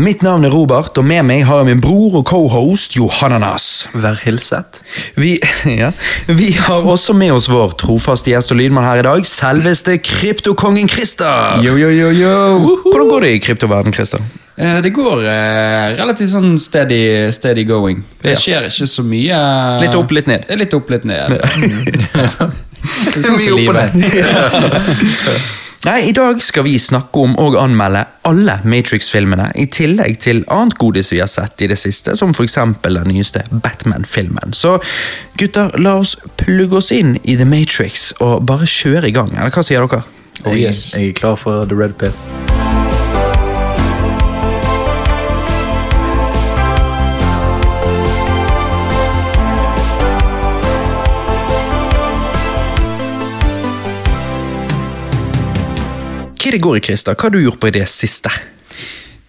Mitt navn er Robert, og med meg har jeg min bror og cohost Johananas. Vær hilset. Vi, ja, vi har også med oss vår trofaste gjest og lydmann her i dag, selveste kryptokongen Christer. Yo, yo, yo, yo. Hvordan går det i kryptoverden, Christer? Eh, Det går eh, relativt sånn steady, steady going. Det skjer ikke så mye. Litt opp, litt ned. Er Litt opp, litt ned. Det sånn Mye som opp og livet. ned. Nei, I dag skal vi snakke om og anmelde alle Matrix-filmene, i tillegg til annet godis vi har sett i det siste, som f.eks. den nyeste Batman-filmen. Så gutter, la oss plugge oss inn i The Matrix og bare kjøre i gang. Eller hva sier dere? Oh, Jeg, yes. jeg er klar for The Red Pill. Hva det går i, Christer? Hva har du gjort på i det siste?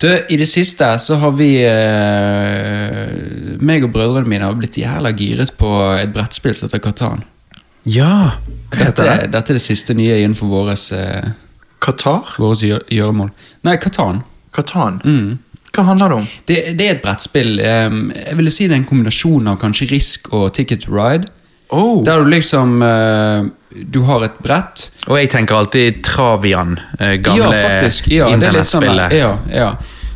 Du, I det siste så har vi eh, meg og brødrene mine har blitt jævla giret på et brettspill som heter Katan. Ja, hva Dette, heter det? dette er det siste nye innenfor våres, eh, Qatar? våres gjø- gjøremål. Nei, Katan. Katan? Mm. Hva handler det om? Det, det er et brettspill. Um, jeg ville si det er en kombinasjon av kanskje Risk og Ticket to Ride. Oh, Der du liksom uh, Du har et brett. Og jeg tenker alltid Travian, uh, gamle ja, faktisk. Ja, sånn, internettspillet. ja, ja.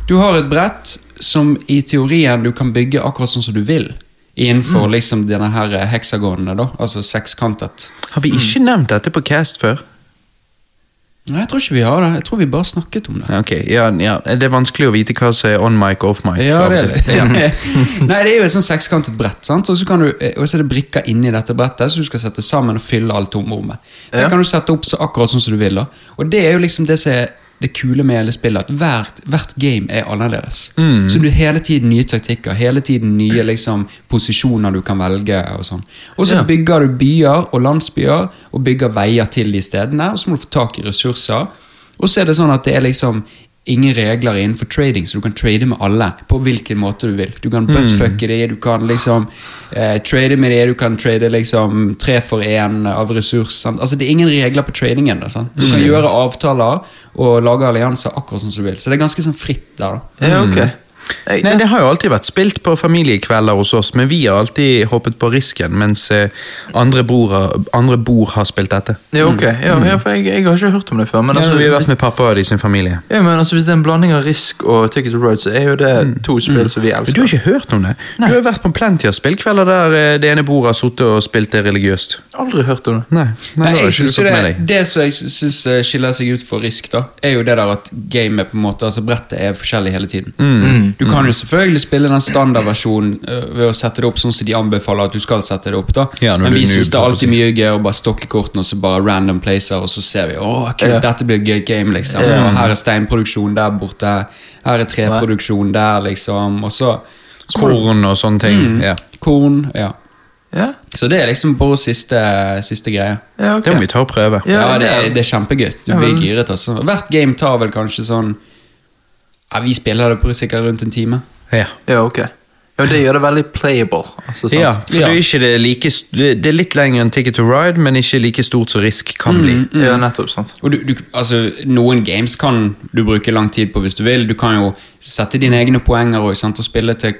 Du har et brett som i teorien du kan bygge akkurat sånn som du vil. Innenfor Mm. liksom denne her heksagonene, da. Altså sekskantet. Har vi ikke nevnt dette på Cast før? Nei, jeg tror ikke vi har det. Jeg tror vi bare snakket om det. Ok, ja, ja. Det er vanskelig å vite hva som er on mic og off mic. Ja, det er det. Nei, det er jo et sånn sekskantet brett, sant? Og så, kan du, eh, og så er det brikker inni dette brettet, så du skal sette sammen og fylle alt tomrommet. Det Ja. kan du sette opp så akkurat sånn som du vil. da. Og det er jo liksom det som er det kule med hele spillet, at hvert, hvert game er annerledes. Så du hele tiden nye taktikker, hele tiden nye liksom, posisjoner du kan velge. Og sånn. Og så Ja. bygger du byer og landsbyer, og bygger veier til de stedene, og så må du få tak i ressurser. Og så er det sånn at det er liksom ingen regler innenfor trading, så du kan trade med alle på hvilken måte du vil. Du kan buttfucke det, du kan liksom eh, trade med det, du kan trade liksom tre for én av ressurs. Altså Det er ingen regler på tradingen. Da, sant? Du kan gjøre avtaler og lage allianser akkurat sånn som du vil. Så det er ganske sånn fritt der. da. ja, ok. Nei, Det har jo alltid vært spilt på familiekvelder hos oss, men vi har alltid hoppet på risken, mens eh, andre, bror, andre bor har spilt dette. ja, ok. Ja, ja, for jeg, jeg har ikke hørt om det før. Men, Men altså, vi har vært hvis, med pappa og de sin familie. ja, men altså, hvis det er en blanding av Risk og Ticket to Road, så er jo det to spill som vi Men elsker. Du har ikke hørt om det? Du har vært på plenty av spillkvelder der eh, det ene bordet har sittet og spilt det religiøst. Aldri hørt om det. Nei, nei, Nei, jeg synes med det, det som jeg syns eh, skiller seg ut for Risk, da, er jo det der at gamet på en måte, altså brettet er forskjellig hele tiden. Mm. Du kan jo selvfølgelig spille den standardversjonen eh, ved å sette det opp sånn som de anbefaler at du skal sette det opp. da Ja, Men vi syns det er alltid mye gøy å bare stokke kortene og så bare random placer, og så ser vi åh, kult, Ja. dette blir et gøy game, liksom. Og her er steinproduksjon der borte, her er treproduksjon der, liksom. Og så, så Korn og sånne ting. Ja. korn. Ja. Ja, Så det er liksom vår siste, siste greie. ja okay. Det må vi ta og prøve. Ja, det, det er- det er kjempegøy. Du Ja, blir giret. altså. Hvert game tar vel kanskje sånn Ja, Vi spiller det på sikkert rundt en time. Ja. Ja, ok. Ja, det gjør det veldig playable. Altså, sant? Ja, for Ja. Det, er ikke det, like, det er litt lenger enn Ticket to Ride, men ikke like stort som Risk kan bli. ja, nettopp. sant. Og du, du, altså, Noen games kan du bruke lang tid på hvis du vil. Du kan jo sette dine egne poenger også, sant? og spille til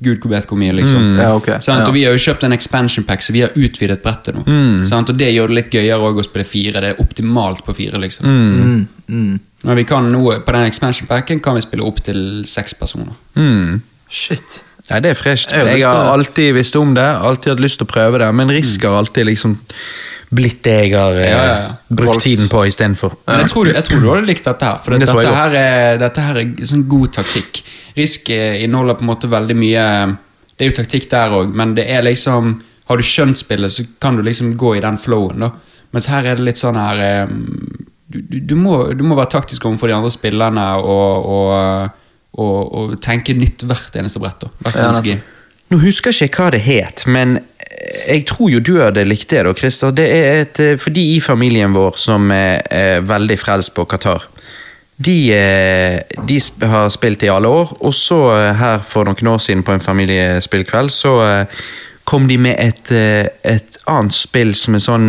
gud vet hvor mye. liksom. Ja, ok. Sant? Ja. Og Vi har jo kjøpt en expansion pack, så vi har utvidet brettet nå. Sant? Og Det gjør det litt gøyere også å spille fire. Det er optimalt på fire. liksom. Mm, mm. Men vi kan nå, På den expansion packen kan vi spille opp til seks personer. Mm. Shit. Nei, det er fresht. Jeg har alltid visst om det, alltid hatt lyst til å prøve det, men Risk har alltid liksom blitt det jeg har eh, Ja, ja, ja. brukt Valgt. tiden på istedenfor. Ja. jeg tror, jeg tror du hadde likt dette her. For Det dette, her er, dette her er sånn god taktikk. Risk eh, inneholder på en måte veldig mye Det er jo taktikk der òg, men det er liksom Har du skjønt spillet, så kan du liksom gå i den flowen, da. Mens her er det litt sånn her eh, Du, du, du, må, du må være taktisk overfor de andre spillerne og, og, og, og tenke nytt hvert eneste brett. da Hvert Ja, eneste Nå husker jeg ikke hva det het, men jeg tror jo du hadde likt det, da, Christer. Det er et, eh, for de i familien vår som er, er veldig frelst på Qatar. De, eh, de har spilt i alle år, og så eh, her for noen år siden på en familiespillkveld, så kom de med et, et annet spill som er sånn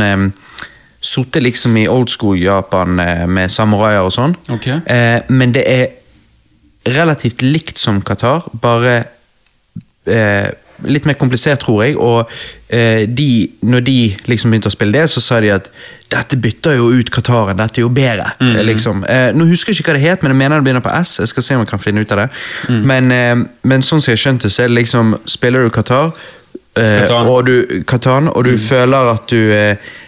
Sittet liksom i old school Japan eh, med samuraier og sånn. Okay. Eh, men det er relativt likt som Qatar, bare eh, litt mer komplisert, tror jeg. Og eh, de, når de liksom begynte å spille det, så sa de at dette bytter jo ut Qataren, dette er jo bedre. eh, Liksom. Eh, nå husker jeg ikke hva det het, men jeg mener det begynner på S. Jeg skal se om jeg kan finne ut av det. Men, eh, men sånn som jeg skjønte, så er det liksom Spiller du Qatar, eh, og du, Katan, og du føler at du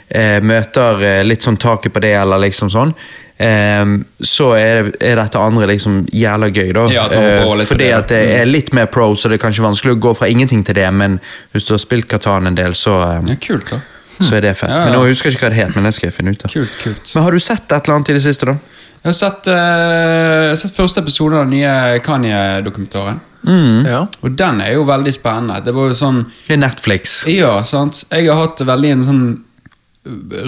eh, møter eh, litt sånn taket på det, eller liksom sånn. eh, så er, er dette andre liksom jævla gøy, da. Ja, Eh, fordi det, at det er litt mer pro, så det er kanskje vanskelig å gå fra ingenting til det, men hvis du har spilt Katan en del, så, eh, Ja, kult, da. så er det fett. Ja, ja. Men nå husker jeg ikke hva det het, men det skal jeg finne ut av. Kult, kult. Men har du sett et eller annet i det siste, da? Jeg har sett, uh, jeg har sett første episode av den nye Kanye-dokumentaren. Ja. Og den er jo veldig spennende. Det var jo sånn Det er Netflix. Ja, sant. Jeg har hatt veldig en sånn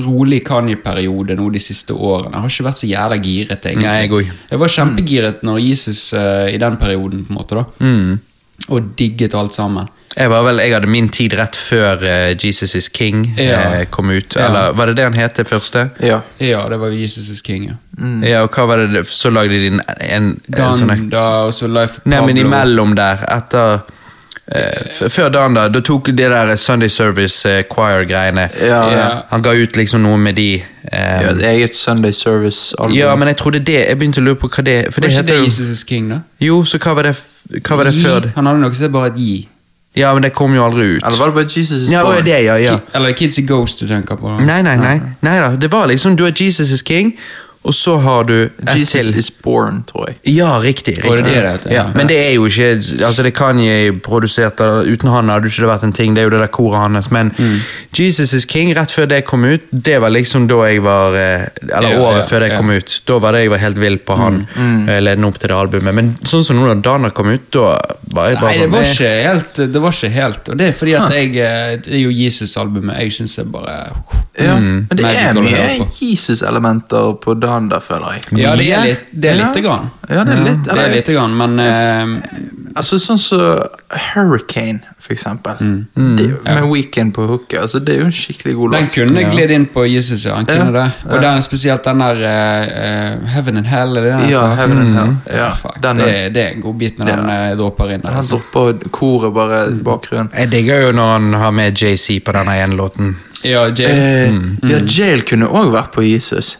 rolig Kanye-periode nå de siste årene. Jeg har ikke vært så jævla giret, egentlig. Nei, jeg. Jeg var kjempegiret når Jesus uh, i den perioden, på en måte, da. Mm. Og digget alt sammen. Jeg, var vel, jeg hadde min tid rett før uh, Jesus is King Ja. uh, kom ut. Ja. Eller var det det han het, det første? Ja. Ja, det var Jesus is King, ja. Ja, og hva var det Så lagde de en, en, en sånn Danda, og så Life of Nei, men imellom der, etter Før dagen, da, da tok de der Sunday Service eh, Choir-greiene. Ja, ja. Han ga ut liksom noe med de. Um, ja, et eget Sunday Service-album. ja, men jeg trodde det Jeg begynte å lure på hva det For Var det ikke heter det Jesus is King, da? Jo, så hva var det, hva var det før? Han hadde noe som er bare et gi. Ja, men det kom jo aldri ut. Eller var det bare Jesus is Ja, Born? det, ja, ja. Ki- Eller Kids is Ghost du tenker på. da. Nei, nei, nei. nei da. Det var liksom Du er Jesus is King, og så har du et Jesus til. is Born, tror jeg. Ja, riktig. Riktig. det det heter, ja. ja. Men det er jo ikke Altså det kan jeg produsere Uten han hadde ikke det vært en ting. Det er jo det der koret hans. Men Mm. Jesus is King, rett før det kom ut, det var liksom da jeg var eh, Eller Ja, året ja, før det ja. Mm. kom ut. Da var det jeg var helt vill på han, Mm. ledende opp til det albumet. Men sånn som nå da Dana kom ut, da var jeg bare Nei, det sånn var eh, ikke helt. Det var ikke helt Og det er fordi at jeg eh, Det er jo Jesus-albumet jeg syns er bare Ja, Men det er mye Jesus-elementer på. Jesus-elementer på der, føler jeg. Ja, det er, litt, det er Ja. lite grann. Ja, det er litt, Det er lite grann, men uh, Altså Sånn som Hurricane, for eksempel. Det, med Weekend på hooket. Altså, det er jo en skikkelig god låt. den kunne glidd inn på Jesus, ja. Han kunne Ja, det. Og den spesielt den der eh, Heaven and Hell, er det den Ja? Heaven and Hell. Ja, Ja, fuck, den det, det er en god bit når Ja. den dropper inn. Han Altså. dropper koret bare i bakgrunnen. Jeg digger jo når han har med JC på denne ene låten. Ja, Jail. Eh, Ja, Jail kunne òg vært på Jesus.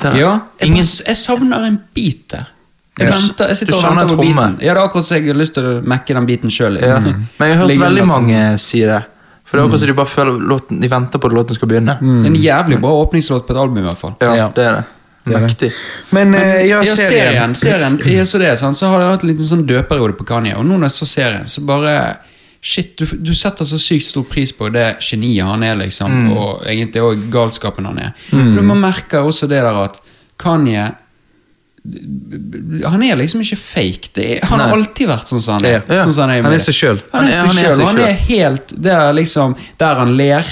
Den- ja, jeg, Ingen jeg savner en bit der. Jeg, yes. venter, jeg sitter Du og savner venter på tromme. biten. Ja, det er akkurat så jeg har lyst til å mekke den biten sjøl. ja. Liksom. Men jeg har hørt Ligger veldig mange si det. For det er akkurat så de bare føler låten De venter på at låten skal begynne. Det er en jævlig bra åpningslåt på et album, i hvert fall. Ja, Ja. det er det. Mektig. Men eh, ja, Ja, serien. serien, serien ja, så det? Så har det hatt en liten sånn døperiode på Kanye, og nå når jeg så serien, så bare Shit, du, du setter så sykt stor pris på det geniet han er, liksom, og egentlig òg galskapen han er. Men man merker også det der at Kanye han er liksom ikke fake. Det er, han har alltid vært sånn som han er. Ja. Sånn som han er, Han er seg selv. Han er Han er- han han er helt Det liksom der han ler,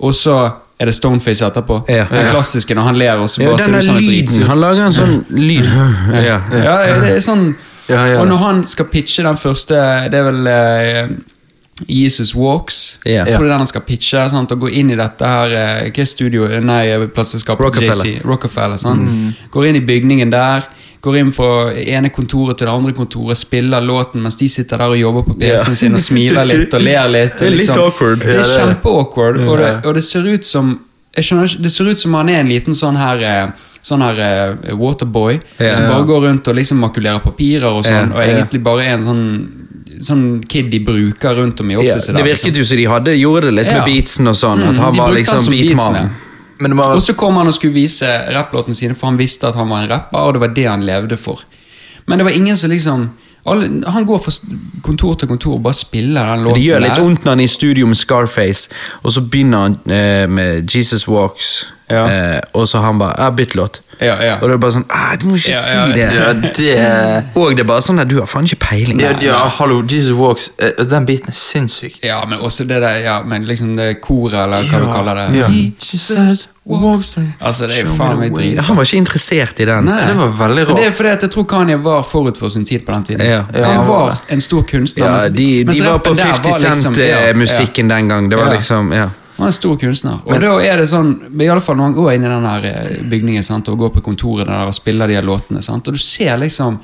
og så er det Stoneface etterpå. Ja. Den klassiske når han ler, og så Ja, bare ser denne er lyden. Han lager en sånn lyd. Ja. Ja, det er sånn Ja, ja. Og når han skal pitche den første Det er vel eh, Jesus Walks. Yeah. Jeg tror det er den han skal pitche. Sant? Og gå inn i dette her eh, Hva er studio? Nei, plateselskapet Rockefeller. Rockefeller. Sant? Går inn i bygningen der. Går inn fra ene kontoret til det andre kontoret, spiller låten mens de sitter der og jobber på PC-en sin og smiler litt og ler litt. Det er og litt awkward. Det er kjempe-awkward, og, og det ser ut som jeg skjønner ikke, Det ser ut som han er en liten sånn her eh, Sånn her uh, waterboy som bare går rundt og liksom makulerer papirer og sånn, og egentlig bare er en sånn Sånn kid de bruker rundt om i Ja, det virket liksom. jo som de hadde, gjorde det litt Ja. med beatsen og sånn. Mm, At han var liksom han som beatman. beatsene. Men det må Og så kom han og skulle vise rapplåtene sine, for han visste at han var en rapper, og det var det han levde for. Men det var ingen som liksom alle, Han går fra kontor til kontor og bare spiller den låten. Det gjør litt vondt når han er i studio med Scarface, og så begynner han eh, med Jesus Walks, Ja. eh, og så han bare 'bytt låt'. Ja, ja. Og det er bare sånn ah, 'Du må ikke Ja, si ja, det'. Ja, det Og det er bare sånn at du har faen ikke peiling. Ja, ja, hallo, Jesus Walks. Uh, Den biten er sinnssyk. Ja, men også det der Ja, men liksom det koret, eller hva du kaller det. Ja. Jesus walks Altså, det er faen meg drit. Han var ikke interessert i den. Nei. Det var veldig Men Det er fordi at jeg tror Kanye var forut for sin tid på den tiden. Ja. Ja, han var en stor kunstner. Ja, de, de, de var på der 50 var liksom- ja, ja. Cent-musikken den gang. Det var Ja. liksom, ja. Han er en stor kunstner. Og da er det sånn, i alle fall når han går inn i den eh, bygningen sant, og går på kontoret der og spiller de her låtene, sant, og du ser liksom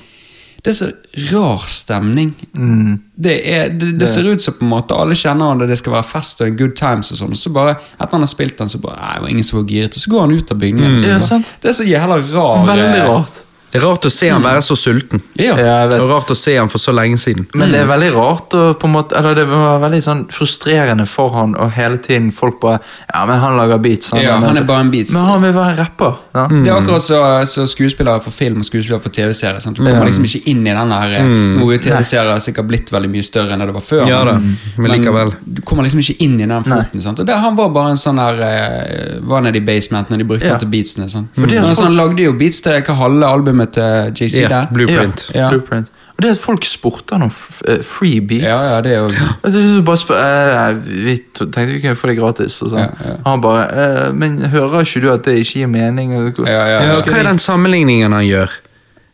Det er så rar stemning. Mm. Det, er, det, det ser ut som på en måte alle kjenner han, og det skal være fest og good times. og sånn, og så bare, Etter han har spilt den, så bare, nei, det var ingen som var giret, og så går han ut av bygningen. Mm. så. Det er så jævla rar Veldig eh, rart. Det er rart å se han være så sulten. Ja. Jeg. Og rart å se han for så lenge siden. Men det er veldig rart og på en måte, eller det var veldig sånn frustrerende for han og hele tiden folk bare Ja, men han lager beats. Ja, men han er bare en beats. Men han vil være rapper. Ja. Det er akkurat så, så skuespillere for film og skuespillere for TV-serie. Du kommer liksom ikke inn i den her mm. Nå er jo TV-serier sikkert blitt veldig mye større enn det det var før. Ja da, men likevel. Du kommer liksom ikke inn i den foten. sant? Og der, Han var bare en sånn der eh, Var nede i basement når de brukte Ja. han til beatsene. sant? Mm. det er Men folk- Han lagde jo beats til hva halve albumet til JC yeah, der. Blueprint. Ja. Blueprint. Og det at folk spurte han om eh, free beats Ja, ja, det er jo Jeg du bare spør, eh, Vi tenkte vi kunne få det gratis. Og sånn. Ja, ja. Han bare eh, Men hører ikke du at det ikke gir mening? Og, Ja, ja, Ja, hva er den sammenligningen han gjør?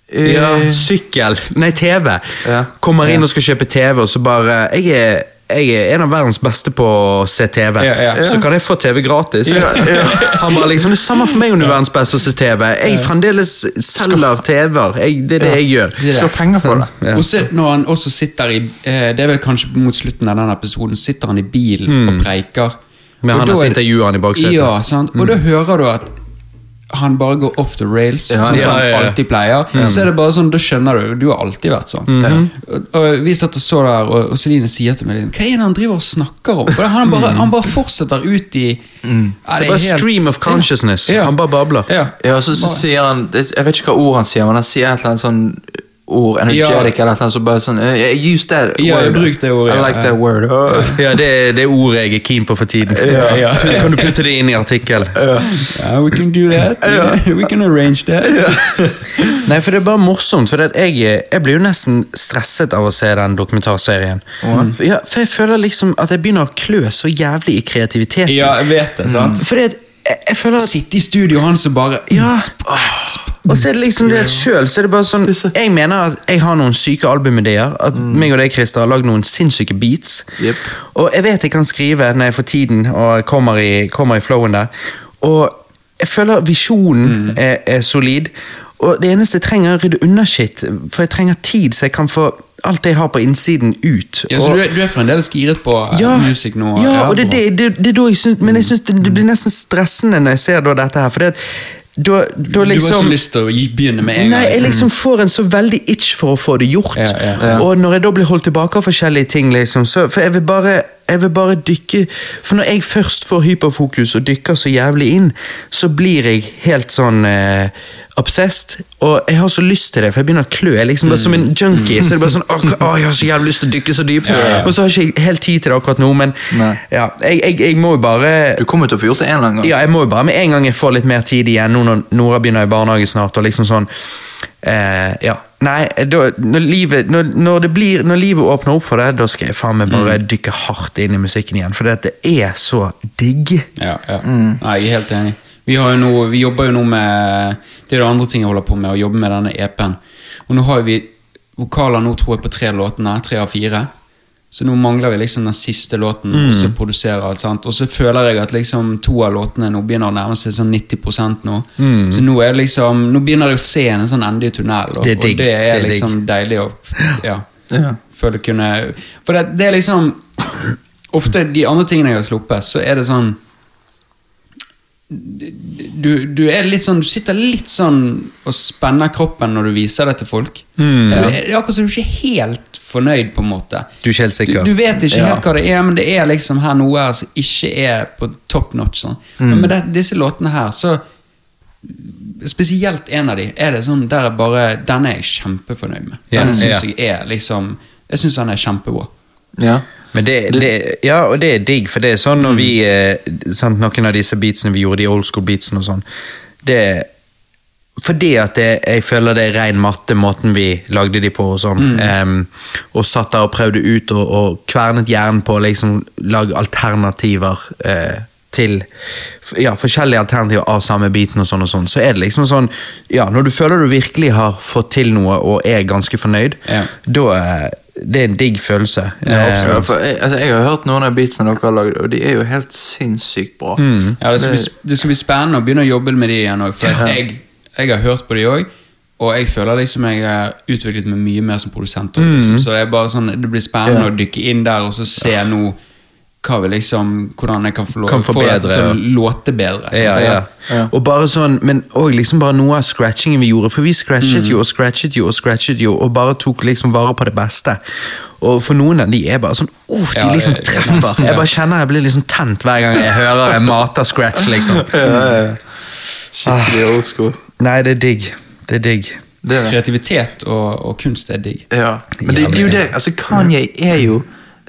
Eh, Ja, Sykkel, nei TV. Ja. Kommer inn og skal kjøpe TV, og så bare Jeg er, jeg er en av verdens beste på å se TV, Ja, ja. så kan jeg få TV gratis. Ja. Han bare liksom, Det er samme for meg om du er verdens beste å se TV. Jeg fremdeles selger TV-er. Det er det jeg gjør. Skal penger for det. Og så når han også sitter i eh, Det er vel kanskje mot slutten av denne episoden, sitter han i bilen og preiker. Med Og han da som er- intervjuer i baksetet. Ja, sant? Og da hører du at han bare går off the rails, Ja, sånn som ja, han alltid pleier. Så er det bare sånn, Da skjønner du Du har alltid vært sånn. og, og Vi satt og så der, og, og Celine sier til meg Hva er det han driver og snakker om? For Han bare, han bare fortsetter ut i ja, Det er bare stream of consciousness. Ja. Han bare babler. Ja. Ja, så, så sier han Jeg vet ikke hva ord han sier, men han sier et eller annet sånn ord, energetic Ja. eller noe sånt, så bare sånn eh, Use that Ja, word. bruk det ordet, I ja. like that word. Oh. Ja, det, er- det er ordet jeg er keen på for tiden. ja. Kan du putte det inn i artikkel? Ja, we can do that. We can arrange that. Nei, for det er bare morsomt. For jeg, jeg blir jo nesten stresset av å se den dokumentarserien. For, ja, for jeg føler liksom at jeg begynner å klø så jævlig i kreativiteten. Ja, jeg vet det, sant? Fordi at jeg, føler at Sitte i studio, han som bare ja, Og så er det liksom det sjøl, så det bare sånn Jeg mener at jeg har noen syke albumideer. At meg og deg, Christer, har lagd noen sinnssyke beats. Yep. Og jeg vet jeg kan skrive når jeg får tiden og kommer i, kommer i flowen der. Og jeg føler visjonen er, er solid. Og det eneste jeg trenger, er å rydde unna shit. For jeg trenger tid, så jeg kan få alt det jeg har på innsiden, ut. ja, Så Og- du er, du er fremdeles giret på eh, ja, music nå? Ja, og det, det, det, det da jeg syns Men jeg synes det, det blir nesten stressende når jeg ser da dette her. For det, at da, da Du har ikke lyst til å begynne med en Nei, gang? jeg liksom får en så veldig itch for å få det gjort. Ja, ja, ja. Og når jeg da blir holdt tilbake av forskjellige ting, liksom, så For jeg vil bare jeg vil bare dykke For når jeg først får hyperfokus og dykker så jævlig inn, så blir jeg helt sånn eh, obsessed. Og jeg har så lyst til det, for jeg begynner å klø. Jeg er liksom bare Som en junkie. Så er det bare sånn Åh, å, jeg har så jævlig lyst til å dykke så dypt. Og så har jeg ikke helt tid til det akkurat nå, men ja, jeg, jeg, jeg må jo bare Du kommer til å få gjort det en eller annen gang. ja, jeg må jo bare med en gang jeg får litt mer tid igjen, nå når Nora begynner i barnehage snart, og liksom sånn eh, Ja. Nei, da, når, livet, når, når, det blir, når livet åpner opp for det, da skal jeg faen meg bare dykke hardt inn i musikken igjen, for det er så digg. Ja, ja. Nei, jeg er helt enig. Vi, nå, vi jobber jo nå med Det er det andre ting jeg holder på med, å jobbe med denne EP-en. Og nå har vi vokaler nå, tror jeg, på tre låtene. Tre av fire. Så nå mangler vi liksom den siste låten, og så produserer alt. sant? Og så føler jeg at liksom to av låtene nå begynner å nærme seg sånn 90% nå. Så nå er liksom Nå begynner jeg å se en sånn ende i tunnelen, og Det er digg, og det er, det er liksom deilig å Ja. Ja. Føle kunne For det, det er liksom Ofte de andre tingene jeg har sluppet, så er det sånn du, du er litt sånn Du sitter litt sånn og spenner kroppen når du viser det til folk. Mm, ja. det er akkurat som du ikke er helt fornøyd, på en måte. Du er ikke helt sikker. Du, du vet ikke Ja. helt hva det er, men det er liksom her noe her som ikke er på top notch. Sånn. Men med det, disse låtene her, så Spesielt en av de er det sånn der er bare Denne er jeg kjempefornøyd med. Ja, Denne syns jeg er liksom Jeg syns han er kjempebra. Ja. Men det, det, ja, og det er digg, for det er sånn når vi eh, sant, Noen av disse beatsene vi gjorde, de old school beatsene og sånn Det fordi at det, jeg føler det er ren matte, måten vi lagde de på. Og sånn. Em, og satt der og prøvde ut og, og kvernet hjernen på å liksom lage alternativer uh, til ja, forskjellige alternativer av samme biten. og sånn og sånn. Så er det liksom sånn ja, Når du føler du virkelig har fått til noe og er ganske fornøyd, Ja. da eh, Det er en digg følelse. Ja, Eh, absolutt. for jeg, altså, jeg har hørt noen av beatsene dere har lagd, og de er jo helt sinnssykt bra. Ja, det skal, bli, det skal bli spennende å begynne å jobbe med de igjen òg. For ja. jeg, jeg har hørt på de òg, Og jeg føler liksom jeg har utviklet meg mye mer som produsent. også, Liksom. Så det er bare sånn, det blir spennende Ja. å dykke inn der og så se nå hva vi liksom, hvordan jeg kan få lov Kan få bedre, til å låte bedre. Ja, ja. Ja. Og bare sånn, men òg liksom bare noe av scratchingen vi gjorde. For vi scratchet Mm. jo og scratchet jo og scratchet jo, og bare tok liksom vare på det beste. Og for noen av de er bare sånn uff, de liksom treffer. Jeg bare kjenner jeg blir liksom tent hver gang jeg hører en mata-scratch, liksom. Skikkelig old school. Nei, det er digg. Det er digg. Det er det. Kreativitet og, og kunst er digg. Ja. Men det, det er jo det. Altså, Kanye er jo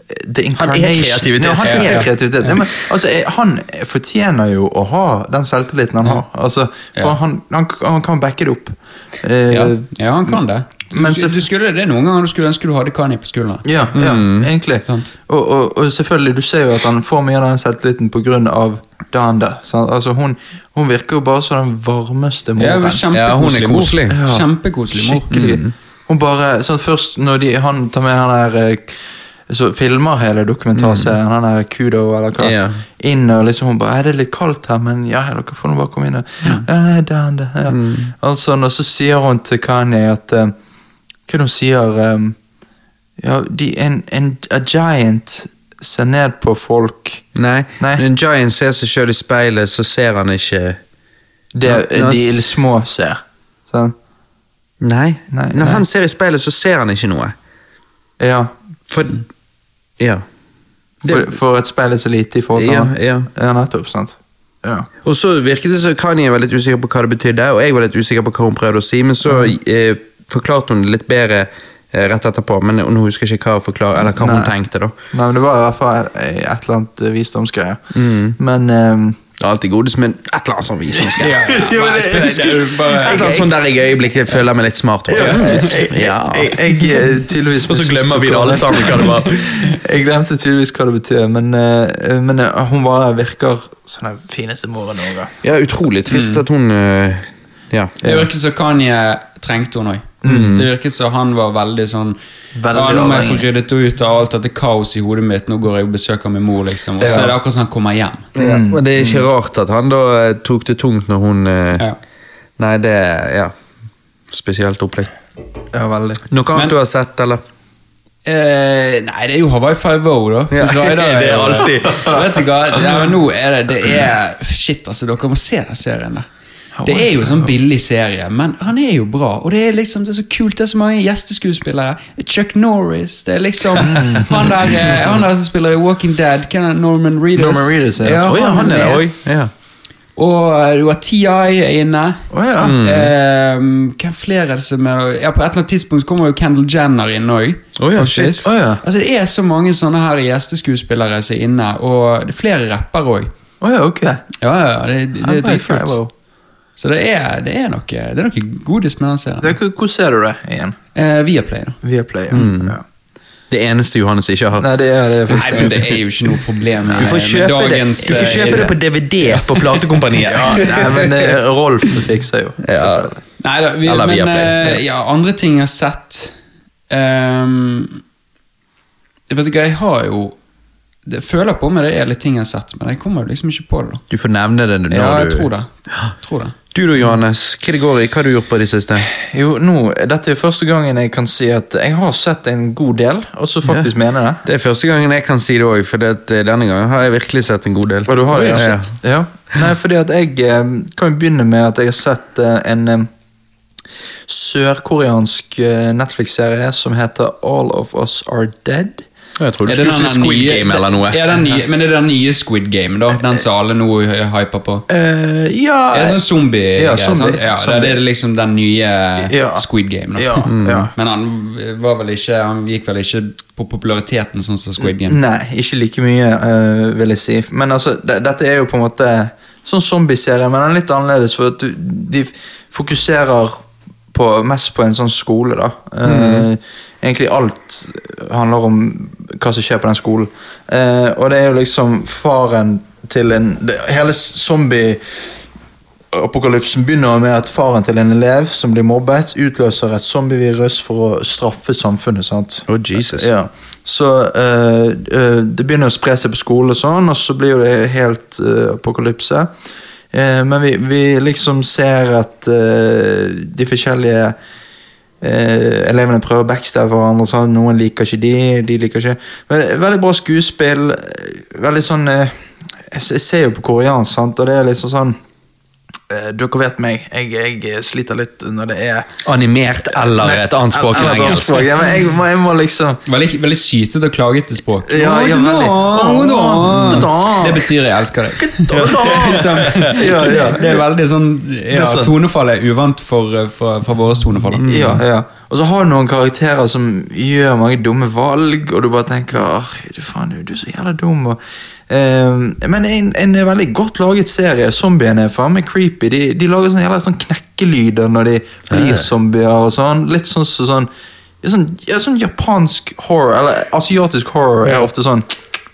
eh, er kreativitet. Ja, han er kreativitet. Ja, men, altså, eh, han fortjener jo å ha den selvtilliten han har. Altså, for Ja. han, han, han kan backe det opp. Eh, Ja, ja han kan det. Men du, du skulle, det noen ganger du skulle ønske du hadde Kani på skulderen. Ja, ja egentlig. Og, og, og selvfølgelig, du ser jo at han får mye av den selvtilliten pga. Danda. sant? Altså, hun, hun virker jo bare som den varmeste Ja, moren. Ja, hun er mor. koselig. Ja. Kjempekoselig mor. Skikkelig. Hun bare, sånn Først når de, han tar med han der eh, så filmer hele dokumentarserien, han der Kudo eller hva, Ja. inn og liksom hun bare Er det litt kaldt her, men ja, dere får nå bare komme inn. Og, ja, nei, det er ja. Mm. Altså, og så sier hun til Kanye at uh, Hva er det hun sier? um, ja, de, en, en, A giant ser ned på folk Nei, Nei. når en giant ser seg sjøl i speilet, så ser han ikke Det ja, de små ser. Sånn. Nei. Nei, Når nei. han ser i speilet, så ser han ikke noe. Ja. For Ja. For, for et spill er så lite i forhold til Ja, ja. ja, nettopp. sant? Ja. Og så virket det som Kanye var litt usikker på hva det betydde, og jeg var litt usikker på hva hun prøvde å si, men så eh, forklarte hun det litt bedre eh, rett etterpå, men hun husker ikke hva, forklare, eller hva hun tenkte. da. Nei, men Det var i hvert fall et eller annet eh, visdomsgreie. Mm. Men Det er alltid godis, men et eller annet sånn visdomsgreie. Ja, ja, Ja, men er Et eller annet sånn der jeg i øyeblikket føler meg litt smart. Ja. jeg, jeg, jeg, tydeligvis Og så glemmer vi det alle sammen hva det var. jeg glemte tydeligvis hva det betyr, men, eh, men eh, hun var, virker som den fineste moren Norge. Ja, utrolig trist at hun eh, Ja. Det virker som Kanye trengte hun òg. Det virket som han var veldig sånn Veldig ja, Nå må jeg få ryddet ut av alt dette kaos i hodet mitt. Nå går jeg og besøker min mor, liksom. Og så Ja. er det akkurat som han kommer hjem. Ja, Men det er ikke rart at han da eh, tok det tungt når hun eh, Ja. Nei, det er ja, spesielt opplegg. Ja, veldig. Noe annet Men- du har sett, eller? Eh, nei, det er jo Hawaii Five-O, da. Ja, det er alltid. Vet du hva, ja, men nå er det Det er Shit, altså, dere må se den serien der. Det er jo en sånn billig serie, men han er jo bra. Og det er liksom, det er så kult, det er så mange gjesteskuespillere. Chuck Norris, det er liksom Han der, eh, han der som spiller i Walking Dead? Norman Reedus. Norman Reedus, ja. Å ja, han er der òg. Ja. Og eh, du har TI er inne. Oh, ja. Eh, hvem flere er det som er Ja, På et eller annet tidspunkt kommer jo Kendal Jenner inn òg. Oh, ja, shit. Å ja. Altså, det er så mange sånne her gjesteskuespillere som er inne, og det er flere rappere òg. Oh, ja, ok. Ja, ja, det, det, det er dritkult. Så det er, det er noe Det er noe godis med den serien. Hvor ser du det igjen? Eh, Viaplay, da. Viaplay. Ja. Mm. Ja. Det eneste Johannes ikke har. Nei, det er det Nei, men det er jo ikke noe problem Du får med dagens, det, du får eh, kjøpe det på DVD på platekompaniet. Ja, nei, men eh, Rolf fikser jo. Ja. Nei da, vi, Eller men Viaplay, eh, ja, andre ting jeg har sett um, Vet du hva, jeg har jo det føler på meg det er litt ting jeg har sett, men jeg kommer liksom ikke på det. da Du får nevne det når Ja, jeg tror det. Jeg Tror det. Du da, Johannes. Hva det går i? Hva har du gjort på det siste? Jo, nå, Dette er første gangen jeg kan si at jeg har sett en god del, og så faktisk mener det. Det er første gangen jeg kan si det òg, for det eh, denne gangen har jeg virkelig sett en god del. Og du har jo, ja. ja. Nei, fordi at jeg eh, kan begynne med at jeg har sett eh, en sørkoreansk Netflix-serie som heter All of Us Are Dead. Jeg tror du skulle si Squid nye- Game eller noe. Er den nye, men er det den nye Squid Game, da? Den som alle nå hyper på? Uh, ja Er det sånn zombie? Ja, zombie. Ja, Zombie. Det er liksom den nye Ja. Squid Game. Ja, ja. Men han var vel ikke Han gikk vel ikke på populariteten sånn som Squid Game. Nei, ikke like mye, uh, vil jeg si. Men altså, dette er jo på en måte sånn zombieserie, men den er litt annerledes, for at du, de fokuserer på, mest på en sånn skole, da. Eh, egentlig alt handler om hva som skjer på den skolen. Uh, og det er jo liksom faren til en det, Hele zombie Apokalypsen begynner med at faren til en elev som blir mobbet, utløser et zombievirus for å straffe samfunnet. sant? Oh, Jesus. Ja, så uh, Det begynner å spre seg på skolen, og sånn, og så blir det helt apokalypse. Eh, men vi, vi liksom ser at eh, de forskjellige eh, elevene prøver å backstabbe hverandre. Sånn. Noen liker ikke de, de liker ikke Veldig, bra skuespill. eh, Veldig sånn eh, Jeg jeg ser jo på koreansk, sant, og det er liksom sånn Dere vet meg, jeg, jeg sliter litt når det er Animert eller et annet språk enn engelsk. språk. Ja, men jeg, må, jeg må liksom Veldig, veldig sytete og klagete språk. Ja, ja. Det Det betyr 'jeg elsker deg'. Det er liksom, Ja, ja. det er veldig sånn ja, sånn. Tonefallet er uvant for, for, for våre tonefall. da. Ja, ja. Og så har du noen karakterer som gjør mange dumme valg, og du bare tenker du, faen, du, du er så jævla dum. Og, ehm, men en, en veldig godt laget serie. Zombiene er faen meg creepy. De, de lager sånn jævla sånn knekkelyder når de blir zombier og sånn. Litt sånn så, sånn, sånn, ja, sånn japansk horror, eller asiatisk horror, er ofte sånn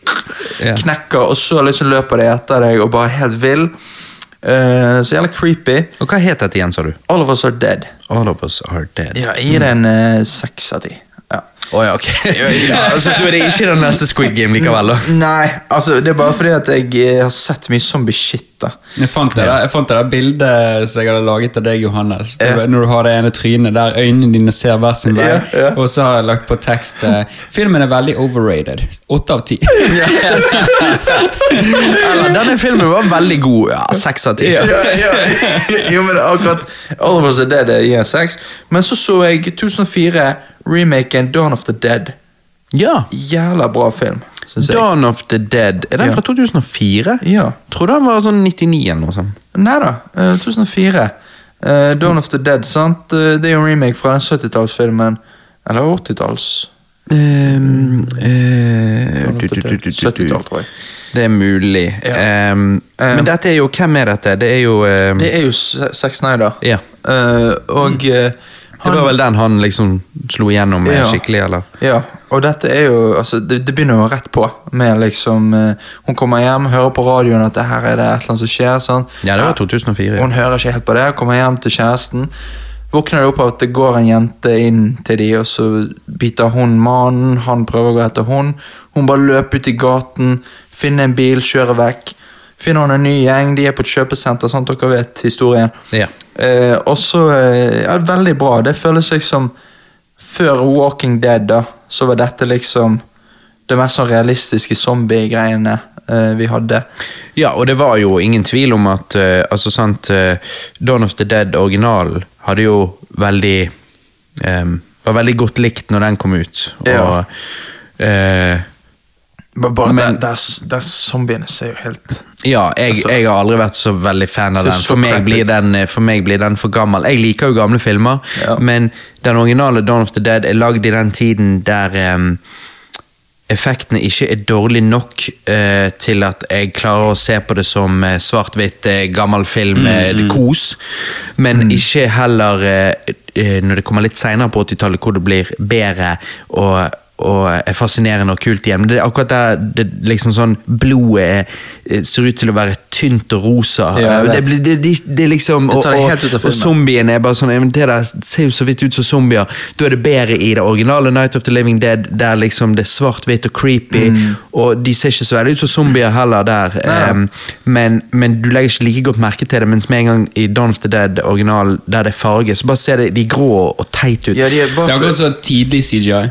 knekker, og så liksom løper de etter deg og bare helt vill. Uh, så jævla creepy. Og hva het dette igjen, sa du? All of us are dead. All of us are dead. Ja, jeg gir det en eh, seks av ti. Ja. Ja, ok. Ja, altså, du er det ikke den neste Squid Game likevel, da? Nei, altså det er bare fordi at jeg eh, har sett mye zombie shit. da Jeg fant det, jeg fant det der bildet som jeg hadde laget av deg, Johannes. Du, Ja. Når du har det ene trynet der øynene dine ser hver sin vei. Ja, ja. Og så har jeg lagt på tekst eh, Filmen er veldig overrated. Åtte av ti. Eller, denne filmen var veldig god. Ja, Seks av ti. Ja. ja, ja. Jo, men akkurat All of us are dead jeg gir seks. Men så så jeg 2004 remaken Dawn of the Dead. Ja. Jævla bra film, jeg. Dawn of the Dead. Er den Ja. fra 2004? Ja. Tror den var sånn 99 eller noe sånt. Nei da, eh, 2004. Eh, Dawn of the Dead, sant? Eh, det er jo en remake fra den 70-tallsfilmen. Eller 80-talls. Um, eh, du, du, du, du, du, 70-tall, tror jeg. Det er mulig. Um, Um, men dette er jo Hvem er dette? Det er jo um, Det er jo Zack Snyder. Ja. Eh, og eh, Det var vel den han liksom slo igjennom med Ja. skikkelig, eller? Ja, og dette er jo altså, det, det begynner jo rett på. Med liksom uh, Hun kommer hjem, hører på radioen at det her er det et eller annet som skjer. Sånn. Ja, det var 2004. Hun hører ikke helt på det, kommer hjem til kjæresten. Våkner det opp av at det går en jente inn til de, og så biter hun mannen. Han prøver å gå etter hun. Hun bare løper ut i gaten, finner en bil, kjører vekk. Finner hun en ny gjeng, de er på et kjøpesenter, sånn at dere vet historien. Ja. Eh, og så eh, ja, Veldig bra. Det føles liksom Før Walking Dead, da, så var dette liksom det mest sånn realistiske zombie-greiene eh, vi hadde. Ja, og det var jo ingen tvil om at eh, altså sant, eh, Dawn of the Dead originalen hadde jo veldig em, Var veldig godt likt når den kom ut. Og Ja. Bare, Men- der, der, zombiene ser jo helt Ja, jeg, Altså- jeg har aldri vært så veldig fan av den. For meg, blir den, eh, for meg blir den for gammel. Jeg liker jo gamle filmer, Ja. men den originale Dawn of the Dead er lagd i den tiden der um, effektene ikke er dårlig nok uh, til at jeg klarer å se på det som uh, svart-hvitt, uh, gammel film, Mm, eh, kos. Men ikke heller når det kommer litt seinere på 80-tallet, hvor det blir bedre og og er fascinerende og kult igjen. Men det er akkurat der det liksom sånn blodet er, eh, ser ut til å være tynt og rosa. Ja, det, det, det, det liksom Det Og, tar det og, helt ut av og filmen. zombiene er bare sånn Det der ser jo så vidt ut som zombier. Da er det bedre i det originale Night of the Living Dead, der liksom det er svart-hvitt og creepy. Og de ser ikke så veldig ut som zombier heller der. Mm. Em, men, men du legger ikke like godt merke til det, mens med en gang i Dawn of the Dead original, der det er farge, så bare ser det, de grå og teit ut. Ja, de er Det er akkurat så tidlig CGI.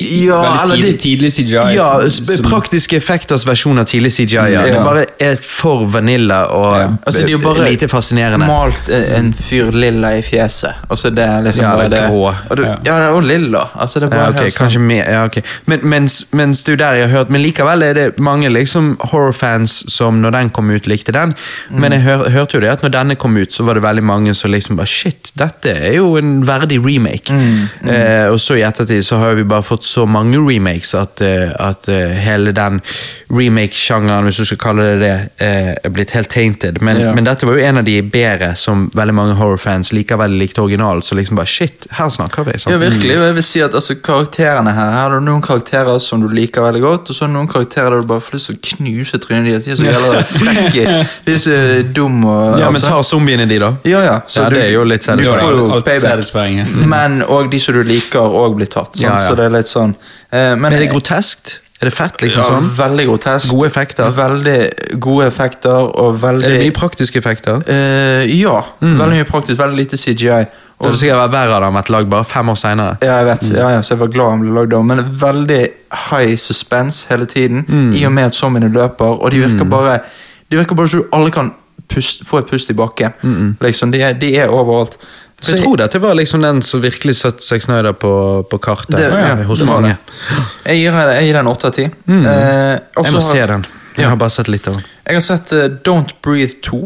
Ja, Veldig tidlig, tidlig CGI. Ja, som- praktiske effekters versjon av tidlig CGI. Ja. Ja. Det bare er for vanilla og Ja. Altså, det er jo bare lite fascinerende. malt en en fyr lilla i fjeset. Altså, det er liksom Ja, bare det. grå. Og du, Ja. ja, det er jo lilla. Altså, det er bare Ja, okay, helt sånn- kanskje mer, ja, okay. Men, mens, mens det er der jeg har hørt Men likevel er det mange liksom horrorfans som når den kom ut, likte den. Men jeg hør, hørte jo det at når denne kom ut, så var det veldig mange som liksom bare Shit, dette er jo en verdig remake. Eh, og så i ettertid så har vi bare fått så mange remakes at, eh, at eh, hele den remake-sjangeren, hvis du skal kalle det det, eh, er blitt helt tainted. Men, Ja. men dette var jo en av de bedre som veldig mange horrorfans likevel likte originalen. Så liksom bare shit, her snakker vi. sant? Ja, virkelig. Og jeg vil si at altså, karakterene her Her er det noen karakterer som du liker veldig godt, og så er det noen karakterer der du bare får lyst til å knuse trynet deres. De er så jævla frekke. De er så dumme og Ja, men altså. tar zombiene de, da? Ja, ja. Så Ja, du, det er jo litt du satisfying. Men òg de som du liker, òg blir tatt. Sånn, Ja, ja. Så det er litt sånn eh, Men Er det groteskt? Er det fett, liksom? Ja, sånn? veldig grotesk. Gode effekter? Veldig gode effekter, og veldig Er det mye praktiske effekter? Uh, Ja. Veldig mye praktisk, veldig lite CGI. Det Og, hadde sikkert vært verre av dem et lag bare fem år seinere. ja, jeg vet, ja, ja, så jeg var glad han ble lagd da, men veldig high suspense hele tiden, i og med at zombiene løper, og de virker bare De virker bare så aldri kan pust, få et pust i bakken. Liksom, de, er, de er overalt. Så jeg tror dette var liksom den som virkelig satte Zack Snyder på, på kartet Det- ja, eh, hos mange. Jeg gir, jeg gir den åtte av ti. Eh, og Jeg må har- se den. Jeg Ja. har bare sett litt av den. Jeg har sett uh, Don't Breathe 2.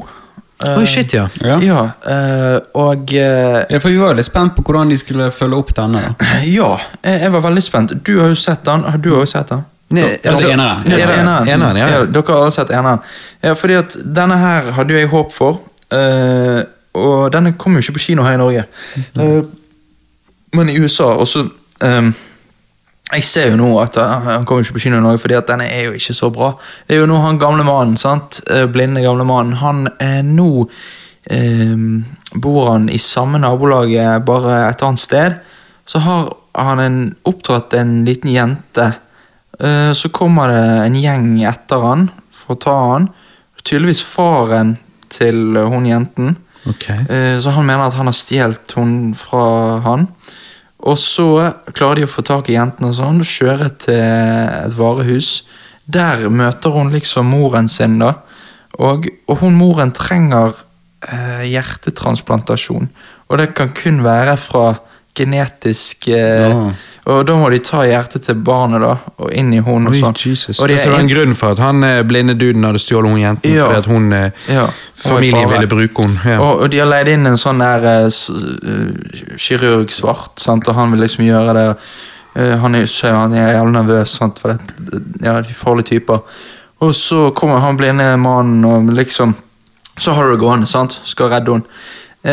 Uh, oh, shit, ja. Ja. Ja, uh, og uh, Ja, for Vi var jo litt spent på hvordan de skulle følge opp denne. da. Ja, jeg, jeg var veldig spent. Du har jo sett den. Har Du har jo sett den? Ne- Altså, eneren. Ja, Eneren. eneren. Eneren, ja. Ja, dere har alle sett eneren. Ja, fordi at denne her hadde jo jeg håp for. eh, og denne kom jo ikke på kino her i Norge. Eh, men i USA også um, Jeg ser jo nå at eh, han kommer ikke på kino i Norge, fordi at denne er jo ikke så bra. Det er jo nå han gamle mannen, sant? Eh, blinde gamle mannen. Han er nå um, Bor han i samme nabolaget, bare et annet sted. Så har han en, oppdratt en liten jente. Uh, så kommer det en gjeng etter han for å ta han. Tydeligvis faren til hun jenten. Ok. Eh, Så han mener at han har stjålet hun fra han. Og så klarer de å få tak i jentene og sånn, kjøre til et varehus. Der møter hun liksom moren sin, da. Og, og hun moren trenger eh, hjertetransplantasjon. Og det kan kun være fra genetisk eh, Ja. Og da må de ta hjertet til barnet, da, og inn i hunden. og sånn. Og det er en grunn for at han eh, blinde duden hadde stjålet hun jenten? Ja. Fordi at hun, eh, Ja, familien ville bruke henne? Ja. Og, og de har leid inn en sånn der uh, kirurg svart, sant? og han vil liksom gjøre det. Han er, så han er jævlig nervøs, sant? for det, ja, de farlige typer. Og så kommer han blinde mannen og liksom Så har du det gående, sant? Skal redde henne. Eh,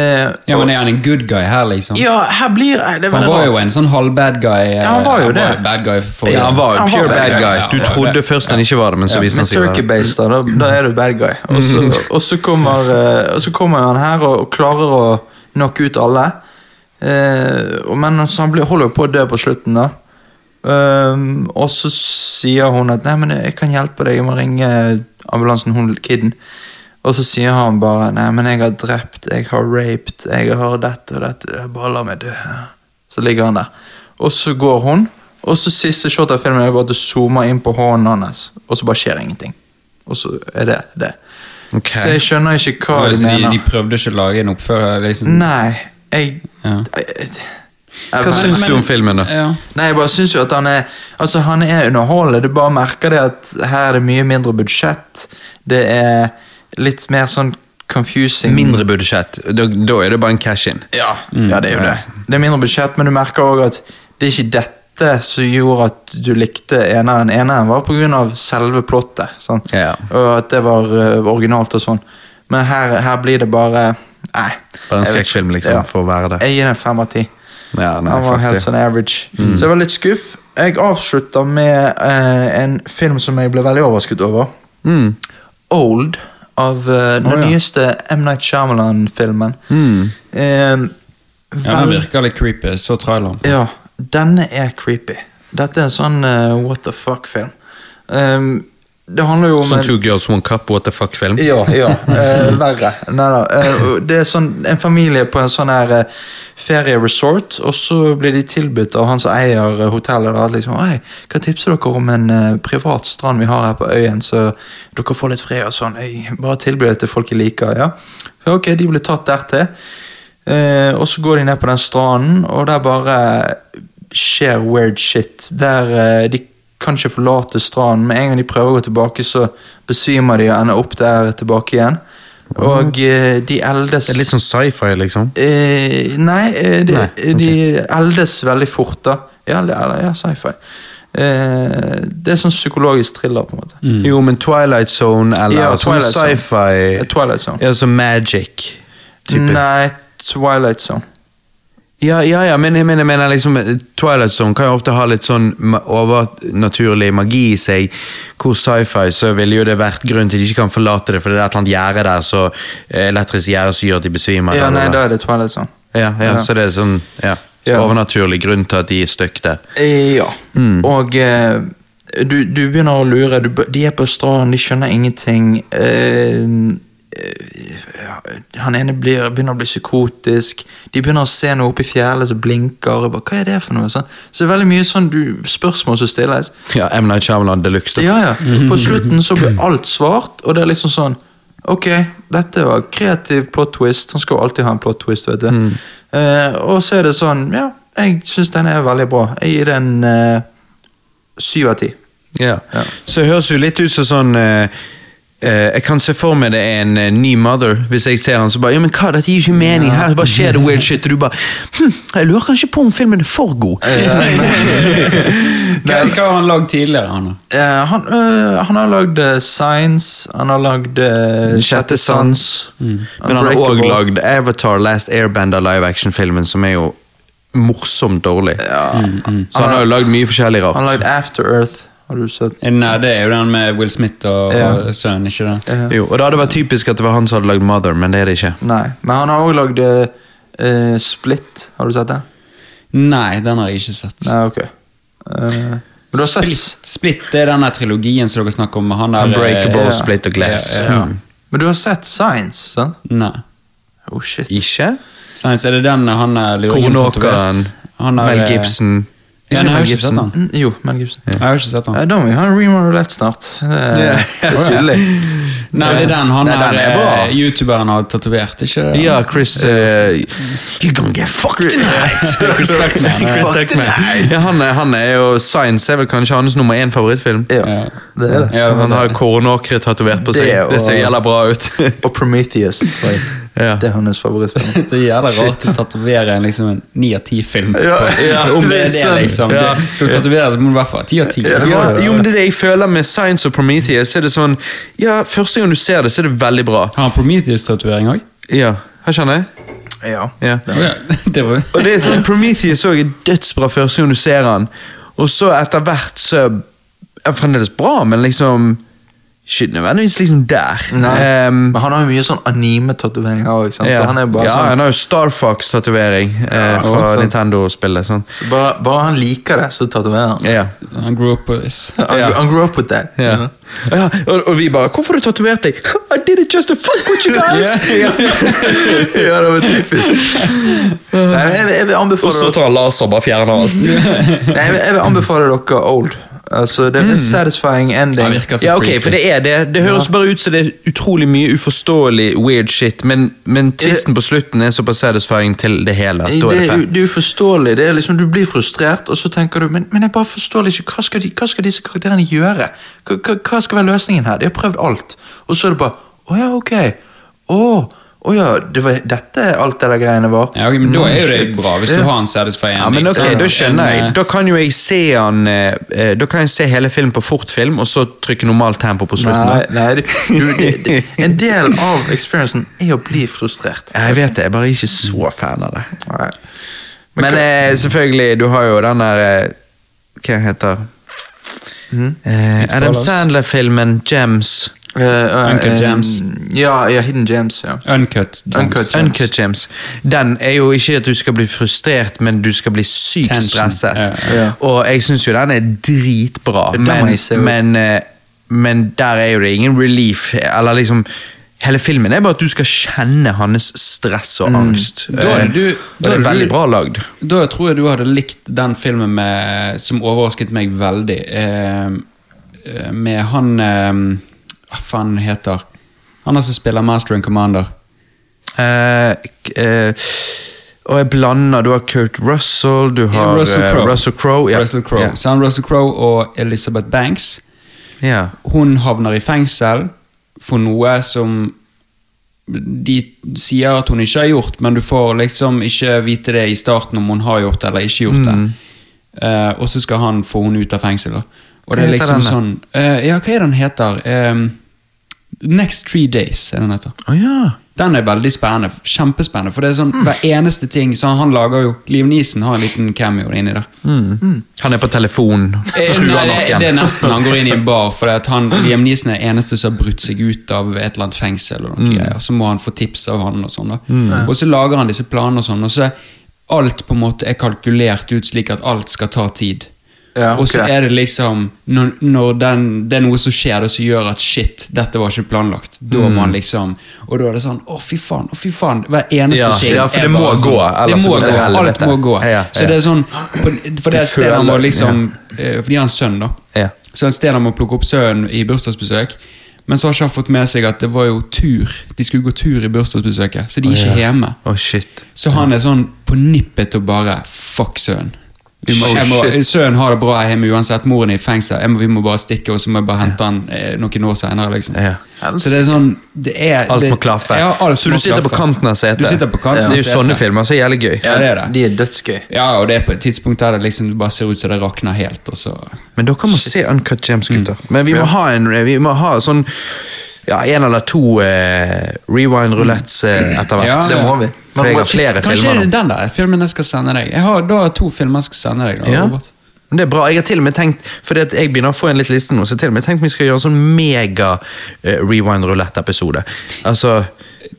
Ja, og- men Er han en good guy her, liksom? ja, her blir eh, det han var var jo en sånn halv-bad guy. eh, Ja, han var jo det. bad guy for Ja, han var jo Han pure bad bad guy. guy. Du han trodde det. først han ikke var det, men så viste han seg å være det. base, da, da, da er du bad guy. Og så, og så, kommer, eh, og så kommer han her og, og klarer å knocke ut alle. Eh, men så han blir, holder jo på å dø på slutten, da. Um, og så sier hun at 'nei, men jeg kan hjelpe deg, jeg må ringe ambulansen', hun kiden. Og så sier han bare 'nei, men jeg har drept, jeg har raped, jeg har dette og dette', bare la meg dø. Så ligger han der. Og så går hun, og så siste shot av filmen er bare at du zoomer inn på hånden hans, og så bare skjer ingenting. Og så er det det. Okay. Så jeg skjønner ikke hva Ja, de de, mener. de prøvde ikke å lage en oppfører, liksom? Nei, jeg, Ja. jeg, jeg Hva jeg- syns du om filmen, da? Ja. Nei, jeg bare syns jo at han er Altså, han er underholdende. Du bare merker det at her er det mye mindre budsjett. Det er litt mer sånn confusing Mindre budsjett. Da, da er det bare en cash-in. Ja, ja, det er jo det. Det er mindre budsjett, men du merker òg at det er ikke dette som gjorde at du likte eneren. Eneren var pga. selve plottet. Sant? Ja. Og at det var uh, originalt og sånn. Men her, her blir det bare Nei. Bare en skrekkfilm, liksom, Ja. for å være det. Jeg gir den fem av ti. Ja, nei, Han var helt sånn average. Så jeg var litt skuff. Jeg avslutter med eh, en film som jeg ble veldig overrasket over. Mm. Old, av eh, den oh, ja. nyeste M. Night Shyamalan-filmen. Mm. Eh, ja, den virker litt creepy. Så traileren. ja, denne er creepy. Dette er en sånn uh, what the fuck-film. Um, det handler jo om Sånn Two Girls One Cup, what the fuck-film? Ja, ja. eh, verre. Nei da. Eh, det er sånn, en familie på en sånn her eh, ferieresort, og så blir de tilbudt av han som eier eh, hotellet. da, liksom, hei, Hva tipser dere om en eh, privat strand vi har her på øyen, så dere får litt fred og sånn? Ei, bare tilbyr det til folk jeg liker. ja. Så, ok, de blir tatt dertil. Eh, og så går de ned på den stranden, og der bare skjer weird shit. Der de kan ikke forlate stranden. Med en gang de prøver å gå tilbake, så besvimer de og ender opp der tilbake igjen. Og eh, de eldes Det er litt sånn sci-fi, liksom. eh, Nei, eh, de, Nei, okay. de eldes veldig fort, da. Ja, det er- ja sci-fi. Eh, det er sånn psykologisk thriller, på en måte. Jo, men Twilight Zone eller Ja, sånn Twilight Zone. sci-fi Eh, Twilight Zone. Ja, sånn magic. Type. Nei, Twilight Zone. Ja, ja, ja, men jeg mener, mener liksom Twilight Zone kan jo ofte ha litt sånn overnaturlig magi i seg. Hvor sci-fi så ville jo det vært grunn til de ikke kan forlate det, for det er et eller annet gjerde der, så eh, elektrisk gjerde som gjør at de besvimer. Ja, nei, da er det Twilight Zone. ja, ja, ja. så det er sånn ja, så Ja. overnaturlig grunn til at de er stuck der. Ja, Ja. Og eh, du, du begynner å lure. Du, de er på stranden, de skjønner ingenting. Eh, eh, han ene blir, begynner å bli psykotisk. De begynner å se noe oppe i fjellet som blinker. Og bare, Hva er det for noe? Sånn. Så det er veldig mye sånn du, spørsmål som stilles. Ja, M. Night Shyamalan Deluxe. Ja, ja. På slutten så blir alt svart, og det er liksom sånn Ok, dette var kreativ plot twist. Han skal jo alltid ha en plot twist, vet du. Eh, og så er det sånn Ja, jeg syns den er veldig bra. Jeg gir den eh, syv av ti. Ja. Ja. Så det høres jo litt ut som sånn eh, eh, Jeg kan se for meg det er en eh, ny mother. Hvis jeg ser han så bare Ja, men hva, dette gir ikke mening. Her bare skjer det weird shit. Og du bare hm, Jeg lurer kanskje på om filmen er for god. Hva, hva har han lagd tidligere? han? Eh, han, øh, han har lagd uh, Science, han har lagd eh, Sjette sans. Men han har òg lagd Avatar Last Airbender live action-filmen, som er jo morsomt dårlig. Så han har jo lagd mye forskjellig rart. Han har lagd After Earth, har du sett? Nei, det er jo den med Will Smith og, Ja. og sønnen, ikke det? Ja. Jo, og det hadde vært typisk at det var han som hadde lagd Mother, men det er det ikke. nei, men han har òg lagd eh, eh, Split, har du sett det? Nei, den har jeg ikke sett. Nei, ok. Uh, men du har sett Split, Split det er den trilogien som dere snakker om. Han der, Unbreakable, uh. Split og Glass. Ja, ja. Mm. Men du har sett Science, sant? Nei. Oh shit. Ikke? Science, er det den han er Kornåkeren, er, Mel eh, Gibson. Ja, Ikke Mel sett Gibson. han. Mm, Jo, Mel Gibson. Jeg har ikke sett han. Da må vi ha en Remo Roulette snart. Det er, det er tydelig. Nei, det er den han Nei, den er, er eh, youtuberen har tatovert, ikke det? Ja, Chris uh, You gonna get fucked tonight! Chris Tuckman, ja. Chris Tuckman. Ja, han, han er jo Science er vel kanskje hans nummer én favorittfilm. Ja, Ja. det er det. Ja, han har kornåkre tatovert på seg. Det Det, ser jævla bra ut. Og Prometheus, tror jeg. Ja. Det er hans favorittfilm. Det er jævla rart å tatovere en liksom en ni av ti-film. Ja, ja, Om det det er det, liksom. Ja. Det, skal du tatovere, så må du i hvert fall ha ti av ti. Jo, men det er det jeg føler med Science og Prometheus. Er det sånn, ja, Første gang du ser det, så er det veldig bra. Har han Prometheus-tatovering òg? Ja, her kjenner jeg. Ja. Ja. Det var Og det er sånn, Prometheus også er dødsbra første gang du ser han. Og så etter hvert så er han fremdeles bra, men liksom Ikke nødvendigvis liksom der. Ehm, Men han har jo mye sånn anime-tatoveringer så ja. han er bare ja, sånn han har jo Star Fox-tatovering eh, fra. Nintendo-spillet. Sånn. så bare, bare han liker det, så tatoverer han. Ja. Han grew up with this. Han, Ja. han grew up with that. Ja. Ja, og, og vi bare 'Hvorfor har du tatovert deg?' 'I did it just to fuck with you guys!' ja, det var typisk. Nei, jeg, jeg vil Og så tar han laser og bare fjerner alt. Nei, jeg vil, jeg vil anbefale dere Old. Altså, det er satisfying ending. Ja, ok, for det er det. Det høres bare ut som det er utrolig mye uforståelig weird shit, men, men tvisten på slutten er såpass satisfying til det hele. Da er det det, er, det er uforståelig. Det er liksom, du blir frustrert, og så tenker du Men, men jeg bare forstår ikke hva skal, de, hva skal disse karakterene gjøre? Hva, hva, skal være løsningen her? De har prøvd alt. Og så er det bare Å ja, ok. Å, å ja, det var, dette er alt det der greiene var. Ja, okay, men Da er jo det bra, hvis du har en satisfying Ja, men ok. Da skjønner jeg. eh, Da kan jo jeg se han eh, eh, Da kan jeg se hele filmen på fortfilm, og så trykke normalt tempo på slutten. Nei, nei En del av experiencen er å bli frustrert. Jeg vet det, jeg bare er ikke så fan av det. Nei. Men eh, selvfølgelig, du har jo den der eh, Hva heter heter eh, Adam. Sandler-filmen Gems. Eh, uh, Uncut Jams. Gems. Ja, ja, Hidden Jams. ja. Uncut. Jams. Uncut. Jams. Uncut Gems. Den er jo ikke at du skal bli frustrert, men du skal bli sykt Tension. stresset. Ja, ja. Og jeg syns jo den er dritbra, Den men, men, eh, men der er jo det ingen relief. Eller liksom Hele filmen er bare at du skal kjenne hans stress og angst. Da er du- og da det er er veldig bra lagd. Da tror jeg du hadde likt den filmen med, som overrasket meg veldig. Eh, eh, med han eh, Hva faen heter Han som spiller Master and Commander. Eh, eh, og jeg blander Du har Kurt Russell, du har Russell eh, Crowe. Russell Crowe. Ja. Russell Crowe. Ja. Så han Russell Crowe og Elizabeth Banks. Ja. Hun havner i fengsel for noe som de sier at hun ikke har gjort, men du får liksom ikke vite det i starten om hun har gjort det eller ikke gjort det. Mm. Eh, og så skal han få hun ut av fengsel. da. Og det er liksom denne? sånn uh, Ja, hva er den heter? Um, Next Three Days er den heter. Oh, ja. Den er veldig spennende. Kjempespennende. For det er sånn Mm. hver eneste ting så Han lager jo Liv Nisen har en liten cameo inni der. Han er på telefon. Eh, truer Nei, det, det er nesten han går inn i en bar, for at han, Liam Nisen er eneste som har brutt seg ut av et eller annet fengsel. og noe greier. Så må han få tips av han, og sånn da. Og så lager han disse planene, og sånn, og så er alt på en måte er kalkulert ut slik at alt skal ta tid. Ja, Og så er det liksom Når, når den, det er noe som skjer Og som gjør at shit, dette var ikke planlagt. Da Mm. man liksom Og da er det sånn Å, fy faen. å fy faen Hver eneste Ja, ting. ja, for er det må bare gå, sånn, ellers Det må det gå. Alt må gå. Ja, Så ja. det er sånn på, For det er et sted han må liksom eh, For de har en sønn, da. Så et sted han må plukke opp sønnen i bursdagsbesøk. Men så har ikke han fått med seg at det var jo tur. De skulle gå tur i bursdagsbesøket, så de er ikke hjemme. Oh, shit. Så han er sånn på nippet til å bare Fuck sønnen. Vi må, Oh, jeg må, shit. sønnen har det bra hjemme uansett. Moren er i fengsel. Jeg må, vi må bare stikke, og så må jeg bare hente han eh, noen år senere. Liksom. Ja. Så det er sånn det er, Alt må klaffe. Ja, alt så du sitter på klaffe. kanten av setet. Du sitter på kanten Det er jo sånne filmer som er jævlig gøy. Ja, det er det. De er dødsgøy. Ja, og det er på et tidspunkt der det liksom bare ser ut som det rakner helt, og så Men dere må se Uncut Gems, gutter. Men vi må Ja. ha en Vi må ha sånn ja, en eller to eh, Rewind-rulletts eh, etter hvert. Ja, Det må vi. For jeg har flere Kanskje filmer er det den der filmen jeg skal sende deg. Jeg har da to filmer jeg skal sende deg. Da, Ja. Robert. Men det er bra. Jeg har til og med tenkt Fordi at jeg begynner å få en litt liste nå, så til og med tenkt vi skal gjøre en sånn mega eh, rewind rulett-episode. Altså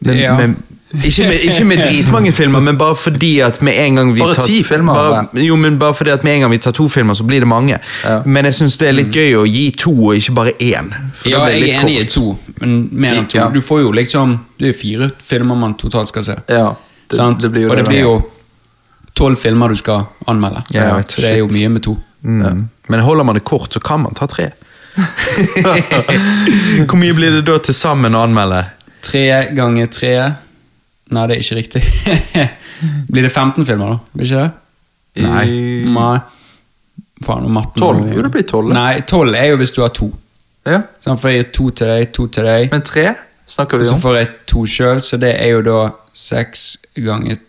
men, Ja. med, ikke, med, ikke med dritmange filmer, men bare fordi at med en gang vi Bare tar ti filmer, bare, Jo, men bare fordi at med en gang vi tar to filmer, så blir det mange. Ja. Men jeg syns det er litt gøy å gi to, og ikke bare én. Ja, jeg er enig i to, men mer enn to. Ja. Du får jo liksom Det er fire filmer man totalt skal se. Ja, det, sant? det blir jo og det blir jo tolv filmer du skal anmelde. Ja, vet, så det er jo mye med to. Mm. Men holder man det kort, så kan man ta tre. Hvor mye blir det da til sammen å anmelde? Tre ganger tre Nei, det er ikke riktig. blir det 15 filmer, da? Blir ikke det? Nei. Nei. Faen, og matten Tolv? Jo, det blir tolv. Nei, tolv er jo hvis du har to. Ja. Sånn, for jeg to til deg, to til deg. Men tre snakker vi om. så får jeg to sjøl, så det er jo da seks ganger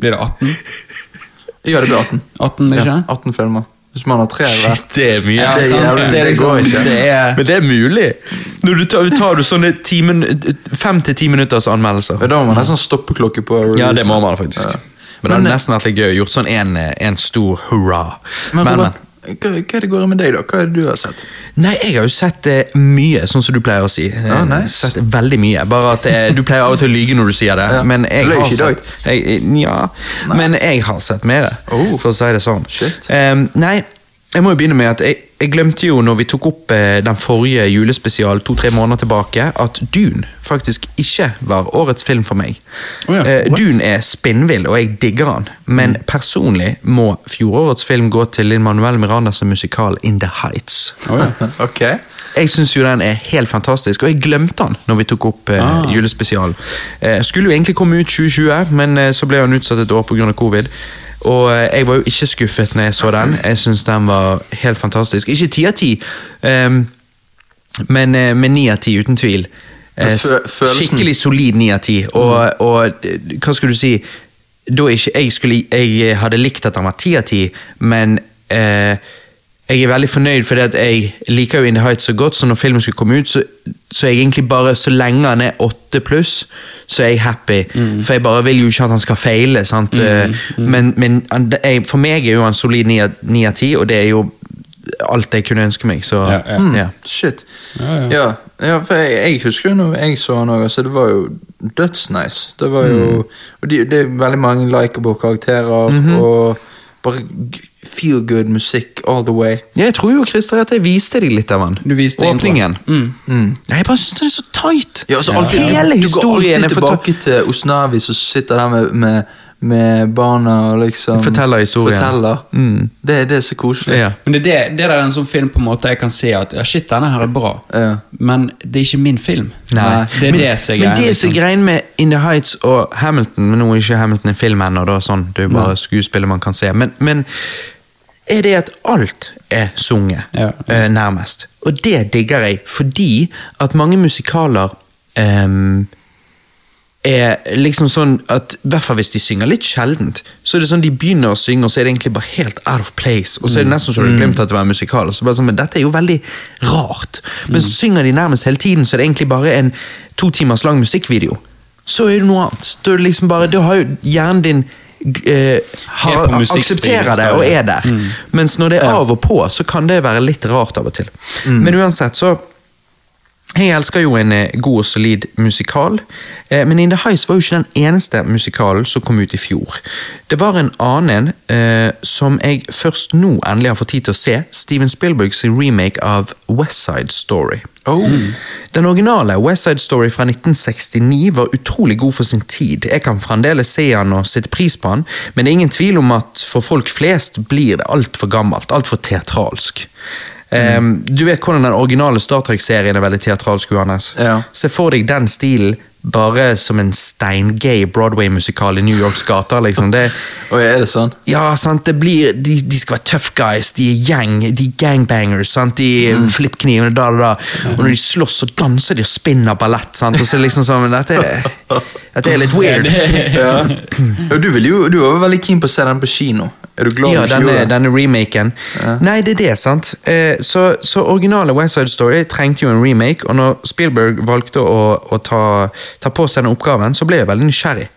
Blir det 18? Ja, det blir 18. 18, ikke? Ja, 18 filmer. Hvis man har tre Shit, Det er mye. Ja, det er jævlig- det, er det liksom, går ikke. Det er, Men det er mulig. Når du tar, tar du sånne ti min, fem til ti minutters anmeldelser. Da må man nesten stoppeklokke på release. Ja, det må man faktisk. Ja. Men det hadde nesten vært litt gøy å gjort sånn en, en stor hurra. Men, Men, men. Hva, hva er det går med deg, da? Hva er det du har sett? Nei, jeg har jo sett eh, mye, sånn som du pleier å si. Ah, Ja, nice. Sett veldig mye. Bare at eh, Du pleier av og til å lyge når du sier det. Ja. Men jeg løy har sett jeg, eh, Ja, men jeg har sett mer, Oh. for å si det sånn. Shit. Um, nei, jeg må jo begynne med at jeg, jeg glemte jo når vi tok opp eh, den forrige julespesial to-tre måneder tilbake, at Dune faktisk ikke var årets film for meg. Oh ja, Eh. Dune er spinnvill, og jeg digger han. Men Mm. personlig må fjorårets film gå til Linn Manuel Mirandas musikal In The Heights. ok. Jeg syns jo den er helt fantastisk, og jeg glemte den når vi tok opp eh, Ah. julespesialen. Eh, skulle jo egentlig komme ut 2020, men eh, så ble han utsatt et år pga. covid. Og eh, jeg var jo ikke skuffet når jeg så den. Jeg syns den var helt fantastisk. Ikke ti av ti, ehm, men med men ni av ti, uten tvil. Eh, Skikkelig solid ni av ti. Og, og eh, hva skal du si da ikke, jeg, skulle, jeg hadde likt at han var ti av ti, men eh, jeg er veldig fornøyd fordi at jeg liker jo In The Heights så godt, så når filmen skulle komme ut, så, så jeg egentlig bare Så lenge han er åtte pluss, så er jeg happy. For jeg bare vil jo ikke at han skal feile. sant? Eh, Men, men jeg, for meg er jo han solid ni av- ti, og det er jo alt jeg kunne ønske meg. Så Ja, ja. Hmm, ja. Shit. Ja, ja. Ja, ja, for jeg, jeg husker jo når jeg så han òg, så det var jo dødsnice. Det var jo Og det, det er veldig mange likeable karakterer, og bare feel good musikk all the way. Jeg tror jo Christer, at jeg viste deg litt av han. Du viste Åpningen. Mm. Mm. Ja, Jeg bare syns den er så tight! Ja, altså Ja. alltid, Hele du, du går historien er alltid tilbake til Osnavi som sitter der med, med, med barna og liksom Forteller historien. Forteller. Mm. Det, det er så koselig. Ja. Men det, det, det der er en sånn film på en måte jeg kan se at ja, shit, denne her er bra, Ja. men det er ikke min film. Nei. Det er men, det som er men det som er liksom. greien med In The Heights og Hamilton Men nå er ikke Hamilton en film ennå, da, sånn, det er bare skuespillet man kan se. Men, men er det at alt er sunget, Ja. eh, nærmest. Og det digger jeg, fordi at mange musikaler ehm, er liksom sånn at I hvert fall hvis de synger litt sjeldent, så er det sånn de begynner å synge, og så er det egentlig bare helt out of place. Og så er det nesten så du har glemt at det var musikal. Og så bare sånn, men dette er jo veldig rart. Men så synger de nærmest hele tiden, så er det egentlig bare en to timers lang musikkvideo. Så er det noe annet. Da, er det liksom bare, da har jo hjernen din eh, har, aksepterer det og er der. Mens når det er av og på, så kan det være litt rart av og til. Men uansett, så Jeg elsker jo en eh, god og solid musikal, eh, men In The Highs var jo ikke den eneste musikalen som kom ut i fjor. Det var en annen eh, som jeg først nå endelig har fått tid til å se. Steven Spielbergs remake av West Side Story. Oh. Den originale West Side Story fra 1969 var utrolig god for sin tid. Jeg kan fremdeles se han og sette pris på han, men det er ingen tvil om at for folk flest blir det altfor gammelt, altfor teatralsk. Um, du vet hvordan den originale Star Trek-serien er veldig teatralsk, Johannes. Ja. Se for deg den stilen bare som en steingay Broadway-musikal i New Yorks gater. liksom. Det, Oi, er det sånn? ja, sant, det blir, de, de skal være tough guys, de er gjeng, de er gangbangers, sant, de flipper knivene da, da, da. Og når de slåss, så danser de og spinner ballett, sant, og så liksom sånn, dette, dette er litt weird. Ja. du, jo, du var veldig keen på å se den på kino. Er du glad Ja, du ikke denne, gjorde denne remaken. Nei, det er det, sant. Eh, så, så originale West Side Story trengte jo en remake, og når Spielberg valgte å, å ta, ta på seg den oppgaven, så ble jeg veldig nysgjerrig.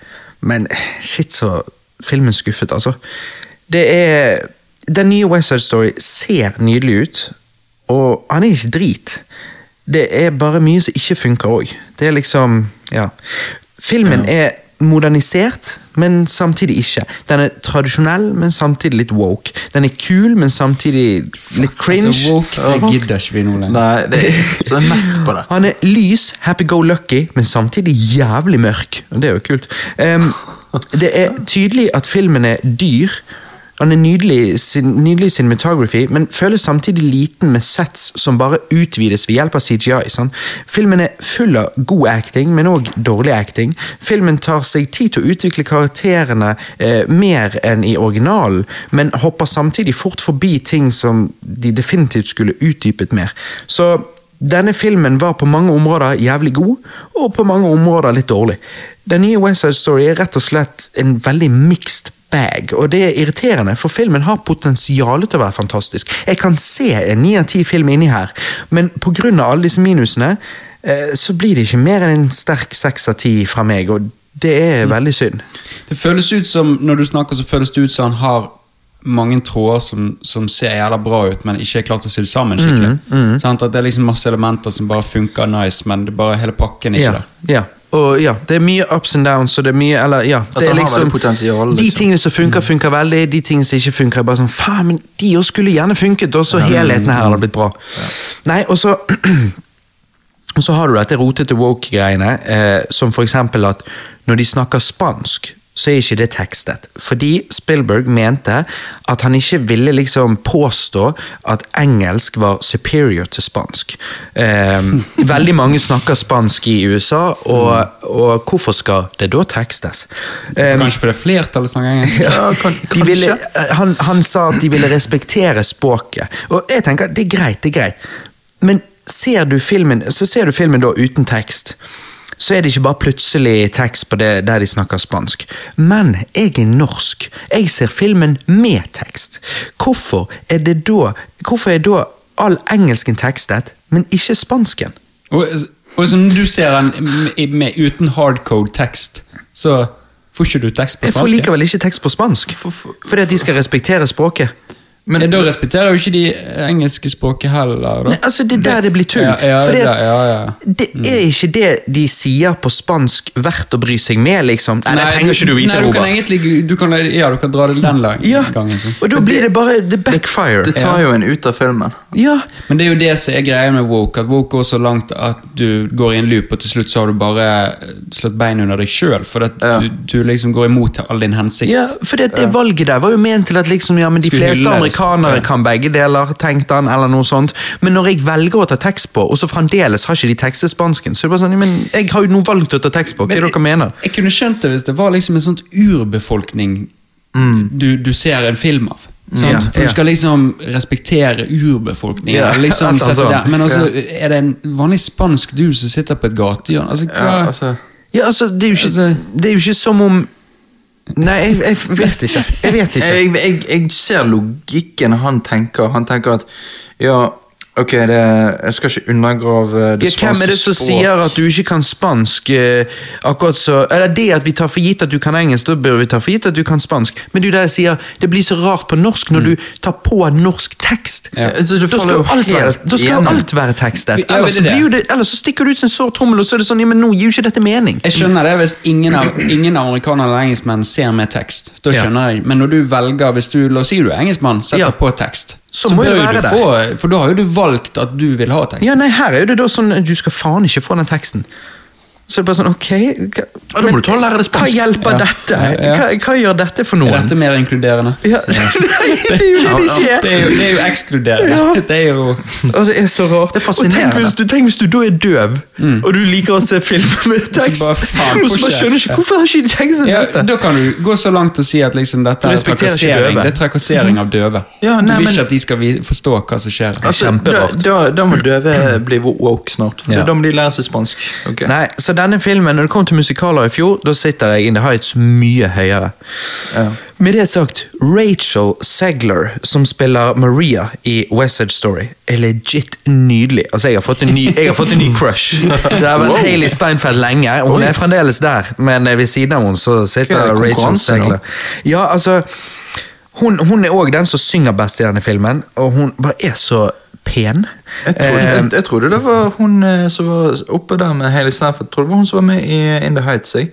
Men shit, så filmen skuffet, altså. Det er Den nye West Side Story ser nydelig ut, og han er ikke drit. Det er bare mye som ikke funker òg. Det er liksom Ja. Filmen er modernisert, men samtidig ikke. Den er tradisjonell, men samtidig litt woke. Den er kul, men samtidig litt cringe. Altså, woke, det gidder ikke vi nå lenger. Nei, det er mett på det. Han er lys, happy-go-lucky, men samtidig jævlig mørk. Det er jo kult. Um, det er tydelig at filmen er dyr. Han er nydelig, nydelig cinematography, men føles samtidig liten med sets som bare utvides ved hjelp av CGI. Sånn. Filmen er full av god acting, men òg dårlig acting. Filmen tar seg tid til å utvikle karakterene eh, mer enn i originalen, men hopper samtidig fort forbi ting som de definitivt skulle utdypet mer. Så denne filmen var på mange områder jævlig god, og på mange områder litt dårlig. Den nye West Side Story er rett og slett en veldig mixed bag, og det er irriterende, for filmen har potensial til å være fantastisk. Jeg kan se en ni av ti film inni her, men av alle disse minusene, eh, så blir det ikke mer enn en sterk seks av ti fra meg, og det er veldig synd. Det føles ut som, Når du snakker, så føles det ut som han har mange tråder som, som ser jævla bra ut, men ikke er klart å sy sammen skikkelig. Mm, Sant? At Det er liksom masse elementer som bare funker nice, men det er bare hele pakken er ikke Ja, der. ja. Og ja, det er mye ups and downs, og det er mye eller, ja, det er liksom, liksom, De tingene som funker, funker veldig. De tingene som ikke funker, er bare sånn Faen, men de også skulle gjerne funket, og så helheten her hadde blitt bra. Nei, og så Og så har du dette rotete woke-greiene, eh, som eksempel at når de snakker spansk, så er ikke det tekstet. Fordi Spielberg mente at han ikke ville liksom påstå at engelsk var superior til spansk. Eh, veldig mange snakker spansk i USA, og, og hvorfor skal det da tekstes? Eh, Kanskje fordi flertallet snakker engelsk? Ja, kan, ville, han, han sa at de ville respektere språket. Og jeg tenker, det er greit, det er greit. Men ser du filmen, så ser du filmen da uten tekst. Så er det ikke bare plutselig tekst på det der de snakker spansk. Men jeg er norsk. Jeg ser filmen med tekst. Hvorfor er det da Hvorfor er da all engelsken tekstet, men ikke spansken? Og, og sånn, du ser den med, med, uten hardcode tekst, så får ikke du tekst på spansk? Jeg får likevel ikke tekst på spansk. Fordi at de skal respektere språket. Men, Eh, Da respekterer jo ikke de engelske språket heller. Da. Nei, altså Det er der det blir tull. Ja, ja, Fordi det- at ja, ja. Det er ikke det de sier på spansk verdt å bry seg med, liksom. Nei, det trenger ikke du vite, nei, du kan egentlig, du kan, ja, du kan dra det den langen Ja, gangen. sånn. og da blir det bare the backfire. det tar jo en ut av filmen. Ja, Men det er jo det som er greia med woke, at woke går så langt at du går i en loop, og til slutt så har du bare eh, slått bein under deg sjøl, for at Ja. du, du liksom går imot all din hensikt. ja for det, det valget der var jo ment til at liksom, ja, men de Skulle fleste amerikanere kan begge deler, tenkte han, eller noe sånt. Men når jeg velger å ta tekst på, og så fremdeles har ikke de tekstet spansken, så er det bare sånn, men jeg har jo nå valgt å ta tekst på, hva er det dere mener? Jeg kunne skjønt det hvis det var liksom en sånn urbefolkning du, du ser en film av. Sant? Ja, For ja. du skal liksom respektere urbefolkningen. Ja, liksom der. Men altså, er det en vanlig spansk du som sitter på et gatehjørne? Altså. Ja, altså, Ja, altså, det er ikke, Altså- det er jo ikke som om Nei, jeg, jeg vet ikke. Jeg vet ikke. jeg, jeg, jeg ser logikken han tenker. Han tenker at ja, Ok, det, jeg skal ikke undergrave det Ja, hvem er det som språk. sier at du ikke kan spansk? eh, akkurat så, eller det at vi tar for gitt at du kan engelsk, da bør vi ta for gitt at du kan spansk. Men du er jeg sier, det blir så rart på norsk når du tar på norsk tekst. Ja. Så Da skal alt være, da skal alt være tekstet. Ja, Ellers, det er så ellers stikker du ut som en sår trommel, og så er det sånn ja, men nå gir jo ikke dette mening. Jeg skjønner det hvis ingen, av, ingen amerikanere eller engelskmenn ser med tekst. Da Ja. skjønner jeg. Men når du velger, hvis du la oss si du er engelskmann, setter Ja. på tekst, Så må bør jo være du der. For da har jo du valgt at du vil ha teksten. Ja, nei, her er jo det da sånn Du skal faen ikke få den teksten. Så det er bare sånn, ok hva, Ja, da må du ta og lære deg Hva hjelper Ja. dette? Hva, hva gjør dette for noen? Er dette mer inkluderende? Ja, nei, det er jo det det ikke Det er! er jo, det er jo ekskluderende. Ja. Det er jo Og det er så rart. Det er og tenk fascinerende. hvis, du, tenk hvis du da er døv, og du liker å se film med tekst, bare, faen, og så bare får skjønner ikke- Hvorfor har ikke de tekstet ja, dette? Da kan du gå så langt og si at liksom dette er trakassering. Det er trakassering av døve. Ja, du nei, vil men- ikke at de skal forstå hva som skjer. Altså, da, da, da må døve bli woke snart. For Ja. Da må de lære seg spansk. Ok. Nei, så denne filmen, når det kom til musikaler i fjor, da sitter jeg in the heights mye høyere. Ja. Med det sagt, Rachel Segler, som spiller Maria i West Side Story, er legit nydelig. Altså, jeg har fått en ny, har fått en ny crush. Det har vært Hayley Steinfeld lenge, og hun er fremdeles der, men ved siden av henne så sitter er Rachel? Segler. Ja, altså, hun, hun er òg den som synger best i denne filmen, og hun bare er så pen. Jeg trodde, Eh, jeg, jeg trodde det var hun eh, som var oppe der med Hailey Stafford Tror du det var hun som var med i In The Heights. Jeg.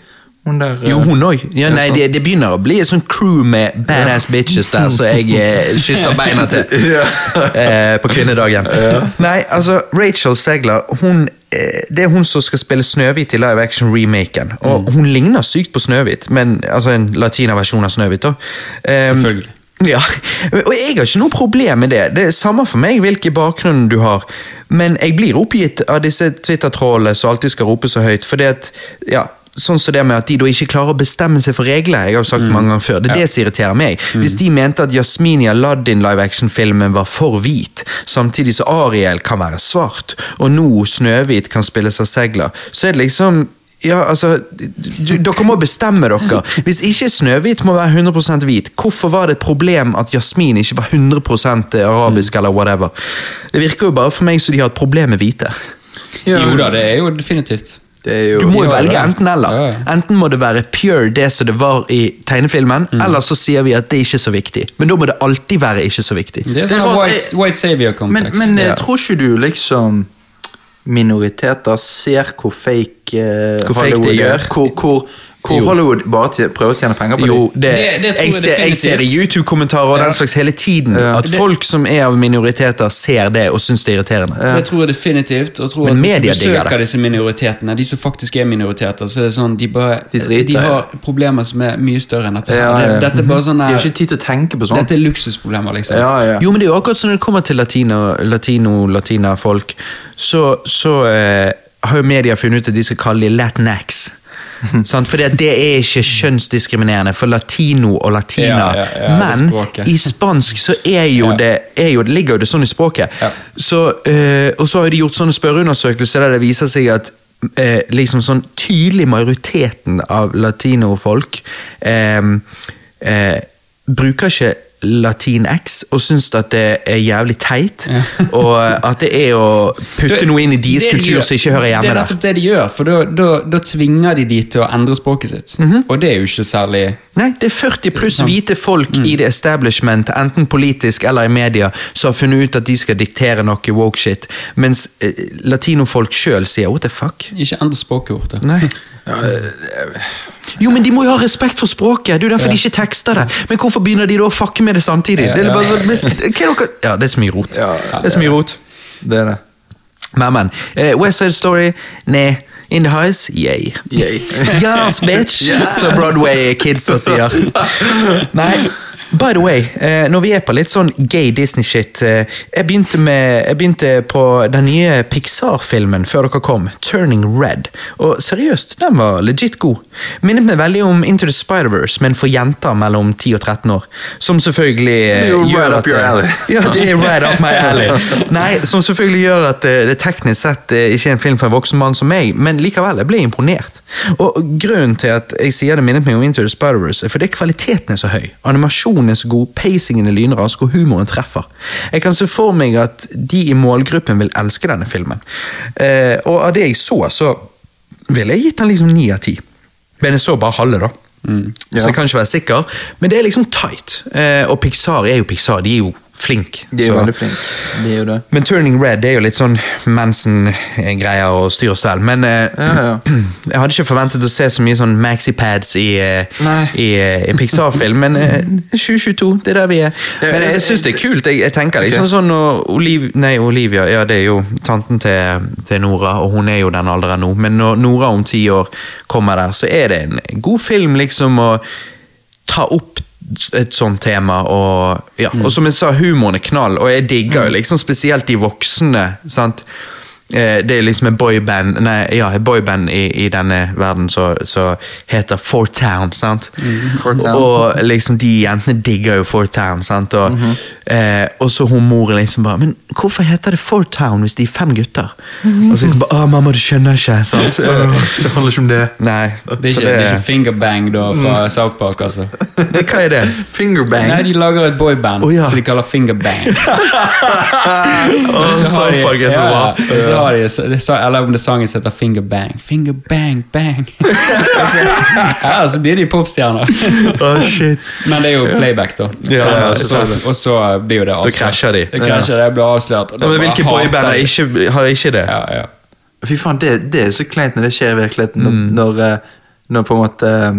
Hun der, eh, Jo, hun òg. Ja, nei, sånn. det, det begynner å bli et sånt crew med badass bitches der, så jeg eh, kysser beina til eh, på kvinnedagen. Nei, altså, Rachel Segler hun, eh, Det er hun som skal spille Snøhvit i live action-remaken. Og hun ligner sykt på Snøhvit, men altså en latinaversjon av Snøhvit. da. Eh, Selvfølgelig. Ja, og jeg har ikke noe problem med det. Det er samme for meg hvilken bakgrunn du har. Men jeg blir oppgitt av disse Twitter-trollene som alltid skal rope så høyt. For det at, ja, sånn som det med at de da ikke klarer å bestemme seg for regler. Jeg har jo sagt det mange ganger før. Det er det som irriterer meg. Hvis de mente at Yasmini Aladdin live action-filmen var for hvit, samtidig som Ariel kan være svart, og nå Snøhvit kan spille seg segler, så er det liksom ja, altså, du, Dere må bestemme dere. Hvis ikke Snøhvit må være 100% hvit, hvorfor var det et problem at Jasmin ikke var 100% arabisk eller whatever? Det virker jo bare for meg som de har et problem med hvite. Ja, Jo da, det er jo definitivt. Det er jo, Du må jo velge enten eller. Ja, ja. Enten må det være pure det som det var i tegnefilmen, Mm. eller så sier vi at det er ikke er så viktig. Men da må det alltid være ikke så viktig. Det er sånn white, white savior-kompleks. men men Ja. tror ikke du liksom minoriteter ser hvor fake, eh, Hvor fake Hollywood er? Hvor, hvor, hvor Jo. Hollywood bare prøver å tjene penger på Jo, det, Det- det tror jeg, jeg ser, jeg ser i. YouTube-kommentarer og Ja. den slags hele tiden Ja. at folk som er av minoriteter, ser det og syns det er irriterende. Det tror jeg definitivt. Og tror Men at Hvis du besøker disse minoritetene, de som faktisk er minoriteter, så er det sånn de bare De driter de har problemer som er mye større enn dette. Ja, ja. Dette er bare sånn De har ikke tid til å tenke på sånt. Dette er luksusproblemer, liksom. Ja, ja. Jo, men det er jo akkurat sånn når det kommer til latino, latino latina folk, så, så eh, har jo media funnet ut at de skal kalle de latinx. Sant? For det er ikke kjønnsdiskriminerende for latino og latina. Ja, ja, men i spansk så er jo det, er jo, ligger jo det sånn i språket. Så, øh, og så har de gjort sånne spørreundersøkelser der det viser seg at øh, liksom sånn tydelig majoriteten av latinofolk eh, øh, bruker ikke latinx og syns at det er jævlig teit. Ja. og at det er å putte Du, noe inn i deres det de kultur som ikke hører Det hjemme er der. nettopp det de gjør, for da, da, da tvinger de de til å endre språket sitt. Mhm. Og det er jo ikke særlig Nei, det er 40 pluss hvite folk i det establishment, enten politisk eller i media, som har funnet ut at de skal diktere noe woke shit, mens eh, latinofolk sjøl sier what the fuck? Ikke endre språket vårt. Nei. Jo, men de må jo ha respekt for språket. Det er jo derfor de ikke tekster det. Men hvorfor begynner de da å fucke med det samtidig? Ja, Det er bare så, er dere? Ja, det er så mye rot. Ja, det er så mye rot. Det er det. Men, men. Uh, West Side Story, nei. In the Highs, yay. Yay. yes, bitch! Så Broadway-kidsa sier. Nei. By the way, eh, når vi er på litt sånn gay Disney-shit eh, jeg, begynte med, jeg begynte på den nye Pixar-filmen før dere kom, Turning Red. Og seriøst, den var legit god. Minnet meg veldig om Into the Spider-Verse, men for jenter mellom 10 og 13 år. Som selvfølgelig eh, gjør right at det- alley. Ja, det er right up my alley. Nei, Som selvfølgelig gjør at eh, det teknisk sett eh, ikke er en film for en voksen mann som meg, men likevel, jeg ble imponert. Og Grunnen til at jeg sier det minnet meg om Into the Spider-Verse, er fordi kvaliteten er så høy. Animasjonen er så god, pacingen er lynrask, og humoren treffer. Jeg kan se for meg at de i målgruppen vil elske denne filmen. Eh, og av det jeg så, så ville jeg gitt den liksom ni av ti. Men jeg så bare halve, da. Så Ja. jeg kan ikke være sikker, men det er liksom tight. Eh, og Pixar er jo Pixar, de er jo flinke. De er jo veldig flink. De er jo det. men Turning Red det er jo litt sånn mensen-greier og styr selv. Men eh, Ja, ja. jeg hadde ikke forventet å se så mye sånn maxipads i, eh, i, eh, i Pixar-film, men eh, 2022, det er der vi er. Men jeg syns det er kult. Jeg, jeg tenker liksom okay. sånn når Oliv, nei, Olivia ja, det er jo tanten til, til Nora, og hun er jo den alderen nå. Men når Nora om ti år kommer der, så er det en god film liksom å ta opp et sånt tema. Og, ja. og som jeg sa, humoren er knall, og jeg digger jo liksom spesielt de voksne. sant? Eh, Det er liksom en boyband Nei, ja, et boyband i, i denne verden som heter Fort Town. sant? Fort Town. Og liksom de jentene digger jo Fort Town. sant? Og, eh, og så hun moren liksom bare Men hvorfor heter det Four Town hvis de er fem gutter? Og så liksom bare Å, mamma, du skjønner ikke. sant? Det handler ikke om det. Nei. Det er ikke, det er ikke fingerbang da fra South Park, altså. det, Hva er det? Fingerbang. Nei, de lager et boyband oh, ja. som de kaller fingerbang. Åh, Så har de- ja, så ja, og så har de, så- eller om det sangen som heter Fingerbang. Fingerbang, bang. bang. så, ja, så blir de popstjerner. oh, shit. Men det er jo playback, da. Ja, Så- ja, så, selvfølgelig. og så blir jo det avslørt. Da krasjer de. Det krasjer, det blir avslørt. og da Men hvilke boyband har har ikke det? Ja, ja. Fy faen, det, det er så kleint når det skjer i virkeligheten. Når, Mm. når, eh, når på en måte eh,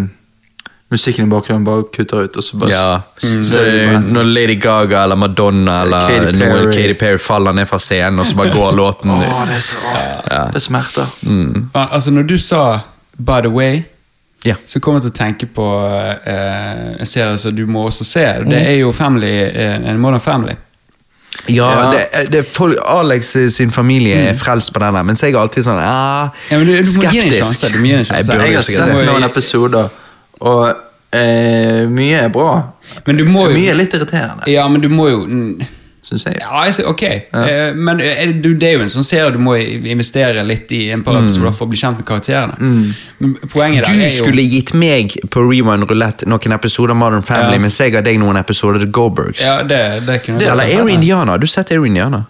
musikken i bakgrunnen bare kutter ut, og så bare Ja, Mm. bare- Når Lady Gaga eller Madonna eller Katy noen Perry. Katy Perry faller ned fra scenen, og så bare går låten Åh, det er så ja. Det smerter. Mm. Altså, når du sa By the way, Ja. så kommer jeg til å tenke på eh, en serie som du må også se. Mm. Det er jo Family, eh, en Modern Family. Ja, Ja. Det, er- det er folk, Alex sin familie er frelst på den så mens jeg er alltid sånn ah, Ja, men du, du en skeptisk. sjanse. Du må gi en sjanse. Jeg Jeg har sett det. noen episoder, og eh, mye er bra. Men du må jo Mye er litt irriterende, Ja, men du må jo mm, syns jeg. Ja, jeg ok. Ja. men er det, det er jo en sånn serie du må investere litt i en par episoder for å bli kjent med karakterene. Men poenget der Du er jo skulle gitt meg på Rewind Roulette noen episoder av Modern Family, Ja. mens jeg ga deg noen episoder av The Goldbergs. Ja, det, det kunne Eller Air Indiana. Du Har sett Air Indiana?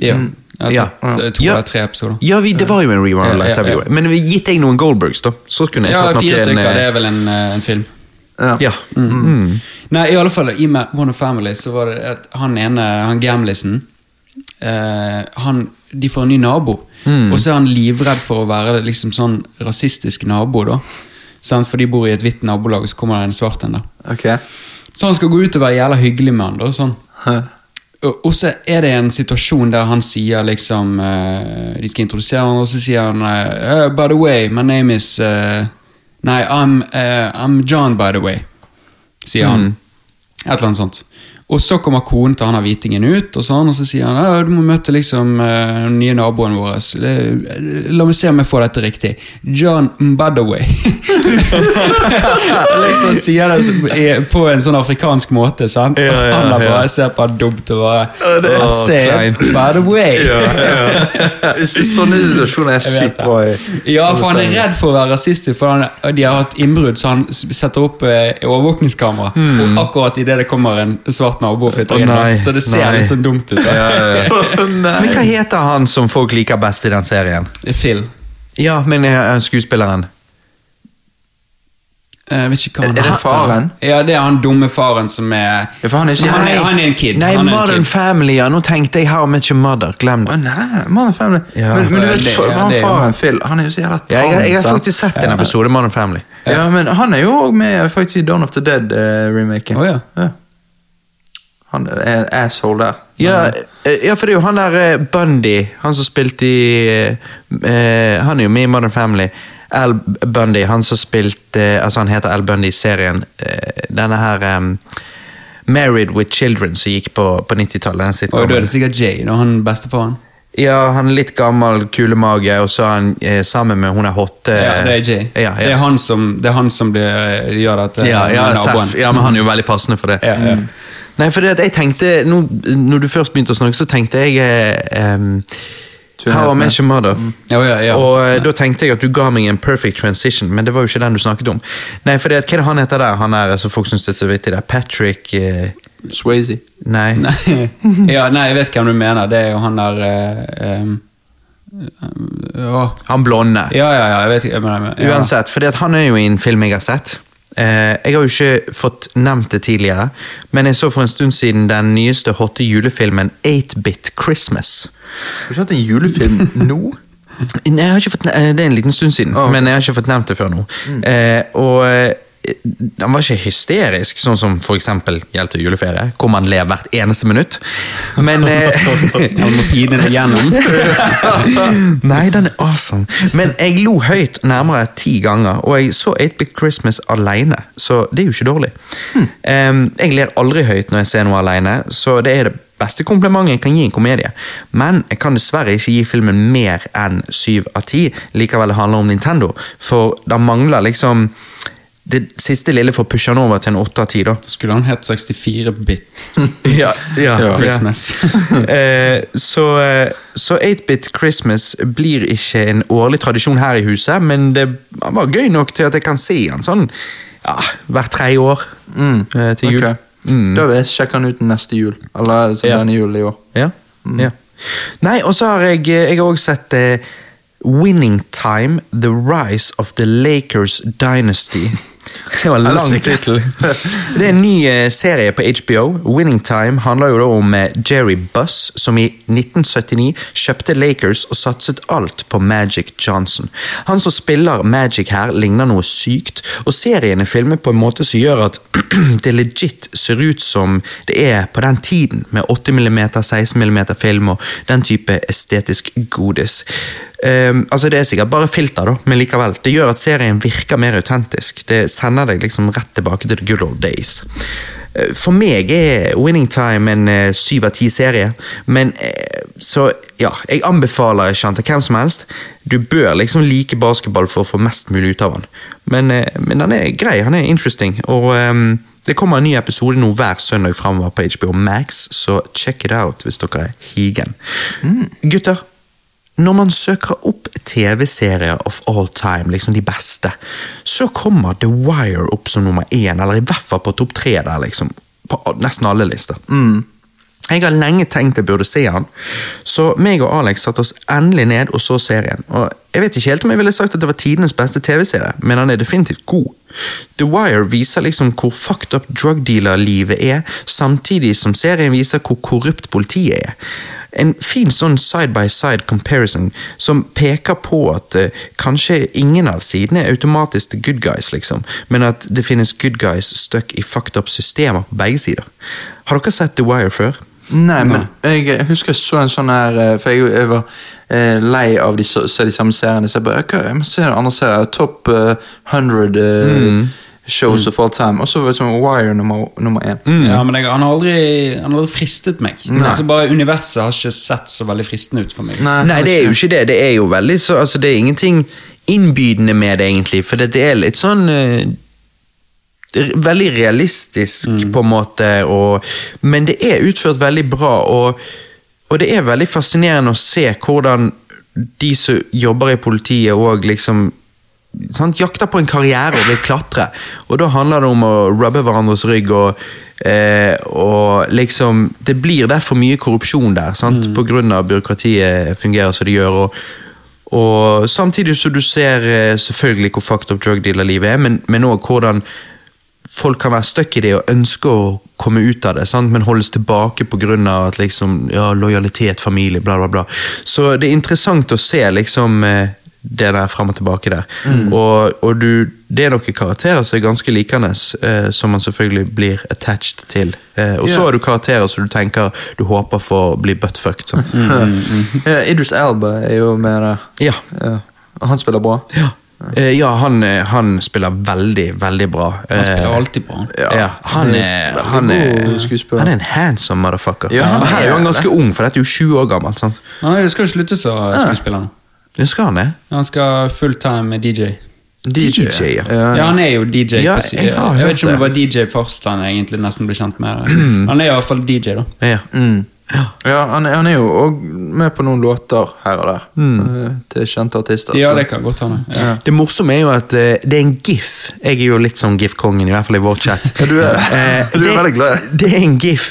Ja. Altså, Ja. To Ja. det er tre episoder. Ja, vi, det var jo en Rewind Ja, Roulette. ja, ja. Men gitt deg noen Goldbergs, da. Så kunne jeg Ja, fire stykker. En, Det er vel en, eh, en film. Ja. Ja. Mm. Nei, i alle fall, i One of Family så var det at han ene, han gamlisen eh, han, De får en ny nabo, Mm. og så er han livredd for å være liksom sånn rasistisk nabo, da. Sant? For de bor i et hvitt nabolag, og så kommer det en svart en der. Ok. Så han skal gå ut og være jævla hyggelig med han, da. Sånn. Og og så er det en situasjon der han sier liksom eh, De skal introdusere han, og så sier han eh, By the way, my name is eh, Nei, I'm, uh, I'm John, by the way. Sier han. Et eller annet sånt. Og så kommer konen til han av hvitingen ut, og sånn, og så sier han du må møte liksom eh, den nye naboen vår. Eh, La meg se om jeg får dette riktig. John Mbadaway. liksom sier det på en sånn afrikansk måte, sant? Ja, ja, han ja. bare ser på dumt og bare det er «I så said. By the way. Så- Sånne situasjoner er sykt bra Ja, for han er redd for å være rasistisk, for han, de har hatt innbrudd, så han setter opp eh, overvåkningskamera. Og akkurat idet det kommer en svart nabo og flytter Å, inn, nei, så det ser nei. litt sånn dumt ut. da. Men hva heter han som folk liker best i den serien? Phil. Ja, men eh, skuespilleren. Eh, Jeg vet ikke hva han Er det heter. faren? Ja, det er han dumme faren som er Ja, for han er ikke han, er, han er en kid. Nei, han er en Modern kid. Family, ja. Nå tenkte jeg How Much Your Mother. Glem det. Oh, nei, Modern Family. Ja. Men, men du vet, det- for, for han det jo- faren Phil, han er jo så jævla Ja, jeg, jeg har faktisk sett en episode Modern Family. Ja, men han er jo òg med faktisk i Dawn of the Dead-remaken. Å, ja. Han er asshole der. Ja, eh, ja, for det er jo han der eh, Bundy, han som spilte i eh, eh, Han er jo med i Modern Family. Al Bundy, han som spilte eh, Altså, han heter Al Bundy i serien. eh, denne her um, Married with Children som gikk på, på 90-tallet. den Og da er det sikkert Jay, når han bestefaren. Ja, han er litt gammel, kulemage, og så er han eh, sammen med hun er hotte Ja, det er Jay. Ja, ja. Det, er han som, det er han som blir, eh, gjør dette. ja, ja. Seth. ja, men han er jo veldig passende for det. Ja, ja. Nei, for det at jeg tenkte, nå, når du først begynte å snakke, så tenkte jeg her ikke a How I Met Your Mother. Ja, ja, ja. Og eh, da tenkte jeg at du ga meg en perfect transition, men det var jo ikke den du snakket om. Nei, for det, hva er det han heter der? Han er, så folk syns det er så vittig. Det er Patrick uh, Swayze. Nei. Nei. ja, nei, jeg vet hvem du mener. Det er jo han der uh, um, ja. Han blonde. ja, ja, ja, jeg vet ikke. mener, ja. Uansett, for at han er jo i en film jeg har sett. Eh, jeg har jo ikke fått nevnt det tidligere, men jeg så for en stund siden den nyeste hotte julefilmen 8-Bit Christmas. Har du ikke hatt en julefilm nå? Nei, jeg har ikke fått, eh, det er en liten stund siden, oh, okay. men jeg har ikke fått nevnt det før nå. Eh, og den var ikke hysterisk, sånn som eksempel Hjelp til juleferie, hvor man ler hvert eneste minutt. Men eh, Han må pine deg gjennom. Nei, den er awesome. Men jeg lo høyt nærmere ti ganger, og jeg så 8-Bit Christmas alene, så det er jo ikke dårlig. Em, jeg ler aldri høyt når jeg ser noe alene, så det er det beste komplimentet jeg kan gi en komedie. Men jeg kan dessverre ikke gi filmen mer enn syv av ti. Likevel det handler om Nintendo, for det mangler liksom det siste lille for å pushe han over til en 8 av 10. da. Skulle han hett 64-bit Ja, ja, Christmas. Eh, så eh, så 8-bit Christmas blir ikke en årlig tradisjon her i huset, men det var gøy nok til at jeg kan se han sånn ja, hvert tredje år eh, til jul. Ok. Da vil jeg sjekke han ut neste jul. Eller som Ja. denne julen i år. Ja, ja. Nei, og så har jeg Jeg har også sett eh, Winning Time, The Rise of the Lakers Dynasty. Det var en lang tittel. Det er en ny eh, serie på HBO. Winning Time handler jo da om eh, Jerry Buss, som i 1979 kjøpte Lakers og satset alt på Magic Johnson. Han som spiller Magic her, ligner noe sykt, og serien er filmet på en måte som gjør at det legit ser ut som det er på den tiden, med 8 mm, 16 mm film og den type estetisk godis. Um, altså Det er sikkert bare filter, da, men likevel. Det gjør at serien virker mer autentisk. Det sender deg liksom rett tilbake til the good old days. Eh, For meg er Winning Time en eh, syv av ti serie, men eh, så ja, jeg anbefaler ikke han til hvem som helst. Du bør liksom like basketball for å få mest mulig ut av han. Men, men han er grei, han er interesting, og um, det kommer en ny episode nå hver søndag fremover på HBO Max, så check it out hvis dere er higen. Gutter, når man søker opp TV-serier of all time, liksom de beste, så kommer The Wire opp som nummer én, eller i hvert fall på topp tre der, liksom. På nesten alle lister. Jeg har lenge tenkt jeg burde se han, så meg og Alex satte oss endelig ned og så serien. Og Jeg vet ikke helt om jeg ville sagt at det var tidenes beste TV-serie, men han er definitivt god. The Wire viser liksom hvor fucked up drug dealer-livet er, samtidig som serien viser hvor korrupt politiet er. En fin sånn side-by-side comparison som peker på at uh, kanskje ingen av sidene er automatisk the good guys, liksom, men at det finnes good guys stuck i fucked up systemer på begge sider. Har dere sett The Wire før? Nei, men jeg, jeg husker jeg så en sånn her eh, For jeg, jeg var eh, lei av de, så, se de samme seriene, så jeg bare ok, jeg må se andre serier. Top uh, 100 eh, shows of all time. Og så var det sånn Wire nummer, nummer én. Ja, men jeg, han, har aldri, han har aldri fristet meg. Nei. Altså bare Universet har ikke sett så veldig fristende ut for meg. Nei, Nei, det er jo ikke det. Det er jo veldig så Altså, det er ingenting innbydende med det, egentlig, for det er litt sånn er Veldig realistisk, på en måte, og, men det er utført veldig bra, og, og det er veldig fascinerende å se hvordan de som jobber i politiet, og liksom sant, jakter på en karriere og vil klatre. Og da handler det om å rubbe hverandres rygg og, eh, og liksom Det blir derfor mye korrupsjon der, sant? på grunn av byråkratiet fungerer som det gjør. og og samtidig så du ser eh, selvfølgelig hvor fucked up drug dealer-livet er, men, også hvordan folk kan være stuck i det og ønske å komme ut av det, sant? men holdes tilbake pga. liksom, ja, lojalitet, familie, bla, bla, bla. Så det er interessant å se liksom eh, det der fram og tilbake der. Og, og du, det er noen karakterer som er ganske likende, eh, som man selvfølgelig blir attached til. Eh, og så Ja. har du karakterer som du tenker du håper får bli buttfucked. sant? Ja, Idris Elba er jo med der. Ja. Ja. Og han spiller bra. Ja, Eh, ja han, eh, han spiller veldig, veldig bra. Han spiller Eh, alltid bra. Ja, han han er er, han er, han er en handsome motherfucker. Ja, han og her er han er ganske ung, for dette er jo 20 år gammel. sant? Han skal jo slutte som skuespiller. Det skal han det? Han skal fulltime DJ. DJ, ja. Ja, han er jo DJ. Ja, jeg jeg vet ikke om det det. var DJ først han egentlig nesten ble kjent med. Han er i hvert fall DJ, da. Ja. Mm. Ja, han, er- han er jo òg med på noen låter her og der. Mm. Til kjente artister. Ja, så- det kan godt. Ja. Det morsomme er jo at uh, det er en gif. Jeg er jo litt sånn gif-kongen, i hvert fall i vår chat. Ja, du er- uh, du er det- veldig glad. Det er en gif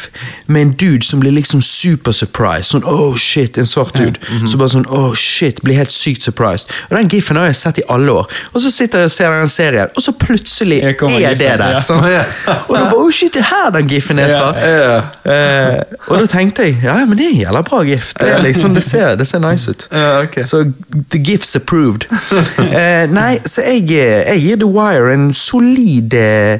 med en dude som blir liksom super surprised. Sånn oh shit, en svart dude. Mhm. Så bare sånn oh shit, blir helt sykt surprised. Og den gifen har jeg sett i alle år. Og så sitter jeg og ser den serien, og så plutselig er er det der. ja. sant? Og da bare oh shit, det er her den gifen er fra. Ja. Eh, og da tenkte jeg ja, men det er en jævla bra gift. Det, liksom, det, ser, det ser nice ut. Ja, okay. Så the gifts approved. eh, nei, så jeg, eh, jeg gir The Wire en solid eh,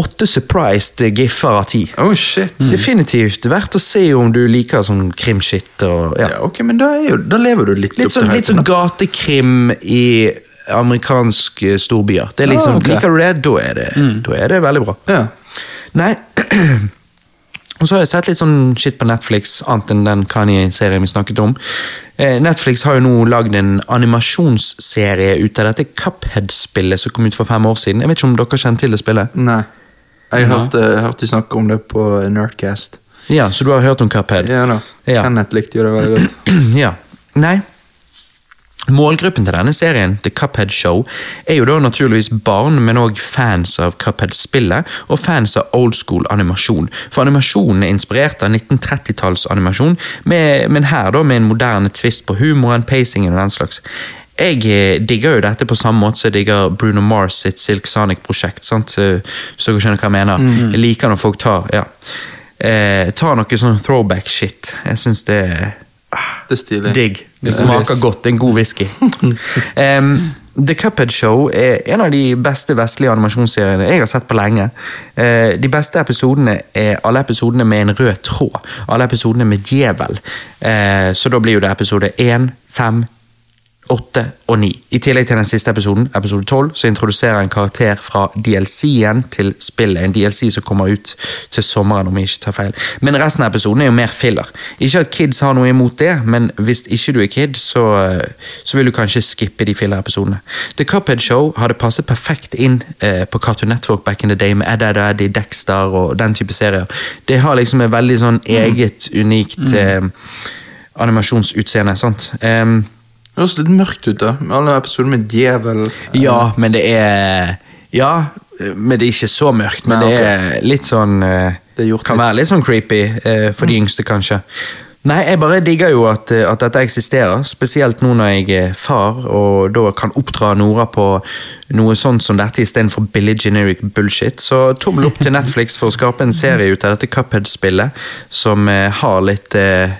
åtte surprised giffer av ti. Oh, shit. Definitivt verdt å se om du liker sånn krimshit. Og, ja. Ja, ok, men da, jo, da lever du litt, Litt opp sånn, til litt sånn gatekrim i amerikanske storbyer. Det er liksom, Ah, okay. Liker du det, da er det, da er det veldig bra. Ja. Nei Og så har jeg sett litt sånn shit på Netflix, annet enn den Kanye-serien vi snakket om. Eh, Netflix har jo nå lagd en animasjonsserie ut av dette Cuphead-spillet som kom ut for fem år siden. Jeg vet ikke om dere kjenner til det spillet? Nei. Jeg hørte, hørte de snakke om det på Nerdcast. Ja, Så du har hørt om Cuphead? Ja da. Ja. Kenneth likte jo det veldig godt. ja. Nei. Målgruppen til denne serien, The Cuphead Show, er jo da naturligvis barn, men òg fans av Cuphead-spillet, og fans av old school animasjon. For animasjonen er inspirert av 1930-tallsanimasjon, med- men her da med en moderne twist på humoren, pacingen og den slags. Jeg eh, digger jo dette på samme måte som jeg digger Bruno Mars sitt Silk Sonic-prosjekt. sant? Så dere skjønner hva jeg mener. Jeg liker når folk tar ja. eh, tar noe sånn throwback-shit. Jeg syns det er Det er stilig. Digg. Det smaker godt. Det er en god whisky. um, The Cuphead Show er en av de beste vestlige animasjonsseriene jeg har sett på lenge. Eh, de beste episodene er alle episodene med en rød tråd. Alle episodene med djevel. Eh, så da blir jo det episode 1, 5, 8 og 9. I tillegg til den siste episoden, episode 12, så introduserer en karakter fra DLC-en til spillet. En DLC som kommer ut til sommeren, om jeg ikke tar feil. Men resten av episoden er jo mer filler. Ikke at kids har noe imot det, men hvis ikke du er kid, så, så vil du kanskje skippe de filler-episodene. The Cuphead Show hadde passet perfekt inn eh, på Cartoon Network back in the day, med Ed, Ed, Eddie, Dexter og den type serier. Det har liksom et veldig sånn eget, unikt eh, animasjonsutseende. sant? Em, Det høres litt mørkt ut, da. Med alle episoder med djevel. Ja, men det er Ja, men det er ikke så mørkt. Men Nei, det er litt sånn eh, Det gjort Kan litt. være litt sånn creepy eh, for de yngste, kanskje. Nei, jeg bare digger jo at, eh, at dette eksisterer, spesielt nå når jeg er far og da kan oppdra Nora på noe sånt som dette istedenfor billig generic bullshit. Så tommel opp til Netflix for å skape en serie ut av dette Cuphead-spillet som har litt eh,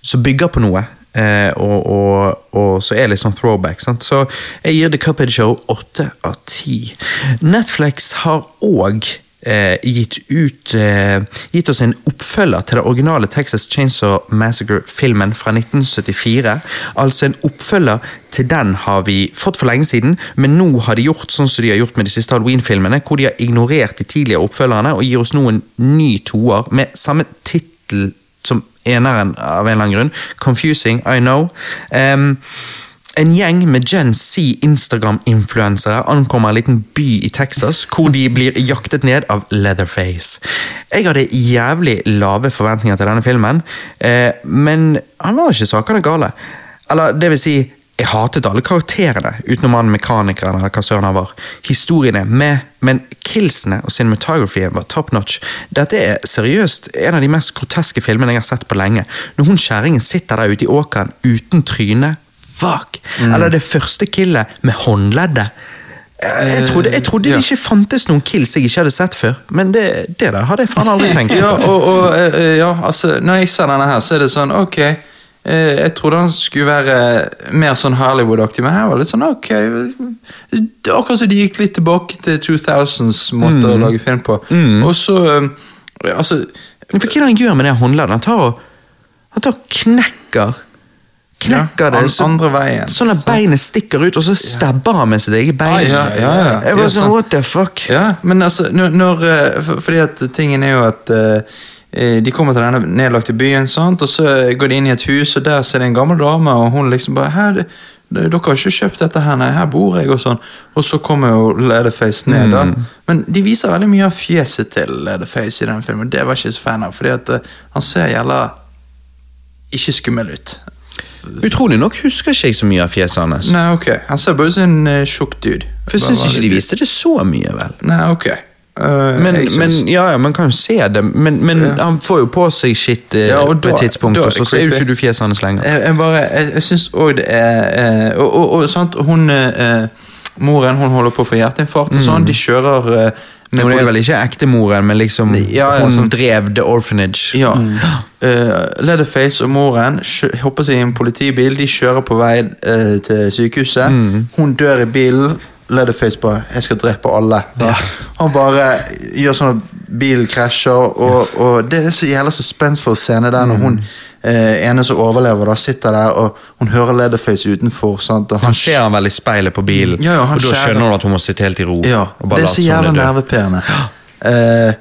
Som bygger på noe. Eh, og, og, og så er det litt sånn throwback. Sant? Så jeg gir The Cuphead Show åtte av ti. Netflix har òg eh, gitt ut eh, Gitt oss en oppfølger til den originale Texas Chainsaw Massacre-filmen fra 1974. Altså en oppfølger til den har vi fått for lenge siden, men nå har de gjort sånn som de har gjort med de siste Halloween-filmene, hvor de har ignorert de tidligere oppfølgerne og gir oss nå en ny toer med samme tittel som eneren av en eller annen grunn. Confusing, I know. Um, en gjeng med Gen Z Instagram-influensere ankommer en liten by i Texas, hvor de blir jaktet ned av Leatherface. Jeg hadde jævlig lave forventninger til denne filmen, eh, men han var ikke sakene gale. Eller, det vil si, jeg hatet alle karakterene, utenom han mekanikeren eller hva søren han var. Historiene med, men killsene og cinematografien var top notch. Dette er seriøst en av de mest groteske filmene jeg har sett på lenge. Når hun kjerringen sitter der ute i åkeren uten tryne, fuck! Eller det første killet med håndleddet. Jeg trodde, jeg trodde ja. det ikke fantes noen kills jeg ikke hadde sett før, men det, det der hadde jeg faen aldri tenkt Ja, på. og, og eh, eh, ja, altså, når jeg ser denne her, så er det sånn, ok eh, Jeg trodde han skulle være mer sånn Hollywood-aktig, men her var det litt sånn, ok Akkurat som de gikk litt tilbake til 2000s måte å lage film på. Og så eh, Altså For hva er det han gjør med det håndleddet? Han tar og, han tar og knekker Knekker det så- Sånn at beinet stikker ut, og så stabber han med sitt eget bein. Ah, ja, ja, ja. Jeg var sånn, what the fuck? Ja, men altså, når, når eh, for, Fordi at tingen er jo at eh, eh, de kommer til denne nedlagte byen, sant? og så går de inn i et hus, og der ser de en gammel dame, og hun liksom bare det, dere har ikke kjøpt dette her, nei, her bor jeg, og sånn. Og så kommer jo Leatherface ned, da. Men de viser veldig mye av fjeset til Leatherface i den filmen, det var jeg ikke så fan av, fordi at uh, han ser jævla ikke skummel ut. Utrolig nok husker ikke jeg så mye av fjeset hans. Nei, ok. Han ser bare ut som en uh, tjukk dude. For jeg syns ikke de viste det så mye, vel. Nei, ok. Uh, Men, men ja, ja, man kan jo se det, men, men han får jo på seg shit eh, Ja, da, på et tidspunkt, og så ser jo ikke du fjeset hans lenger. jeg, jeg bare Jeg, jeg syns òg det er eh, og, og, og sant, hun eh, Moren hun holder på å få hjerteinfarkt og sånn. De kjører eh, med Hun er vel ikke ektemoren, men liksom Ja, ja, hun sånn. drev The Orphanage. Ja. Eh, Leatherface og moren hopper seg i en politibil. De kjører på vei uh, til sykehuset. Hun dør i bilen. Leatherface bare 'Jeg skal drepe alle'. Ja. Han bare gjør sånn at bilen krasjer, og, og det er så jævla suspensfull scene der når hun eh, ene som overlever, da sitter der, og hun hører Leatherface utenfor. Sant? Og Han ser han vel i speilet på bilen, Ja, ja, og da skjønner hun at hun må sitte helt i ro. Ja, det er så jævla hun er nervepirrende. Eh,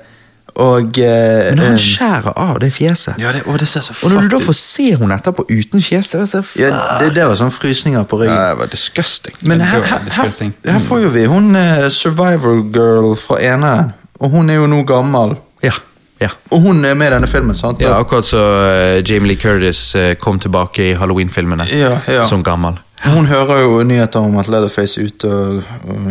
og eh, Når han skjærer av det fjeset, ja, det, og det ser så og når du da får se henne etterpå uten fjes, det er så Ja, det, det var sånn frysninger på ryggen. Ja, det var disgusting. Men her, her, her, her får jo vi hun eh, survival girl fra eneren. Og hun er jo nå gammel. Ja, ja. Og hun er med i denne filmen, sant? Ja, akkurat så uh, Jamie Lee Curtis uh, kom tilbake i Halloween-filmene Ja, ja. som gammel. Hun hører jo nyheter om at Leatherface er ute og, og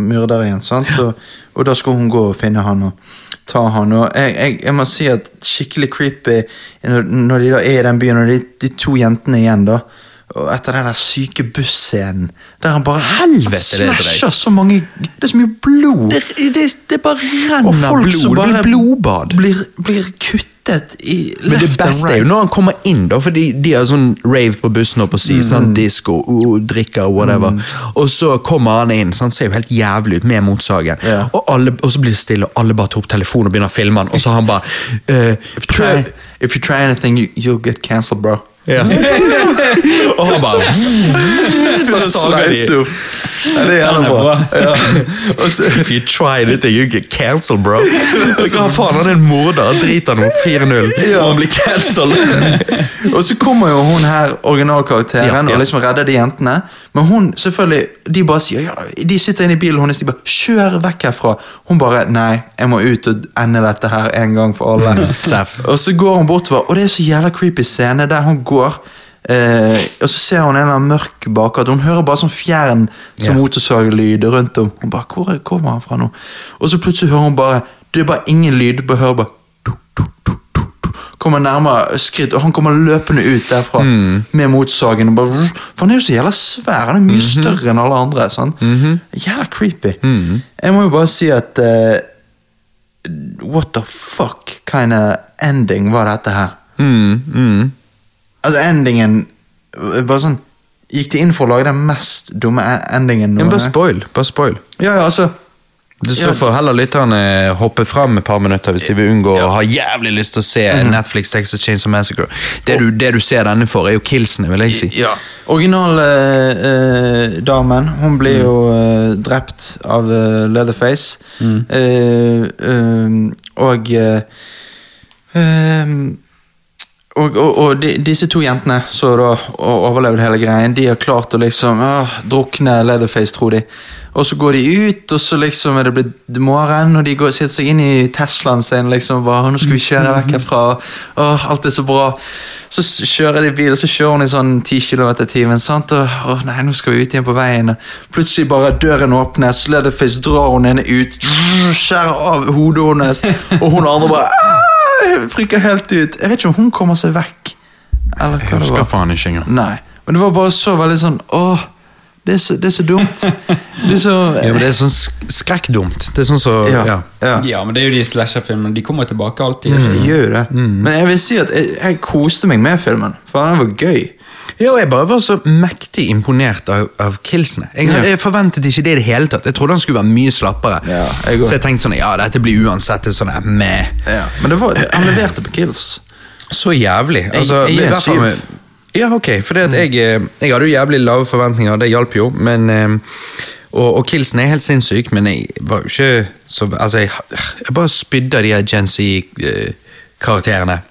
myrder igjen. sant? Og, og da skal hun gå og finne han og ta han. Og jeg, jeg, jeg må si at skikkelig creepy når, de da er i den byen, og de, de to jentene igjen, da. Og etter den der syke busscenen der han bare Helvete, det er slasher så mange Det er så mye blod. Det, det, det bare renner blod. som det bare blir blodbad. Blir, blir kuttet i Men det beste right. er jo når han kommer inn, da, fordi de har sånn rave på bussen opp og mm. sånn disco, uh, drikker, whatever. Og så kommer han inn, så han ser jo helt jævlig ut med motsagen. Yeah. Og, alle, og så blir det stille, og alle bare tar opp telefonen og begynner å filme han, og så har han bare uh, If you try, if you try anything, you, you'll get cancelled, bro. Ja. og han bare Bare de. Opp. Ja, det er gjerne er bra. Ja. Og så, If you try anything, you get cancelled, bro. Og så har faen han er en morder, driter han om 4-0, og han blir cancelled. og så kommer jo hun her, originalkarakteren, og liksom redder de jentene. Men hun, selvfølgelig, de bare sier ja, De sitter inne i bilen hennes, de bare 'kjør vekk herfra'. Hun bare 'nei, jeg må ut og ende dette her en gang for alle'. Og så går hun bortover, og det er så jævla creepy scene der hun går. Eh, og så ser hun en eller annen mørk bakgate. Hun hører bare sånn fjern som Ja. motorsaglyd rundt om. Hun bare, hvor er- kommer han fra nå? Og så plutselig hører hun bare Det er bare ingen lyd. Bare hører bare tuk, tuk, du. Kommer nærmere skritt, og han kommer løpende ut derfra med motsagen. Og bare, for han er jo så jævla svær. Han er mye større enn alle andre. Sant? Jævla creepy. Jeg må jo bare si at uh, What the fuck kind of ending var dette her? Mm, mm. Altså, endingen Bare sånn Gikk de inn for å lage den mest dumme e- endingen? Ja, bare spoil. Bare spoil. Ja, ja, altså Så får heller lytterne hoppe fram et par minutter hvis de vil unngå å ha jævlig lyst til å se mm. Netflix Texas of Massacre. Det du, det du ser denne for, er jo killsene, vil jeg si. Ja. Originaldamen hun blir jo uh, drept av uh, Leatherface. Eh, eh, og eh, eh, og, og, og de, disse to jentene som da overlevde hele greien, de har klart å liksom åh, drukne Leatherface, tror de. Og så går de ut, og så liksom er det blitt morgen, og de går, sitter seg inn i Teslaen sin. liksom bare, 'Nå skal vi kjøre vekk herfra.' Åh, alt er så bra. Så kjører de bil, og så kjører hun i sånn 10 km i timen. sant? Og, åh, nei, nå skal vi ut igjen på veien. Plutselig bare døren åpnes, Leatherface drar hun ene ut, skjærer av hodet hennes, og hun andre bare «Ah!» friker helt ut. Jeg vet ikke om hun kommer seg vekk. Eller Jeg hva det husker var. faen ikke engang. Nei, men det var bare så veldig sånn Åh, det er så, det er så dumt. Det er så Ja, men Det er sånn sk- skrekkdumt. Det er sånn så, ja, ja. ja. Ja, men det er jo de slasherfilmene. De kommer tilbake alltid. Det gjør jo det. Men jeg vil si at jeg, jeg koste meg med filmen, for den var gøy. Ja, og Jeg bare var så mektig imponert av, av killsene. Jeg, hadde- Ja. jeg forventet ikke det i det hele tatt. Jeg trodde han skulle være mye slappere. Ja, jeg så jeg tenkte sånn, ja, dette blir uansett et sånn eh, meh. Men det var, han leverte på kills. Så jævlig. Altså, jeg jeg, syv. med- Ja, ok. For jeg, eh, jeg hadde jo jævlig lave forventninger, det hjalp jo. Men, eh, og, og Kilsen er helt sinnssyk, men jeg var jo ikke så Altså, jeg, jeg bare spydde de her Gen karakterene.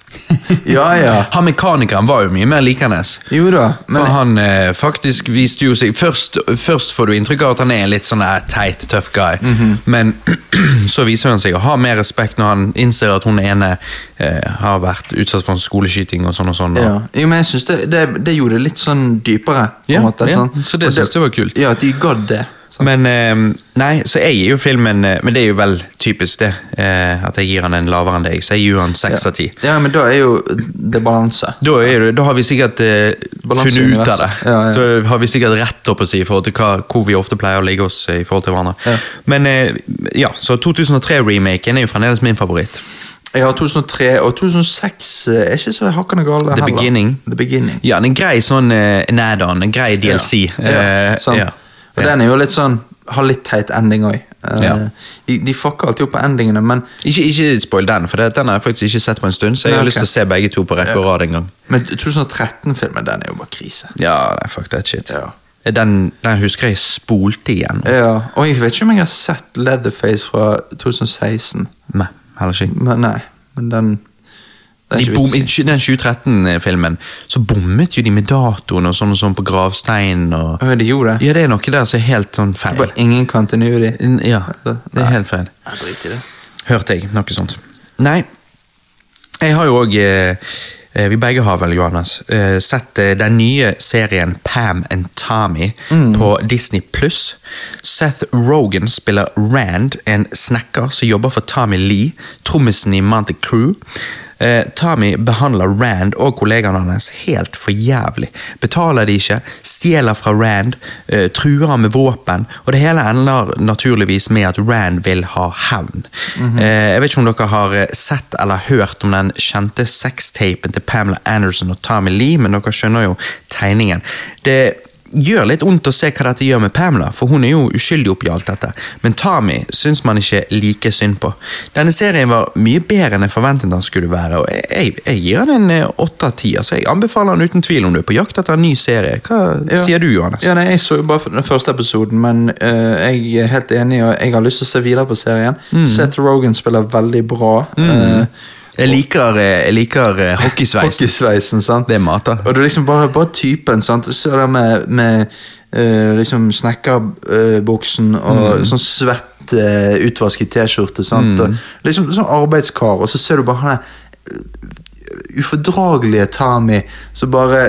Ja, ja. Han mekanikeren var jo mye mer likende. Jo da, men For han eh, faktisk viste jo seg først, først får du inntrykk av at han er en litt sånn eh, teit, tøff guy. Mhm. Men så viser han seg å ha mer respekt når han innser at hun ene eh, har vært utsatt for en skoleskyting og sånn og sånn. og- Ja, jo, men jeg synes det, det, det gjorde det litt sånn dypere. på Ja, måte, sånn. så det syns jeg var kult. Ja, at de gadd det. Sant? Men eh, Nei, så jeg gir jo filmen eh, Men det er jo vel typisk det, eh, at jeg gir han en lavere enn deg. Så jeg gir han seks av ti. Ja, men da er jo det balanse. Da, det, da har vi sikkert eh, funnet ut av det. Ja, ja. Da har vi sikkert rett opp å si i forhold til hva, hvor vi ofte pleier å ligge oss eh, i forhold til hverandre. Ja. Men ja, så 2003-remaken er jo fremdeles min favoritt. Ja, 2003 og 2006 er ikke så hakkende gale The heller. Beginning. The Beginning. Ja, en grei sånn uh, add-on, en grei DLC. Ja, ja, Eh, sant. ja. Og Ja. den er jo litt sånn Har litt teit ending òg. Ja. de, de fucker alltid opp på endingene, men, Ikke, ikke spoil den, for den har jeg faktisk ikke sett på en stund, så jeg Nei, har okay. lyst til å se begge to på rekke og rad en gang. men 2013-filmen den er jo bare krise. Ja, nei, fuck that shit. Ja. Den, den husker jeg spolte igjen. Ja, Og jeg vet ikke om jeg har sett Leatherface fra 2016. Nei, heller ikke. Men nei, men den det bom, i. Den 2013-filmen så bommet jo de med datoen og sånn og sånn på gravsteinen. Og... Ja, de gjorde det? Ja, det er noe der som er helt sånn feil. Bare ingen continuity. Ja, det er helt feil. Drit i det. Hørte jeg noe sånt. Nei, jeg har jo òg eh, eh, Vi begge har vel, Johannes, eh, sett eh, den nye serien Pam and Tommy på Disney pluss. Seth Rogan spiller Rand, en snekker som jobber for Tommy Lee, trommisen i Monty Crew. Eh, Tommy behandler Rand og kollegaene hans helt for jævlig. Betaler de ikke, stjeler fra Rand, eh, truer med våpen, og det hele ender naturligvis med at Rand vil ha hevn. eh, jeg vet ikke om dere har eh, sett eller hørt om den kjente sextapen til Pamela Anderson og Tommy Lee, men dere skjønner jo tegningen. Det gjør litt vondt å se hva dette gjør med Pamela, for hun er jo uskyldig oppi alt dette. Men Tami syns man ikke like synd på. Denne serien var mye bedre enn jeg forventet den skulle være, og jeg, jeg, gir den en eh, åtte av ti. Altså, jeg anbefaler den uten tvil om du er på jakt etter en ny serie. Hva Ja. sier du, Johannes? Ja, nei, Jeg så jo bare den første episoden, men uh, jeg er helt enig, og jeg har lyst til å se videre på serien. Mm. Seth Rogan spiller veldig bra. eh, Jeg liker, eh, jeg liker hockeysveisen. Hockeysveisen, sant? Det er mater. Og det er liksom bare, bare typen, sant? Så det med, med uh, liksom snekkerbuksen og sånn svett uh, utvasket T-skjorte, sant? Og liksom sånn arbeidskar, og så ser du bare han der eh, ufordragelige Tami som bare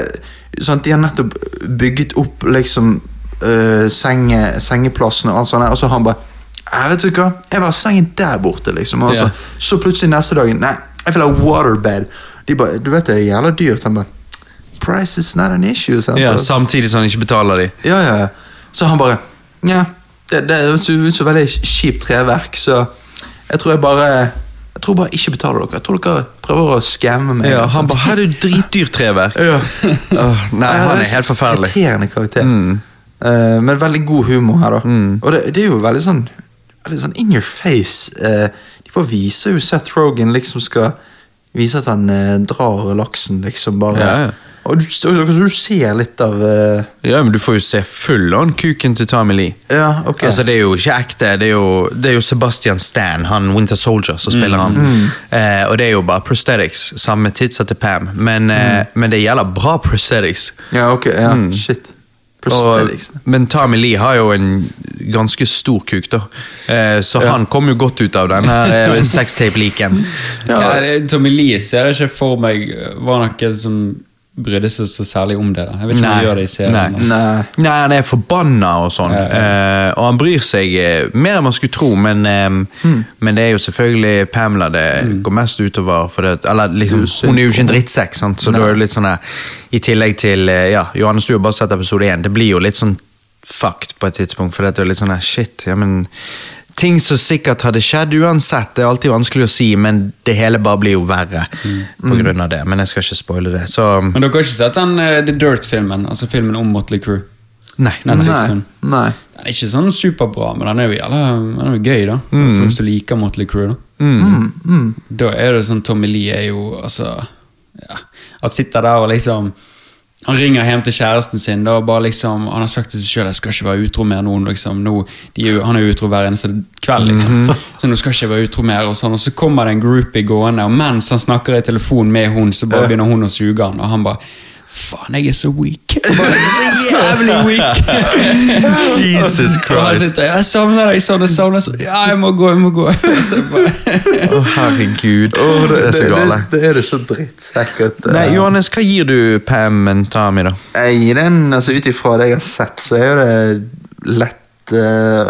sant? De har nettopp bygget opp liksom uh, senge, sengeplassene og alt sånt, og så han bare jeg vet du hva, jeg var sengen der borte, liksom. Og så, Ja. så plutselig neste dagen Nei, jeg vil ha waterbed. De bare, du vet det er jævla dyrt. Han bare Price is not an issue. Sant? Ja, samtidig som han ikke betaler de. ja, ja. Så han bare Ja, det, det så så veldig kjipt treverk, så jeg tror jeg bare Jeg tror bare ikke betaler dere. Jeg tror dere prøver å skamme meg. Ja, liksom. han bare 'Her er det dritdyrt treverk'. Ja. oh, nei, han er helt forferdelig. Irriterende karakter. Mm. Uh, men veldig god humor her, da. Og det, det er jo veldig sånn Veldig sånn in your face. Eh, bare viser jo Seth Rogan liksom skal vise at han eh, drar laksen, liksom. bare Ja, ja. Og du, og du ser litt av uh... Ja, men du får jo se full on kuken til Tommy Lee. Ja, ok. Altså, det er jo ikke ekte. Det er jo, det er jo Sebastian Stan, han Winter Soldier, som spiller han. Eh, og det er jo bare prosthetics. Samme tidsa til Pam. Men, eh, men det gjelder bra prosthetics. ja, ok. Ja, shit. Og, men Tommy Lee har jo en ganske stor kuk, da. Eh, så Ja. han kom jo godt ut av den her eh, sextape-leaken. Ja. Ja, Tommy Lee ser jeg ikke for meg var noe som brydde seg så særlig om det. da. Jeg vet ikke om han gjør det i serien. Nei. Nei. Nei, han er forbanna og sånn. Ja, Eh, og han bryr seg uh, mer enn man skulle tro, men, um, mm. men det er jo selvfølgelig Pamela det går mest utover. For det, eller liksom, Det jo hun er jo ikke en drittsekk, sant? så Nei. da er det litt sånn her, I tillegg til uh, ja, Johannes, du har bare sett episode én. Det blir jo litt sånn fucked på et tidspunkt, for det er litt sånn her, shit. ja, men Ting som sikkert hadde skjedd uansett, det er alltid vanskelig å si, men det hele bare blir jo verre mm. av det. Men jeg skal ikke spoile det. Så Men dere har ikke sett den uh, The Dirt-filmen? Altså filmen om Motley Crue? nei. Nei. Nei. Den er ikke sånn superbra, men den er jo jævla den er jo gøy, da. For Hvis du liker Motley Crue, da. Da er det sånn Tommy Lee er jo altså ja, Han sitter der og liksom han ringer hjem til kjæresten sin. Da, liksom, Han har sagt til seg sjøl jeg skal ikke være utro mer nå. Liksom, nå de han er utro hver eneste kveld. liksom. Så nå skal jeg ikke være utro mer. Og sånn, og så kommer det en groupie gående, og mens han snakker i telefon med hun, så bare begynner hun å suge han, og han bare Faen, jeg er så weak. Bare, jeg er så jævlig weak. Jesus Christ. Jeg, jeg savner deg sånn, jeg savner sånn. Ja, jeg må gå, jeg må gå. Å, herregud. Oh, det, er så gale. Det, det er det så drittsekk at eh, Nei, Johannes, hva gir du Pam og Tommy, da? Jeg gir den, altså Ut ifra det jeg har sett, så er jo det lett uh,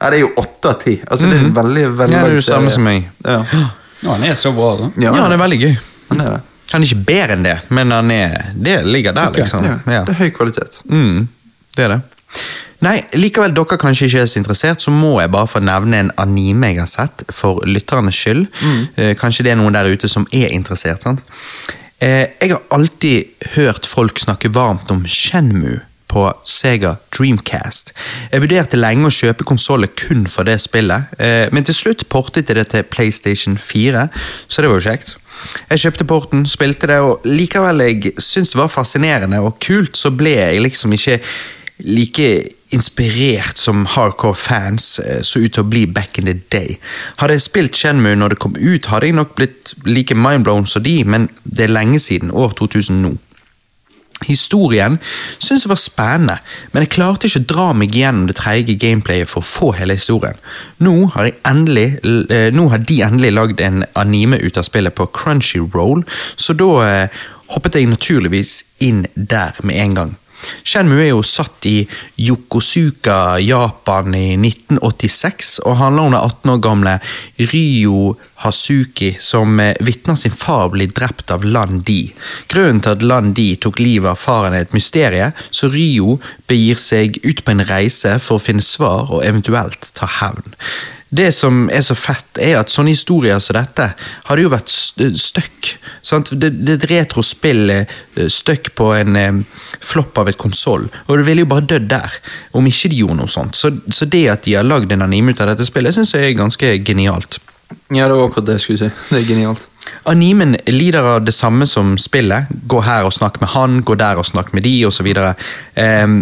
Ja, det er jo åtte av ti. Altså, det er en veldig veldig Mhm. Ja, det er jo det samme som meg. Ja. ja, han er så bra, altså. Ja, han er veldig gøy. Han er det. Han er ikke bedre enn det, men han er, det ligger der, okay, liksom. Ja, Ja. Det er høy kvalitet. Mm, det er det. Nei, likevel dere kanskje ikke er så interessert, så må jeg bare få nevne en anime jeg har sett, for lytternes skyld. Eh, kanskje det er noen der ute som er interessert, sant? Eh, jeg har alltid hørt folk snakke varmt om Shenmue på Sega Dreamcast. Jeg vurderte lenge å kjøpe konsollet kun for det spillet, eh, men til slutt portet jeg det til PlayStation 4, så det var jo kjekt. Jeg kjøpte porten, spilte det, og likevel jeg syntes det var fascinerende og kult, så ble jeg liksom ikke like inspirert som hardcore fans eh, så ut til å bli back in the day. Hadde jeg spilt Shenmue når det kom ut, hadde jeg nok blitt like mindblown som de, men det er lenge siden, år 2000 nå. Historien syntes jeg var spennende, men jeg klarte ikke å dra meg gjennom det treige gameplayet for å få hele historien. Nå har, endelig, eh, nå har de endelig lagd en anime ut av spillet på Crunchyroll, så da eh, hoppet jeg naturligvis inn der med en gang. Shenmue er jo satt i Yokosuka, Japan i 1986, og handler om den 18 år gamle Ryo Hasuki som eh, vitner sin far blir drept av Lan Di. Grunnen til at Lan Di tok livet av faren er et mysterie, så Ryo begir seg ut på en reise for å finne svar og eventuelt ta hevn. Det som er så fett, er at sånne historier som dette hadde jo vært stuck. Det, det er et retrospill stuck støkk på en eh, flopp av et konsoll, og det ville jo bare dødd der, om ikke de gjorde noe sånt. Så, så det at de har lagd en anime ut av dette spillet, syns jeg er ganske genialt. Ja, det var akkurat det jeg skulle si. Det er genialt. Animen lider av det samme som spillet. Gå her og snakk med han, gå der og snakk med de, osv. Um,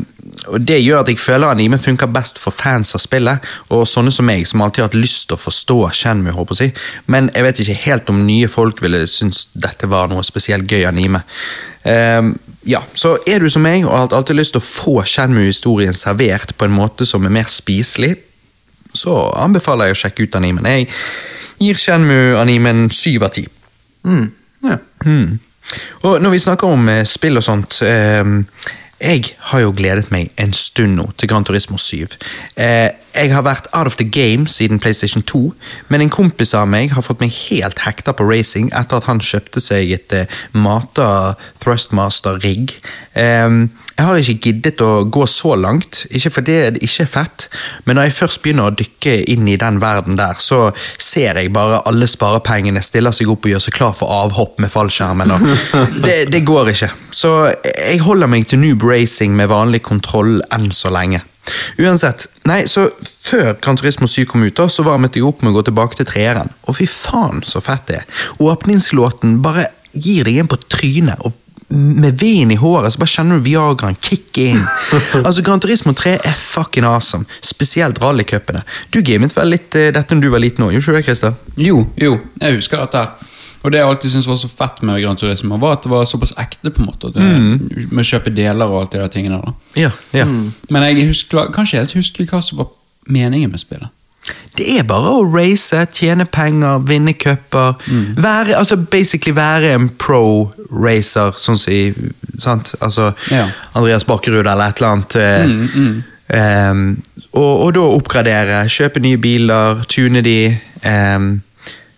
og det gjør at jeg føler anime funker best for fans av spillet, og sånne som meg, som alltid har hatt lyst til å forstå Shenmue, håper jeg. Men jeg vet ikke helt om nye folk ville synes dette var noe spesielt gøy anime. Um, ja, så er du som meg og har alltid lyst til å få Shenmue-historien servert på en måte som er mer spiselig, så anbefaler jeg å sjekke ut animen. Jeg gir Shenmue-animen syv av ti. Mm. Ja. Mm. Og når vi snakker om eh, spill og sånt eh, Jeg har jo gledet meg en stund nå til Gran Turismo 7. Eh, jeg har vært out of the game siden PlayStation 2, men en kompis av meg har fått meg helt hekta på racing etter at han kjøpte seg et uh, Mata Thrustmaster-rigg. Um, jeg har ikke giddet å gå så langt, ikke fordi det ikke er fett, men når jeg først begynner å dykke inn i den verden der, så ser jeg bare alle sparepengene stiller seg opp og gjør seg klar for avhopp med fallskjermen. Det, det går ikke. Så jeg holder meg til noob racing med vanlig kontroll enn så lenge. Uansett, nei, så Før Gran Turismo 7 kom ut, da, så varmet jeg opp med å gå tilbake til treeren. Og fy faen, så fett det er. Åpningslåten bare gir deg en på trynet. og med vinen i håret så bare kjenner du Viagraen kicke inn. altså Gran Turismo 3 er fucking awesome, spesielt rallycupene. Du gamet vel litt eh, dette når du var liten òg, gjorde du det, Christer? Jo, jo, jeg husker dette. Og det jeg alltid syntes var så fett med Grand Turismo, var at det var såpass ekte. på en måte. At mm. Med å kjøpe deler og alt de der tingene der. Ja, ja. Men jeg husker, kan ikke helt huske hva som var meningen med spillet. Det er bare å race, tjene penger, vinne cuper. Være, altså basically være en pro-racer, sånn som i sant? Altså, Ja. Andreas Bakkerud eller et eller annet. eh, ehm, og, og da oppgradere, kjøpe nye biler, tune de. Um,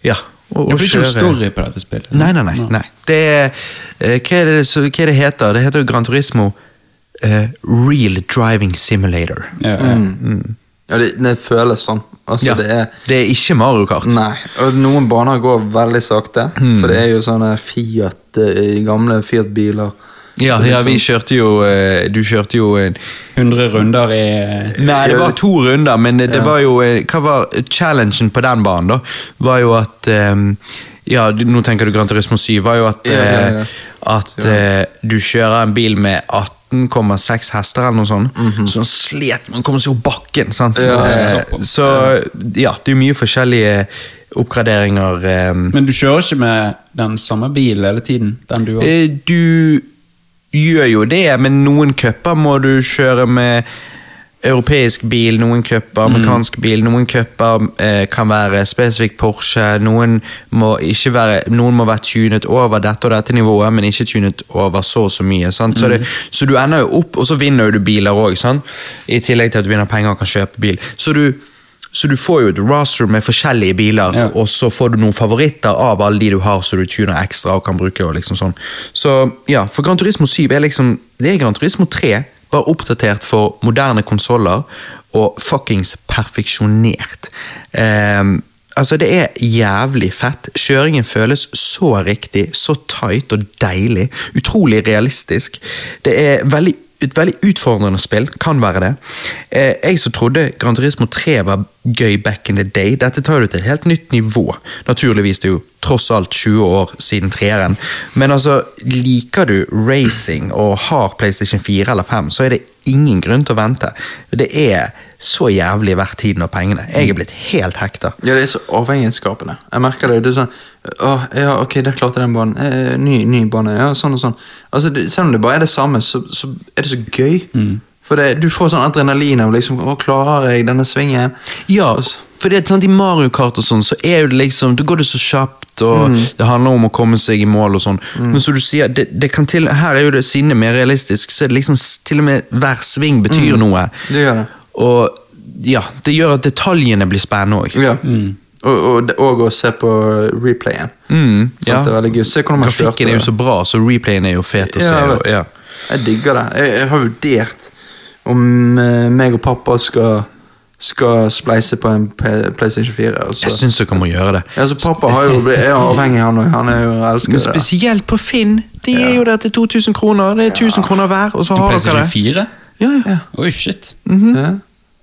ja. Og, Jeg det får ikke noe story på dette spillet. Nei, nei, nei. nei. Det er, eh, hva, er det, så- hva er det heter? Det heter jo Gran Turismo eh, Real Driving Simulator. Ja, ja. Ja, det, det føles sånn. Altså, Ja, det er det er ikke Mario Kart. Nei, og noen baner går veldig sakte. Hmm. For det er jo sånne Fiat, eh, gamle Fiat-biler. Ja, ja, vi sånn- kjørte jo eh, Du kjørte jo 100 runder i Nei, det var to runder, men det Ja. var jo eh, Hva var challengen på den banen, da? Var jo at eh, Ja, nå tenker du Gran Turismo 7, var jo at, Ja, ja, ja. eh, at eh, du kjører en bil med 18,6 hester eller noe sånt, så han slet med å komme seg opp bakken. sant? Ja, Eh, så ja, det er mye forskjellige oppgraderinger. eh, Men du kjører ikke med den samme bilen hele tiden? Den du har? Eh, Du gjør jo det, men noen cuper må du kjøre med europeisk bil, noen cuper amerikansk bil, noen cuper eh, kan være spesifikk Porsche, noen må, ikke være, noen må være tunet over dette og dette nivået, men ikke tunet over så og så mye. Sant? Så, det, så du ender jo opp, og så vinner du biler òg, i tillegg til at du vinner penger og kan kjøpe bil. Så du så du får jo et roster med forskjellige biler, Ja. og så får du noen favoritter av alle de du har, så du tuner ekstra og kan bruke. og liksom sånn. Så ja, for Gran Turismo 7 er liksom, det er Gran Turismo 3, bare oppdatert for moderne konsoller, og fuckings perfeksjonert. Um, altså, det er jævlig fett. Kjøringen føles så riktig, så tight og deilig. Utrolig realistisk. Det er veldig et veldig utfordrende spill, kan være det. Eh, jeg som trodde Gran Turismo 3 var gøy back in the day, dette tar du til et helt nytt nivå. Naturligvis, det er jo tross alt 20 år siden treeren. Men altså, liker du racing og har PlayStation 4 eller 5, så er det ingen grunn til å vente. Det er så jævlig verdt tiden og pengene. Jeg er blitt helt hekta. Ja, det er så avhengighetsskapende. Jeg merker det. det er sånn, Å, ja, ok, der klarte den banen. Eh, ny, ny bane. Ja, sånn og sånn. Altså, det, selv om det bare er det samme, så, så er det så gøy. For det, du får sånn adrenalin av liksom Å, klarer jeg denne svingen? Ja, for det er sant, I Mario Kart og sånn, så er det liksom, da går det så kjapt, og det handler om å komme seg i mål og sånn. Men som du sier, det, det kan til, her er jo det siden det er mer realistisk, så er det liksom til og med hver sving betyr noe. Det gjør det. Og ja, det gjør at detaljene blir spennende òg. Ja. Og, og, og å se på replayen. Mm, ja. Det er veldig gøy. Se hvordan man kjørte Grafikken er jo så bra, så replayen er jo fet å se. Ja, jeg og- ja. Jeg digger det. Jeg, jeg har vurdert om eh, meg og pappa skal, skal spleise på en PlayStation 4. Altså. Jeg syns dere må gjøre det. Ja, så pappa har jo, er jo avhengig, han òg. Han er jo elsker det. spesielt på Finn. De er jo der til 2000 kroner. Det er 1000 kroner hver, og så har dere PlayStation det. 4? Ja, ja. Oi, shit. Ja.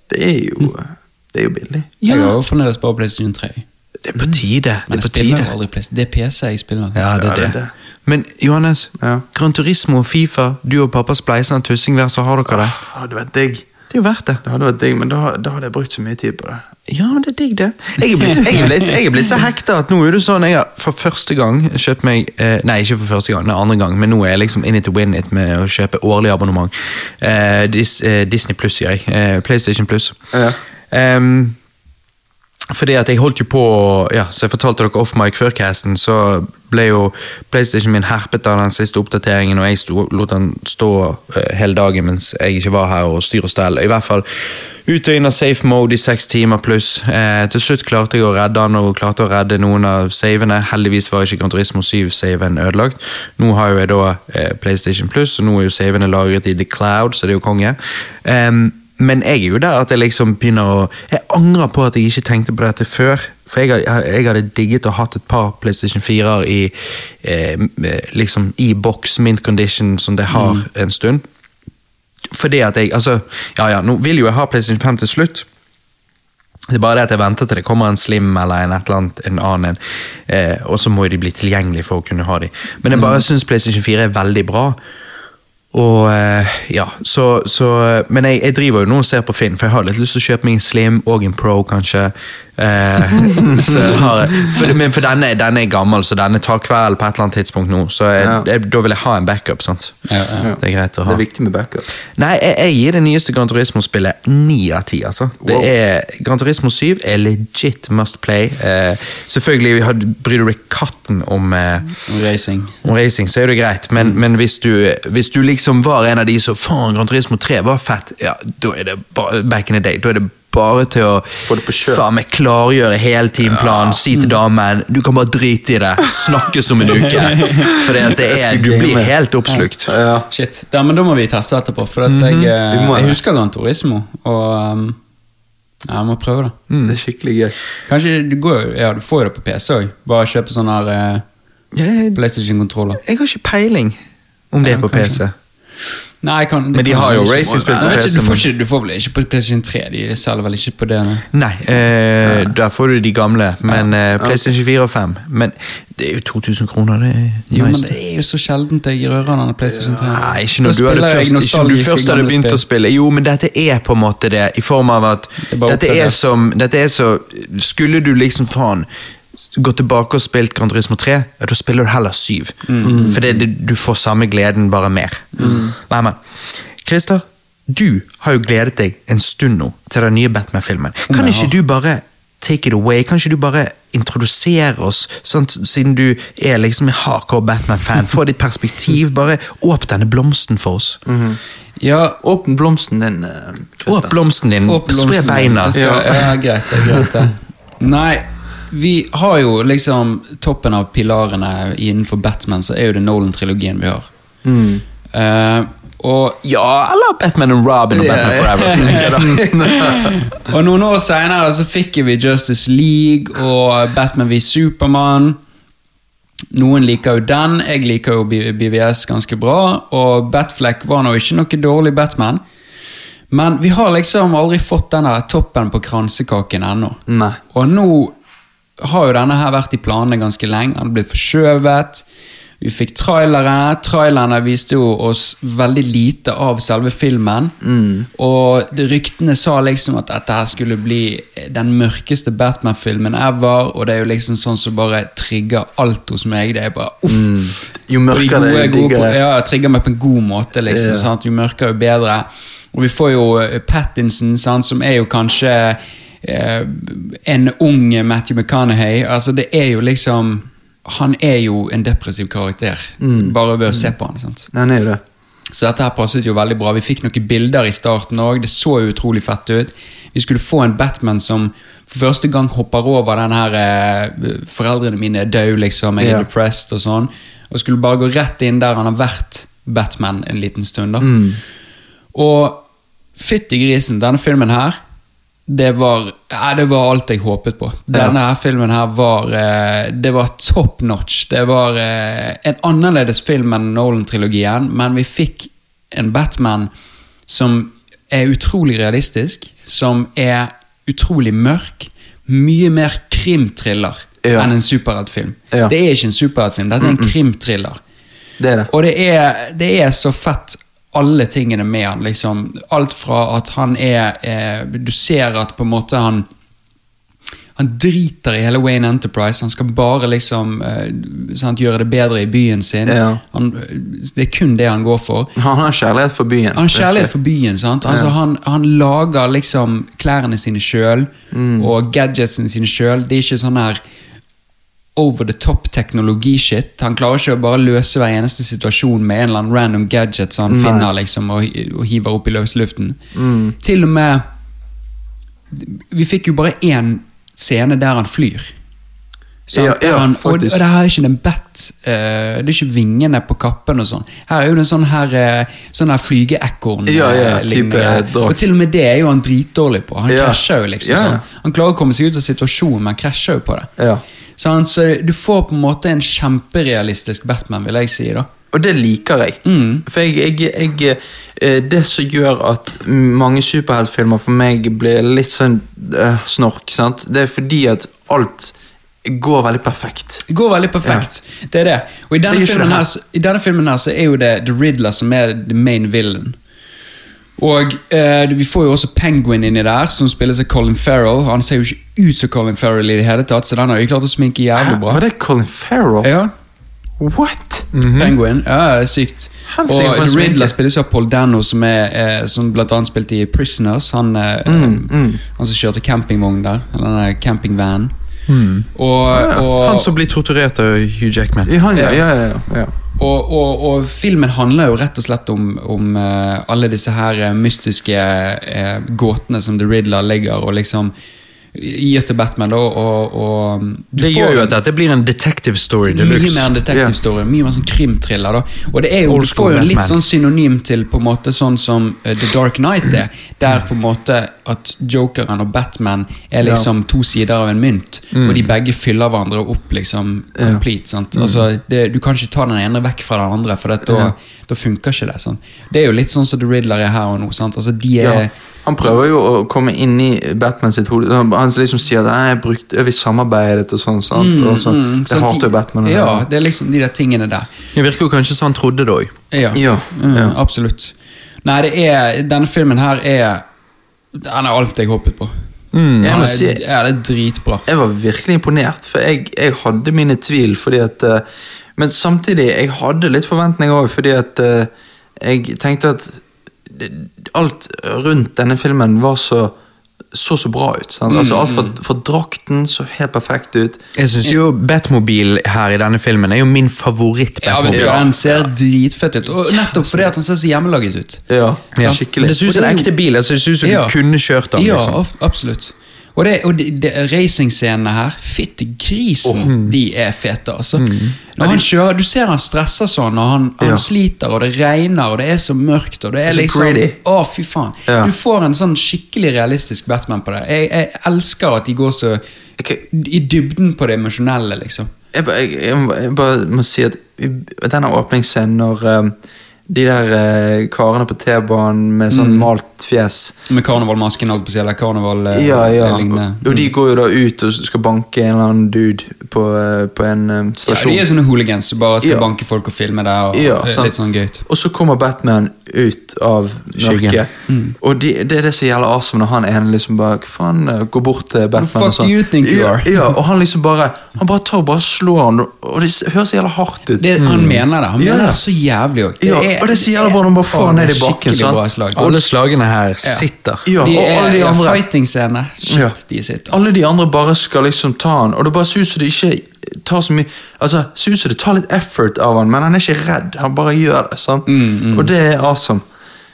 Det er jo Det er jo billig. Jeg Ja. har jo fremdeles bare PlayStation 3. Det er på tide. Men Det jeg er på spiller aldri PlayStation. Det er PC jeg spiller. Ja, det er det det. det. Men Johannes, Ja. Gran Turismo og Fifa, du og pappa spleiser en tussing hver, så har dere det. Det vet jeg digg. Det er jo verdt det. Det hadde vært digg, Men da, da hadde jeg brukt så mye tid på det. Ja, men det er digg, det. Jeg er blitt, jeg er blitt, jeg er blitt så hekta at nå er det sånn jeg har for første gang kjøpt meg eh, Nei, ikke for første gang, det er andre gang, men nå er jeg liksom in it to win it med å kjøpe årlig abonnement. Eh, Dis, eh, Disney Pluss, sier jeg. Eh, PlayStation Pluss. Ja. Ehm, fordi at jeg holdt jo på Ja, så jeg fortalte dere off mic før casten, så ble jo PlayStation min herpet av den siste oppdateringen, og jeg sto, lot den stå uh, hele dagen mens jeg ikke var her og styr og stell. I hvert fall ut og inn av safe mode i seks timer pluss. Uh, til slutt klarte jeg å redde den og klarte å redde noen av savene. Heldigvis var ikke Gran Turismo 7-saven ødelagt. Nå har jo jeg da uh, PlayStation Plus, og nå er jo savene lagret i The Cloud, så det er jo konge. Ehm, men jeg er jo der at jeg liksom begynner å Jeg angrer på at jeg ikke tenkte på dette før. For jeg hadde, jeg hadde digget å hatt et par PlayStation 4-er i eh, liksom i boks, mint condition, som det har en stund. Fordi at jeg Altså, ja ja, nå vil jo jeg ha PlayStation 5 til slutt. Det er bare det at jeg venter til det kommer en Slim eller en et eller annet, en annen en, eh, og så må de bli tilgjengelige for å kunne ha de. Men jeg bare syns PlayStation 4 er veldig bra. Og eh, ja, så, så Men jeg, jeg driver jo nå og ser på Finn, for jeg har litt lyst til å kjøpe meg en Slim og en Pro, kanskje. Eh, har, for, men for denne, denne er gammel, så denne tar kveld på et eller annet tidspunkt nå. Så jeg, Ja. jeg, da vil jeg ha en backup. sant? Ja, ja. Det er greit å ha. Det er viktig med backup. Nei, jeg, jeg gir det nyeste Gran Turismo-spillet ni av ti. Altså. Det Wow. er, Gran Turismo 7 er legit must play. Eh, selvfølgelig har- bryr du deg katten om, eh, Racing. om racing, så er det greit, men, men hvis, du, hvis du liksom var en av de som faen, Gran Turismo 3 var fett, ja, da er det bare, back in the day, da er det bare til å Få det på kjøl. faen meg klargjøre hele ja. si til damen du kan bare drite i det, snakkes om en uke. For det, er, du blir helt oppslukt. Ja. Shit, ja, men Da må vi teste etterpå. For at jeg, eh, jeg husker Gran Turismo, og um, ja, jeg må prøve det. Det er skikkelig gøy. Kanskje du, går, ja, du får jo det på PC òg. Bare kjøpe sånn her eh, PlayStation-kontroller. jeg har ikke peiling om det Ja, er på kanskje. PC. Nei, kan, Men de kan har jo ikke. racing-spill på PC, Du får, ikke, du får vel ikke på PlayStation 3? De selger vel ikke på det? Nei, Nei, eh, der får du de gamle, men eh, PlayStation 4 og 5. Men det er jo 2000 kroner, det er Jo, men det er jo så sjeldent jeg rører denne PlayStation 3. Nei, ikke når du hadde først, ikke når du først hadde begynt å spille. Jo, men dette er på en måte det, i form av at er dette er, som, dette er så Skulle du liksom faen gå tilbake og spilt Gran Turismo 3, ja, da spiller du heller 7. Mm. For det, det, du får samme gleden, bare mer. Nei, men Christer, du har jo gledet deg en stund nå til den nye Batman-filmen. Kan ikke du bare take it away? Kan ikke du bare introdusere oss, sånn, siden du er liksom en hardcore Batman-fan? Få ditt perspektiv. Bare åpne denne blomsten for oss. Ja, Åpne blomsten din, eh. Åpne blomsten din, spre beina. Ja, ja. greit, det greit det. Nei, vi har jo liksom toppen av pilarene innenfor Batman, så er jo det Nolan-trilogien vi har. Mm. Uh, og Ja, eller Batman and Robin og Batman yeah, Forever. Og noen år senere så fikk vi Justice League og Batman v Superman. Noen liker jo den, jeg liker jo BVS ganske bra. Og Batfleck var nå ikke noe dårlig Batman. Men vi har liksom aldri fått denne toppen på kransekaken ennå. Og nå har jo denne her vært i planene ganske lenge. Den har blitt forskjøvet. Vi fikk trailerne. Trailerne viste jo oss veldig lite av selve filmen. Og ryktene sa liksom at dette her skulle bli den mørkeste Batman-filmen ever. Og det er jo liksom sånn som bare trigger alt hos meg. Det er bare uff. Jo Og de mørkere det, jo diggere. Ja, trigger meg på en god måte, liksom. Yeah. Sant? Jo mørkere, jo bedre. Og vi får jo eh, Pattinson, sant, som er jo kanskje en ung Matthew McConaughey. Altså, det er jo liksom Han er jo en depressiv karakter, bare ved å se på han. sant? Han er jo det. Så dette her passet jo veldig bra. Vi fikk noen bilder i starten òg. Det så utrolig fett ut. Vi skulle få en Batman som for første gang hopper over den her eh, Foreldrene mine er døde, liksom. Jeg er yeah. depressed og sånn. Og skulle bare gå rett inn der han har vært Batman en liten stund. da. Og fytti grisen, denne filmen her det var, ja, det var alt jeg håpet på. Denne her filmen her var eh, Det var top notch. Det var eh, en annerledes film enn Nolan-trilogien, men vi fikk en Batman som er utrolig realistisk, som er utrolig mørk. Mye mer krimthriller Ja. enn en superheltfilm. Ja. Det er ikke en superheltfilm, dette er en krimthriller. Det det. Og det er, det er så fett, alle tingene med han. liksom. Alt fra at han er eh, Du ser at på en måte han han driter i hele Wayne Enterprise. Han skal bare liksom uh, sant, gjøre det bedre i byen sin. Ja. Han, det er kun det han går for. Han har kjærlighet for byen. Han har kjærlighet for byen. sant? Altså, Ja. han, han lager liksom klærne sine sjøl Mm. og gadgetsene sine sjøl. Det er ikke sånn her over the top teknologi-shit. Han klarer ikke å bare løse hver eneste situasjon med en eller annen random gadget som han Nei. finner liksom, og, og hiver opp i løsluften. Mm. Til og med Vi fikk jo bare én scene der han flyr. Ja, ja, han, og, og det her er ikke en bat. eh, det er ikke vingene på kappen og sånn. Her er jo det en sånn her, uh, sånn her flygeekorn. Ja, eh, og til og med det er jo han dritdårlig på. Han krasjer jo liksom. Sånn. Han klarer å komme seg ut av situasjonen, men krasjer jo på det. Sant? Så du får på en måte en kjemperealistisk Batman, vil jeg si. da. Og det liker jeg. Mm. For jeg, jeg, jeg eh, Det som gjør at mange superheltfilmer for meg blir litt sånn eh, snork, sant? det er fordi at alt går veldig perfekt. Går veldig perfekt. Det er det. Og i denne, Det filmen det her. her, I denne filmen her så er jo det The Riddler som er the main villain. Og eh, vi får jo også Penguin inni der, som spilles av Colin Farrell. Han ser jo ikke ut som Colin Farrell i det hele tatt, så den har jo klart å sminke jævlig bra. Var det Colin Farrell? Ja, What? Penguin. Ja, det er sykt. Helsike, og The Riddler spilles av Paul Dano, som, er, eh, som blant annet spilte i Prisoners. Han, eh, Mm, mm. han som kjørte campingvogn der. Eller den campingvan. Og, og, Han som blir torturert av Hugh Jackman. Ja, han, ja, ja, ja, ja. Og, og, og filmen handler jo rett og slett om, om eh, alle disse her eh, mystiske eh, gåtene som The Riddler ligger og liksom gir til Batman. Da, og, og Det gjør jo at dette blir en detective story de mye mer en detective story mye mer sånn krimthriller. da Og det er jo, Old Du får jo litt sånn synonym til på en måte sånn som eh, The Dark Knight er. Der på en måte at Jokeren og Batman er liksom to sider av en mynt, Mm. og de begge fyller hverandre opp liksom complete. sant? Mm. Altså, det, Du kan ikke ta den ene vekk fra den andre, for da, da funker ikke det. sånn Det er jo litt sånn som The Riddler er her og nå. sant? Altså, de er Ja. Han prøver jo å komme inn i Batman sitt hode. Han liksom sier at jeg brukte, vi samarbeidet og sånn. sant? og så, Mm, det så hater jo Batman. Ja, det. det er liksom de der tingene der. Det virker jo kanskje som han trodde det òg. Ja, Ja, Mm, ja. absolutt. Nei, det er, denne filmen her er Den er alt jeg håpet på. Mm. Jeg må si- ja, det er dritbra. Jeg var virkelig imponert, for jeg, jeg hadde mine tvil. fordi at eh, Men samtidig, jeg hadde litt forventninger òg, fordi at eh, jeg tenkte at alt rundt denne filmen var så så så bra ut. Sant? Altså Alt fra, fra drakten så helt perfekt ut. Jeg syns jo Batmobil her i denne filmen er jo min du, favoritt-Batmobil. Ja, Den ser dritfett ut. Og nettopp fordi at den ser så hjemmelaget ut. Ja, Ja. skikkelig. Det ser ut som en ekte bil. Altså, det ser ut som Ja. kunne kjørt den. Liksom. Ja, absolutt. Og, det, og de, de, racingscenene her, fytti grisen, de er fete, altså. Når han kjører, Du ser han stresser sånn, og han, han Ja. sliter, og det regner, og det er så mørkt, og det er liksom. Å, fy faen. Ja. Du får en sånn skikkelig realistisk Batman på det. Jeg, jeg elsker at de går så okay. i dybden på det emosjonelle, liksom. Jeg, jeg, jeg, jeg bare må si at denne åpningsscenen når eh, de der eh, karene på T-banen med Mm. sånn malt fjes Med karnevalmasken, holdt på å si, eller karneval eh, Ja, ja. lignende. Og, og de går jo da ut og skal banke en eller annen dude på, eh, på en eh, Ja, stasjon. de er sånne hooligans som bare skal Ja. banke folk og filme der. Og, Ja, det er sant. litt sånn gøy. Og så kommer Batman ut av Skyggen. mørket. Mm. Og de, det er det som gjelder awesome når han ene liksom bare Hva faen, eh, går bort til Batman fuck og sånn. do you think you ja, are? ja, og han liksom bare Han bare tar og bare slår han, og det høres så jævla hardt ut. Det, Han mener det. Han Ja. mener det så jævlig òg. Ja, og det sier alle bare når man får ned i bakken, Sånn. Slag. Alle slagene her sitter. ja, de og er, alle de ja, andre Fighting-scene. Shit, Ja. de sitter. Alle de andre bare skal liksom ta han, og det bare ser ut som det ikke tar så mye Altså, ser ut som det tar litt effort av han, men han er ikke redd. Han bare gjør det. sant? Mm, Og det er awesome.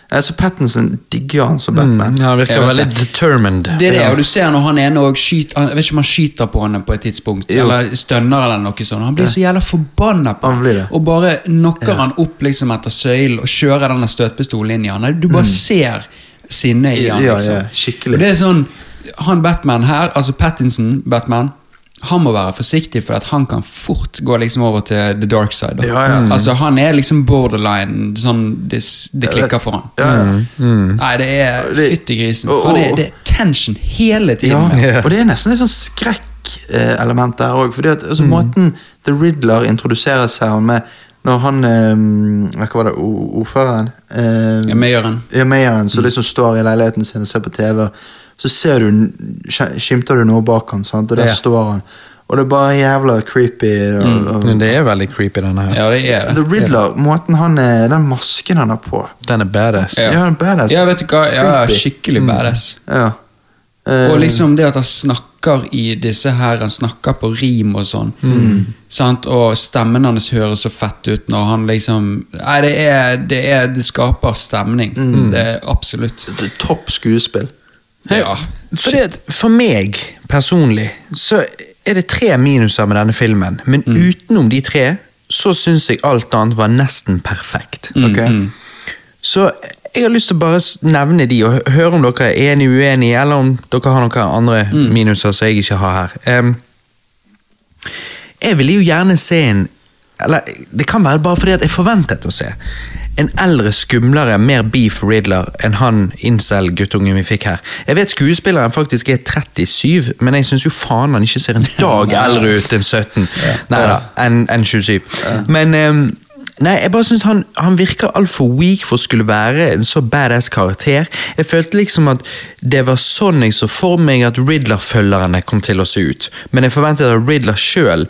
Altså, Pattinson digger han som Batman. Ja, han virker veldig det. determined. Det er det, Ja. og du ser når han ene også skyter han- Jeg vet ikke om han skyter på henne på et tidspunkt, Jo. eller stønner eller noe sånt. Han blir så jævla forbanna på det. Og bare knocker han opp liksom etter søylen og kjører denne støtpistolen inn i han. Du bare ser sinnet i han. Liksom. Ja, liksom. ja, skikkelig. Og det er sånn, Han Batman her, altså Pattinson Batman, han må være forsiktig, for at han kan fort gå liksom over til the dark side. Ja, ja. Mm. Altså Han er liksom borderline, sånn det, det klikker for han. Ja, ja. Nei, det er fytti grisen. og- Han er, det er tension hele tiden. Og det er nesten et sånn skrekkelement der òg. Altså, Mm. måten The Riddler introduseres her med Når han eh, Hva var det? Ordføreren? Eh, Ja, Mayeren. Ja, Mayeren Mm. som liksom står i leiligheten sin og ser på TV. Så ser du, skimter du noe bak han, sant? og der Ja. står han. Og det er bare jævla creepy. Og, og, Men det er veldig creepy, denne her. Mm. Ja, det er det. The Riddler, måten han er Den masken han har på. Den er badass. Ja, han er badass. Ja, vet du hva? Ja, skikkelig badass. Ja. Uh, Og liksom det at han snakker i disse her Han snakker på rim og sånn. Mm. Sant? Og stemmen hans høres så fett ut når han liksom Nei, det er Det, er, det skaper stemning. Mm. Det er absolutt. det er topp skuespill. Ja. For, for meg personlig så er det tre minuser med denne filmen, men Mm. utenom de tre så syns jeg alt annet var nesten perfekt. Mm, Ok? Så jeg har lyst til å bare nevne de og høre om dere er enige uenige, eller om dere har noen andre Mm. minuser som jeg ikke har her. Um, jeg ville jo gjerne se en Eller det kan være bare fordi at jeg forventet å se. En eldre, skumlere, mer beef Riddler enn han incel-guttungen vi fikk her. Jeg vet skuespilleren faktisk er 37, men jeg syns jo faen han ikke ser en dag eldre ut enn 17. Nei da, enn enn 27. Men um, Nei, jeg bare synes han, han virker altfor weak for å skulle være en så badass karakter. Jeg følte liksom at det var sånn jeg så for meg at Riddler-følgerne kom til å se ut. Men jeg forventet at Riddler sjøl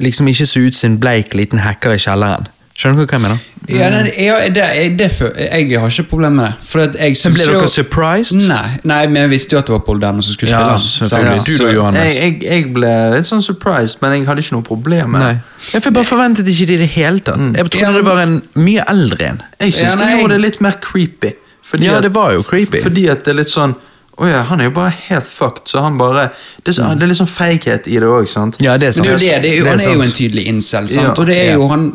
liksom ikke så ut som en bleik liten hacker i kjelleren. Skjønner du hva jeg mener? Ja, nei, ja, det, jeg, det, jeg har ikke problemer med det. For at jeg synes ble dere surprised? Nei, nei, men jeg visste jo at det var Paul Dano som skulle Ja, spille Ja. Du da, Johannes. Jeg, jeg, jeg ble litt sånn surprised, men jeg hadde ikke noe problem med Nei. det. Jeg bare forventet ikke det i det hele tatt. Jeg trodde Ja, det var en mye eldre en. Jeg syns Ja, det gjorde det litt mer creepy. Fordi Ja, det var jo creepy. Fordi at det er litt sånn Oh ja, han er jo bare helt fucked, så han bare Det er, det er litt sånn feighet i det òg, sant? Ja, det er sant. Men det er jo det, det er jo, Det er han er jo en tydelig incel, sant? Ja, og det er ja. jo han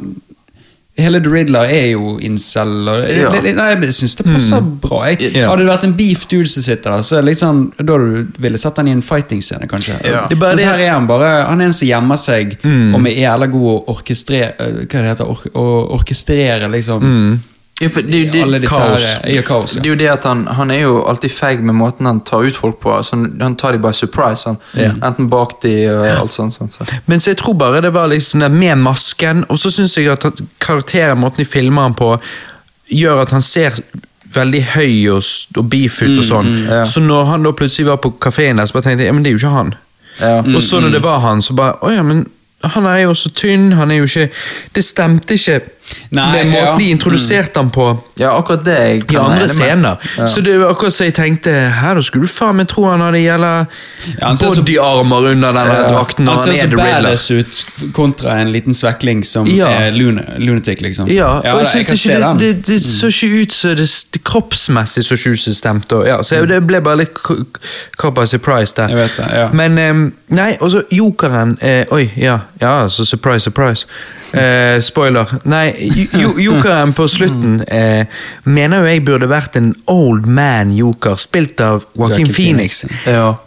Hele The Riddler er jo incel. Og Ja. nei, jeg syns det passer bra. Jeg, Ja. Hadde det vært en beef dude som sitter der, så liksom, da du ville sett han i en fighting-scene, kanskje. Ja. Det er bare det her at- er han bare Han er en som gjemmer seg, og med jævla god å orkestrere Hva det heter or, orkestrere, liksom. Ja, for det, det, Alle disse kaos. her er kaos. det er jo det at han, han er jo alltid feig med måten han tar ut folk på. Altså, han tar de by surprise. Han. Enten bak de og alt sånt. sånt så. Men så jeg tror bare det var liksom det med masken, og så syns jeg at karakteren, måten de filmer han på, gjør at han ser veldig høy og, og beef ut og sånn. ja. Så når han da plutselig var på kafeen der, så bare tenkte jeg ja, men det er jo ikke han. Ja. Og så når det var han, så bare Å ja, men han er jo så tynn, han er jo ikke Det stemte ikke Nei, med måten ja. de introduserte han på ja, akkurat det jeg i andre scener. Ja. Så det var akkurat så jeg tenkte Her da skulle du faen meg tro han hadde gjelda Ja, han så- bodyarmer under den ja. drakten Han han, ser er så badass ut kontra en liten svekling som Ja. er lunatic, liksom. Ja, og jeg synes kan ikke se det, det, det så ikke ut så det, det kroppsmessig så ikke ut som det stemte. Og, ja, så jeg, det ble bare litt cop by surprise der. Jeg vet det, ja. Men um, nei, og så jokeren eh, Oi, ja, ja, så surprise, surprise. Eh, spoiler. Nei, jokeren på slutten eh, mener jo jeg burde vært en old man joker, spilt av Joaquin Phoenix.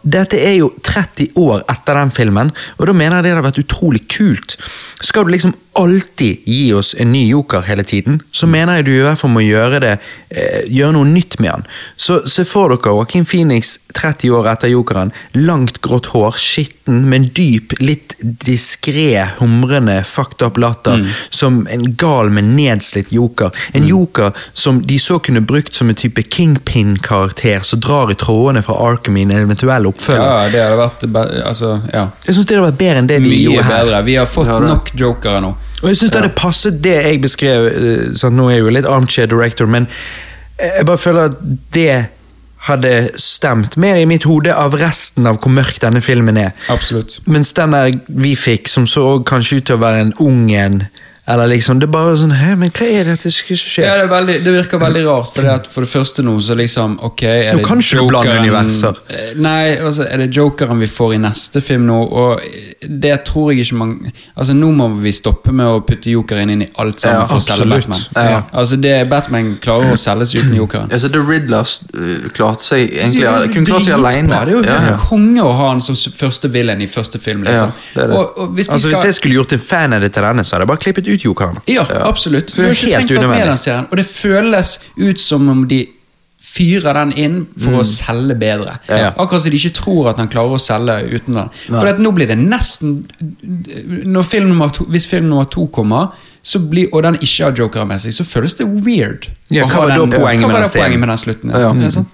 Dette er jo 30 år etter den filmen, og da mener jeg det hadde vært utrolig kult. Skal du liksom alltid gi oss en ny joker hele tiden, så mener jeg du i hvert fall må gjøre det eh, Gjøre noe nytt med han. Så se for dere Joaquin Phoenix 30 år etter jokeren. Langt, grått hår, skitten, med en dyp, litt diskré, humrende, fucked up latter. Som en gal, men nedslitt joker. En joker som de så kunne brukt som en type kingpin-karakter som drar i trådene fra Arkham i en eventuell oppfølger. Ja, det hadde vært Altså, ja. Jeg synes det hadde vært bedre enn det de Mye gjorde her. bedre. Vi har fått Ja, det. nok jokere nå. Og jeg synes det hadde passet det jeg beskrev Sånn, sant, Nå er jeg jo litt armchair director, men jeg bare føler at det hadde stemt mer i mitt hode av resten av hvor mørk denne filmen er. Absolutt. Mens den der vi fikk, som så kanskje ut til å være en ung en, eller liksom Det er bare sånn Hæ, men hva er dette som skjer? Ja, det, er veldig, det virker veldig rart, for, at for det første nå så liksom Ok, er Nå det kan ikke du blande universer. Eh, Nei, altså, er det jokeren vi får i neste film nå? Og det tror jeg ikke man Altså, nå må vi stoppe med å putte jokeren inn i alt sammen Ja, for å selge. Batman. Ja. Altså, det Batman klarer å selges uten jokeren. Altså, The Riddler uh, klarte seg egentlig Det Kunne klart seg alene. Det er jo Ja, helt ja. konge å ha han som første villain i første film. Liksom. Ja, det det. Og, og hvis Altså Hvis jeg skulle gjort en fan-edit til denne, så hadde jeg bare klippet ut jokeren. Ja, absolutt. Du det har ikke helt trengt å med unødvendig. den serien. Og det føles ut som om de fyrer den inn for å selge bedre. Ja. Akkurat som de ikke tror at han klarer å selge uten den. For nå blir det nesten når film nummer to, Hvis film nummer to kommer, så blir, og den ikke har jokere med seg, så føles det weird. Ja, hva var da poenget med den poenget med den slutten? Ja. Sant?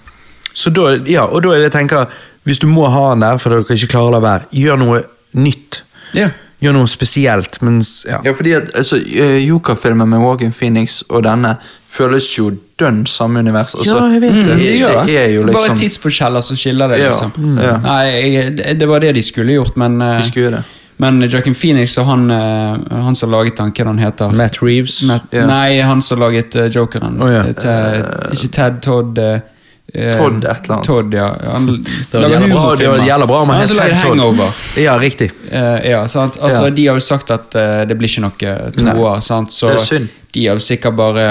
Så da, ja, og da er det jeg tenker Hvis du må ha den der fordi dere ikke klarer å la være, gjør noe nytt. Ja. Gjør noe spesielt, mens ja. Ja, fordi at altså, eh, Joker-filmen med Walking Phoenix og denne føles jo dønn samme univers. Altså, Ja, jeg vet Mm, det. det gjør det er jo Bare liksom tidsforskjeller som skiller det, Ja, liksom. mm. ja. Nei, jeg, det, var det de skulle gjort, men eh, De skulle det. Men Joaquin Phoenix og han, eh, han som laget han, hva han heter? Matt Reeves. Matt, yeah. Nei, han som laget Jokeren. Oh, yeah. Ted, ikke Ted, Todd eh, eh, Todd et eller annet. Todd, ja. Han Det var lager jævla bra, det var jævla bra om han Han het. Hangover. Ja, riktig. Eh, ja, sant? Altså, Ja. De har jo sagt at eh, det blir ikke noe toer, sant? så Det er synd. de har jo sikkert bare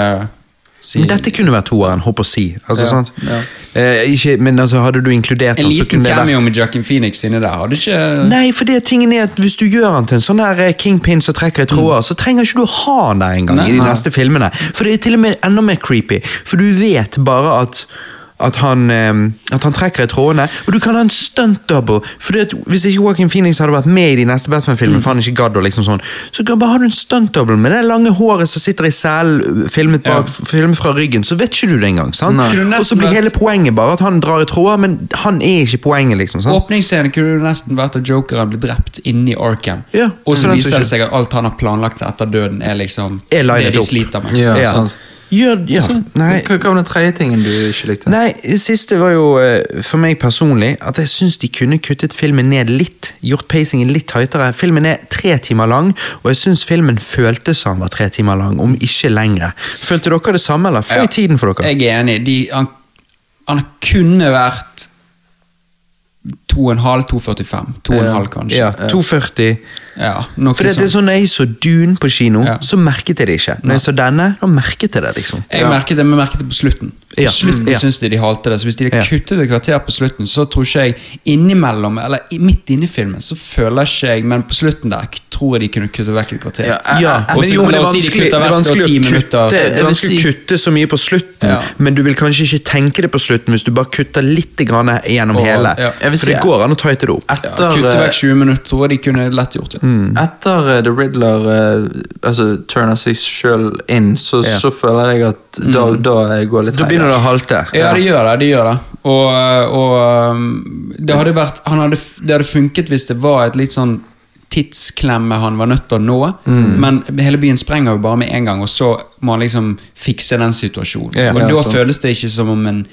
si, Men dette kunne vært toeren, håper å si. Altså, Ja, sant? ja. Eh, ikke, men altså, hadde du inkludert En den, så liten kunne det cameo vært med and Phoenix inni der hadde ikke Nei, for det tingen er at hvis du gjør han til en sånn her eh, kingpin som trekker i tråder, så trenger ikke du ha han der engang i de neste filmene. For det er til og med enda mer creepy. For du vet bare at at han, eh, at han trekker i trådene, og du kan ha en stunt double. Fordi at Hvis ikke Joaquin Phoenix hadde vært med i de neste Batman-filmene, for han ikke gadd og liksom sånn, så kan bare ha en stunt double med det lange håret som sitter i selen, filmet, bak, filmet fra ryggen, så vet ikke du det engang. sant? Nei. Og så blir hele poenget bare at han drar i tråder, men han er ikke poenget, liksom. sant? Åpningsscenen kunne det nesten vært at jokeren blir drept inni Arkham. Ja, og så viser det seg at alt han har planlagt etter døden, er liksom Er det de sliter med. Ja, Ja. sant. Gjør, ja, nei. Hva, hva var den tredje tingen du ikke likte? Nei, det siste var jo eh, for meg personlig at jeg syns de kunne kuttet filmen ned litt. Gjort pacingen litt høytere. Filmen er tre timer lang, og jeg syns filmen føltes som han var tre timer lang, om ikke lengre. Følte dere det samme, eller? fløy Ja. tiden for dere. Jeg er enig. De, han, han kunne vært 2,5, 2,45. 2,5 kanskje. Ja, 240. Ja, For det, det er sånn Når jeg så Dune på kino, Ja. så merket jeg det ikke. Når jeg så denne, da merket jeg det. liksom Jeg merket det, men merket det på slutten. På slutten Mm, ja. synes de de halte det. Så hvis de hadde Ja. kuttet et kvarter på slutten, så tror ikke jeg innimellom, eller midt inne i filmen, så føler ikke jeg Men på slutten der tror jeg de kunne kutte vekk et kvarter. Ja, jeg- Ja, jeg- Og men jo, men det er vanskelig, si de vanskelig, kutter det er vanskelig å kutte, minutter. det er vanskelig å kutte så mye på slutten, Ja. men du vil kanskje ikke tenke det på slutten hvis du bare kutter litt grann gjennom Og- hele. ja. For si- det går an å tighte det opp. Ja, Etter, kutte eh, vekk 20 minutter, tror jeg de kunne lett gjort det. etter uh, The Riddler uh, altså, turner seg sjøl inn, så, Ja. så føler jeg at da, da går det litt Da begynner det å halte. Ja, det gjør det. det gjør det. Og, og um, det hadde vært han hadde, Det hadde funket hvis det var et litt sånn tidsklemme han var nødt til å nå. Men hele byen sprenger jo bare med en gang, og så må han liksom fikse den situasjonen. Ja, og da sånn. føles det ikke som om en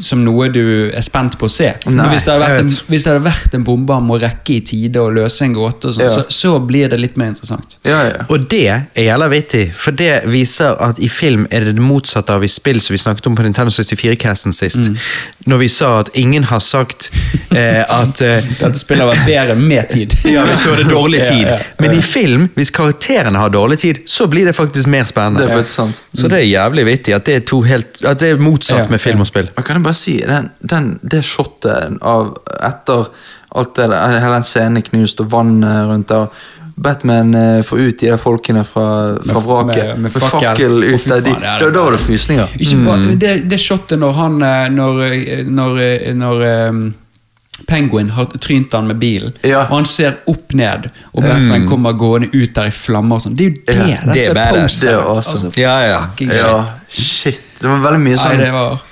som noe du er spent på å se. Nei, hvis det, hadde vært en, hvis det hadde vært en bombe han må rekke i tide og løse en gåte, og sånn, Ja. så, så blir det litt mer interessant. Ja, ja. Og det er jævla vittig, for det viser at i film er det det motsatte av i spill, som vi snakket om på Nintendo 64-casten sist. Når vi sa at ingen har sagt eh, at eh, Dette spillet har vært bedre med tid. Ja, hvis du hadde dårlig Ja, tid. ja. Men i film, hvis karakterene har dårlig tid, så blir det faktisk mer spennende. Det er sant. Så det er jævlig vittig at det er, to helt, at det er motsatt Ja, med film og spill. Kan jeg bare si, den, den, det shotet av etter alt det der, hele den scenen knust og vannet rundt der Batman eh, får ut de der folkene fra, fra vraket med- med med fakkel. ut der. De, er da, da var det frysninger. Ikke bare, det, det shotet når han eh, Når, eh, når, eh, når um, Penguin har trynt han med bilen, Ja. og han ser opp ned, og Batman kommer gående ut der i flammer og sånn. Det er jo det! Ja, det, det er er awesome. Altså, Ja, ja. Ja, shit. Det var veldig mye Nei, sånn det var eh,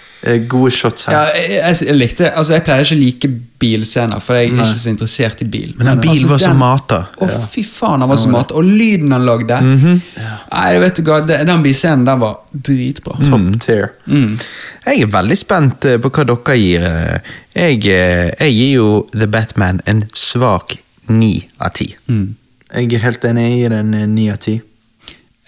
gode shots ja, her. jeg, jeg, jeg likte Altså, jeg pleier ikke å like bilscener, for jeg er ikke så interessert i bil. Men den bilen var så den- mata. Å, fy faen, han var så mat. Og lyden han lagde Nei, vet du hva, den, den bilscenen der var dritbra. Top tier. Mm. Jeg er veldig spent eh, på hva dere gir. eh. Jeg, eh, jeg gir jo The Batman en svak ni av ti. Jeg er helt enig i den eh, ni av ti.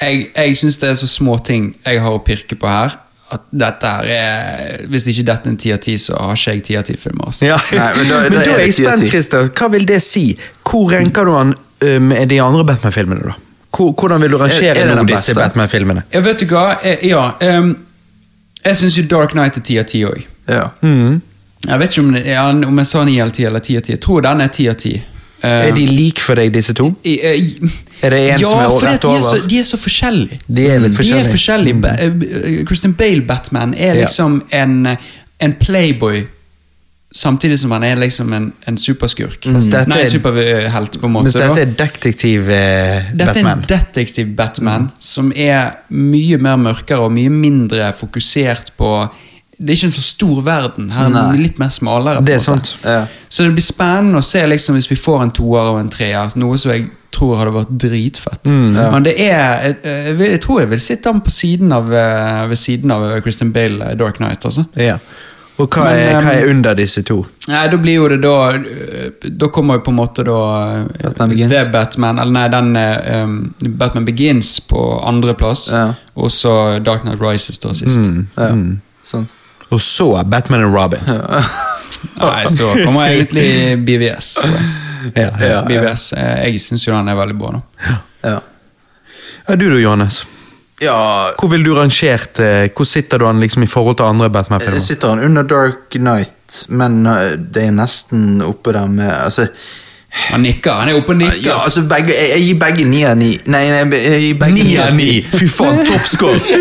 Jeg, jeg syns det er så små ting jeg har å pirke på her. At dette er Hvis ikke dette er en ti av ti, så har ikke jeg ti av ti filmer. Altså. Ja. Nei, men da- men da er det jeg 10 av spent, 10. Christer. Hva vil det si? Hvor renker du han eh, med de andre Batman-filmene, da? Hvordan vil du rangere noen er nå disse? Batman-filmene? Ja, vet du hva? Eh, Ja. um, jeg syns jo Dark Knight er ti av ti òg. Jeg vet ikke om, det- ja, om jeg sa ni eller ti eller ti av ti. Jeg tror den er ti av ti. Eh, Er de like for deg, disse to? eh, Er det en ja, som er over, rett at de er, så, over? de er så forskjellige. De er litt De er forskjellige. Mm. Eh, Christian Bale-Batman er Ja. liksom en, en playboy, samtidig som han er liksom en, en superskurk. Mm. Nei, er- superhelt, på en måte. Mens dette er detektiv-Batman. Dette er en detektiv Batman som er mye mer mørkere og mye mindre fokusert på Det er ikke en så stor verden. Her er den litt mer smalere. Det er sant. Ja. Så det blir spennende å se liksom, hvis vi får en toer og en treer. Noe som jeg tror hadde vært dritfett. Ja. Men det er jeg, jeg, tror jeg vil sitte han på siden av, eh, ved siden av Christian Bale, eh, Dark Knight. altså. Ja. Og hva, Men, er, hva er under disse to? Nei, da blir jo det da Da kommer jo på en måte da Batman Begins. The Batman, eller nei, den um, Batman Begins på andreplass, Ja. og så Dark Knight Rises da sist. ja. Sant. Og så Batman og Robin. Nei, så kommer egentlig BVS. tror jeg. Ja, ja. BVS, eh, Jeg syns jo den er veldig bra nå. Ja. Ja, du da, Johannes? ja Hvor vil du rangert eh, Hvor sitter du han liksom i forhold til andre Batman-filmer? sitter han under Dark Knight, men uh, det er nesten oppe der med Altså, Han nikker. Han er oppe og nikker. ja, altså begge, jeg, jeg gir begge ni av ni. Nei, nei, jeg gir begge Ni av ni! Fy faen, toppscore!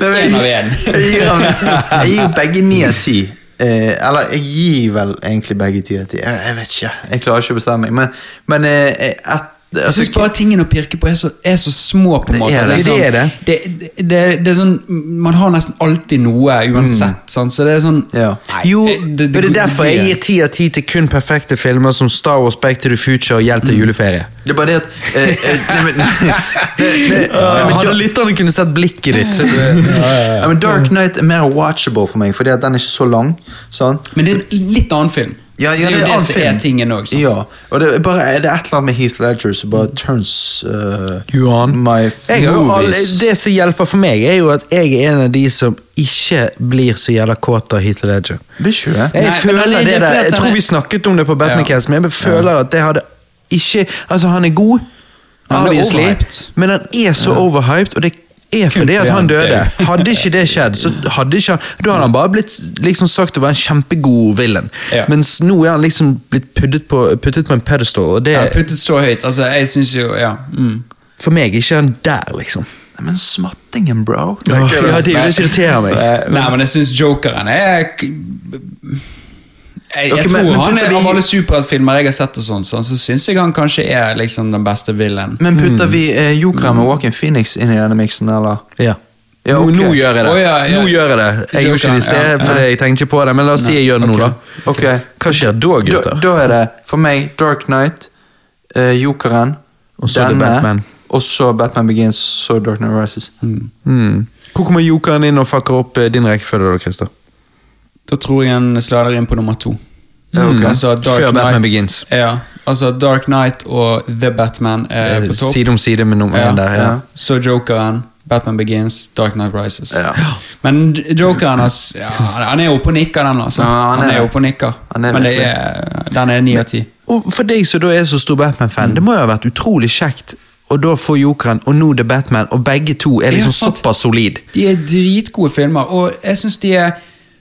En av en. Jeg gir, jeg gir begge ni av ti. Eh, eller jeg gir vel egentlig begge ti av ti. Jeg, jeg vet ikke. Jeg klarer ikke å bestemme meg. Men, men eh, et, Jeg syns bare tingene å pirke på er så, er så små. på en Det er det. sånn- Det er det. Det, det, det, det er sånn, Man har nesten alltid noe uansett. sant? Så det er sånn Ja. Nei, Jo, det- det, det- det er derfor jeg gir ti av ti til kun perfekte filmer som Star Wars, Back to the Future og Hjelp til juleferie. Det er bare det at Hadde lytterne kunne sett blikket ditt. Dark Knight er mer watchable for meg, fordi at den er ikke så lang. Sant? Men det er en litt annen film. Ja, Det ja, er jo det som er tingen også. Ja, og det er, bare, det er et eller annet med Heath Ledger som bare turns uh, on my Jeg movies. det som hjelper for meg, er jo at jeg er en av de som ikke blir så jævla kåt av Heath Ledger. Vil ikke det? Jeg Nei, føler er- det det er der, jeg tror er- vi snakket om det på Ja. Batmancast, men jeg føler at det hadde ikke Altså, han er god, Han er obviously, overhyped. men han er så overhyped, og det er fordi at han døde. Hadde ikke det skjedd, så hadde ikke han Da hadde han bare blitt liksom sagt å være en kjempegod villain. Ja. Mens nå er han liksom blitt puttet på, puttet på en pedestal, og det Ja, puttet så høyt. Altså, jeg syns jo Ja. Mm. For meg er ikke han der, liksom. Men smattingen, bro. Ja, det er det irriterer meg. Nei, men jeg syns jokeren er Jeg, jeg okay, tror men- men han er vi- Av alle superheltfilmer jeg har sett, og sånn, så syns jeg han kanskje er liksom den beste villainen. Men putter vi eh, Jokeren med Walking Phoenix inn i denne miksen, eller? Ja. Ja, nå, nå gjør jeg det. Oh, ja, ja. Nå gjør jeg det. Jeg gjorde ikke det i sted, for jeg tenkte ikke på det, men la oss si jeg gjør det nå, da. Ok. Hva skjer da, Da, gutter? da er det for meg Dark Knight, eh, Jokeren, Og så denne, Batman. og så Batman Begins, så Dark Knight Rises. Hmm. Hvor kommer jokeren inn og fucker opp eh, din rekkefølge, da, Christer? Da tror jeg han slader inn på nummer to. Ja, okay. Altså, Dark Før Batman Knight- Begins. Ja, altså Dark Knight og The Batman er Eh, på topp. Side om side med nummer Ja. én der, ja. Så Jokeren, Batman Begins, Dark Knight Rises. Ja. Men Jokeren hans, ja, han er oppe og nikker, den. altså. Ja, han han, er er oppe og nikker. Er Men det er, den er ni av ti. For deg som da er så stor Batman-fan, det må jo ha vært utrolig kjekt og da får jokeren og nå The Batman, og begge to er liksom Ja, såpass solid. De er dritgode filmer, og jeg syns de er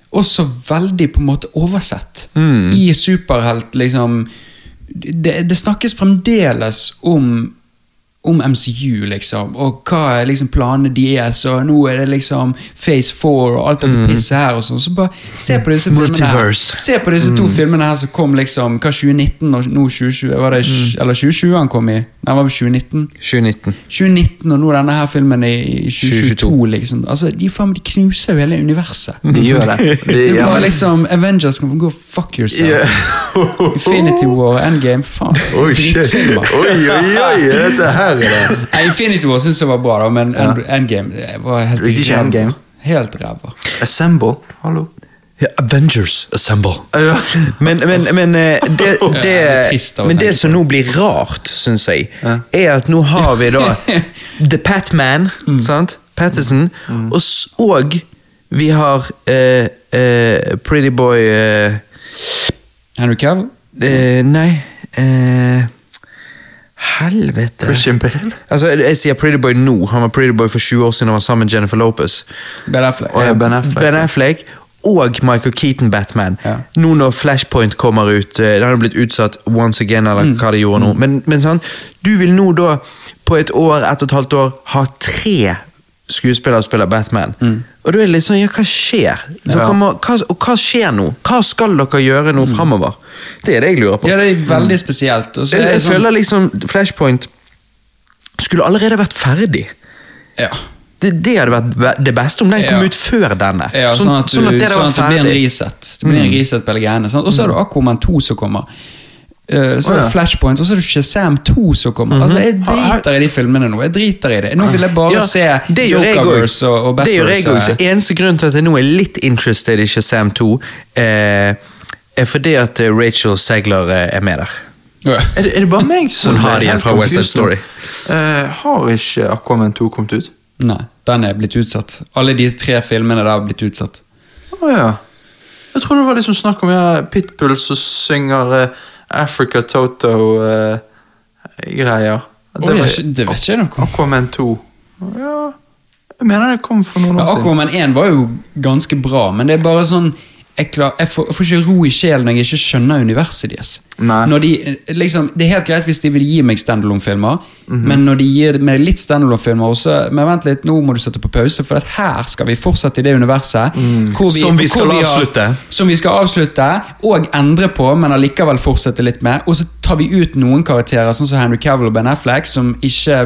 også veldig på en måte oversett. Mm. I superhelt, liksom det, det snakkes fremdeles om om MCU, liksom, og hva er liksom planene deres, og nå er det liksom Phase 4 og alt dette pisset her og sånn. Så bare se på disse filmene her. Mm. Multiverse. Se på disse to filmene her som kom liksom hva 2019 og nå 2020. Var det, Mm. Eller 2020 han kom i? Nei, var det 2019? 2019. 2019 og nå denne her filmen i i 2022, 2022. liksom. Altså, de, faen, de knuser jo hele universet. De gjør det. De, Det er bare liksom Avengers kan gå fuck yourself. Yeah. Infinity War, Endgame, faen. Oi, shit. Oi, oi, oi, dette her er det. Infinity War syns jeg var bra, da, men ja. Endgame var helt ikke. Endgame? Helt ræva. Assemble, hallo. Ja, Avengers Assemble. Ja. Men, men, men, eh, det, det å men det som nå blir rart, syns jeg, Ja. er at nå har vi da The Patman, Mm. sant? Patterson, og, s- og vi har uh, uh, Pretty Boy uh, Henry Cavill? eh, Nei eh, Helvete. Christian Bale. Altså, jeg sier Pretty Boy nå. Han var Pretty Boy for 20 år siden han var sammen med Jennifer Lopez. Ben Affleck? Og, ja, Ben Affleck. Ben Affleck og Michael Keaton Batman. Ja. Nå når Flashpoint kommer ut, Den det har blitt utsatt once again, eller Mm. hva de gjorde nå. Men, men sånn, du vil nå da, på et år, ett og et halvt år, ha tre skuespillere og spiller Batman. Og du er litt sånn, ja, hva skjer? Mm. Ja. må, hva, og hva skjer nå? Hva skal dere gjøre nå fremover? Det er det jeg lurer på. Mm. Ja, det er veldig spesielt. Jeg, er jeg sånn, føler liksom Flashpoint skulle allerede vært ferdig. ja. Det, det hadde vært det beste om den kom Ja. ut før denne. Ja, sånn, at, du, sånn, det at, det blir en reset. Det blir en reset på hele greiene. Og så er det Aquaman 2 som kommer. Eh, så er det Flashpoint, og så er det Shazam 2 som kommer. Altså, Jeg driter i de filmene nå. Jeg driter i det. Nå vil jeg bare Ja, se Jokerverse og, og Det gjør jeg òg. Så Eneste grunn til at jeg nå er litt interested i Shazam 2, eh, er fordi at eh, Rachel Segler eh, er med der. Ja. Er det, er det bare meg som Hun har er det igjen fra West Side Story. Eh, har ikke Aquaman 2 kommet ut? Nei, den er blitt utsatt. Alle de tre filmene der har blitt utsatt. Å ja. Jeg tror det var liksom snakk om ja, Pitbull som synger eh, Africa Toto-greier. Oi, jeg- det vet ikke jeg noe om. Aquaman 2. Ja Jeg mener det kom for noen Ja, år siden. Aquaman 1 var jo ganske bra, men det er bare sånn jeg, klar, jeg, får, jeg får ikke ro i sjelen når jeg ikke skjønner universet deres. Når de, liksom, det er helt greit hvis de vil gi meg standalone-filmer, Mhm. men når de gir meg litt standalone-filmer også Men vent litt, nå må du sette på pause, for at her skal vi fortsette i det universet. hvor Som vi hvor skal har- avslutte. Som vi skal avslutte, og endre på, men allikevel fortsette litt med. Og så tar vi ut noen karakterer, sånn som Henry Cavill og Ben Affleck, som ikke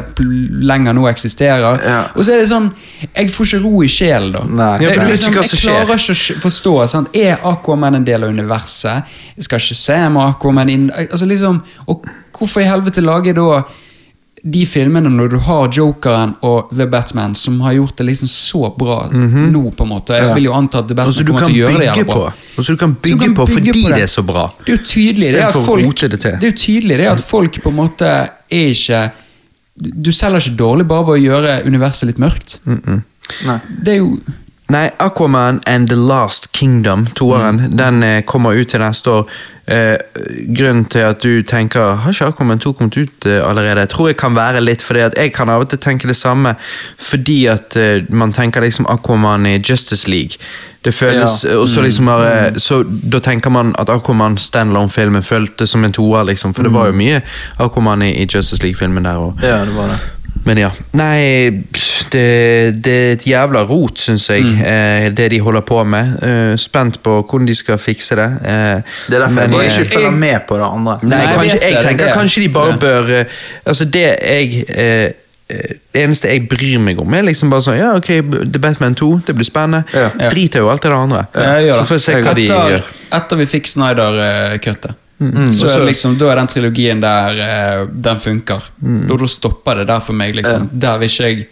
lenger nå eksisterer. Ja. Og så er det sånn Jeg får ikke ro i sjelen, da. Nei. Jeg, liksom, jeg klarer ikke å forstå. Sant? Er Aquaman en del av universet? Jeg Skal ikke se med Aquaman inn altså liksom, Og hvorfor i helvete lager jeg da de filmene når du har Jokeren og The Batman, som har gjort det liksom så bra nå, på en måte. Jeg vil jo anta at The Batman Altså, kommer til å gjøre det jævla bra. Og så du kan du bygge kan på bygge fordi på det er så bra. Det er jo tydelig det at folk det. Det er jo tydelig det at folk på en måte er ikke Du selger ikke dårlig bare ved å gjøre universet litt mørkt. Nei. Det er jo Nei, Aquaman and The Last Kingdom, toeren, Mm. den eh, kommer ut til neste år. Eh, grunnen til at du tenker Har ikke Aquaman 2 kommet ut eh, allerede? Jeg tror jeg kan være litt fordi at jeg kan av og til tenke det samme. Fordi at eh, man tenker liksom Aquaman i Justice League. Det føles Ja. og så liksom bare, Så da tenker man at Aquaman standalone-filmen føltes som en toer, liksom. For det var jo mye Aquaman i, i Justice League-filmen der. Og, Ja, det var det. Men ja. Nei, det, det er et jævla rot, syns jeg, eh, det de holder på med. Eh, spent på hvordan de skal fikse det. Eh, Det er derfor jeg bare ikke følger med på det andre. Nei, Nei, kanskje, jeg er tenker det. kanskje de bare bør eh, Altså, det jeg det eneste jeg bryr meg om, er liksom bare sånn Ja, ok, The Batman 2, det blir spennende. Ja. Driter jo alt det andre. Jeg gjør Så får vi se hva hva de gjør. etter vi fikk Snyder-kuttet. Mm. Så så- er det liksom, Da er den trilogien der eh, den funker. Mm. Da, da stopper det der for meg. liksom. Der vil ikke jeg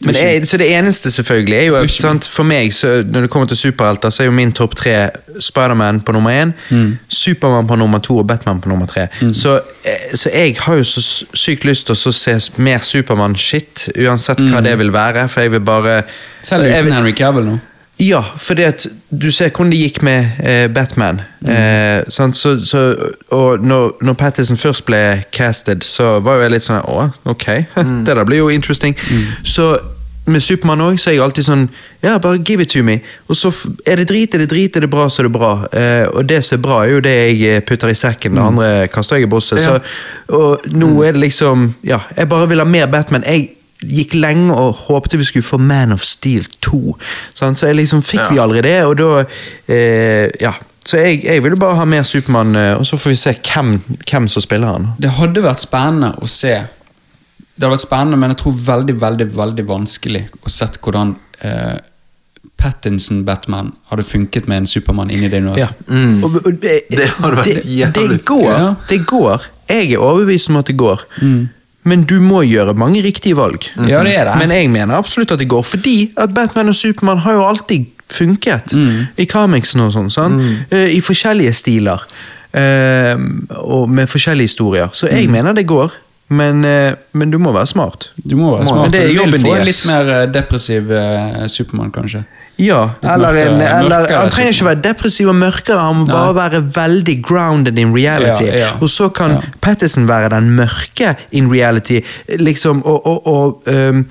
Men jeg, så det eneste selvfølgelig er jo at sant, For meg, så, når det kommer til superhelter, så er jo min topp tre Spiderman på nummer én, Mm. Supermann på nummer to og Batman på nummer tre. Så, eh, så jeg har jo så sykt lyst til å se mer Supermann-shit, uansett hva det vil være. For jeg vil bare Mm. Selv uten jeg, Henry Cavill nå. Ja, at du ser hvordan det gikk med eh, Batman. Eh, sant? Så, så, og når, når Pattison først ble casted, så var jo jeg litt sånn Å, ok, det der blir jo interesting. Så med Supermann òg, er jeg alltid sånn Ja, bare give it to me. Og så er det drit, er det drit, er det bra, så er det bra. Eh, og det som er bra, er jo det jeg eh, putter i sekken, det andre kaster jeg i bosset. Ja. og nå er det liksom Ja, jeg bare vil ha mer Batman. Jeg gikk lenge og håpte vi skulle få Man of Steel 2. Sant? Så jeg liksom fikk vi aldri det, og da eh, Ja. Så jeg, jeg ville bare ha mer Supermann, eh, og så får vi se hvem, hvem som spiller han. Det hadde vært spennende å se. Det hadde vært spennende, men jeg tror veldig veldig, veldig vanskelig å sett hvordan eh, Pattinson-Batman hadde funket med en Supermann inni det Ja. Mm. Og, og, det, Det hadde vært det, jævlig. det går. Ja. Det går. Jeg er overbevist om at det går. Men du må gjøre mange riktige valg. Ja, det det. Men jeg mener absolutt at det går, fordi at Batman og Supermann har jo alltid funket i comics og sånn. sånn. Eh, I forskjellige stiler. eh, og med forskjellige historier. Så jeg mener det går, men, eh, men du må være smart. Du må være smart. Men det er du vil få en litt mer eh, depressiv eh, Supermann, kanskje. Ja, eller, mørkere- en, eller mørkere Han trenger ikke være depressiv og mørkere, han må bare være veldig grounded in reality. Ja, ja. Og så kan Ja. Pattison være den mørke in reality, liksom, og, og, og um,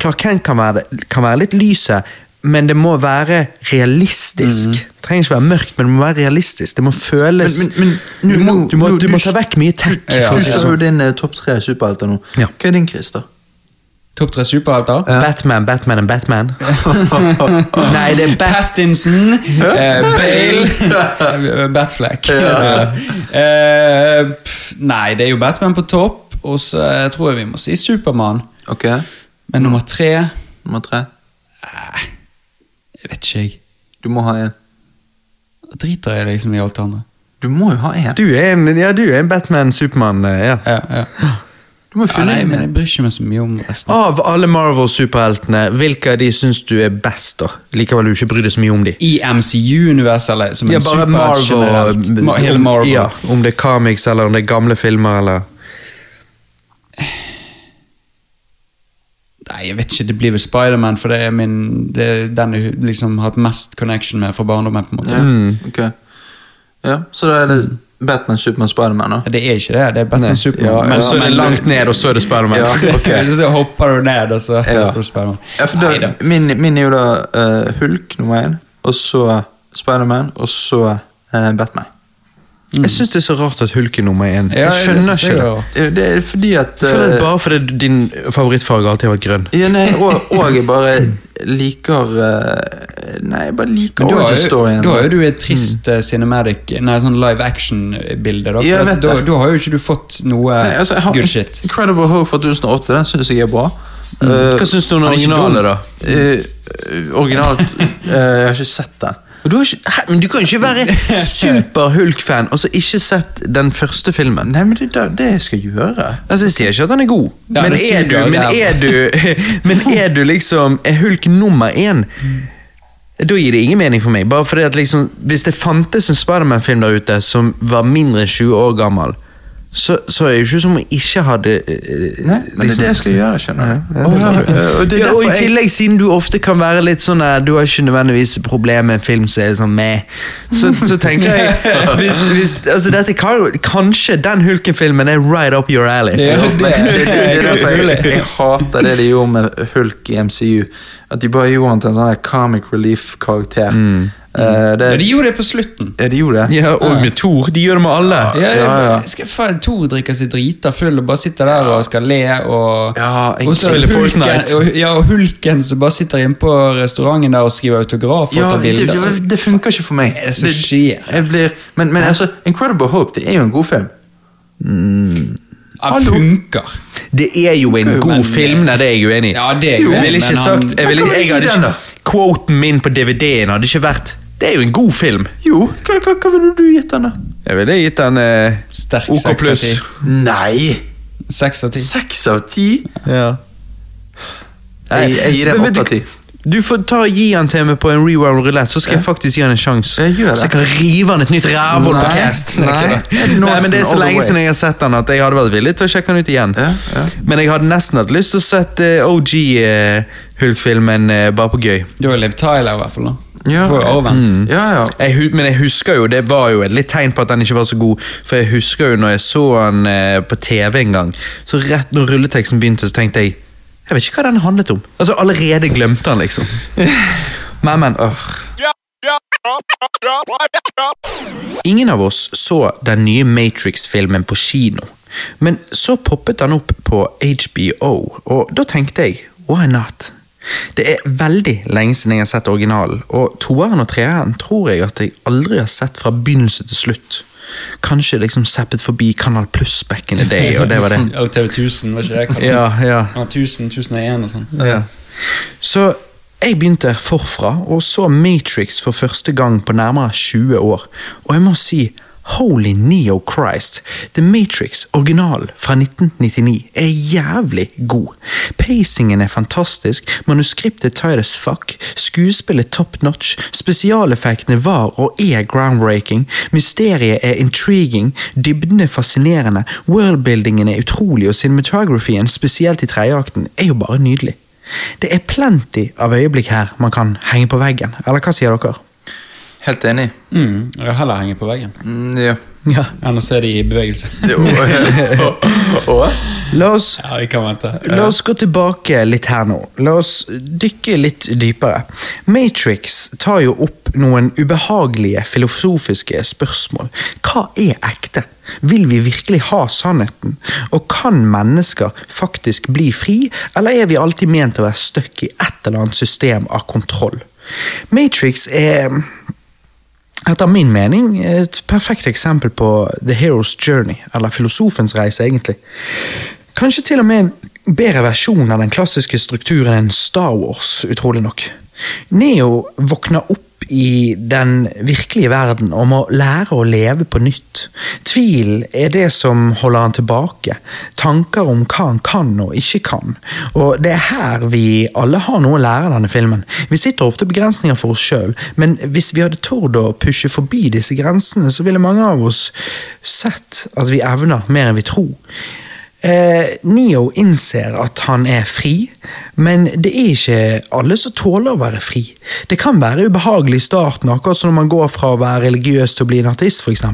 Clark Kent kan være, kan være litt lyset, men det må være realistisk. Det trenger ikke være mørkt, men det må være realistisk. Det må føles Men- men- men du, må, du, må, du må ta vekk mye tech. Ja, ja. Du si sa jo sånn. din eh, topp tre superhelter nå. Ja. Hva er din, Christer? Topp tre superhelter? Batman, Batman og Batman. Nei, det er Bat... Pattinson, eh, Bale, Batfleck. Eh, pff, nei, det er jo Batman på topp, og så eh, tror jeg vi må si Supermann. Ok, Men nummer tre nummer tre. Jeg vet ikke, jeg. Du må ha en. Driter jeg liksom i alt det andre. Du må jo ha en. Du er en, ja, du er en Batman-Supermann, eh, ja. Ja, ja. Du må ja nei, men jeg bryr ikke meg så mye om resten. Av alle Marvel-superheltene, hvilke av de syns du er best? da? Likevel du ikke bryr deg så mye om de. I MCU-universet, eller som en Ja, bare superhelt generelt? Marvel, Ma- Hele om, Marvel. Ja, om det er comics eller om det er gamle filmer eller Nei, jeg vet ikke, det blir vel Spiderman, for det er min det er den jeg liksom har hatt mest connection med fra barndommen. på en måte. Ja, okay. Ja, så da er det Batman, Superman, Spiderman. Det er ikke det, det er Batman Superman. ja, men- Så er det men- langt ned, og så er det Spiderman. Ja. okay. så hopper du ned, og så Ja. får du Spiderman. Ja, for da, min, min er jo da uh, Hulk nummer én, og så Spiderman, og så uh, Batman. Jeg syns det er så rart at Hulk er nummer én. Ja, Jeg skjønner jeg ikke det. er. Det fordi at Jeg føler det eh, bare fordi din favorittfarge alltid har vært grønn. ja, nei, og, og jeg bare liker eh, Nei, jeg bare liker jo- origin-storyen. da har jo du et trist mm. cinematic Nei, sånn live action-bilde. Da, Ja, da, da har jo ikke du fått noe Nei, altså, jeg har good shit. Incredible Hulk fra 2008, den syns jeg er bra. Eh, Hva syns du om den originale, da? Uh, original uh, Jeg har ikke sett den. Og Du, ikke, men du kan ikke være super-Hulk-fan og så ikke sett den første filmen. Nei, men det det skal jeg gjøre. Altså, Jeg sier ikke at han er god, Ja, men, er du, men, er du, men er du liksom Er Hulk nummer én? Da gir det ingen mening for meg. Bare fordi at liksom, Hvis det fantes en Spiderman-film der ute som var mindre enn 20 år gammel, så, så er det jo ikke som om jeg ikke hadde eh, Nei, men det er det jeg skal gjøre, skjønner du. Ja, og er ja, og i tillegg, siden du ofte kan være litt sånn eh, Du har ikke nødvendigvis problem med en film som er sånn med, så, så tenker jeg hvis, hvis, altså dette kan, jo- Kanskje den Hulken-filmen er right up your alley. Ja, Ja, det, det, jeg, jeg hater det de gjorde med Hulk i MCU. At de bare gjorde han til en sånn comic relief-karakter. Eh, det, Ja, de gjorde det på slutten. ja, de gjorde det. Ja, Og med Thor. De gjør det med alle. Ja, ja, ja. Skal faen, Thor drikker seg drita full og bare sitter der og skal le. Og, Ja, jeg og så Hulken, Fortnite. og, ja, og Hulken som bare sitter inne på restauranten der og skriver autograf og Ja, tar bilder. det, det funker ikke for meg. Det er det skjer? Jeg blir, men, men altså, Incredible Hulk det er jo en god film. Ja, Hallo. funker. Det er jo en Men- god film, nei, det er jeg uenig i. Ja, det er Jo, jo jeg ville ikke sagt jeg, ville, Men jeg gi Quoten min på DVD-en hadde ikke vært Det er jo en god film. Jo, hva, hva, hva ville du gitt den, da? Jeg ville gitt den eh, Sterk OK seks av pluss. ti. Nei! Seks av ti. Seks av ti? Ja. Jeg, jeg gir den Men vet åtte av du- ti. Du får ta og Gi han til meg på en rewound roulette, så skal jeg faktisk gi han en sjanse. Jeg gjør det. Så jeg kan rive han et nytt rævhull på Nei, cast. nei. Nei, men Det er så All the lenge way. siden jeg har sett han at jeg hadde vært villig til å sjekke han ut igjen. Ja, ja. Men jeg hadde nesten hatt lyst til å sette OG Hulk-filmen eh, bare på gøy. Du har Liv Tyler, i hvert fall. da Ja. For Arven. Ja, ja. Jeg, men jeg husker jo, det var jo et litt tegn på at den ikke var så god. For jeg husker jo når jeg så den eh, på TV en gang, så rett når rulleteksten begynte, så tenkte jeg Jeg vet ikke hva den handlet om. Altså Allerede glemte han, liksom. Men, men. Ingen av oss så den nye Matrix-filmen på kino. Men så poppet den opp på HBO, og da tenkte jeg why not? Det er veldig lenge siden jeg har sett originalen, og toeren og treeren tror jeg at jeg aldri har sett fra begynnelse til slutt. Kanskje liksom zappet forbi Kanal Pluss back in the day, og det var det. Og TV 1000, var ikke det? Ja, ja. Ja, 1000, 1001 og sånn. Ja. Så jeg begynte forfra og så Matrix for første gang på nærmere 20 år. Og jeg må si Holy Neo Christ. The Matrix, original fra 1999, er jævlig god. Pacingen er fantastisk, manuskriptet tight as fuck, skuespillet top notch, spesialeffektene var og er groundbreaking, mysteriet er intriguing, dybden er fascinerende, worldbuildingen er utrolig, og cinematografien, spesielt i tredjeakten, er jo bare nydelig. Det er plenty av øyeblikk her man kan henge på veggen, eller hva sier dere? Helt enig. Mm, jeg vil heller henge på veggen Mm, ja. Ja. enn å se de i bevegelse. Jo, og, La oss Ja, vi kan vente. La oss gå tilbake litt her nå. La oss dykke litt dypere. Matrix tar jo opp noen ubehagelige filosofiske spørsmål. Hva er ekte? Vil vi virkelig ha sannheten? Og kan mennesker faktisk bli fri, eller er vi alltid ment å være stuck i et eller annet system av kontroll? Matrix er etter min mening et perfekt eksempel på The Hero's Journey, eller filosofens reise, egentlig. Kanskje til og med en bedre versjon av den klassiske strukturen enn Star Wars, utrolig nok. Neo våkner opp i den virkelige verden og må lære å leve på nytt. Tvil er det som holder han tilbake. Tanker om hva han kan og ikke kan. Og det er her vi alle har noe å lære av denne filmen. Vi sitter ofte begrensninger for oss sjøl, men hvis vi hadde tord å pushe forbi disse grensene, så ville mange av oss sett at vi evner mer enn vi tror. Eh, Neo innser at han er fri, men det er ikke alle som tåler å være fri. Det kan være ubehagelig i starten, akkurat som når man går fra å være religiøs til å bli en artist, f.eks.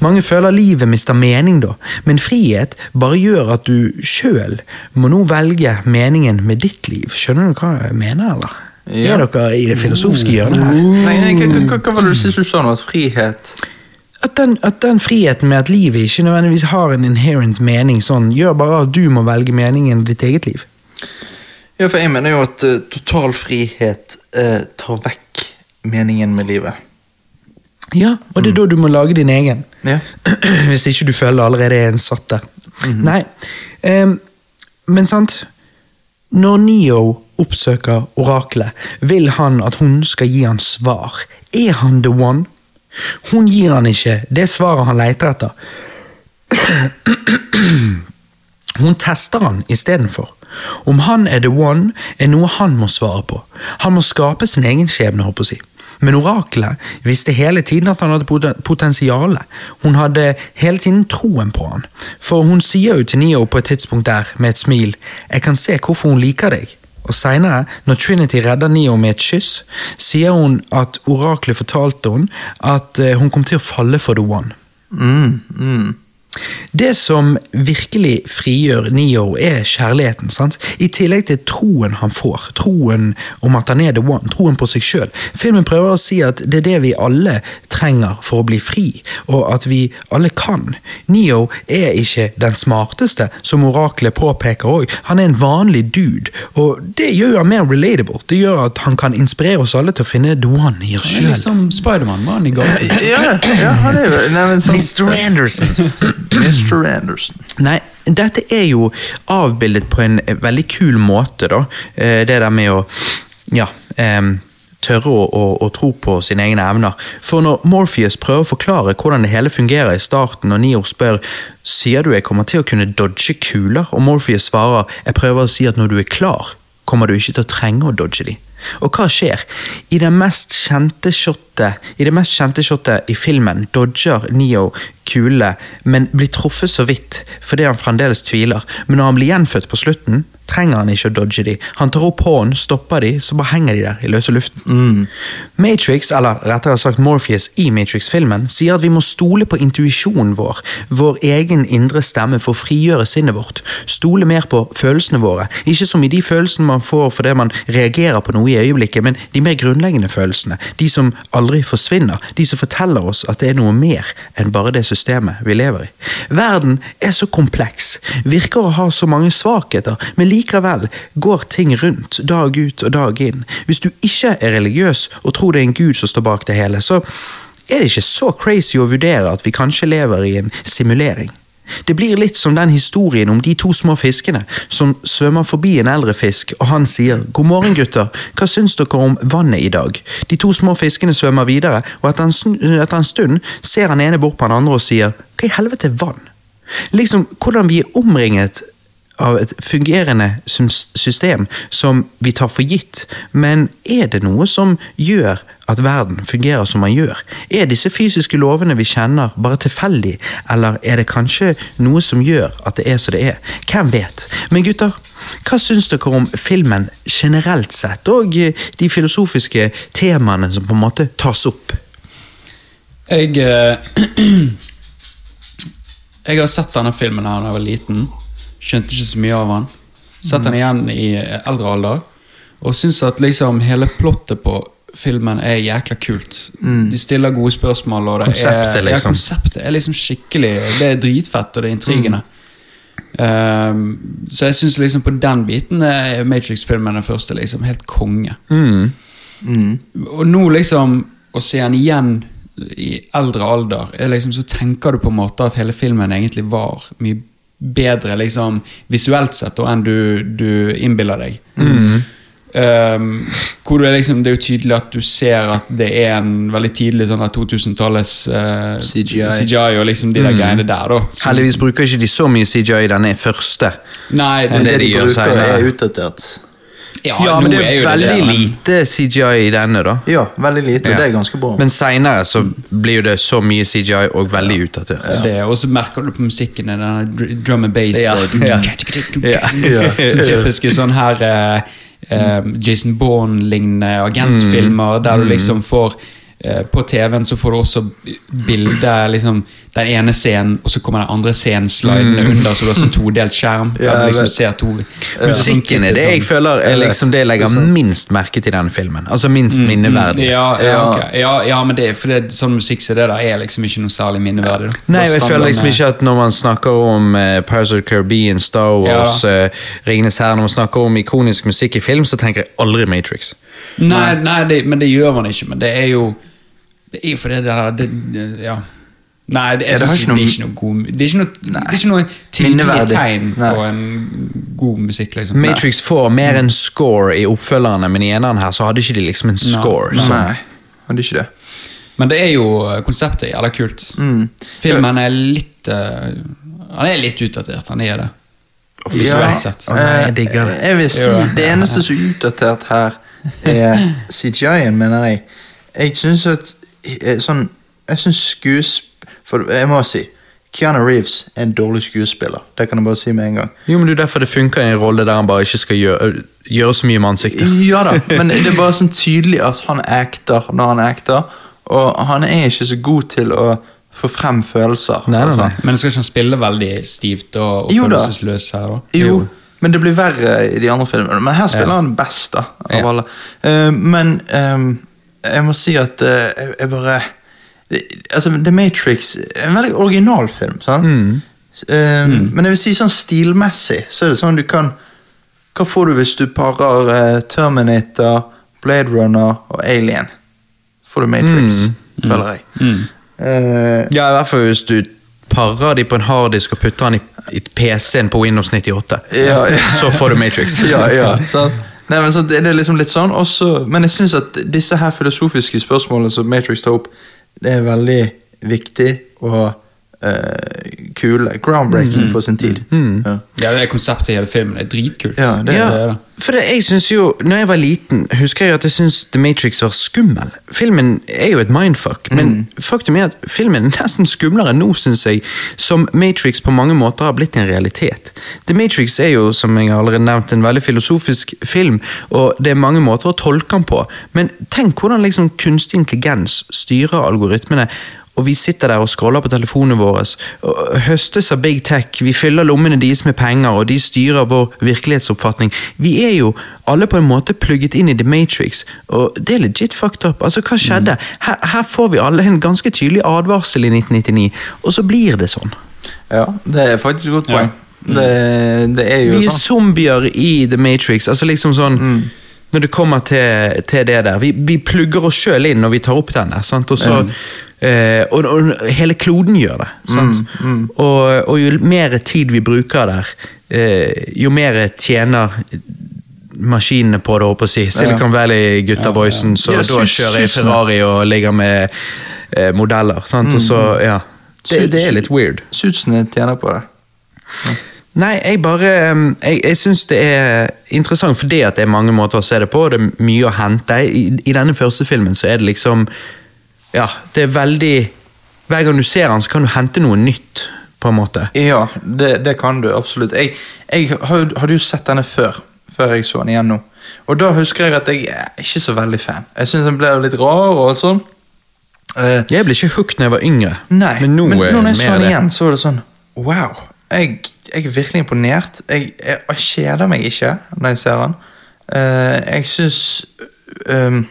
Mange føler livet mister mening da, men frihet bare gjør at du sjøl må nå velge meningen med ditt liv. Skjønner du hva jeg mener, eller? Ja. Er dere i det filosofiske hjørnet her? Nei, hva, hva, hva var det du sist du sa nå? At frihet At den, at den friheten med at livet ikke nødvendigvis har en inherent mening, sånn, gjør bare at du må velge meningen i ditt eget liv. Ja, for jeg mener jo at uh, total frihet uh, tar vekk meningen med livet. Ja, og det er da du må lage din egen. Ja. Hvis ikke du føler allerede er en satt der. Nei, Um, men sant Når Neo oppsøker oraklet, vil han at hun skal gi han svar. Er han the one? Hun gir han ikke det svaret han leter etter. Hun tester han istedenfor. Om han er the one, er noe han må svare på. Han må skape sin egen skjebne, håper jeg. Men oraklet visste hele tiden at han hadde potensialet. potensiale. Hun hadde hele tiden troen på han. For hun sier jo til Neo på et tidspunkt der, med et smil, jeg kan se hvorfor hun liker deg. Og seinere, når Trinity redder Neo med et kyss, sier hun at oraklet fortalte hun at eh, hun kom til å falle for the one. Mm, mm. Det som virkelig frigjør Neo, er kjærligheten. sant? I tillegg til troen han får. Troen om at han er the one. Troen på seg sjøl. Filmen prøver å si at det er det vi alle trenger for å bli fri, og at vi alle kan. Neo er ikke den smarteste, som oraklet påpeker òg. Han er en vanlig dude, og det gjør han mer relatable. Det gjør at han kan inspirere oss alle til å finne the one i oss sjøl. liksom Spiderman var han i går. Ja, ja, han er jo nei, men sånn, Mr. Anderson. Mr. Anderson. Nei, dette er jo avbildet på en eh, veldig kul måte, da. Eh, Det der med å ja, Um, tørre å, å, å tro på sine egne evner. For når Morpheus prøver å forklare hvordan det hele fungerer i starten, og Neo spør sier du jeg kommer til å kunne dodge kuler, og Morpheus svarer jeg prøver å si at når du er klar, kommer du ikke til å trenge å dodge de. Og hva skjer? I det mest kjente shotet I det mest kjente shotet i filmen dodger Neo kule, men blir truffet så vidt fordi han fremdeles tviler. Men når han blir gjenfødt på slutten, trenger han ikke å dodge de. Han tar opp hånden, stopper de, så bare henger de der i løse luften. Matrix, eller rettere sagt Morpheus i Matrix-filmen, sier at vi må stole på intuisjonen vår, vår egen indre stemme, for å frigjøre sinnet vårt. Stole mer på følelsene våre. Ikke som i de følelsene man får fordi man reagerer på noe i øyeblikket, men de mer grunnleggende følelsene. De som aldri forsvinner. De som forteller oss at det er noe mer enn bare det systemet vi lever i. Verden er så kompleks, virker å ha så mange svakheter, men likevel går ting rundt dag ut og dag inn. Hvis du ikke er religiøs og tror det er en gud som står bak det hele, så er det ikke så crazy å vurdere at vi kanskje lever i en simulering. Det blir litt som den historien om de to små fiskene som svømmer forbi en eldre fisk, og han sier 'God morgen, gutter, hva syns dere om vannet i dag?' De to små fiskene svømmer videre, og etter en, etter en stund ser han ene bort på han andre og sier 'Hva i helvete er vann?' Liksom hvordan vi er omringet av et fungerende system som vi tar for gitt, men er det noe som gjør at verden fungerer som man gjør? Er disse fysiske lovene vi kjenner bare tilfeldig, eller er det kanskje noe som gjør at det er som det er? Hvem vet? Men gutter, hva syns dere om filmen generelt sett, og eh, de filosofiske temaene som på en måte tas opp? Jeg eh, Jeg har sett denne filmen her da jeg var liten. Skjønte ikke så mye av han. Sett han igjen i eldre alder. Og syns at liksom hele plottet på filmen er jækla kult. De stiller gode spørsmål. Og det Konseptet, er, liksom. Ja, konseptet er liksom skikkelig Det er dritfett, og det er intrigene. Um, så jeg syns liksom på den biten er Matrix-filmen den første liksom helt konge. Mm. Og nå liksom Å se han igjen i eldre alder er liksom, Så tenker du på en måte at hele filmen egentlig var mye bedre liksom visuelt sett enn du, du innbiller deg. Um, hvor det, er liksom, det er jo tydelig at du ser at det er en veldig tidlig sånn 2000-tallets uh, CGI. og liksom de der greiene der. da Som- Heldigvis bruker ikke de så mye CGI i denne første. Nei, det, Det det de de gjør bruker, er utdatert. Ja, Ja, men det er er jo veldig det, men- lite CGI i denne, da. Ja, veldig lite, Ja. og det er ganske bra. Men seinere så blir jo det så mye CGI og veldig utdatert. Det, og så merker du på musikken den drum and bass. Ja, ja. ja. Ja. Sånn typiske sånn her eh, eh, Jason Bourne-lignende agentfilmer, der du liksom får På TV-en så får du også bilde liksom, den ene scenen, og så kommer den andre scenen slidende under, så du har sånn todelt skjerm. Der Ja, du liksom ser to Musikken er det jeg føler er liksom det jeg legger er sant. minst merke til i denne filmen. Altså minst minneverdig. Ja, ja, Ja. ok. ja, ja, men det er det, sånn musikk som det der er liksom ikke noe særlig minneverdig. da. Nei, jeg føler liksom ikke at når man snakker om uh, Pirates of the Caribbean, Star Wars, uh, Ringenes herre, når man snakker om ikonisk musikk i film, så tenker jeg aldri Matrix. Nei, nei det, men det gjør man ikke. Men det er jo Det er jo fordi det der det, det, Ja. Nei, det, jeg Ja, det synes det, er ikke noe god Det er ikke noe, det er ikke noe tydelig tegn Nei. på en god musikk, liksom. Matrix får mer enn score i oppfølgerne, men i eneren her så hadde ikke de liksom en score. Nei. Nei, hadde ikke det. Men det er jo konseptet er jævla kult. Mm. Filmen er litt uh, Han er litt utdatert, han er det. visuelt sett. Nei, jeg digger det. eh, Jeg vil si Det eneste som er utdatert her, er CGI-en, mener jeg. Jeg syns at eh, sånn Jeg syns skuespill... For jeg må si Keanu Reeves er en dårlig skuespiller. Det kan jeg bare si med en gang. Jo, men det er derfor det funker i en rolle der han bare ikke skal gjøre, gjøre så mye med ansiktet. Ja da, men det er bare sånn tydelig at han acter når han acter, og han er ikke så god til å få frem følelser. Nei, nei, sånn. nei. Men skal ikke han spille veldig stivt og, og Jo følelsesløs her, da? Jo, men det blir verre i de andre filmene. Men her spiller Ja. han best, da. Av Ja. alle. Uh, men ehm, jeg må si at eh, jeg, jeg bare Altså, The Matrix er en veldig original film, sant? Mm. Eh, Men jeg vil si sånn stilmessig, så er det sånn du kan Hva får du hvis du parer uh, Terminator, Blade Runner og Alien? Får du Matrix, føler jeg. Mm. Eh, Ja, i hvert fall hvis du parer de på en harddisk og putter den i, i PC-en på Windows 98. Ja, ja. Så får du Matrix. ja, ja, sant? Nei, men så det er liksom litt sånn, også, men jeg syns at disse her filosofiske spørsmålene som Matrix tar opp, det er veldig viktig og eh, kule. Groundbreaking for sin tid. Ja. Ja, det er konseptet i hele filmen. Det er dritkult. Ja, det Ja, det for det, jeg synes jo, når jeg var liten, husker jeg at jeg syntes The Matrix var skummel. Filmen er jo et mindfuck, men faktum er at filmen er nesten skumlere nå, synes jeg, som Matrix på mange måter har blitt en realitet. The Matrix er jo, som jeg allerede nevnt, en veldig filosofisk film, og det er mange måter å tolke den på, men tenk hvordan liksom kunstig intelligens styrer algoritmene, og vi sitter der og scroller på telefonene våre, høstes av big tech, vi fyller lommene deres med penger, og de styrer vår virkelighetsoppfatning. Vi er jo alle på en måte plugget inn i The Matrix, og det er legit fucked up. Altså, hva skjedde? Her, her får vi alle en ganske tydelig advarsel i 1999, og så blir det sånn. ja, det er faktisk et godt Ja. poeng. Det, det er jo Vi er sånn. zombier i The Matrix, altså liksom sånn Når det kommer til, til det der Vi, vi plugger oss sjøl inn når vi tar opp den der, sant? Og, så, eh, og, og hele kloden gjør det. Sant? Og, og jo mer tid vi bruker der, eh, jo mer tjener maskinene på det, håper jeg å si. Silicon Valley-gutta boysen, så Ja, da kjører jeg. Ferrari og ligger med eh, modeller. Sant? Og så, ja. Det, det er litt weird. Suitsene tjener på det. Nei, jeg bare Jeg, jeg syns det er interessant fordi at det er mange måter å se det på, og det er mye å hente. I, I denne første filmen så er det liksom Ja, det er veldig Hver gang du ser han, så kan du hente noe nytt, på en måte. Ja, det, det kan du absolutt. Jeg, jeg har- hadde jo sett denne før, før jeg så den igjen nå. Og da husker jeg at jeg er ikke så veldig fan. Jeg syns den ble litt rar og sånn. Uh, Jeg ble ikke hooked når jeg var yngre, nei, men nå men når jeg så den igjen, så var det sånn Wow. Jeg, jeg er virkelig imponert. Jeg, jeg, jeg kjeder meg ikke når jeg ser den. Uh, jeg syns um,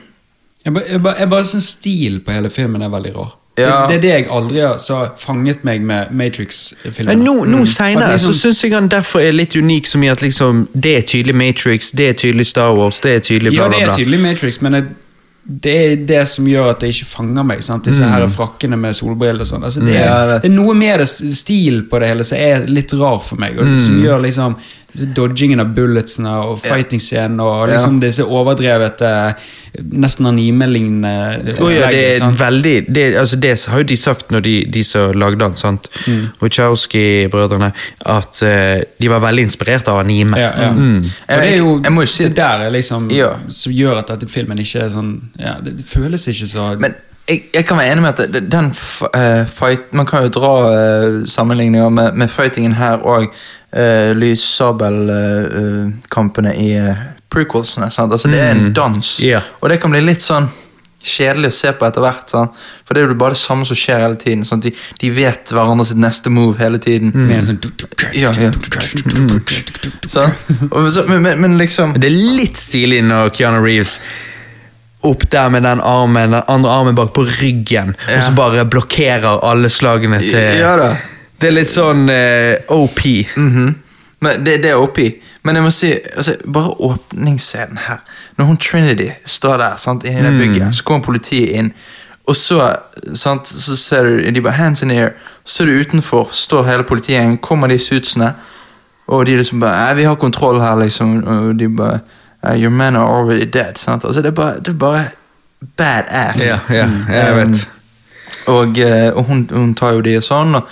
Jeg bare, jeg bare, jeg bare synes stilen på hele filmen er veldig rar. Ja. Det, det er det jeg aldri har så fanget meg med Matrix-filmen. Men nå, nå seinere senere liksom- så syns jeg han derfor er litt unik, som i at liksom det er tydelig Matrix, det er tydelig Star Wars, det er tydelig bla, Ja, bla, det er tydelig Matrix, men jeg, det er det som gjør at det ikke fanger meg. Sant? Disse Mm. her frakkene med solbriller og sånn. Altså, det, Ja, det er noe med det stil på det hele som er litt rar for meg. Og Mm. Som gjør liksom dodgingen av bulletsene og fighting-scenen og liksom disse overdrevete, nesten anime-lignende oh, ja, det er veldig det, altså det har jo de sagt når de, de som lagde den, sant? Mm. Wachowski-brødrene, at uh, de var veldig inspirert av anime. Ja, ja. Mm. Og det er jo Jeg jo si det der er liksom Ja. som gjør at dette filmen ikke er sånn ja, det, det føles ikke så Men jeg, jeg kan være enig med at den eh, fight Man kan jo dra uh, sammenligninger med, med fightingen her og uh, lyssabelkampene i uh, prequelsene. Sant? Altså, det er en dans, Ja. og det kan bli litt sånn kjedelig å se på etter hvert. Sant? For det er jo bare det samme som skjer hele tiden. Sant? De, de vet hverandre sitt neste move hele tiden. sånn Ja, ja. Så, men, men, men liksom Det er litt stilig når Keanu Reeves opp der med den armen, den andre armen bak på ryggen, og så bare blokkerer alle slagene til Ja da. Det er litt sånn eh, OP. Mhm. Men det, det er OP. Men jeg må si, altså, bare åpningsscenen her. Når hun Trinity står der sant, inni det bygget, så kommer politiet inn. Og så, sant, så ser du de bare hands in air. Så er du utenfor, står hele politiet, kommer de suitsene. Og de liksom bare «Nei, 'Vi har kontroll her', liksom. Og de bare «Eh, 'Your men are already dead'. Sant? Altså, det er bare, det er bare badass. Ja, ja, jeg Um, vet. og, eh, og hun, hun tar jo de og sånn, og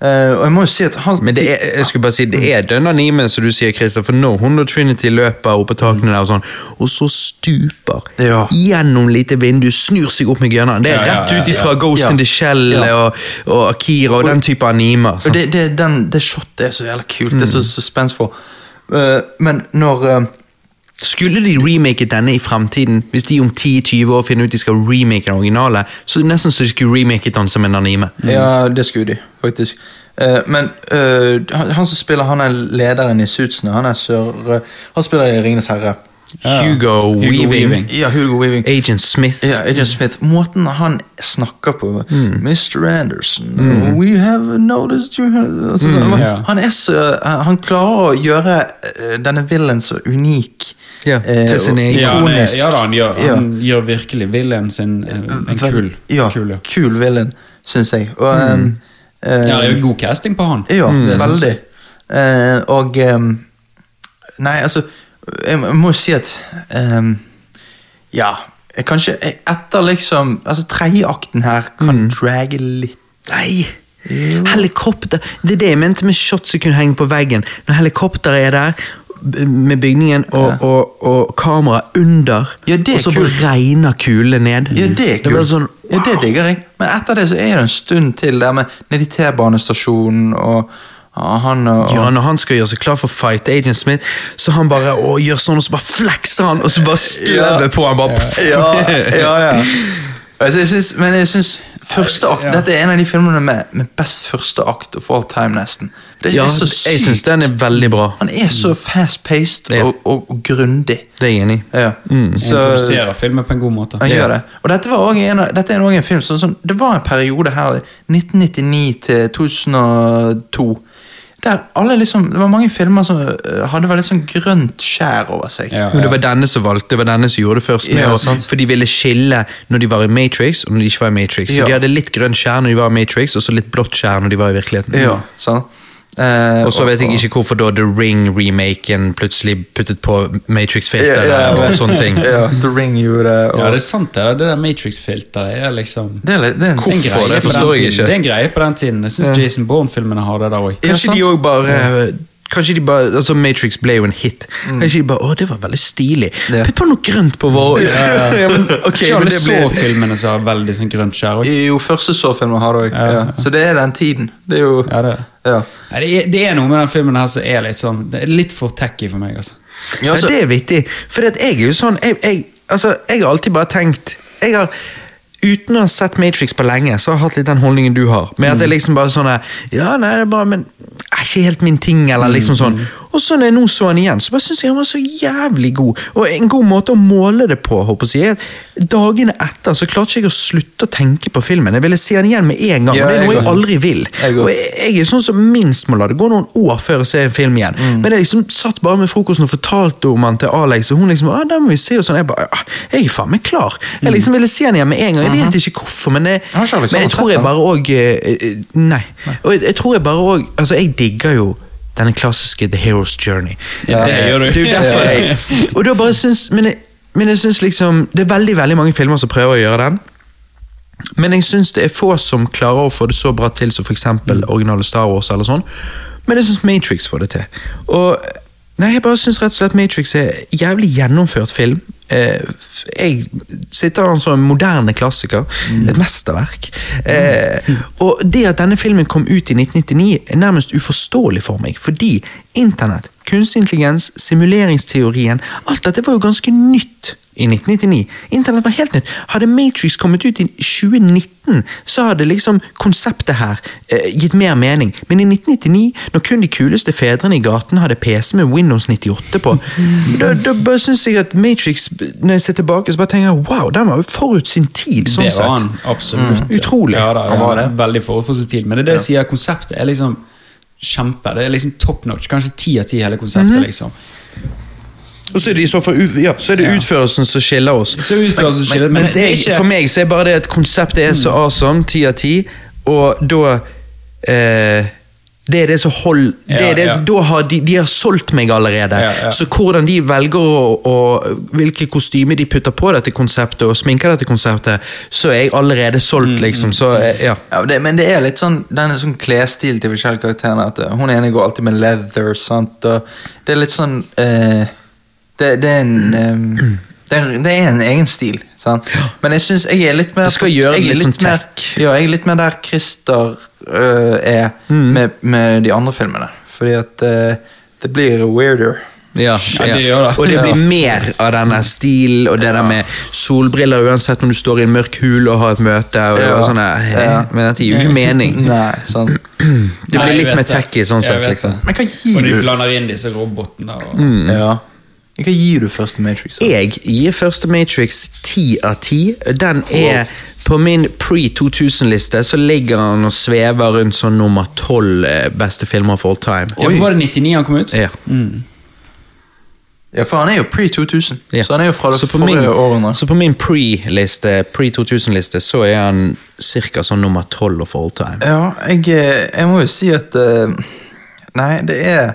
Eh, og jeg må jo si at han Men det er, jeg skulle bare si, det er den anime, som du sier, Christer. For når hun og Trinity løper opp på takene der, og sånn, og så stuper Ja. gjennom lite vindu, snur seg opp med gunneren. Det er Ja, rett ja, ut ifra ja. Ghost Ja. in the Shell Ja. og, og Akira og den type animer. Og det, det, den, det shotet er så jævla kult. Det er så suspensefullt. Uh, men når eh, Skulle de remake denne i fremtiden, hvis de om 10-20 år finner ut de skal remake den originale, så er det nesten så de skulle remake den som en anime. Ja, det skulle de, faktisk. Eh, men uh, han, han som spiller han er lederen i Suitsene, han han spiller i Ringenes herre. Hugo, Hugo Weaving, Weaving. Ja, Hugo Weaving. Agent Smith. Ja, Agent Smith. Måten han snakker på Mr. Anderson, Mm. we have noticed you altså, han- ja. Han er så Han klarer å gjøre eh, denne villen så unik. Ja, eh, til sin egen. Ja, ikonisk. ja da, han gjør, Ja. han gjør virkelig villen sin en, en Vel- kul. ja, kul ja. kul villain, syns jeg. Og, um, eh, ja, det er jo god casting på han. Ja, Det veldig. Eh, og um, Nei, altså Jeg må- jo si at um, Ja, jeg kanskje jeg, Etter liksom Altså Tredjeakten her kan drage litt. Nei! Helikopter Det er det jeg mente med shot som kunne henge på veggen. Når helikopteret er der med bygningen og, Ja. og, og kamera under, Ja, det og så bare kult. regner kulene ned. Ja, det er Det sånn, kult. sånn, Ja, det digger jeg. Men etter det så er det en stund til der med nede i T-banestasjonen og ja, han og, Ja, når han skal gjøre seg klar for fight Agent Smith, så han bare å, gjør sånn, og så bare flekser han, og så bare støvet Ja. på han bare ja, ja, ja. Altså, jeg synes, men jeg syns første akt Ja. Dette er en av de filmene med, med best første akt of all time, nesten. Det Ja, er så jeg syns den er veldig bra. Han er så fast-paced Ja. og, og, og grundig. Det er jeg enig i. Ja. Så Introduserer filmen på en god måte. han gjør det. Og dette, var også en, dette er også en film som sånn, Det var en periode her, 1999 til 2002, der alle liksom Det var mange filmer som øh, hadde veldig sånn grønt skjær over seg. Ja, Men det var denne som valgte, det var denne som gjorde det først. Med Ja, og, for de ville skille når de var i Matrix, og når de ikke var i Matrix. Så de hadde litt grønt skjær når de var i Matrix, og så litt blått skjær når de var i virkeligheten. Ja, sant? Eh, Og så vet jeg ikke hvorfor da The Ring-remaken plutselig puttet på Matrix-filter Ja, ja, og sånne ting. Ja, The Ring gjorde. Og, Ja, det er sant, det. Det der Matrix-filteret er liksom det er, det er en en Hvorfor? greie Det forstår jeg tiden. ikke. Det er en greie på den tiden. Jeg syns Jason Bourne-filmene har det der òg. Kanskje de òg bare Kanskje de bare, altså Matrix ble jo en hit. Kanskje de bare, å det var veldig stilig. Mm. Ja. Putt på noe grønt på vår ja, men, okay, men det ble- så-filmene som har veldig sånn grønt skjær òg. Jo, første så-filmen har det òg. Ja, Ja, ja. Så det er den tiden. Det er jo Ja, det, ja. Nei, det, er, det er noe med den filmen her som er litt sånn Det er litt for tacky for meg. altså. Ja, Ja, altså- det er vittig. For jeg er jo sånn jeg, jeg, altså, jeg har alltid bare tenkt jeg har, Uten å ha sett Matrix på lenge, så har jeg hatt litt den holdningen du har. Med at det er liksom bare sånn Ja, nei, det er bare Men er ikke helt min ting, eller liksom sånn. Og så når jeg nå så han igjen, så bare syns jeg han var så jævlig god. Og en god måte å måle det på, håper jeg, er dagene etter så klarte ikke jeg å slutte å tenke på filmen. Jeg ville se den igjen med en gang, Ja, og det er noe jeg jeg aldri vil. Jeg. Og jeg, jeg er sånn som minst må la det gå noen år før jeg ser en film igjen. Mm. Men jeg liksom satt bare med frokosten og fortalte om han til Alex, og hun liksom ah, den må vi se og sånn. Jeg bare ah, Jeg er faen meg klar. Jeg liksom ville se den igjen med en gang. Jeg vet ikke hvorfor, men jeg, ikke men jeg tror jeg bare òg Nei. Og jeg tror jeg bare òg Altså, jeg digger jo denne klassiske The Hero's Journey. Ja, det gjør du. Det jeg Og da bare syns Men jeg, men jeg syns liksom Det er veldig, veldig mange filmer som prøver å gjøre den. Men jeg syns det er få som klarer å få det så bra til som f.eks. originale Star Wars. eller sånn Men jeg syns Matrix får det til. Og Nei, Jeg bare syns rett og slett Matrix er jævlig gjennomført film. Eh, jeg sitter her som en moderne klassiker. Et mesterverk. Eh, og det at denne filmen kom ut i 1999, er nærmest uforståelig for meg. Fordi internett, kunstig intelligens, simuleringsteorien Alt dette var jo ganske nytt i 1999. Internett var helt nytt. Hadde Matrix kommet ut i 2019, så hadde liksom konseptet her eh, gitt mer mening. Men i 1999, når kun de kuleste fedrene i gaten hadde PC med Windows 98 på, da, da bare syns jeg at Matrix, når jeg ser tilbake, så bare tenker jeg wow, den var jo forut sin tid. sånn det var sett. han absolutt. Mm. Utrolig. Ja, da, Han var det. Veldig forut for sin tid. Men det er det jeg sier, konseptet er liksom kjempe. Det er liksom top notch. Kanskje ti av ti hele konseptet. Mhm. liksom. Og så er det i så fall ja, så er det Ja. utførelsen som skiller oss. Så utførelsen skiller, men, men, er jeg, ikke for meg så er bare det at konseptet er så awesome, ti av ti, og da eh, Det er det som hold, det Ja, det, ja. da har de, de har solgt meg allerede. Ja, ja. Så hvordan de velger å, å Hvilke kostymer de putter på dette konseptet, og sminker dette konseptet, så er jeg allerede solgt, Mm, liksom. Så eh, ja. Ja, det, men det er litt sånn den sånn klesstilen til forskjellige karakterene. At Hun ene går alltid med leather. Sant? Og det er litt sånn eh, det, det er en um, det er, det er en egen stil. Sant? Men jeg syns jeg er litt mer Det skal gjøre jeg er litt sånn mer, tech. Ja, jeg er litt mer der Christer eh, er Mm. med, med de andre filmene. Fordi at eh, det blir weirder. Ja, Ja, det det. Og det blir mer av denne stilen og det der med solbriller uansett om du står i en mørk hule og har et møte. Og, Ja. og sånn, Ja. Men dette gir jo ikke mening. Nei, sant? Det blir litt mer tacky sånn sett. liksom. Men hva Og de du? blander inn disse robotene. Og... Mm. Ja. Hva gir du første Matrix? da? Jeg gir første Matrix 10 av 10. Den er på min pre-2000-liste, så ligger han og svever rundt sånn nummer 12 eh, beste filmer of all time. Ja, var det 99 han kom ut? Ja. Ja, for han er jo pre-2000, Ja. så han er jo fra det Så forrige min- årene. Så på min pre-liste, pre-2000-liste, så er han ca. sånn nummer 12 of all time. Ja, jeg, eh, jeg må jo si at eh, Nei, det er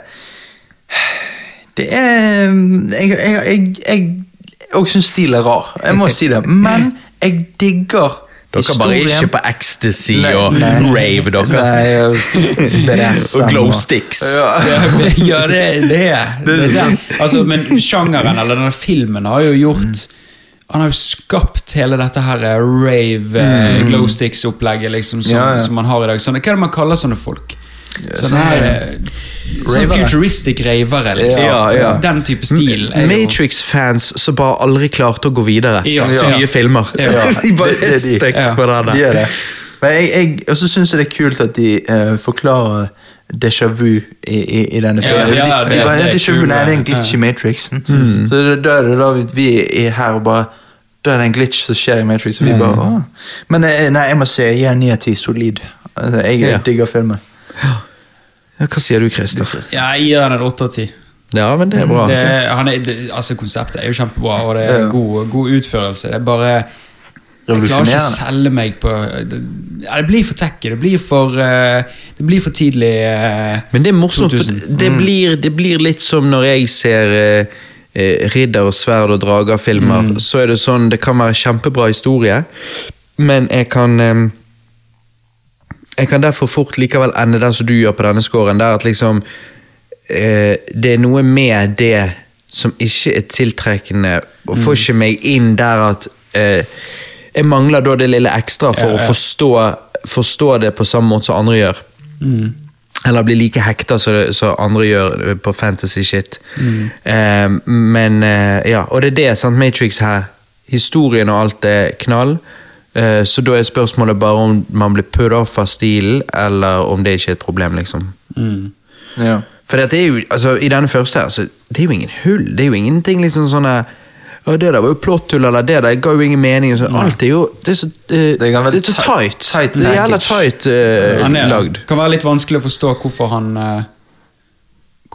Det er Jeg, jeg, jeg, jeg også syns stil er rar. Jeg må si det. Men jeg digger Dere bare ikke på ecstasy Nei, og nei. rave, dere. Nei, og glow sticks. Ja. ja, det, det er det. er det. Altså, men sjangeren, eller denne filmen, har jo gjort Han har jo skapt hele dette her eh, rave, mm. glow sticks-opplegget liksom, som, Ja, ja. som man har i dag. Sånne, hva er det man kaller sånne folk? Sånne her sånn Sånne Ravere. futuristic ravere, liksom. Ja, ja. Den type stil. er Matrix-fans som bare aldri klarte å gå videre Ja, til ja. nye filmer. Ja. de bare er er stuck på det der. gjør. Men jeg, jeg, og så syns jeg det er kult at de uh, forklarer déjà vu i, i, i denne filmen. ja, de, det- de bare, det er déjà vu, nei, det er en glitch i Matrixen. Så det, da er det da vi- er her og bare Da er det en glitch som skjer i Matrix. Og vi bare, Åh. Men eh, nei, jeg må si jeg gir ni av ti solid. Altså, jeg digger filmen. Ja, hva sier du, Christer? Ja, jeg gir den en åtte av ti. Ja, men det er bra. Det, han er, det, altså Konseptet er jo kjempebra, og det er Ja. god, god utførelse. Det er bare Jeg klarer ikke å selge meg på det, ja, det blir for tacky. Det blir for eh, Det blir for tidlig. eh, Men det er morsomt, for det blir, det blir litt som når jeg ser eh, Ridder og sverd og drager-filmer. Så er det sånn, det kan være kjempebra historie, men jeg kan eh, Jeg kan derfor fort likevel ende der som du gjør på denne scoren, der at liksom eh, Det er noe med det som ikke er tiltrekkende, og får ikke meg inn der at eh, Jeg mangler da det lille ekstra for Ja, ja. å forstå, forstå det på samme måte som andre gjør. Eller bli like hekta som andre gjør på fantasy shit. Eh, men eh, ja, og det er det, sant, Matrix her. Historien og alt er knall. Eh, så da er spørsmålet bare om man blir put off av stilen, eller om det ikke er et problem, liksom. Ja. For det er jo, altså, i denne første her, så det er jo ingen hull. Det er jo ingenting liksom sånn ja, det der var jo plotthull, eller det der ga jo ingen mening. Så, alt er jo Det er så, uh, Det er det er så tight- tight. tight det er jævla tight uh, lagd. det. Kan være litt vanskelig å forstå hvorfor han eh,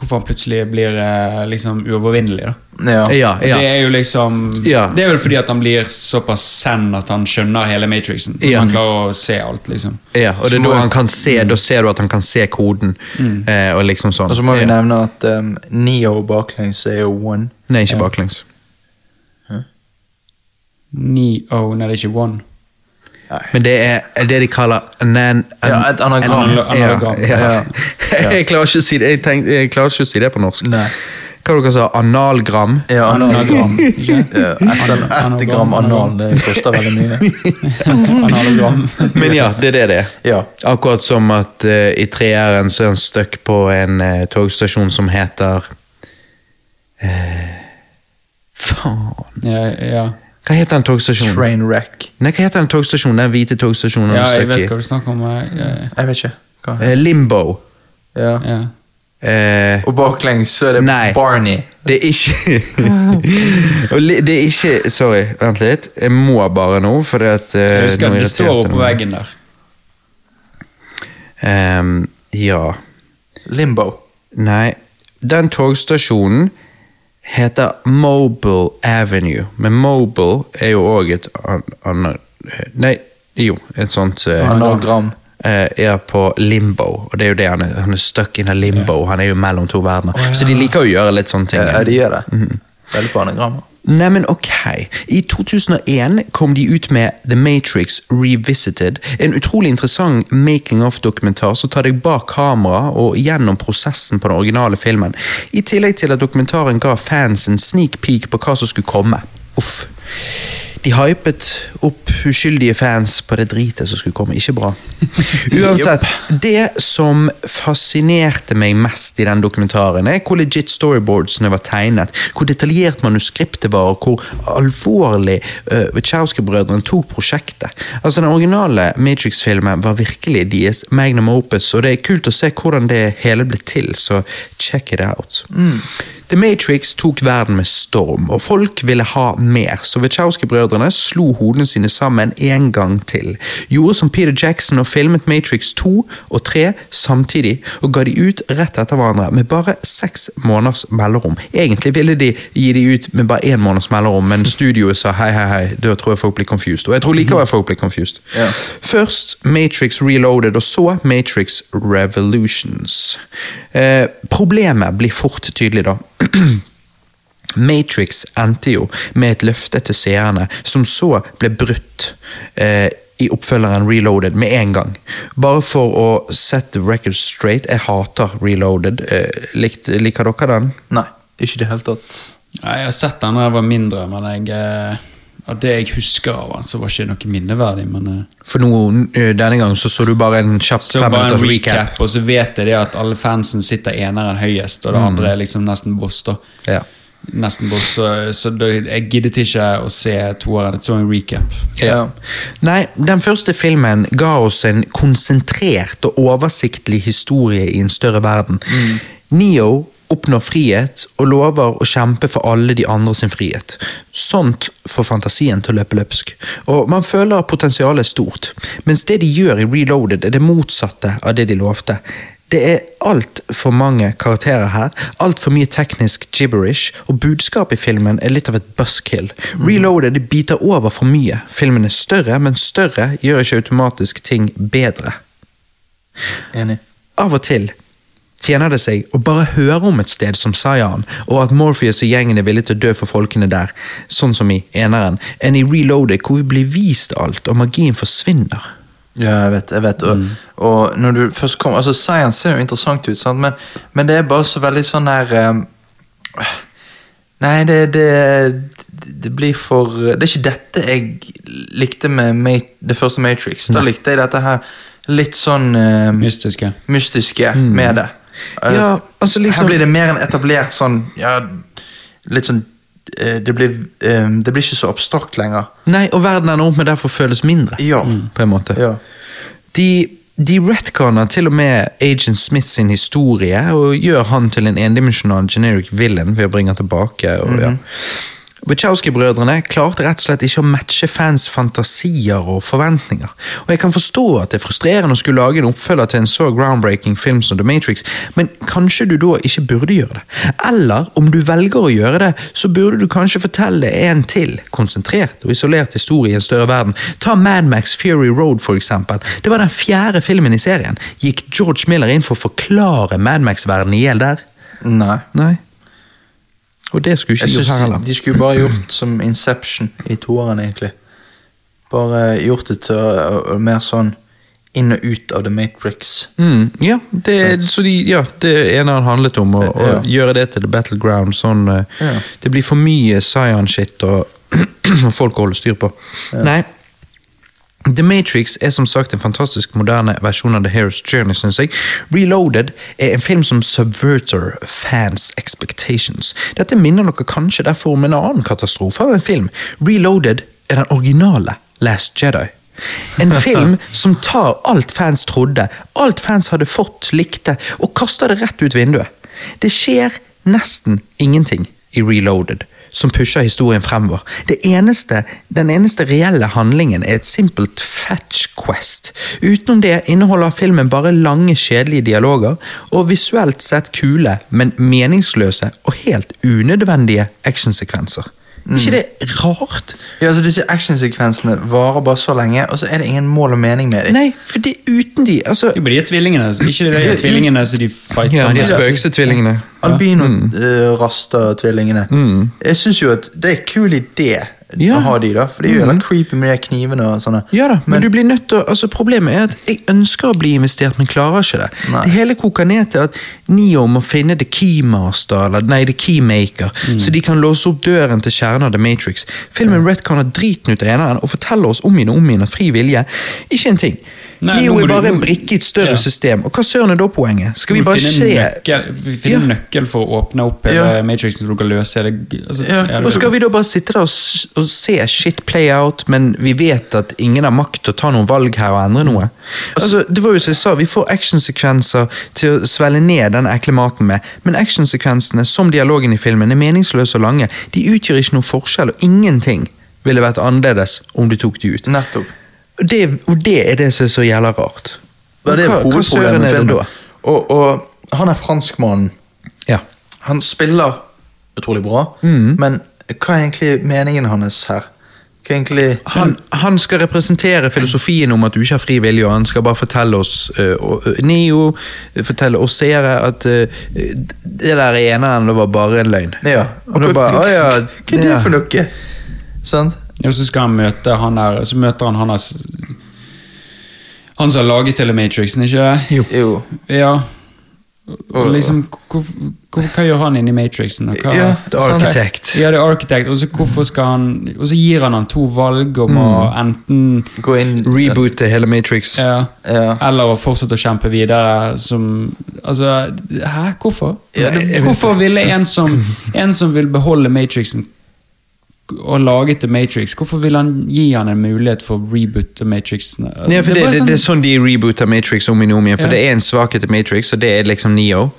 Hvorfor han plutselig blir eh, liksom uovervinnelig. da Ja. Ja, ja. Det er jo liksom Ja. Det er vel fordi at han blir såpass zen at han skjønner hele Matrixen. Ja. Han klarer å se alt, liksom. Ja, og det er noe da han kan se, da ser du at han kan se koden. Mm. og liksom sånn. Og så må vi ja. nevne at um, Neo baklengs er jo one. Nei, ikke baklengs. Neo, nei, det er ikke One. Men det er det de kaller anan, an, Ja, et anagram. an- Anagram. Ja, ja. Jeg, klarer ikke å si det, jeg, tenk, jeg klarer ikke å si det på norsk. Nei. Hva dere sa Analgram? Ja, analgram. Ett? Ja, et, et gram anal, det koster veldig mye. Analogram. Men ja, det er det det er. Ja. Akkurat som at uh, i treeren så er han stuck på en uh, togstasjon som heter uh, Faen. Ja, ja. Hva heter den togstasjonen? Trainwreck. Nei, hva heter den togstasjonen? Den hvite togstasjonen ja, jeg vet hva du snakker om. Jeg, Jeg vet ikke. Hva? Eh, Limbo. Ja. ja. Eh, Og baklengs så er det Nei. Barney. det er ikke Og li- Det er ikke Sorry, vent litt. Jeg må bare nå, for det at uh, Jeg husker at det står oppå på veggen der. Um, ja. Limbo. Nei. Den togstasjonen heter Mobile Avenue. Men Mobile er jo òg et annet Nei, jo, et sånt eh, Analgram. eh, er på limbo, og det er jo det han er, han er stuck in a limbo. Han er jo mellom to verdener. Så de liker å gjøre litt sånne ting. Ja, de gjør det. Veldig på anagrammer. Neimen, ok. I 2001 kom de ut med The Matrix Revisited. En utrolig interessant making of-dokumentar som tar deg bak kamera og gjennom prosessen på den originale filmen. I tillegg til at dokumentaren ga fans en sneak peek på hva som skulle komme. Uff. De hypet opp uskyldige fans på det dritet som skulle komme. Ikke bra. Uansett, det som fascinerte meg mest i den dokumentaren, er hvor legit storyboardsene var tegnet, hvor detaljert manuskriptet var, og hvor alvorlig uh, Wachowski-brødrene tok prosjektet. Altså, Den originale Matrix-filmen var virkelig deres magnum opus, og det er kult å se hvordan det hele ble til, så check it out. The Matrix tok verden med storm, og folk ville ha mer, så Wachowski-brødrene slo hodene sine sammen en gang til. Gjorde som Peter Jackson og filmet Matrix 2 og 3 samtidig, og ga de ut rett etter hverandre med bare seks måneders mellomrom. Egentlig ville de gi de ut med bare én måneders mellomrom, men studioet sa hei, hei, hei, da tror jeg folk blir confused. Og jeg tror likevel folk blir confused. Ja. Først Matrix Reloaded, og så Matrix Revolutions. Eh, problemet blir fort tydelig, da. Matrix endte jo med et løfte til seerne, som så ble brutt eh, i oppfølgeren Reloaded med en gang. Bare for å set the record straight, jeg hater Reloaded. Eh, likt, liker dere den? Nei, ikke i det hele tatt. Ja, jeg har sett den da jeg var mindre, men jeg, eh, av det jeg husker av den, så var ikke noe minneverdig. Men eh, For nå, eh, denne gangen så så du bare en kjapp så fem minutters recap, recap. og så vet jeg det at alle fansen sitter eneren høyest, og det andre er liksom nesten boss. da. Ja. Nesten boss, så, så da, jeg giddet ikke å se toeren, Det var en recap. Ja. Nei, den første filmen ga oss en konsentrert og oversiktlig historie i en større verden. Neo oppnår frihet og lover å kjempe for alle de andre sin frihet. Sånt får fantasien til å løpe løpsk. Og man føler at potensialet er stort, mens det de gjør i Reloaded er det motsatte av det de lovte. Det er altfor mange karakterer her, altfor mye teknisk gibberish, og budskapet i filmen er litt av et buskill. Reloaded biter over for mye. Filmen er større, men større gjør ikke automatisk ting bedre. Enig. Av og til tjener det seg å bare høre om et sted som Sayan, og at Morpheus og gjengen er villige til å dø for folkene der, sånn som i eneren, enn i Reloaded, hvor vi blir vist alt, og magien forsvinner. Ja, jeg vet. jeg vet og, og når du først kommer altså Science ser jo interessant ut? Men, men det er bare så veldig sånn der um, Nei, det, det, det blir for Det er ikke dette jeg likte med Ma det første Matrix. Da likte jeg dette her litt sånn um, Mystiske. mystiske med det. Ja, altså liksom- Her blir det mer enn etablert sånn Ja, litt sånn det blir, ehm, det blir ikke så abstrakt lenger. Nei, og verden ender opp med derfor føles mindre, Ja. på en måte. ja. De, de retconer til og med Agent Smith sin historie og gjør han til en endimensjonal generic villain ved å bringe han tilbake. Og, ja. Wachowski-brødrene klarte rett og slett ikke å matche fans' fantasier og forventninger. Og Jeg kan forstå at det er frustrerende å skulle lage en oppfølger til en så groundbreaking film som The Matrix, men kanskje du da ikke burde gjøre det. Eller om du velger å gjøre det, så burde du kanskje fortelle en til, konsentrert og isolert historie i en større verden. Ta Mad Max Fury Road, for eksempel. Det var den fjerde filmen i serien. Gikk George Miller inn for å forklare Mad Max-verdenen i hjel der? Nei. Nei. Og det skulle ikke gjort her heller. de, skulle bare gjort som Inception i toeren, egentlig. Bare gjort det til å- å- mer sånn inn og ut av The Matrix. Mm, ja, det, så de, ja, det ene han handlet om, å, Ja. gjøre det til the battleground. Sånn, eh, Ja. Det blir for mye Zion-shit og folk å holde styr på. Nei. The Matrix er som sagt en fantastisk moderne versjon av The Hero's Journey, synes jeg. Reloaded er en film som subverter fans' expectations. Dette minner dere kanskje derfor om en annen katastrofe av en film. Reloaded er den originale Last Jedi. En film som tar alt fans trodde, alt fans hadde fått, likte, og kaster det rett ut vinduet. Det skjer nesten ingenting i Reloaded som pusher historien fremover. Eneste, den eneste reelle handlingen er et simpelt fetch quest. Utenom det inneholder filmen bare lange, kjedelige dialoger og visuelt sett kule, men meningsløse og helt unødvendige actionsekvenser. Er ikke det rart? Ja, altså Disse actionsekvensene varer bare så lenge, og så er det ingen mål og mening med dem. Nei, for det uten de altså, Jo, men de er tvillingene. Ikke de er tvillingene som de fighter Ja, de med. er spøkelsetvillingene. Albino-raster-tvillingene. Jeg syns jo at det er kul idé Ja. å ha de, da. For det er jo helt creepy med de knivene og sånne. Ja da, men, du blir nødt til å, altså Problemet er at jeg ønsker å bli investert, men klarer ikke det. Nei. Det hele koker ned til at Neo må finne The Keymaster, eller nei, The Keymaker, så de kan låse opp døren til kjernen av The Matrix. Filmen retconner driten ut av eneren og forteller oss om igjen og om igjen at fri vilje ikke en ting. Nei, Neo er bare du- en brikke i et større Ja. system, og hva søren er da poenget? Skal vi bare se nøkkel, vi finner en Ja. nøkkel for å åpne opp hele Ja. Matrixen så du kan løse det. Altså, Ja, det... Og skal vi da bare sitte der og, og se shit play out, men vi vet at ingen har makt til å ta noen valg her og endre noe? Altså, det var jo som jeg sa, Vi får actionsekvenser til å svelge ned den ekle maten med, men actionsekvensene, som dialogen i filmen, er meningsløse og lange. De utgjør ikke noen forskjell, og ingenting ville vært annerledes om du tok de ut. Nettopp. Og det, og det er det som er så jævla rart. Og det er Hva- hva hovedproblemet med filmen. Og, og han er franskmannen. Ja. Han spiller utrolig bra, Mm. men hva er egentlig meningen hans her? Hva egentlig Han, han skal representere filosofien om at du ikke har fri vilje, og han skal bare fortelle oss uh, eh, Neo fortelle oss seere at uh, det der ene det var bare en løgn. Ja. Og du bare, hva, «Å ja, hva er det for noe? Sant? Og så skal han møte han der Så møter han han der Han som har laget Telematrixen, ikke det? Jo. Jo. Ja. Og liksom, hvor, hvor, hva gjør han inni Matrixen? Og hva, Ja, The Architect. Ja, det er Architect, og så hvorfor skal han Og så gir han han to valg om å enten Gå inn Reboote hele Matrix. ja, Ja. Eller å fortsette å kjempe videre som Altså, hæ? Hvorfor? Ja, jeg hvorfor ville en som, en som vil beholde Matrixen og laget The Matrix, hvorfor vil han gi han en mulighet for å reboote Matrixen? Nei, det, det, sånn- det er sånn de rebooter Matrix om igjen. For Ja. det er en svakhet til Matrix, og det er liksom Neo.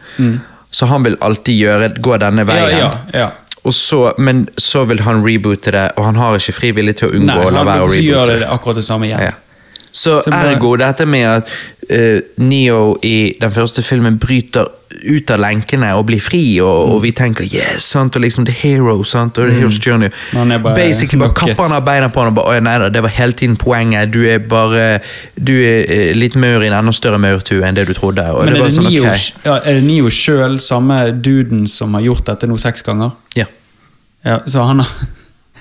Så han vil alltid gjøre, gå denne veien. Ja, ja, så, men så vil han reboote det, og han har ikke frivillig til å unngå Nei, å la være å reboote det akkurat det samme igjen. Så, Så ergo dette med at Neo i den første filmen bryter ut av lenkene og blir fri, og, Mm. og vi tenker yes, sant, og liksom the hero, sant, og the hero's journey. Men er bare Basically bare kapper han av beina på han og bare, «Å, nei da, det var hele tiden poenget, du er bare, du er eh, litt maur i en enda større maurtue enn det du trodde, Men det er det, sånn, Neo, ok. ja, er det Neo sjøl, samme duden som har gjort dette nå seks ganger? Ja. Ja, så, han har,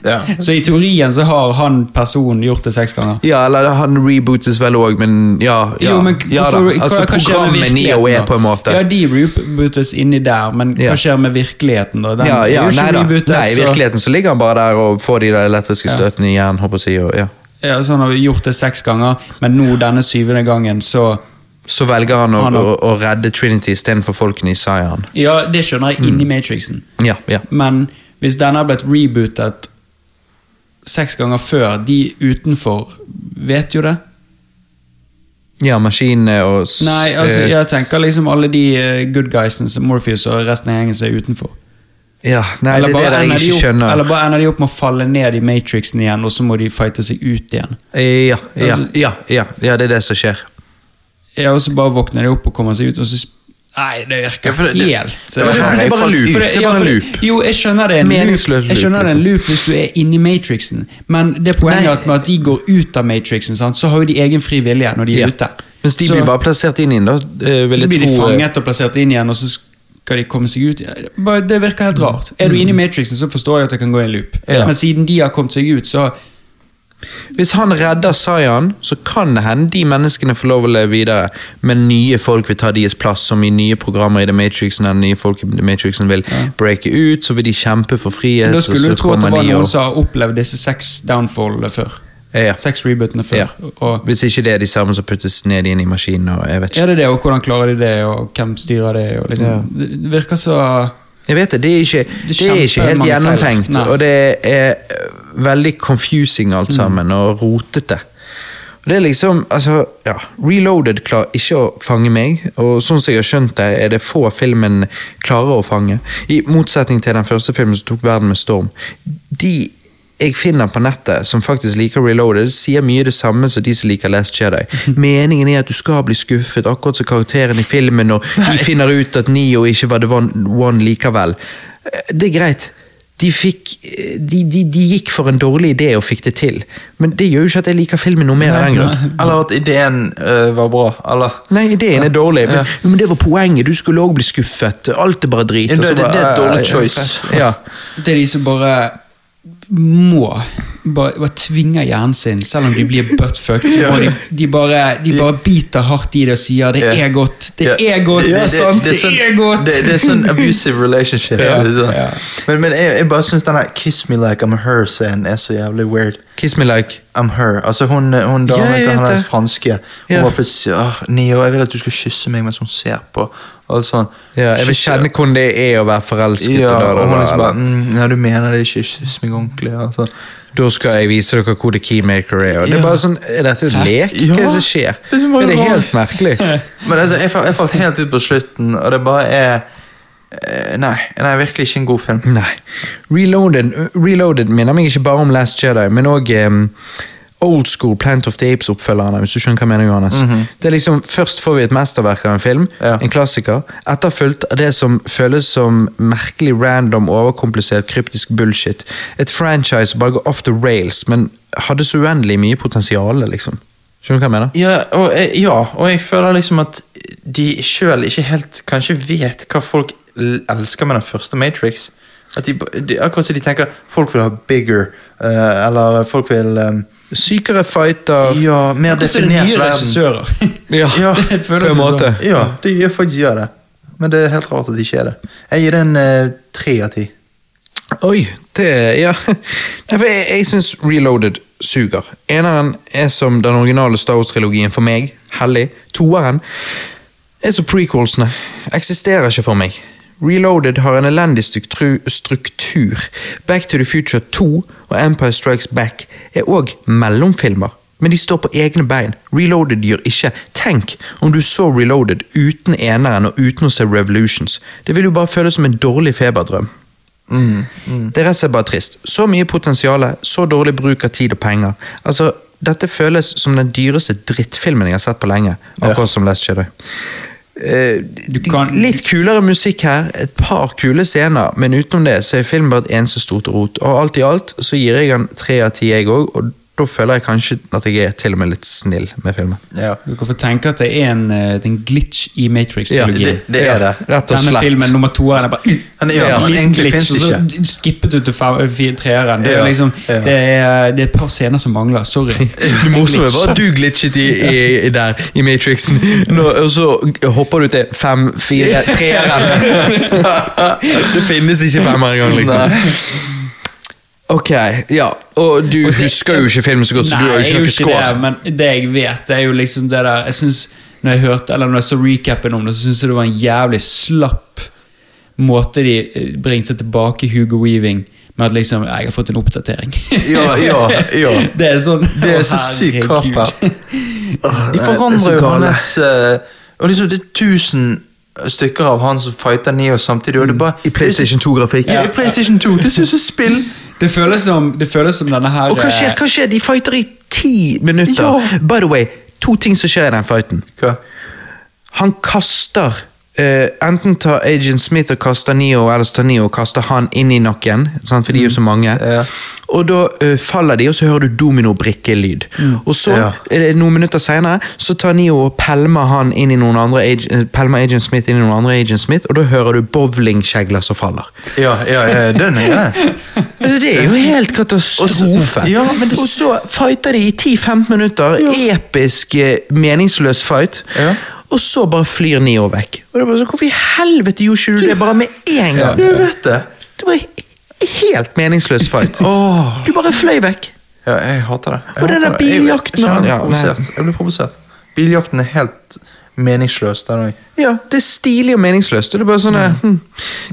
Ja. så i teorien så har han personen gjort det seks ganger? Ja, eller han rebootes vel også, men ja, ja, Jo, men ja hvorfor- hva- Altså hva med programmet Neo er på en måte. Ja, de rebootes inni der, men hva skjer med virkeligheten da? Den ja, ja, nei rebootet, Nei, I virkeligheten så ligger han bare der og får de elektriske støtene i hjernen, håper jeg å si, ja. Ja, så han har gjort det seks ganger, men nå denne syvende gangen så Så velger han å, Han å, å redde Trinity istedenfor folkene i Zion. Ja, det skjønner jeg Mm. inni Matrixen. Ja, ja. Men hvis denne har blitt rebootet seks ganger før, de utenfor vet jo det. Ja, maskinene og Nei, altså, eh, jeg tenker liksom alle de eh, good guysene som Morpheus og resten av gjengen som er utenfor. ja, Nei, eller, det er det jeg de ikke opp, skjønner. eller bare ender de opp med å falle ned i Matrixen igjen, og så må de fighte seg ut igjen. Eh, Ja, ja, Altså- ja, ja, ja, det er det som skjer. Ja, og så bare våkner de opp og kommer seg ut, og så Nei, det virker Ja, for det- det- helt det eh, er bare falt loop. det- Det er ja, bare for en loop. Jo, jeg skjønner det er en loop, jeg skjønner det er en liksom. loop hvis du er inni Matrixen, men det poenget er at med at de går ut av Matrixen, sant, så har jo de egen fri vilje når de er Ja. ute. Mens de så, blir bare plassert inn i den, da eh, så blir de tro eh, fanget og plassert inn igjen, og så skal de komme seg ut. Det virker helt rart. Er du inne i Matrixen, så forstår jeg at det kan gå i en loop. Mm. Ja. Men siden de har kommet seg ut, så Hvis han redder Sayan, så kan det hende de menneskene får lov å leve videre, men nye folk vil ta deres plass, som i nye programmer i The Matrixen, eller nye folk i The Matrixen vil breake ut, så vil de kjempe for frihet. Da skulle du tro at det var noen og- som har opplevd disse seks downfallene før. ja. Seks rebootene før. Ja. Og Hvis ikke det er de samme som puttes ned inn i maskinen, og jeg vet ikke. er det det, og hvordan klarer de det, og hvem styrer det? Og liksom, Det virker så Jeg vet det, det er ikke, det er ikke helt gjennomtenkt, og det er eh, veldig confusing alt sammen, og rotete. Og det er liksom, altså, ja, Reloaded klarer ikke å fange meg, og sånn som jeg har skjønt det, er det få filmen klarer å fange. I motsetning til den første filmen som tok verden med storm. De jeg finner på nettet som faktisk liker Reloaded, sier mye det samme som de som liker Last Jedi. Meningen er at du skal bli skuffet, akkurat som karakteren i filmen, og de finner ut at Neo ikke var The One, one likevel. Eh, Det er greit. de, fikk, eh, de, de, de gikk for en dårlig idé og fikk det til. Men det gjør jo ikke at jeg liker filmen noe mer Nei, grunn. Eller at ideen øh, var bra. Eller Nei, ideen er dårlig, men, Ja. men det var poenget. Du skulle òg bli skuffet. Alt er bare drit. Ja, og så det- det- det er et dårlig eh, choice. Ja. Det er de som bare må bare, bare tvinger hjernen sin, selv om de blir buttfucked. så må de, de, bare, de bare biter hardt i det og sier 'det Ja. er godt', 'det Ja. er godt', Ja, det, sant, det, sånn- er godt'. Det, det er sånn abusive relationship. Ja, ja. Men, men jeg, jeg bare syns denne 'Kiss me like I'm her'-scenen er så jævlig weird. Kiss me like. I'm her. Altså Hun, hun damen yeah, han der franske. Hun yeah. var plutselig åh, Nio, jeg vil at du skal kysse meg mens hun ser på. Og sånn. Ja, jeg vil kjenne hvordan det er å være forelsket. ja, og da, da, og hun liksom bare mm, Ja, du mener det ikke, kyss meg ordentlig. Altså. Da skal jeg vise dere hvor the keymaker er. Og det er bare sånn, Er dette et lek? Hva er det som skjer? det er er det helt merkelig? Men altså, jeg, jeg falt helt ut på slutten, og det bare er eh, Nei, nei, virkelig ikke en god film. Nei. Reloaded, Reloaded minner meg ikke bare om Last Jedi, men òg Old School Plant of the Apes-oppfølgerne. hvis du skjønner hva jeg mener, Johannes. Det er liksom, Først får vi et mesterverk av en film, Ja. en klassiker, etterfulgt av det som føles som merkelig random, overkomplisert, kryptisk bullshit. Et franchise bare går off the rails, men hadde så uendelig mye potensial, liksom. Skjønner du hva jeg mener? Ja, og, ja, og jeg føler liksom at de sjøl ikke helt kanskje vet hva folk elsker med den første Matrix. At de, de, akkurat som de tenker folk vil ha bigger, uh, eller folk vil um, Sykere fighter Ja, mer er det definert verden. Ja, Ja, det føles på en måte. sånn. Ja, de gjør faktisk gjør det. Men det er helt rart at de ikke er det. Jeg gir den eh, tre av ti. Oi, det Ja. Nei, for jeg, jeg syns Reloaded suger. Eneren er som den originale Star Wars-trilogien for meg. Hellig. Toeren er som prequelsene. Eksisterer ikke for meg. Reloaded har en elendig struktur. Back to the Future 2 og Empire Strikes Back er òg mellomfilmer. Men de står på egne bein. Reloaded gjør ikke. Tenk om du så Reloaded uten eneren og uten å se Revolutions. Det vil jo bare føles som en dårlig feberdrøm. Det er rett og slett bare trist. Så mye potensial, så dårlig bruk av tid og penger. Altså, Dette føles som den dyreste drittfilmen jeg har sett på lenge. Akkurat som Last Jedi. Eh, Litt kulere musikk her, et par kule scener, men utenom det så er filmen bare et eneste stort rot. Og alt i alt så gir jeg den tre av ti, jeg òg, og da føler jeg kanskje at jeg er til og med litt snill med filmen. Ja. Du kan få tenke at det er en, eh, det er en glitch i Matrix-trilogien. det- det er det. Rett og slett. Denne filmen nummer to er bare Han er- ja, en liten glitch, og så skippet du til treeren. Det, Ja, liksom, ja. det, er, det er et par scener som mangler. Sorry. Det morsomme var at du glitchet i, i, i der, i Matrixen, Nå, og så hopper du til fem, fire, treeren. det finnes ikke femmer engang, liksom. Ok, ja. Og du Også, husker jo ikke filmen så godt, så du har jo ikke noe score. Det, men det jeg vet, det er jo liksom det der Jeg synes, Når jeg hørte, eller når jeg så recapen om det, så syns jeg det var en jævlig slapp måte de eh, bringte seg tilbake Hugo Weaving med at liksom Jeg har fått en oppdatering. Ja, ja, ja. Det er sånn Det er så sykt kapert. De er forandrer jo hans eh, Og liksom det er tusen stykker av han som fighter Neo samtidig. Og det bare, I PlayStation 2-grafikk. Ja, i PlayStation 2. Det synes jeg spill. Det føles som, det føles som denne her Og hva skjer? eh, hva skjer? De fighter i ti minutter. Ja. By the way, to ting som skjer i den fighten. Hva? Han kaster eh, Enten tar Agent Smith og kaster Neo, eller så tar Neo og kaster han inn i nakken. Sant? For de er jo så mange. Ja. Og da uh, faller de, og så hører du dominobrikkelyd. Og så, Ja. uh, noen minutter senere, så tar Neo og pelmer han inn i noen andre pelmer Agent Smith inn i noen andre Agent Smith, og da hører du bowlingkjegler som faller. Ja, ja, ja, den er det. Altså, det er jo helt katastrofe. Ja, men det- Og så fighter de i 10-15 minutter. Episk, meningsløs fight. Ja. Og så bare flyr Neo vekk. Og det bare så, Hvorfor i helvete gjorde ikke du det bare med en gang? Jeg vet det. Det var en helt meningsløs fight. Du bare fløy vekk. Ja, jeg hater det. Jeg Og den der. Jeg- biljakten Jeg, jeg, jeg, provosert. jeg blir provosert. Biljakten er helt meningsløs, den òg. Ja, Det er stilig og meningsløst. Det er bare sånn mm. hm.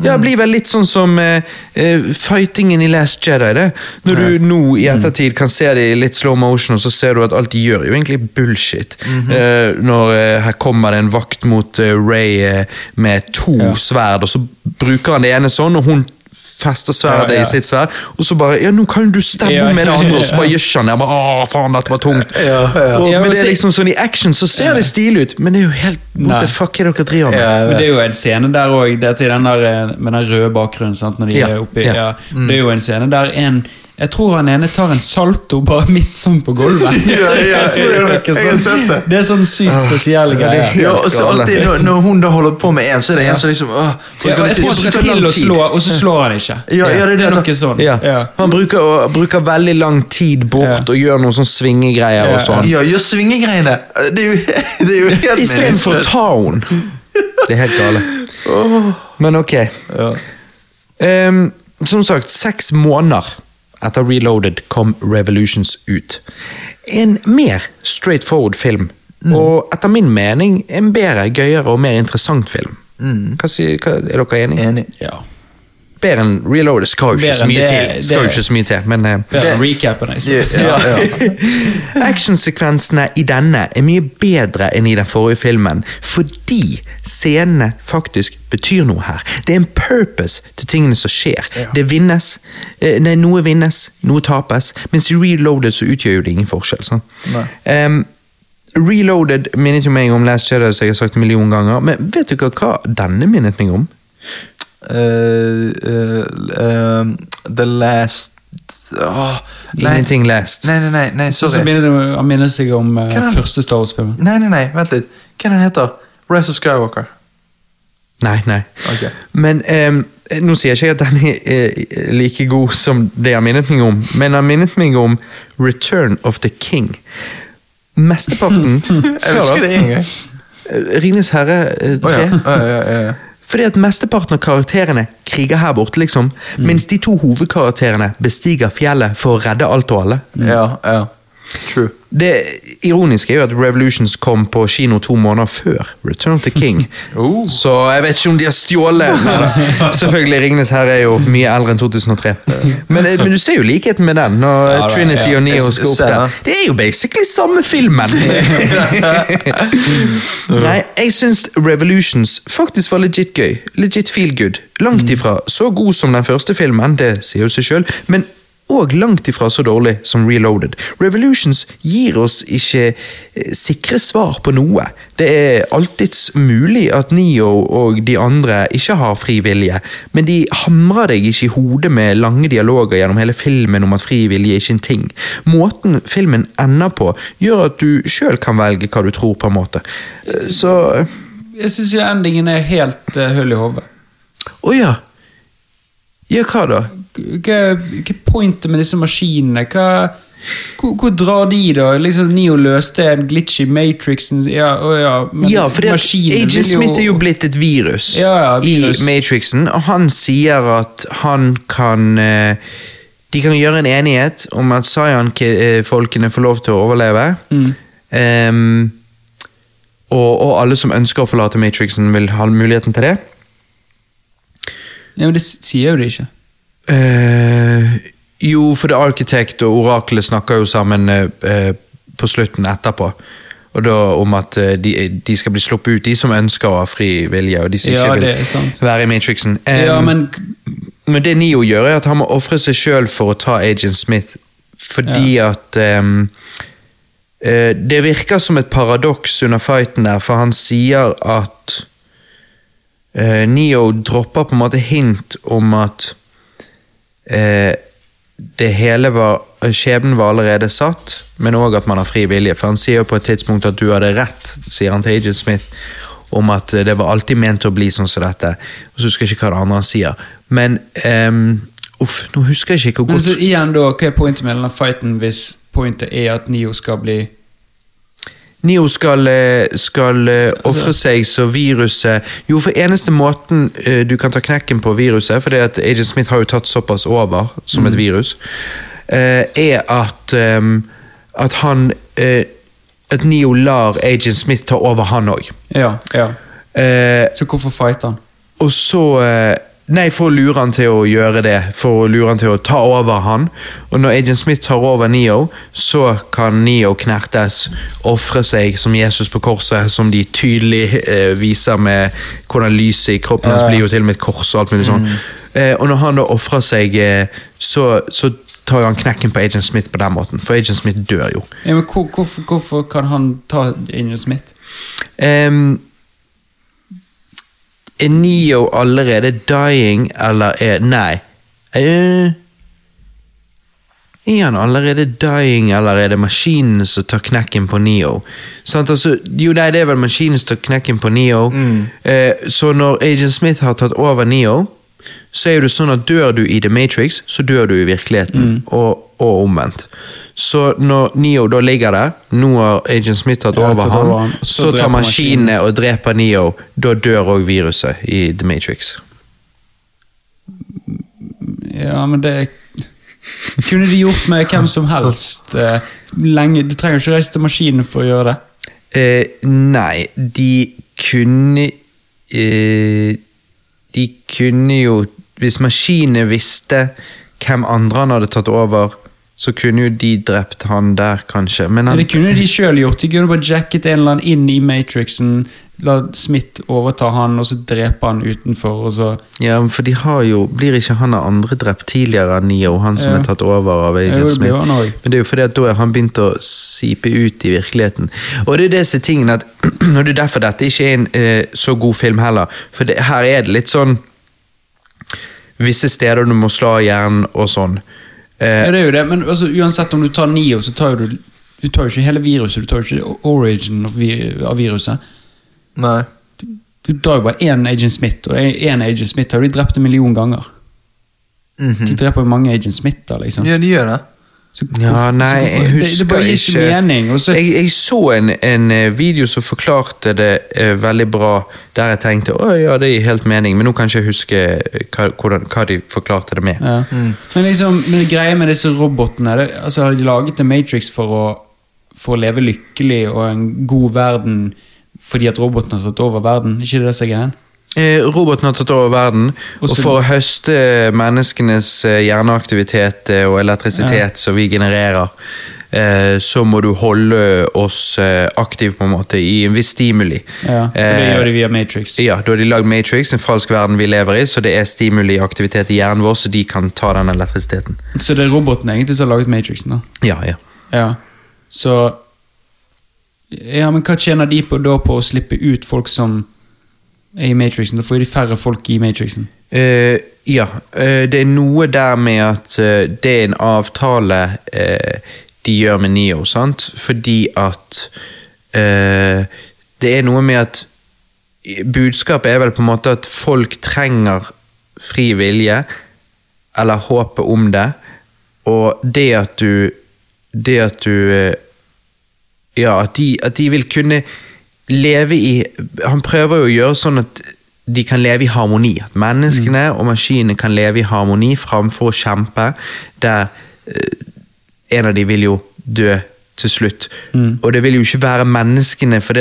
Ja, det blir vel litt sånn som eh, eh, fightingen i Last Jedi. det. Når du nå i ettertid kan se det i litt slow motion, og så ser du at alt de gjør, er jo egentlig bullshit. eh, når uh, her kommer det en vakt mot eh, Ray eh, med to sverd, og så bruker han det ene sånn, og hun fester sverdet Ja, ja. i sitt sverd, og så bare Ja, nå kan du stabbe Ja, med det andre, og så bare gjøsjer han det. Å, faen, dette var tungt. Ja, ja. Og, Ja, men det er liksom sånn I action så ser det stilig ut, men det er jo helt What the fuck er det dere driver med? Ja, Men det er jo en scene der òg, den der eh, med den røde bakgrunnen. Sant? Når de Ja, er oppi, ja. ja. Det er jo en scene der en Jeg tror han ene tar en salto bare midt sånn på gulvet. Ja, ja, Jeg det jeg sånn- det. Det er sånn sykt spesielle greie. er greier. Ja, og så alltid når, når hun da holder på med en, så er det en som liksom åh, Ja, jeg tror han skal til å slå, og så slår han ikke. Ja, ja, det er det er da. noe sånn. Han bruker, og, bruker veldig lang tid bort Ja. og gjør noen sånn svingegreier Ja, og sånn. Ja, gjør svingegreiene. Det er jo, det er jo helt Istedenfor å ta henne. Det er helt gale. Men ok. Ja. Ehm, som sagt, seks måneder etter Reloaded kom Revolutions ut. En mer straightforward film, og etter min mening en bedre, gøyere og mer interessant film. Mm. hva, er dere enige? Enig. Ja. Bedre enn Reloaded skal jo ikke så mye det- til. Skal jo ikke så mye til, men eh, Bedre enn recapen. jeg Ja, ja, ja. Actionsekvensene i denne er mye bedre enn i den forrige filmen, fordi scenene faktisk betyr noe her. Det er en purpose til tingene som skjer. Det vinnes, eh, nei, noe vinnes, noe tapes, mens i Reloaded så utgjør jo det ingen forskjell. Sånn. Um, Reloaded minnet jo meg om Last Jedi, som jeg har sagt en million ganger, men vet du hva denne minnet meg om? Eh, eh, eh, the last Oh, nei. Ingenting Last. Nei, nei, nei, nei sorry. minner han minner seg om uh, er første Star Wars-filmen. Nei, nei, nei, vent litt. Hva den heter? Rise of Skywalker. Nei, nei. Okay. Men um, nå sier jeg ikke at den er eh, like god som det han minnet meg om, men han minnet meg om Return of the King. Mesteparten Jeg husker det engang. Ringenes herre 3. Uh, oh, ja. 3. Ja, ja, ja, ja. Fordi at mesteparten av karakterene kriger her borte, liksom. Mens de to hovedkarakterene bestiger fjellet for å redde alt og alle. ja, ja. True. Det ironiske er jo at Revolutions kom på kino to måneder før Return of the King. Oh. Så jeg vet ikke om de har stjålet. Selvfølgelig, Ringnes her er jo mye eldre enn 2003. Men, eh, men du ser jo likheten med den, når Ja, Trinity ja. og Neo skal opp der. det. Det er jo basically samme filmen! Nei, jeg syns Revolutions faktisk var legit gøy. Legit feel good. Langt ifra så god som den første filmen, det sier jo seg sjøl, men og langt ifra så dårlig som Reloaded. Revolutions gir oss ikke eh, sikre svar på noe. Det er alltids mulig at Neo og de andre ikke har fri vilje, men de hamrer deg ikke i hodet med lange dialoger gjennom hele filmen om at fri vilje er ikke en ting. Måten filmen ender på, gjør at du sjøl kan velge hva du tror, på en måte. Eh, Så Jeg syns endingen er helt uh, hull i hodet. Å ja. Ja, hva da? Hva hva pointet med disse maskinene? Hva, hvor, hvor drar de, da? Liksom Neo løste en glitch i Matrixen Ja, ja, men Ja, for Agent Smith er jo blitt et virus, Ja, ja, virus. i Matrixen, og han sier at han kan eh, De kan gjøre en enighet om at Cyan-folkene får lov til å overleve. Mm. Um, og, og alle som ønsker å forlate Matrixen, vil ha muligheten til det. Ja, men det sier jo de ikke. Eh, jo, for The Architect og Oraklet snakker jo sammen eh, på slutten etterpå. Og da om at eh, de, de skal bli sluppet ut, de som ønsker å ha fri vilje, og de som Ja, ikke vil være i Matrixen. Em, ja, men men det Neo gjør, er at han må ofre seg sjøl for å ta Agent Smith, fordi at em, eh, Det virker som et paradoks under fighten der, for han sier at eh, Neo dropper på en måte hint om at eh, det hele var Skjebnen var allerede satt, men òg at man har fri vilje. For han sier jo på et tidspunkt at du hadde rett, sier han til Agent Smith, om at eh, det var alltid ment å bli sånn som dette. Og så husker jeg ikke hva det andre han sier. Men um, Uff, nå husker jeg ikke hvor Men godt så igjen da, hva er pointet med denne fighten hvis pointet er at Neo skal bli Neo skal, eh, skal eh, ofre seg så viruset Jo, for eneste måten eh, du kan ta knekken på viruset, for at Agent Smith har jo tatt såpass over som et virus, eh, er at ehm, at han At Neo lar Agent Smith ta over, han òg. Ja, ja. Så hvorfor fighter han? og så Nei, for å lure han til å gjøre det. For å lure han til å ta over han. Og når Agent Smith tar over Neo, så kan Neo knertes, ofre seg som Jesus på korset, som de tydelig eh, viser med hvordan lyset i kroppen hans blir jo til og med et kors og alt mulig sånn. Eh, og når han da ofrer seg, eh, så, så tar han knekken på Agent Smith på den måten, for Agent Smith dør jo. Ja, men hvor, hvorfor, hvorfor kan han ta Agent Smith? Um, er Neo allerede dying, eller er Nei. Uh, er han allerede dying, eller er det maskinen som tar knekken på Neo? Sant, altså, jo, nei, det er vel maskinen som tar knekken på Neo. Eh, så når Agent Smith har tatt over Neo, så er det sånn at dør du i The Matrix, så dør du i virkeligheten, og, og omvendt. Så når Neo da ligger der, nå har Agent Smith tatt Ja, over tatt han, han, så så tar maskinene og dreper Neo, da dør òg viruset i The Matrix. Ja, men det kunne de gjort med hvem som helst. eh, lenge. De trenger ikke reise til maskinen for å gjøre det. Eh, nei, de kunne eh, De kunne jo Hvis maskinene visste hvem andre han hadde tatt over, så kunne jo de drept han der, kanskje. Men han, det kunne de sjøl gjort. De kunne bare jacket en eller annen inn i Matrixen, la Smith overta han, og så drepe han utenfor, og så ja, for de har jo Blir ikke han av andre drept tidligere enn Neo, han som Ja. er tatt over av Agent ja, Smith? Men det er jo fordi at da er han begynt å sipe ut i virkeligheten. Og det er disse tingene at Og det er derfor dette ikke er en eh, så god film heller. For det, her er det litt sånn Visse steder du må slå igjen og sånn. Eh, Ja, det er jo det, men altså, uansett om du tar Nio, så tar du Du tar jo ikke hele viruset, du tar jo ikke origin av, vi, av viruset. Nei. Du tar jo bare én Agent Smith, og én Agent Smith har de drept en million ganger. De dreper jo mange Agent Smither, liksom. Ja, de gjør det. Så Ja, nei, jeg husker det, det ikke ikke mening. Så, jeg, jeg så en, en eh, video som forklarte det uh, veldig bra, der jeg tenkte å ja, det gir helt mening, men nå kan jeg ikke huske eh, hva, hvordan, hva de forklarte det med. ja. Men liksom, men det greia med disse robotene det, altså Har de laget en Matrix for å, for å leve lykkelig og en god verden fordi at roboten har tatt over verden? Ikke det som er greien? Eh, roboten har tatt over verden, Og for å høste menneskenes eh, hjerneaktivitet eh, og elektrisitet som vi genererer, eh, så må du holde oss aktive på en måte i en viss stimuli. Ja, og det gjør de via Matrix. Ja, Da har de lagd Matrix, en falsk verden vi lever i, så det er stimuli-aktivitet i hjernen vår, så de kan ta den elektrisiteten. Så det er roboten egentlig som har laget Matrixen? da? Ja, ja. Ja, så Ja, men hva tjener de på da på å slippe ut folk som i Matrixen? Da får de færre folk i Matrixen. Uh, ja, Uh, det er noe der med at uh, det er en avtale de gjør med Neo, sant? Fordi at Det er noe med at Budskapet er vel på en måte at folk trenger fri vilje, eller håpet om det, og det at du Det at du Ja, at de, at de vil kunne leve i Han prøver jo å gjøre sånn at de kan leve i harmoni. At menneskene og maskinene kan leve i harmoni framfor å kjempe, der eh, en av de vil jo dø til slutt. Og det vil jo ikke være menneskene, for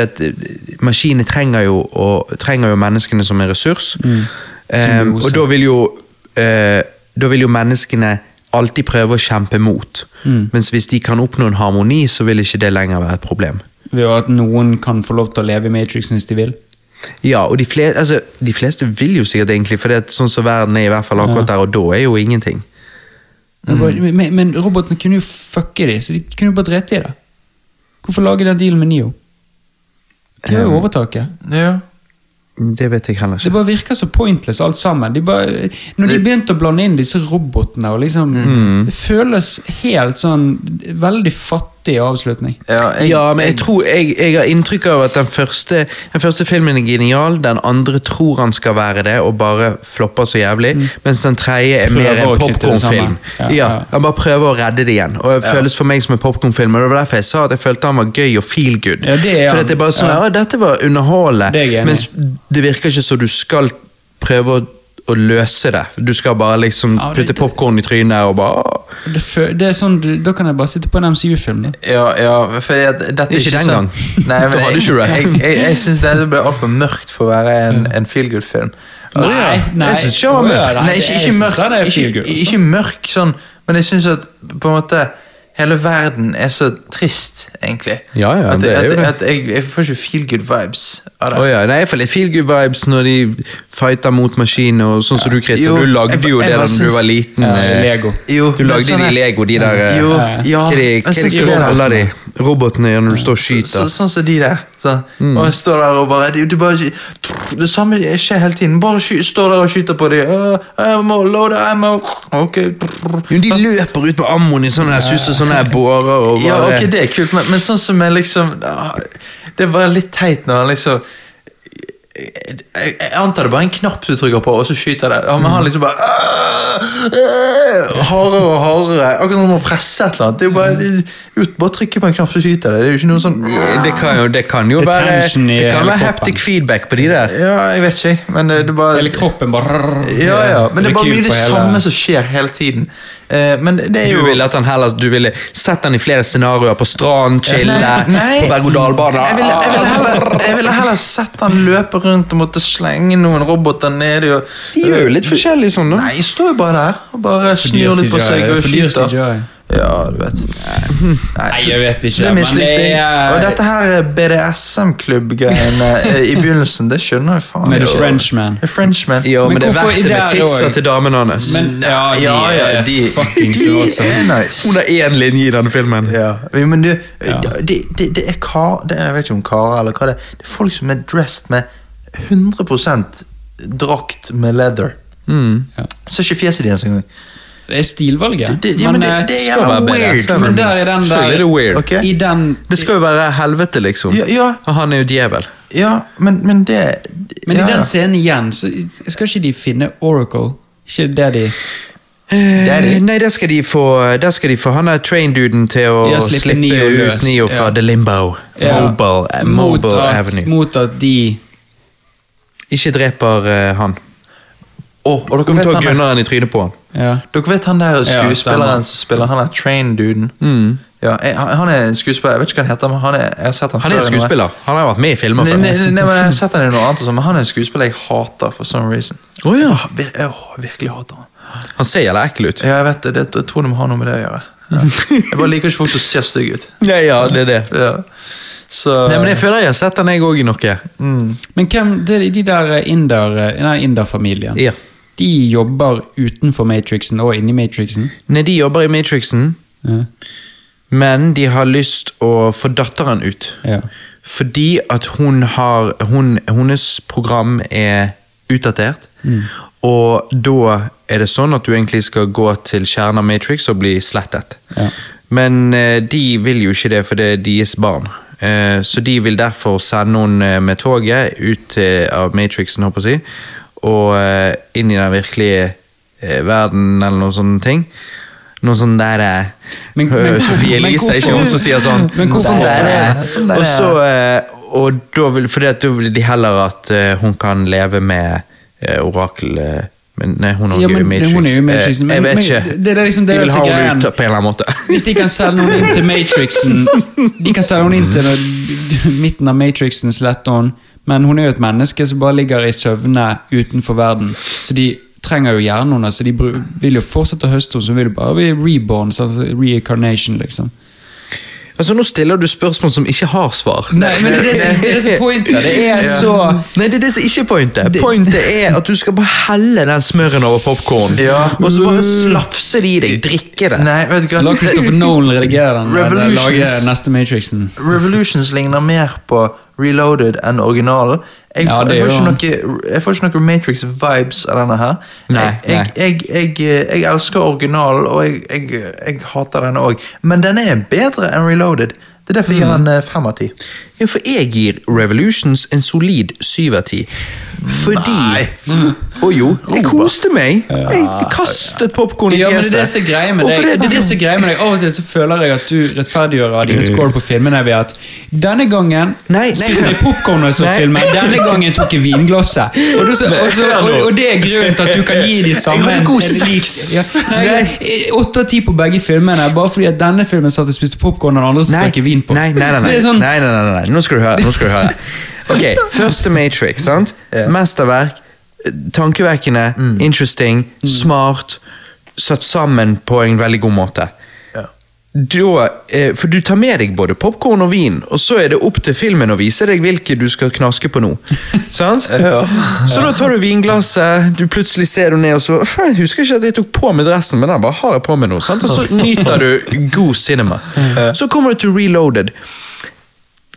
maskinene trenger jo, og, trenger jo menneskene som en ressurs. Eh, Um, og da vil jo uh, da vil jo menneskene alltid prøve å kjempe mot. Mens hvis de kan oppnå en harmoni, så vil ikke det lenger være et problem. Ved at noen kan få lov til å leve i Matrixen hvis de vil. Ja, og de, fle altså, de fleste vil jo sikkert egentlig, for det sånn som verden er i hvert fall akkurat der og da, er jo ingenting. Men, men, men robotene kunne jo fucke de, så de kunne jo bare drete i det. Hvorfor lage den dealen med Nio? De har jo overtaket. Ja. Det vet jeg heller Det bare virker så pointless alt sammen. De bare, når de begynte å blande inn disse robotene og liksom Det føles helt sånn Veldig fattig avslutning. Ja, jeg, Ja, men jeg tror jeg, jeg har inntrykk av at den første, den første filmen er genial, den andre tror han skal være det, og bare flopper så jævlig, mens den tredje er Prøver mer en popkornfilm. Ja, Ja, ja. Han bare prøver å redde det igjen, og det føles for meg som en popkornfilm. Det var derfor jeg sa at jeg følte han var gøy og feel good. Ja, det er for at det er bare sånn, Ja. ja. dette var underholdende, er mens det virker ikke så du skal prøve å, å løse det. Du skal bare liksom Ja, det- putte popkorn i trynet og bare Det, det er sånn, Da kan jeg bare sitte på en MCU-film. Ja, ja, for jeg, dette er Ikke den sånn, gang. Nei, men jeg, ikke det. jeg, jeg, jeg syns dette ble altfor mørkt for å være en, en feel good-film. Altså, Nei, nei. jeg synes ikke det var mørkt. nei, ikke, ikke mørk, er ikke, altså. ikke mørk sånn, men jeg syns at på en måte hele verden er så trist, egentlig. Ja, ja, at, det er at, jo det. At jeg, jeg får ikke feel good vibes av det. Oh, ja, nei, jeg får litt feel good vibes når de fighter mot maskiner, og sånn som du, Christer. Jo, Du lagde jeg- jo jeg det da da du var liten. Ja, eh, Lego. Jo, Du lagde sånn de i Lego, de der eh, Jo, Ja, ja. Hva er det de det kaller de? Robotene når du står og Så, skyter. sånn som de der. Sånn. Mm. Og jeg står der og bare Det, du bare, det samme skjer hele tiden. Bare sky, står der og skyter på dem. Ammo, load ammo. Ok. Jo, de løper ut med ammoen i sånne der susse, sånne der bårer og Ja, bare ok, det er kult, men, men sånn som jeg liksom ah, Det er bare litt teit når han liksom jeg, jeg jeg antar det er bare en knapp du trykker på, og så skyter det. Men han liksom bare Hardere og hardere. Akkurat som å presse et eller annet. Det er jo bare, bare trykke på en knapp, så skyter det. Det er jo ikke noe sånn det kan jo, det kan jo være Det kan være kroppen. haptic feedback på de der. Ja, jeg vet ikke, men det, det er bare Hele kroppen bare Ja, ja, men det er bare mye det samme som skjer hele tiden. Eh, men det er Du ville at han heller Du ville sett han i flere scenarioer. På strand, chille, på berg-og-dal-bane. jeg ville, jeg, ville heller, jeg ville heller sett han løpe rundt og måtte slenge noen roboter nedi. Og, De gjør jo litt forskjellig sånn, da. Nei, jeg står jo bare der og bare snur litt på seg og skyter. Ja, du vet. Nei, Nei, jeg vet ikke, men det er- Og dette her BDSM-klubb-greiene eh, i begynnelsen, det skjønner jeg faen. Med. The Frenchman. The Frenchman. Jo, men, Men det er verdt det med titsa til damen hans. Men ja, de ja, ja, er de, de er nice. Hun har én linje i denne filmen. Ja, men det, Ja. det, det, det er kar, det er, Jeg vet ikke om karer eller hva det er. Det er folk som er dressed med 100% drakt med leather. Mm. Ser ikke fjeset deres engang. Det er stilvalget. Det, ja, men det, eh, det er skal være. Men der i den Selvfølgelig er det weird. Ok. I den Det skal jo være helvete, liksom. Ja, ja, Og han er jo djevel. ja men, men det Men ja, i den scenen igjen, så skal ikke de finne Oracle? Ikke det de Daddy? Eh, nei, der skal de få Der skal de få han er train-duden til å Ja, slippe slippe, Neo ut Neo fra Ja. The Limbo. Ja. Mobile, eh, mot, at, Avenue. mot at de Ikke dreper uh, han. Å, og dere vet, han der, i trynet på han. Ja. dere vet han der skuespilleren som spiller han er train-duden? Mm. Ja, han er skuespiller, jeg vet ikke hva han heter, men han er, jeg har sett han Han er skuespiller. Han har vært med i filmer Nei, nei, nei, men jeg har sett han i noe annet, men han er en skuespiller jeg hater for some reason. Oh, ja. Jeg, jeg, jeg virkelig hater han. Han ser jævla ekkel ut. Ja, jeg vet det, det, jeg tror det må ha noe med det å gjøre. Ja. Jeg bare liker ikke folk som ser stygge ut. Ja, ja, det er det. Ja. Så Nei, men Jeg føler jeg har sett han jeg òg i noe. mm. Men hvem, det, er de der inder, nei, inderfamilien, Ja. De jobber utenfor Matrixen og inni Matrixen? Nei, de jobber i Matrixen, Ja. men de har lyst å få datteren ut. ja. Fordi at hun har hun, Hennes program er utdatert. Og da er det sånn at du egentlig skal gå til kjernen av Matrix og bli slettet. Ja. Men eh, de vil jo ikke det, for det er deres barn. Eh, så de vil derfor sende henne eh, med toget ut av Matrixen, håper jeg og uh, inn i den virkelige uh, verden, eller noen sånne ting. Noen sånn der eh, Men- men Sofie Elise, er ikke hun som sier sånn. Men hvorfor- sånn der, Sånn der, og så Og da vil, fordi at da vil de heller at hun kan leve med Orakel men nei, hun er jo ja, Matrix. hun er jo i Matrix, Eh, men- jeg vet men ikke. det er liksom det de vil ha er henne ut på en eller annen måte. Hvis de kan selge noen inn til Matrixen De kan selge henne inn til midten av Matrixen, slette henne, men hun er jo et menneske som bare ligger i søvne utenfor verden. Så de trenger jo hjernen hennes, så de vil jo fortsette å høste henne, så vil det bare bli reborn, altså reincarnation, liksom. Altså, Nå stiller du spørsmål som ikke har svar. Nei, men det er det som, det er det er pointet. Det er så Nei, det er det som ikke er pointet. Pointet er at du skal bare helle den smøren over popkorn, Ja. og så bare slafse det i deg. Drikke det. Nei, vet du hva? La Christopher Nolan redigere den. eller Revolutions. Lage neste Matrixen. Revolutions ligner mer på Reloaded enn originalen. Jeg, Ja, får- jeg, får noe, jeg får ikke noe Matrix-vibes av denne her. Nei, jeg, jeg, jeg, elsker originalen, og jeg, hater denne òg. Men den er bedre enn Reloaded. Det er derfor jeg gir Mm. den eh, fem av ti. Ja, for jeg gir Revolutions en solid syv av ti. Fordi Å jo, jeg koste meg. Jeg kastet popkorn i Ja, men det er det fjeset. som er greia med deg. for Det det som er med deg. Av og til så føler jeg at du rettferdiggjør av dine score på filmene ved at denne gangen Nei, nei. spiste jeg popkorn og så filmen, denne gangen tok jeg vinglasset. Og, du og, så, og, og det er grunnen til at du kan gi de samme Jeg hadde god sex. Åtte av ti på begge filmene, bare fordi at denne filmen satt og spiste popkorn og den andre Nei, drakk vin på. nei, nei, nei, nei. Det er sånn, nei, nei, nei, nei. Nå skal du høre. Nå skal du høre. Ok, Første Matrix. sant? Yeah. Mesterverk. Tankevekkende, mm. interesting, smart. Satt sammen på en veldig god måte. Da, eh, For du tar med deg både popkorn og vin, og så er det opp til filmen å vise deg hvilke du skal knaske på nå. Sant? Så da tar du vinglasset, du plutselig ser du ned og så Jeg husker ikke at jeg tok på meg dressen, men den bare har jeg på meg nå. Sant? Og så nyter du god cinema. Så kommer du til Reloaded.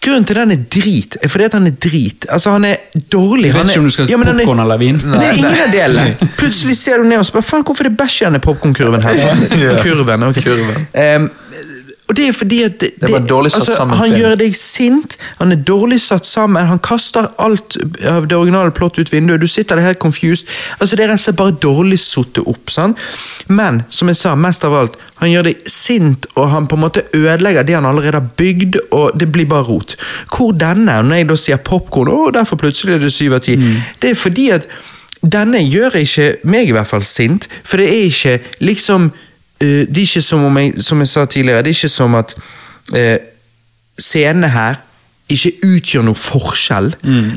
Grunnen til den er drit, er fordi at han er drit. Altså, han er dårlig. Jeg vet han er, ikke om du skal Ja, popkorn er- eller vin. det er ingen av delene. Plutselig ser du ned og spør faen, hvorfor er det bæsj i denne popkornkurven her. Kurven, ok. Ehm, og det er fordi at det, Det satt sammen Han film. gjør deg sint, han er dårlig satt sammen, han kaster alt av det originale plott ut vinduet, du sitter der helt confused. Altså Det er rett og slett bare dårlig satt opp. sant? Men som jeg sa, mest av alt, han gjør deg sint, og han på en måte ødelegger det han allerede har bygd, og det blir bare rot. Hvor denne, når jeg da sier popkorn, og derfor plutselig er det syv av ti, det er fordi at denne gjør ikke meg i hvert fall sint, for det er ikke liksom Det er ikke som om jeg, som jeg sa tidligere, det er ikke som at eh, scenene her ikke utgjør noe forskjell.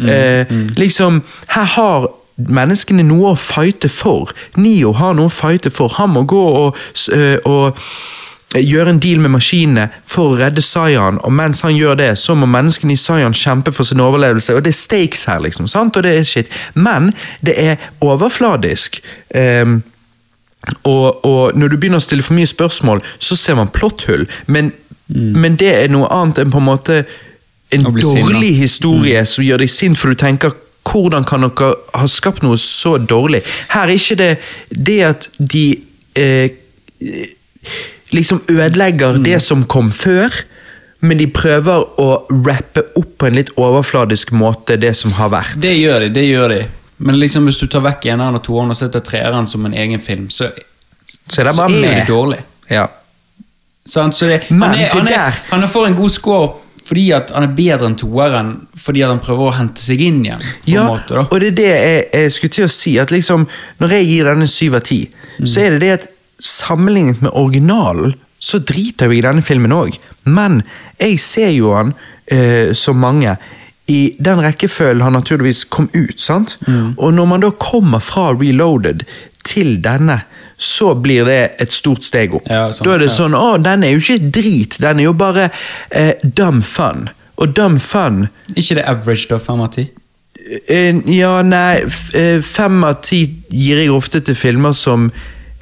eh, Liksom, her har menneskene noe å fighte for. Nio har noe å fighte for. Han må gå og, eh, og gjøre en deal med maskinene for å redde Sayan, og mens han gjør det, så må menneskene i Sayan kjempe for sin overlevelse, og det er stakes her, liksom, sant? og det er shit. Men det er overfladisk. ehm, og, og når du begynner å stille for mye spørsmål, så ser man plotthull, men, men det er noe annet enn på en måte en dårlig historie som gjør deg sint, for du tenker hvordan kan dere ha skapt noe så dårlig? Her er ikke det det at de eh, liksom ødelegger det som kom før, men de prøver å rappe opp på en litt overfladisk måte det som har vært. Det gjør de, det gjør de. Men liksom hvis du tar vekk eneren og toeren og setter treeren som en egen film, så, Så det er så bare er det dårlig. Ja. Sant? Så det, Men han, er, det han, er, han får en god score fordi at han er bedre enn toeren, fordi at han prøver å hente seg inn igjen. på Ja, måte og det er det jeg, jeg skulle til å si. At liksom, Når jeg gir denne syv av ti, Mm. så er det det at sammenlignet med originalen, så driter vi i denne filmen òg. Men jeg ser jo han eh, som mange i den rekkefølgen han naturligvis kom ut. sant? Mm. Og når man da kommer fra Reloaded til denne, så blir det et stort steg opp. Ja, sånn, da er det ja. sånn å, den er jo ikke drit, den er jo bare eh, dumb fun. Og dumb fun Ikke det average, da? Fem av ti? Eh, Ja, nei eh, Fem av ti gir jeg ofte til filmer som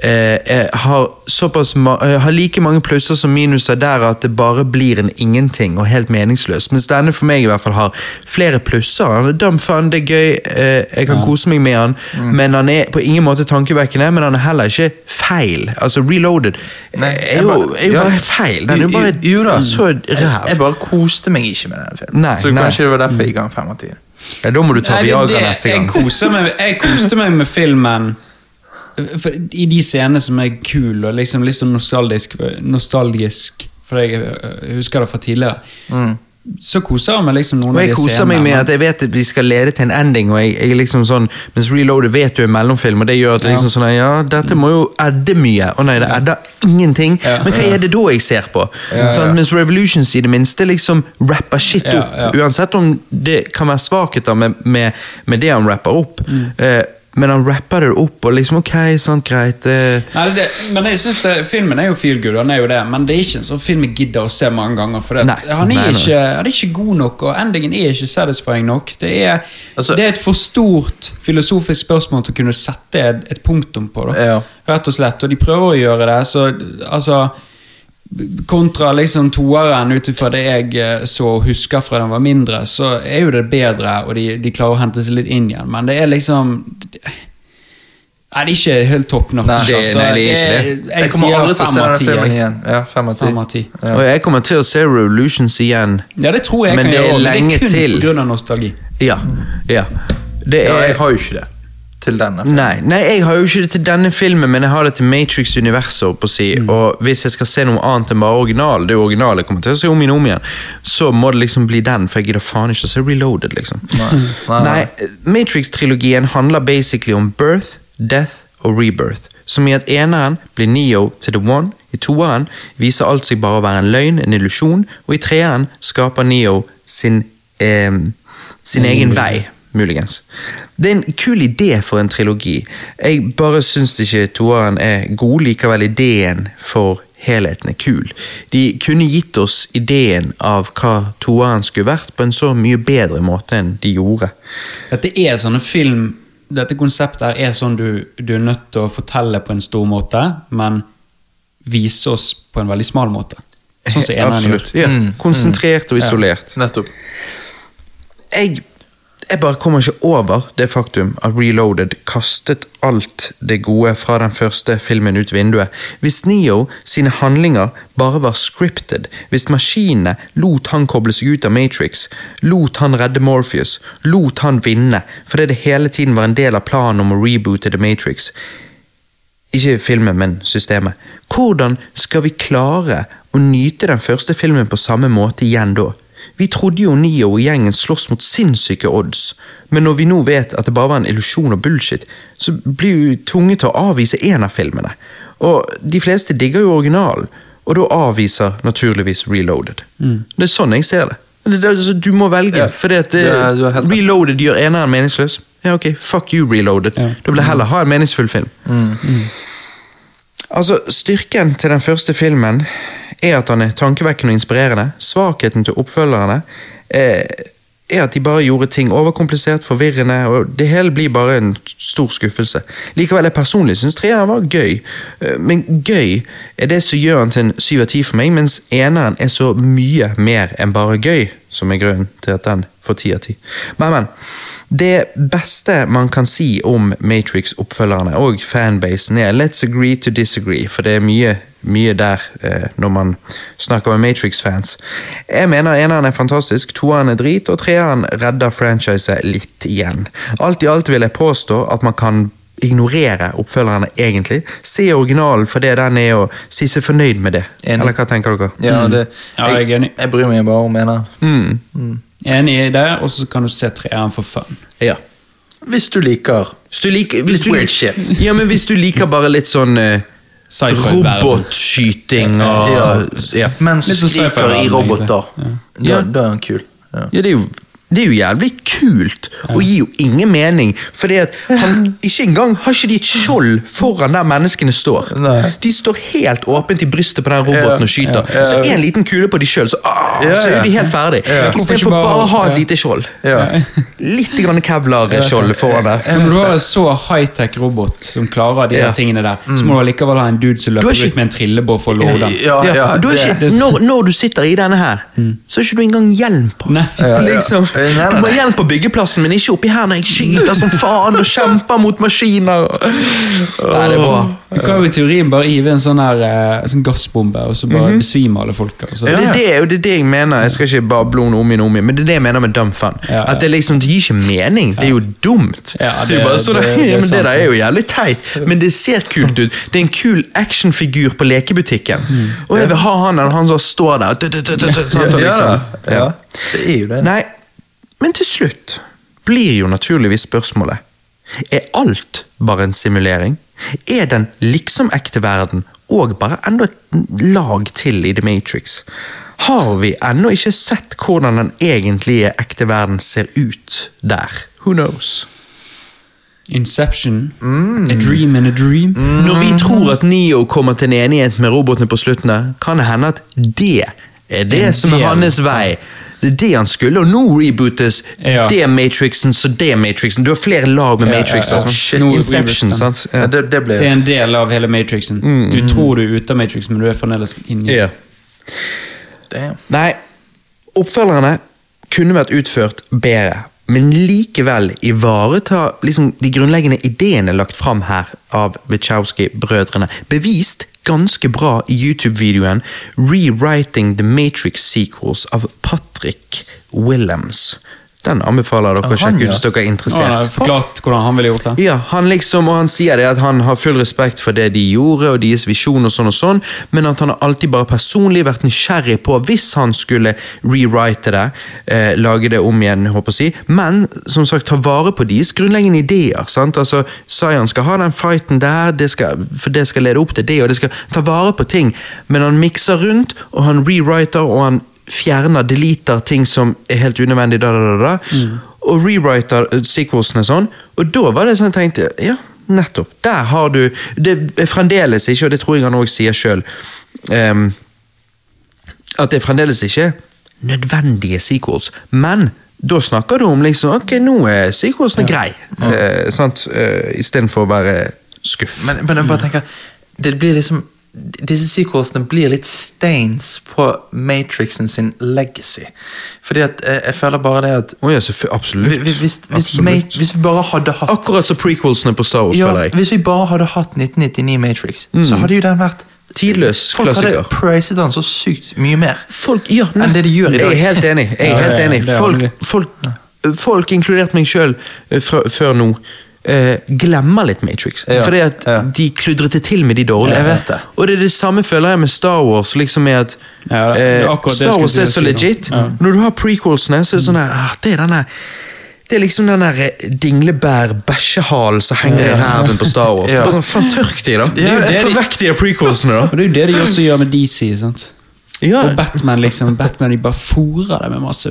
eh, eh, har, såpass eh, har like mange plusser som minuser der at det bare blir en ingenting og helt meningsløs. Mens denne for meg i hvert fall har flere plusser. Han er dumb fun, det er gøy, eh, jeg kan kose meg med han, men han er på ingen måte tankevekkende, men han er heller ikke feil. Altså, Reloaded Nei, er jeg jo, bare- er jo ja. bare feil. Den er jo bare Jo- jo da. så ræv. jeg bare koste meg ikke med den filmen. Nei, så nei. kanskje det var derfor jeg ga den fem av ti. Ja, da må du ta Viagra neste gang. Jeg, koser meg, jeg koste meg med filmen for, i de scenene som er kule og liksom litt sånn nostalgisk, nostalgisk for jeg øh, husker det fra tidligere. Så koser jeg meg liksom noen Og av jeg koser scenene. meg med men- at jeg vet at vi skal lede til en ending, og jeg, jeg liksom sånn Mens Reloaded vet du er mellomfilm, og det gjør at det Ja. liksom sånn Ja, dette må jo edde mye. Å nei, det edder ingenting. Ja. Men hva er det da jeg ser på? Sånn, mens Revolutions i det minste liksom rapper shit opp. ja. Uansett om det kan være svakheter med, med, med det han rapper opp. Mm. Eh, men han rapper det opp, og liksom ok, sant, greit. det... Nei, det, men jeg synes det, Filmen er jo feel good, han er jo det, men det er ikke en sånn film jeg gidder å se mange ganger. For Nei, han, er nei. Ikke, han er ikke god nok, og endingen er ikke satisfying nok. Det er, Altså- det er et for stort filosofisk spørsmål til å kunne sette et, et punktum på. Ja. Rett og slett. Og de prøver å gjøre det, så altså Kontra liksom toeren, ut ifra det jeg eh, så og husker fra da jeg var mindre, så er jo det bedre, og de, de klarer å hente seg litt inn igjen, men det er liksom Nei, det er ikke helt top notch. Nei, det- altså. nei, det er ikke det. Jeg, Jeg kommer aldri til å se den filmen igjen. Ja, fem av ti. Fem av ti. Ja. Og jeg kommer til å se Revolutions igjen. Ja, det tror jeg Men kan det er gjøre, lenge men det er kun pga. nostalgi. Ja. ja. Det Ja, er jeg har jo ikke det til denne filmen. Nei, nei, jeg har jo ikke det til denne filmen, men jeg har det til Matrix-universet. på. Og hvis jeg skal se noe annet enn bare original, det originale kommer til å se om igjen om igjen, så må det liksom bli den, for jeg gidder faen ikke å se Reloaded, liksom. Nei, nei, Nei, Matrix-trilogien handler basically om birth, death og rebirth. Som i at eneren blir Neo til The One, i toeren viser alt seg bare å være en løgn, en illusjon, og i treeren skaper Neo sin, eh, sin egen vei, muligens. Det er en kul idé for en trilogi. Jeg bare syns ikke toeren er god, likevel ideen for helheten er kul. De kunne gitt oss ideen av hva toeren skulle vært, på en så mye bedre måte enn de gjorde. Dette er sånne film Dette konseptet her er sånn du, du er nødt til å fortelle på en stor måte, men vise oss på en veldig smal måte. Sånn som eneren gjør. Ja. Konsentrert og isolert. Nettopp. jeg, jeg bare kommer ikke over det faktum at Reloaded kastet alt det gode fra den første filmen ut vinduet. Hvis Neo sine handlinger bare var scripted, hvis maskinene lot han koble seg ut av Matrix, lot han redde Morpheus, lot han vinne, fordi det hele tiden var en del av planen om å reboote The Matrix, ikke filmen, men systemet. Hvordan skal vi klare å nyte den første filmen på samme måte igjen da? Vi trodde jo Nio og gjengen slåss mot sinnssyke odds, men når vi nå vet at det bare var en illusjon og bullshit, så blir vi tvunget til å avvise en av filmene. Og de fleste digger jo originalen, og da avviser naturligvis Reloaded. Det er sånn jeg ser det. det, det altså, du må velge, Ja. for eh. Reloaded gjør eneren meningsløs. Ja, ok, fuck you, Reloaded. Ja. Da vil jeg heller ha en meningsfull film. Altså, Styrken til den første filmen er at han er tankevekkende og inspirerende. Svakheten til oppfølgerne eh, er at de bare gjorde ting overkomplisert, forvirrende, og det hele blir bare en stor skuffelse. Likevel, jeg personlig syns treeren var gøy, Eh, men gøy er det som gjør han til en syv av ti for meg, mens eneren er så mye mer enn bare gøy, som er grunnen til at den får ti av ti. Men, men. Det beste man kan si om Matrix-oppfølgerne og fanbasen er let's agree to disagree, for det er mye, mye der eh, når man snakker med Matrix-fans. Jeg mener eneren er fantastisk, toeren er drit, og treeren redder franchiset litt igjen. Alt i alt vil jeg påstå at man kan ignorere oppfølgerne egentlig. Se originalen for det den er, og si seg fornøyd med det. Enig. Eller hva tenker dere? Ja, det, Ja, jeg er enig. jeg bryr meg bare om eneren. Enig i det, og så kan du se treeren for fun. Ja. Hvis du liker Hvis du liker, hvis du, weird shit. Ja, men hvis du liker bare litt sånn uh, robotskyting og Ja. ja. Mens du sånn skriker i roboter. Ja. Da, Ja. da er han kul. Ja. Ja, det er jo det er jo jævlig kult, og gir jo ingen mening. Fordi at han ikke engang har ikke de et skjold foran der menneskene står. De står helt åpent i brystet på den roboten og skyter. Så en liten kule på de sjøl, så, ah, så er de helt ferdig. Istedenfor bare- å ha et lite skjold. Litt grann kevlar-skjold foran der. Når du har en så high-tech robot som klarer de der tingene der, så må du allikevel ha en dude som løper ut med en trillebår for å love den. Når, du sitter i denne her, så har ikke du engang hjelm på. Liksom, du må hjelm på byggeplassen, men ikke oppi her når jeg skyter som faen og kjemper mot maskiner. Nei, det er bra. Du kan jo i teorien bare hive en sånn her eh, sånn gassbombe, og så bare besvime alle folka. Ja, så- Det er det, og det er det jeg mener. Jeg skal ikke bare blone om igjen noe om igjen, men det er det jeg mener med dumb fun. Ja, ja. At det liksom, det gir ikke mening. Det er jo dumt. Ja, det, er det- bare sånn, det- det er men det der er jo jævlig teit, men det ser kult ut. Det er en kul actionfigur på lekebutikken. Og jeg vil ha han eller han som står der. Sånn, Ja, ja, liksom. ja, det er jo det. Nei, men til slutt blir jo naturligvis spørsmålet Er alt bare en simulering? Er den liksom-ekte verden og bare enda et lag til i The Matrix? Har vi ennå ikke sett hvordan den egentlige ekte verden ser ut der? Who knows? Inception. A dream and a dream. Når vi tror at Neo kommer til en enighet med robotene på slutten, kan det hende at det er det En som er hans vei. Det er det han skulle, og nå rebootes Ja. det Matrixen, så det Matrixen. Du har flere lag med Ja, Matrix. ja, ja. altså. Shit. Inception, sant? Ja, det, det ble Det er en del av hele Matrixen. Du tror du er ute av Matrixen, men du er fremdeles inni. Ja. Damn. Nei, oppfølgerne kunne vært utført bedre, men likevel ivareta liksom, de grunnleggende ideene lagt fram her av Wachowski-brødrene. Bevist ganske bra i YouTube-videoen 'Rewriting the Matrix Sequels' av Patrick Willems. Den anbefaler dere å sjekke ut hvis dere er interessert. han forklart hvordan han ville gjort det. Ja, han liksom, og han sier det at han har full respekt for det de gjorde, og deres visjon og sånn og sånn, men at han har alltid bare personlig vært nysgjerrig på hvis han skulle rewrite det, eh, lage det om igjen, håper jeg å si, men som sagt ta vare på deres grunnleggende ideer. sant? Altså, Zion skal ha den fighten der, det skal, for det skal lede opp til det, og det skal ta vare på ting, men han mikser rundt, og han rewriter, og han fjerner, deleter ting som er helt unødvendig, da, da, da, da. og rewriter eh, sequelsene sånn, og da var det sånn jeg tenkte, ja, nettopp, der har du, det er fremdeles ikke, og det tror jeg han også sier selv, um, At det er fremdeles ikke nødvendige sequels. Men da snakker du om liksom Ok, nå er sequelsene grei. Eh, sant? Eh, Istedenfor å være skuff. Men, men jeg bare tenker Det blir liksom Disse sequelsene blir litt stains på Matrixen sin legacy. Fordi at eh, jeg føler bare det at oh, ja. Absolutt. hvis, hvis, hvis, Absolutt. Ma- hvis vi bare hadde hatt Akkurat som prequelsene på Star Wars, ja, føler jeg. Hvis vi bare hadde hatt 1999 Matrix, så hadde jo den vært Tidløs Folk hadde klassiker. priset den så sykt mye mer. Folk, ja, Enn det de gjør i Jeg dag. er helt enig. Jeg er helt enig. Folk, folk, folk inkludert meg sjøl før nå, eh, glemmer litt Matrix. Ja, Fordi at ja. de kludret det til med de dårlige. Jeg vet det. Og det er det samme føler jeg med Star Wars. liksom med at Ja, er eh, Star Wars er så si legit. Ja. Når du har prequelsene, så er det sånn der, ah, det er denne det er liksom den eh, dinglebær-bæsjehalen som henger i ræven på Star Wars. Det er bare sånn, Faen, tørk de, da! Få vekk de prequelsene, da! Og det er jo det de også gjør med DC. sant? Ja. Og Batman liksom, Batman de bare fòrer det med masse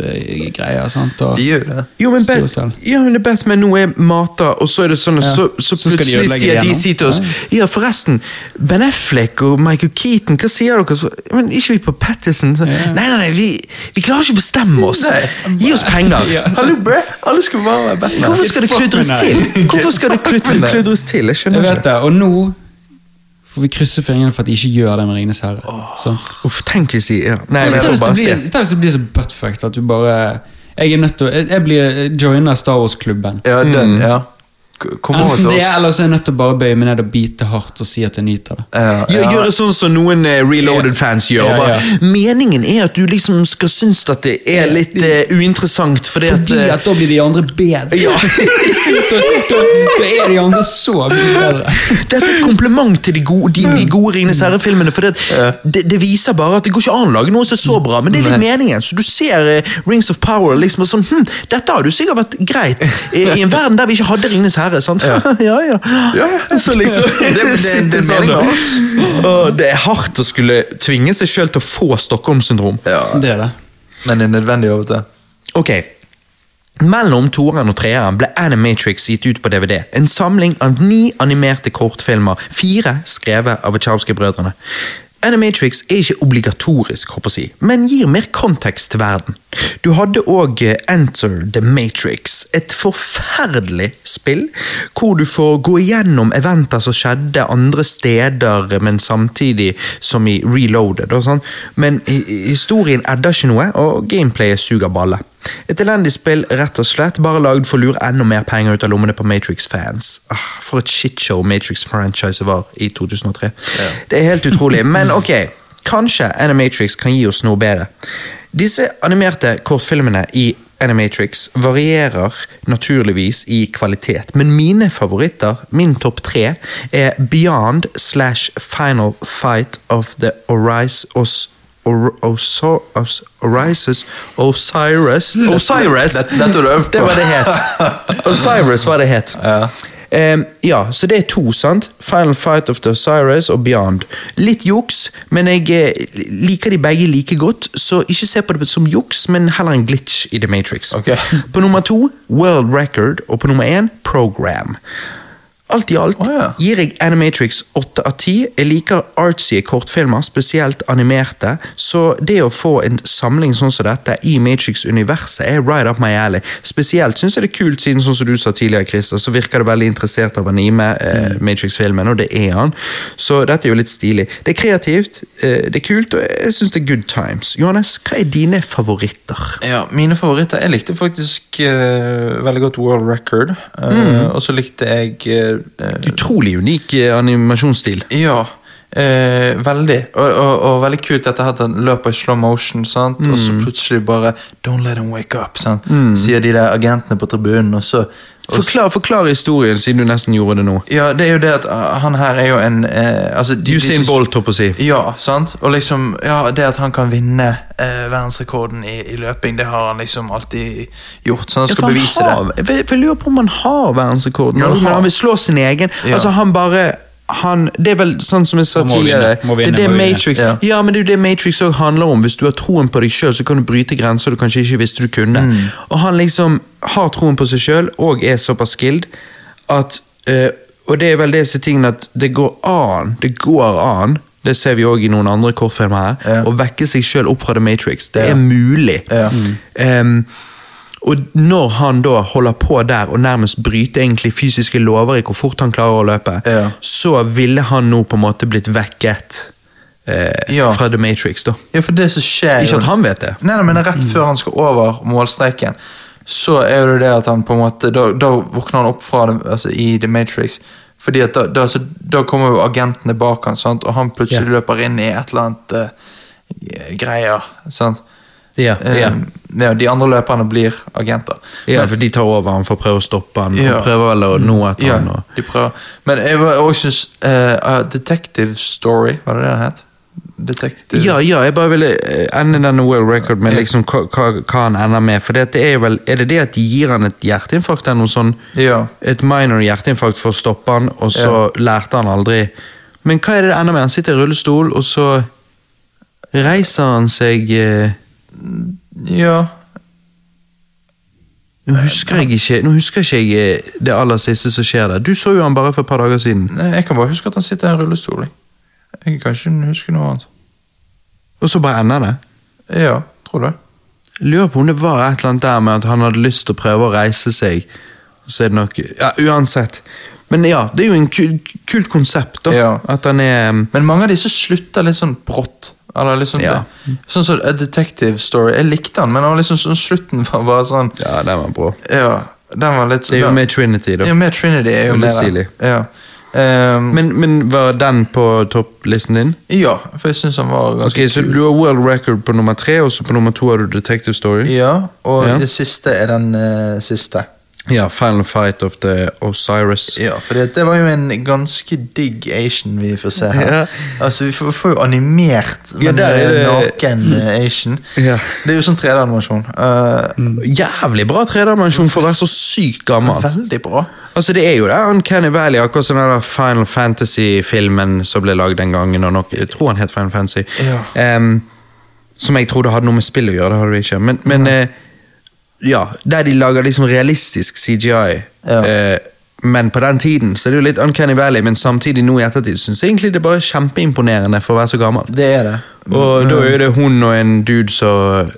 greier. sant? Og, De gjør det. Jo, men, Bat ja, men Batman nå er mata, og så er det sånn Ja. så, så de plutselig ødelegge sier de sier til oss Ja, forresten, Ben Affleck og Michael Keaton, hva sier dere? Så, men ikke vi på Pattison? Så, Ja. Nei, nei, nei, vi, vi klarer ikke å bestemme oss. Nei. Gi oss penger. Hallo, bre! Alle skal bare være Batman. Hvorfor skal det kludres til? Hvorfor skal det kludres til? Jeg Jeg skjønner vet ikke. det, Og nå får vi krysse fingrene for at de ikke gjør det med Ringenes herre. Oh, Uff, tenk hvis de ja. Nei, men jeg får bare se. tenk hvis det blir så buttfucked at du bare Jeg er nødt til å Jeg, jeg blir joiner Star Wars-klubben. Ja, den, ja. K- Kom over Enten til det, oss. eller så er jeg nødt til å bare bøye meg ned og bite hardt og si at jeg nyter det. Ja, Gjør, ja. Gjøre sånn som noen uh, Reloaded-fans gjør. Ja, Bare, ja. Meningen er at du liksom skal synes at det er litt uh, uinteressant, fordi, Fordi at, eh, at da blir de andre bedre. Ja. da, da, da er de andre så mye bedre. Dette er et kompliment til de gode, de, de gode Ringenes herre-filmene. For det, det, det viser bare at det går ikke an å lage noe som er så bra, men det er litt meningen. Så du ser eh, Rings of Power liksom og sånn hm, Dette har du sikkert vært greit i, i en verden der vi ikke hadde Ringenes herre. Sant? Ja, ja. Så liksom Det- det- det- det sånn. Og det er hardt å skulle tvinge seg sjøl til å få Stockholm-syndrom. Ja, Det er det. men det er nødvendig av og til. Ok. Mellom toeren og treeren ble Animatrix gitt ut på DVD. En samling av ni animerte kortfilmer, fire skrevet av Wachowski-brødrene. Animatrix er ikke obligatorisk, håper jeg, men gir mer kontekst til verden. Du hadde òg Enter the Matrix, et forferdelig spill, hvor du får gå igjennom eventer som skjedde andre steder, men samtidig som i Reloaded. Og sånn. Men historien edder ikke noe, og gameplayet suger balle. Et elendig spill, rett og slett, bare lagd for å lure enda mer penger ut av lommene på Matrix-fans. Ah, for et shitshow Matrix-franchiset var i 2003. Det er helt utrolig, men ok, kanskje Animatrix kan gi oss noe bedre. Disse animerte kortfilmene i Animatrix varierer naturligvis i kvalitet, men mine favoritter, min topp tre, er Beyond slash Final Fight of the Orise Os Or, Oso- Os- Orisis Osiris Osiris! Dette- på. Det var det het. Osiris var det het. Ehm, ja, så det er to, sant? Final Fight of the Osiris og Beyond. Litt juks, men jeg eh, liker de begge like godt, så ikke se på det som juks, men heller en glitch i The Matrix. Ok. På nummer to World Record, og på nummer én Program. Alt i alt oh, ja. gir jeg Animatrix 8 av 10. Jeg liker artsy kortfilmer, spesielt animerte, så det å få en samling sånn som dette i Matrix-universet er right up my alley. Spesielt syns jeg det er kult, siden sånn som du sa tidligere, Christer, så virker det veldig interessert av anime, eh, Matrix-filmen, og det er han. Så dette er jo litt stilig. Det er kreativt, eh, det er kult, og jeg syns det er good times. Johannes, hva er dine favoritter? Ja, Mine favoritter Jeg likte faktisk eh, veldig godt World Record. eh, Og så likte jeg eh, Utrolig unik eh, animasjonsstil. Ja, eh, veldig. Og, og, og veldig kult at han løper i slow motion, sant? og så plutselig bare Don't let him wake up, sant? sier de der agentene på tribunen, og så Forklar, forklar historien, siden du nesten gjorde det nå. Ja, det er jo det at ah, han her er jo en eh, altså, de- Usain Bolt, holdt på å si. Ja, sant? Og liksom, ja, det at han kan vinne eh, verdensrekorden i, i løping, det har han liksom alltid gjort. Så han Ja, skal for han bevise har, det. Jeg, jeg lurer på om han har verdensrekorden, Ja, han har. han vil slå sin egen. Ja. Altså han bare han, Det er vel sånn som jeg sa tidligere. vinne, vinne, det er det. Matrix Ja. ja. men det er jo det Matrix også handler om. Hvis du har troen på deg sjøl, så kan du bryte grenser du kanskje ikke visste du kunne. Mm. Og han liksom har troen på seg sjøl og er såpass skilled at eh, Og det er vel disse tingene at det går an Det går an det ser vi òg i noen andre kortfilmer her, Ja. å vekke seg sjøl opp fra The Matrix. Det Ja. er mulig. Ja. Em, og når han da holder på der og nærmest bryter egentlig fysiske lover i hvor fort han klarer å løpe, Ja. så ville han nå på en måte blitt vekket eh, Ja. fra The Matrix. da. Ja, for det som skjer Ikke at han vet det. Nei, nei, men rett før han skal over målstreken, så er det det at han på en måte Da, da våkner han opp fra det, altså, i The Matrix. Fordi at da, da, så, da kommer jo agentene bak han, sant? og han plutselig Ja. løper inn i et eller annet uh, greier. sant? Ja, ja. Eh, ja, de andre løperne blir agenter. ja, for de tar over han for å prøve å stoppe han, Ja. Han prøver vel å nå etter Ja, han. Og... de prøver. Men jeg også syns uh, Detective Story, var det det den het? Detective Ja, ja, jeg bare ville eh, ende denne world record med liksom hva, hva, han ender med. For det er vel, er det det at de gir han et hjerteinfarkt eller noe sånn? Ja. Et minor hjerteinfarkt for å stoppe han, og så lærte han aldri. Men hva er det det ender med? Han sitter i rullestol, og så reiser han seg eh, ja. Nå husker jeg ikke Nå husker jeg ikke det aller siste som skjer der. Du så jo han bare for et par dager siden. Nei, Jeg kan bare huske at han sitter i en rullestol. jeg. Jeg kan ikke huske noe annet. Og så bare ender det. Ja, tror det. Lurer på om det var et eller annet der med at han hadde lyst til å prøve å reise seg. Så er det nok Ja, uansett. Men ja, det er jo en kult konsept, da. Ja. At han er um, Men mange av disse slutter litt sånn brått. Eller liksom Ja. det, Sånn som A Detective Story. Jeg likte den, men den var liksom sånn, slutten var bare sånn Ja, den var bra. Ja, den var litt Det er jo med Trinity, da. Ja, med Trinity er jo med der. Ja. Um, Men, men var den på topplisten din? ja, for jeg syns den var ganske Ok, Så du har world record på nummer tre, og så på nummer to har du Detective Story? Ja, og Ja. det siste er den uh, siste. Ja, Final Fight of the Osiris. Ja, for det, det var jo en ganske digg Asian vi får se her. Ja. Altså, Vi får, får jo animert, men ja, eh, det- naken eh, Asian. Ja. Det er jo sånn 3D-animasjon. Eh, Jævlig bra 3D-animasjon for å være så sykt gammel. veldig bra. Altså Det er jo det Uncanny Valley, akkurat som den Final Fantasy-filmen som ble lagd den gangen. Og nok, jeg tror han het Final Fantasy. Ja. Um, som jeg trodde hadde noe med spill å gjøre. det hadde det ikke. Men, men eh, ja, der de lager liksom realistisk CGI. Ja. eh, men på den tiden så er det jo litt Uncanny Valley, men samtidig nå i ettertid syns jeg egentlig det er bare kjempeimponerende for å være så gammel. Det er det. Og da er det hun og en dude som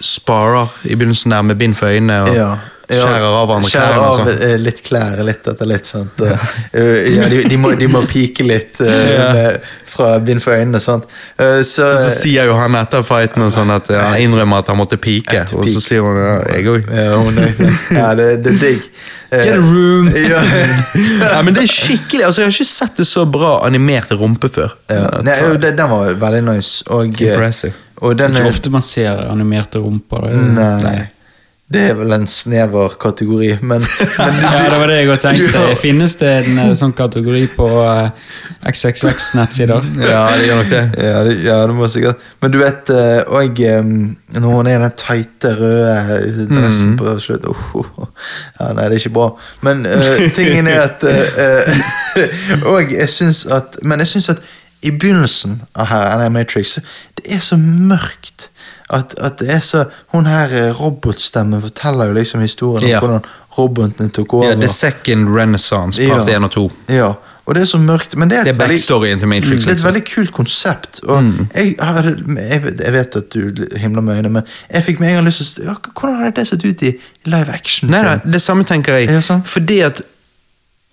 sparer i begynnelsen der med bind for øynene og Ja. Skjærer av hverandre klær klærne. og av, sånn. eh, litt klær litt etter litt. Sant? Og, eh, ja, de, de, må, de må pike litt Ja. fra bind for øynene. Sant? Eh, så, Og så sier jo han etter fighten og sånn at ja, han innrømmer at han måtte pike, og så sier hun ja, jeg òg. ja, ja, det, det er digg. Get a room! ja, Ja, men det er skikkelig, altså Jeg har ikke sett det så bra animert rumpe før. ja. Nei, jo, det, den var veldig nice. Og, Impressive. og den Ikke er ofte man ser animerte rumper. Nei. Nei. Det er vel en snever kategori, men, men Ja, det var det jeg også du tenkte. har- Finnes det en eh, sånn kategori på eh, XXX-nettsider? Ja, det gjør nok det. Ja, det, ja, det må sikkert Men du vet eh, Og når hun er i den tighte, røde dressen Mm. på slutt oh, oh, oh. Ja, Nei, det er ikke bra. Men uh, tingen er at uh, Og jeg syns at Men jeg syns at i begynnelsen av her, Matrix, det er så mørkt. At, at det er så Hun her eh, robotstemmen forteller jo liksom historien Ja. om hvordan robotene tok over. Ja, The Second Renaissance, part Ja. 1 og 2. Ja, og det er så mørkt. Men det er, et Det er veldig- til Matrix. det er et liksom. veldig kult konsept. Og jeg, har, jeg, vet- jeg vet at du himler med øynene, men jeg fikk med en gang lyst til ja, Hvordan hadde det sett ut i live action? Nei, nei, det samme tenker jeg. Ja. Fordi at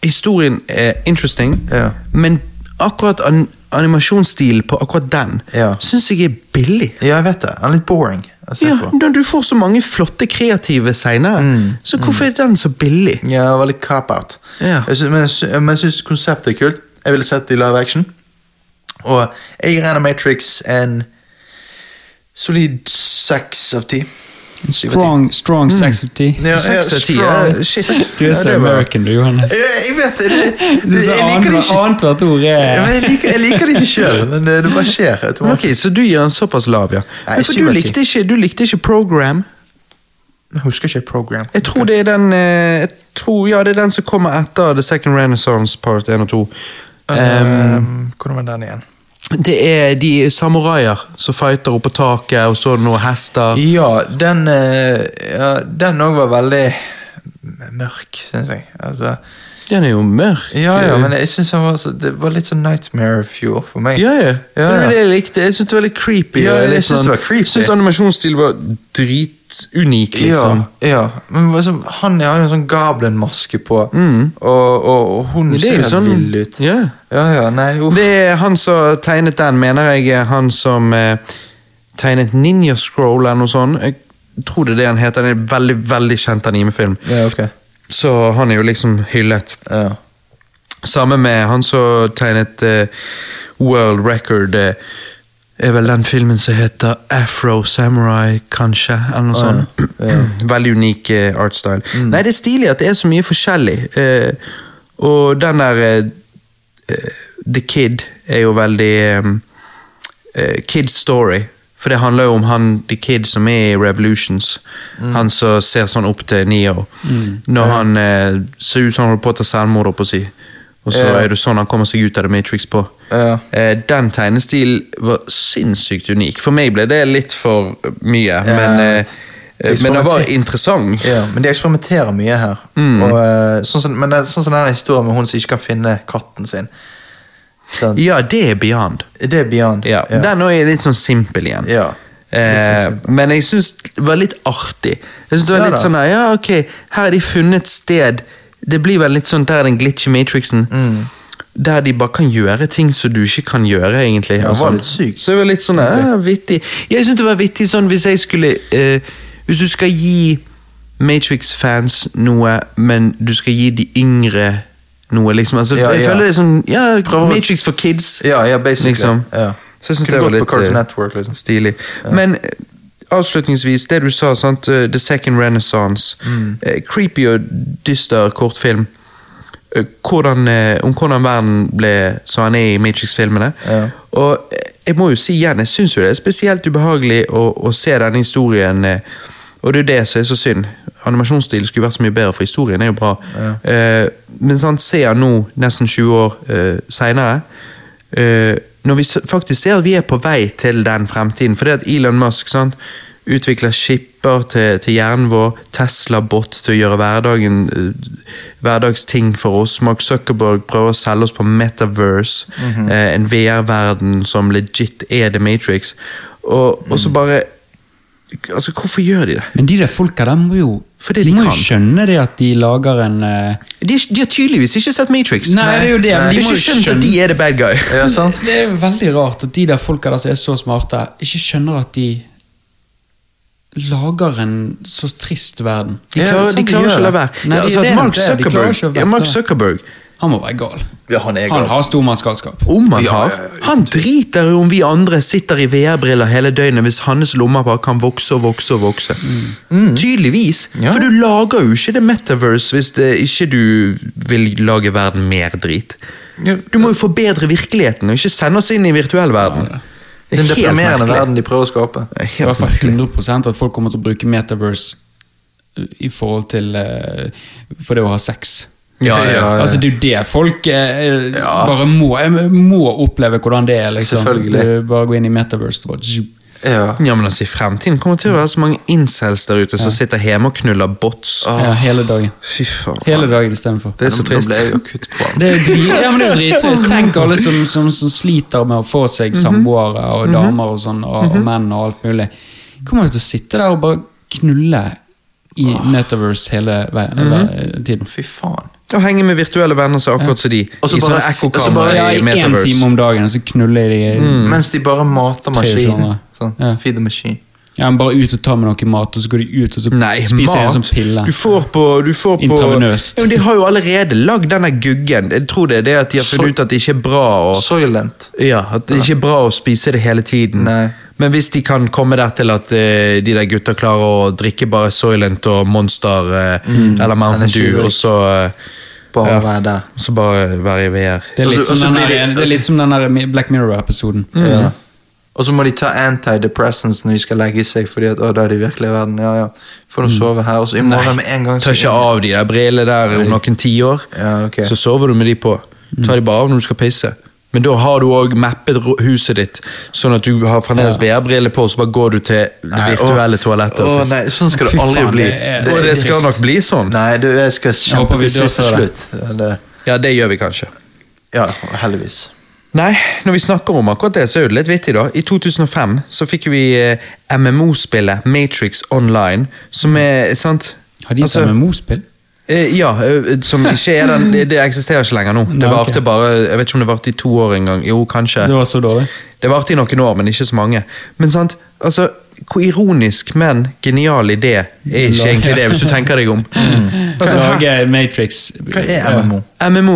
historien er interesting, men akkurat an animasjonsstilen på akkurat den Ja. syns jeg er billig. Ja, jeg vet det. Den er litt boring Ja, på. når Du får så mange flotte, kreative scener, Mm. så hvorfor er den så billig? Ja, det var litt cop-out. Ja. Men jeg syns konseptet er kult. Jeg ville sett det i live action. Og jeg regner Matrix en solid seks av ti. Strong, strong sexity. Ja, ja, Seks av ti, strong. ja, shit. Du er så det American, du, Johannes. Jeg, vet det. jeg liker det ikke. Annethvert ord er jeg, liker, jeg liker det ikke sjøl, men det, bare skjer. Ok, Så du gir den såpass lav, ja. Nei, Men for du likte, ikke, du likte ikke Program. Jeg husker ikke program. Jeg tror det er den eh, jeg tror, Ja, det er den som kommer etter The Second Renaissance Part 1 og 2. Um, Um, hvordan var den igjen? Det er de samuraier som fighter oppå taket, og så noen hester. Ja, den eh, ja, Den òg var veldig mørk, syns jeg. Altså, Den er jo mørk. ja, ja, men jeg synes var så, det var litt sånn Nightmare Fuel for meg. Ja, ja. Ja, Det var det jeg likte. Jeg syntes det var litt creepy. Ja, jeg synes det var creepy. Jeg synes animasjonsstilen var dritunik, liksom. Ja, ja. Men han har jo en sånn Goblin-maske på, Mm. og, og, og hun er ser helt sånn- vill ut. Ja. ja, ja, nei, uff. Det er han som tegnet den, mener jeg er han som eh, tegnet Ninja Scroll eller noe sånt. Jeg tror det er det han heter. Det er en veldig, veldig kjent animefilm. Ja, okay. Så han er jo liksom hyllet. Ja. Samme med han som tegnet eh, World Record. eh, er vel den filmen som heter Afro Samurai, kanskje? Eller noe sånt. Veldig unik eh, artstyle. Nei, det er stilig at det er så mye forskjellig. Eh, og den der eh, The Kid er jo veldig eh, Kid's Story. For det handler jo om han The Kid som er i Revolutions. Han som ser sånn opp til Neo. Når han ser ut som han holder på å ta selvmord, opp å si. Og så er det sånn han kommer seg ut av The Matrix på. Ja. Eh, den tegnestilen var sinnssykt unik. For meg ble det litt for mye, men, jeg eh, eh, men det var interessant. Ja, men de eksperimenterer mye her. Mm. Og, sånn som, men det sånn som denne historien med hun som ikke kan finne katten sin. Sånn. Ja, det er Beyond. Det er Beyond. Ja, Den òg er litt sånn simpel igjen. Ja. Sånn Eh, men jeg syns det var litt artig. Jeg synes det var Ja litt sånn ja ok, Her har de funnet sted Det blir vel litt sånn der den glitch i Matrixen. Mm. Der de bare kan gjøre ting som du ikke kan gjøre, egentlig. Ja, var sånn. litt sykt. Så det var litt sånn ja, vittig. Jeg syns det var vittig sånn hvis jeg skulle eh, Hvis du skal gi Matrix-fans noe, men du skal gi de yngre noe, liksom. Altså, Ja, jeg føler det er sånn Ja, Matrix for kids. Ja, ja, basically. Liksom. Ja. Så jeg synes det var litt eh, Network, liksom. stilig. Men avslutningsvis, det du sa, sant? eh, The Second Renaissance. Mm. Eh, creepy og dyster kortfilm. Eh, Hvordan, om hvordan verden ble så han er i Matrix-filmene. Ja. Og jeg må jo si igjen, jeg syns jo det er spesielt ubehagelig å, å se denne historien. Og det er jo det som er så synd. Animasjonsstilen skulle vært så mye bedre, for historien er jo bra. Eh, men sånn, ser nå, nesten 20 år eh, seinere eh, Når vi faktisk ser at vi er på vei til den fremtiden, fordi at Elon Musk sant, utvikler skipper til, til hjernen vår, Tesla-bot til å gjøre hverdagen eh, hverdagsting for oss. Mark Zuckerberg prøver å selge oss på Metaverse, eh, en VR-verden som legit er The Matrix. Og, og så bare Altså, hvorfor gjør de det? Men de der folka der må jo de de må jo skjønne det at de lager en uh... De, de har tydeligvis ikke sett Matrix. Nei, det er jo det, men de de har må ikke jo skjønne... at de er the bad guy. Ja, sant? Det er jo veldig rart at de der folka der som er så smarte, ikke skjønner at de lager en så trist verden. De klarer, ja, de de klarer ikke å la det. være. Nei, altså, Mark Zuckerberg, ikke å ja, Mark. Zuckerberg Han må være gal. Ja, han er Han har stormannsgalskap. Om han Ja, har. ja, ja, ja. Han driter jo om vi andre sitter i VR-briller hele døgnet hvis hans lommer bare kan vokse og vokse og vokse. Tydeligvis. Ja. For du lager jo ikke det metaverse hvis det ikke du vil lage verden mer drit. Du må jo forbedre virkeligheten og ikke sende oss inn i virtuell verden. Det er helt deprimerende merkelig. verden de prøver å skape. I hvert fall merkelig. 100 at folk kommer til å bruke Metaverse i forhold til uh, For det å ha sex. Ja, ja, ja. Altså Det er jo det folk eh, Ja. bare må må oppleve hvordan det er. liksom Selvfølgelig. Du bare gå inn i Metaverse og bare. Ja. Ja, men altså I fremtiden kommer det til å være så mange incels der ute som sitter hjemme og knuller bots. Ja, hele dagen. Fy faen. Hele dagen istedenfor. Det er så trist. kvalm. Det er, dri ja, men det er jo drittrist. Tenk alle som, som, som sliter med å få seg samboere og damer og sånn, og, og menn og alt mulig. Kommer til å sitte der og bare knulle i Metaverse hele veien, hele tiden. Fy faen. Og henge med virtuelle venner som er akkurat som de. Også I sånne og ekkokamre Ja, i Metaverse. En time om dagen, og så knuller de Mens de bare mater maskinen. Sånn. Ja. Feed the machine. Ja, men Bare ut og ta med noe mat, og så går de ut og så Nei, spiser en sånn pille. Du får på, du får på Intravenøst. Ja, men De har jo allerede lagd denne guggen. Jeg tror det er det at de har funnet ut at det ikke er bra å Soylent. Ja, at det ikke er bra å spise det hele tiden. Nei. Men hvis de kan komme der til at uh, de der gutta klarer å drikke bare Soylent og Monster eh, eller Mountain. Dew, og så, eh, Bare Ja. være der. så bare være i VR. Det er litt også, og som den de- det er litt som den der Black Mirror-episoden. Ja. Og så må de ta antidepressants når de skal legge seg, fordi at å, da er de virkelig i verden. Ja, ja. Får de sove her, og så i morgen med en gang Ta ikke av de der brillene der om noen tiår. Ja, okay. Så sover du med de på. Ta de bare av når du skal pisse. Men da har du òg mappet huset ditt, sånn at du har fremdeles VR-briller på, så bare går du til det Nei, virtuelle å- toalettet. Å nei, sånn skal det aldri faen, bli. det er- og det skal nok bli sånn. Nei, du, jeg skal kjempe til siste slutt. Ja, det, Ja, det gjør vi kanskje. ja, heldigvis. Nei, når vi snakker om akkurat det, så er det litt vittig, da. I 2005 så fikk vi eh, MMO-spillet Matrix Online, som er sant Har de et Altså, MMO-spill? Eh, Ja, eh, som ikke er den Det, det eksisterer ikke lenger nå. Det Nei, varte bare Jeg vet ikke om det varte i to år en gang. Jo, kanskje. Det var så dårlig. Det varte i noen år, men ikke så mange. Men sant, altså, hvor ironisk, men genial idé er ikke egentlig det, hvis du tenker deg om. Altså, her- Lage Matrix. Hva er MMO? MMO,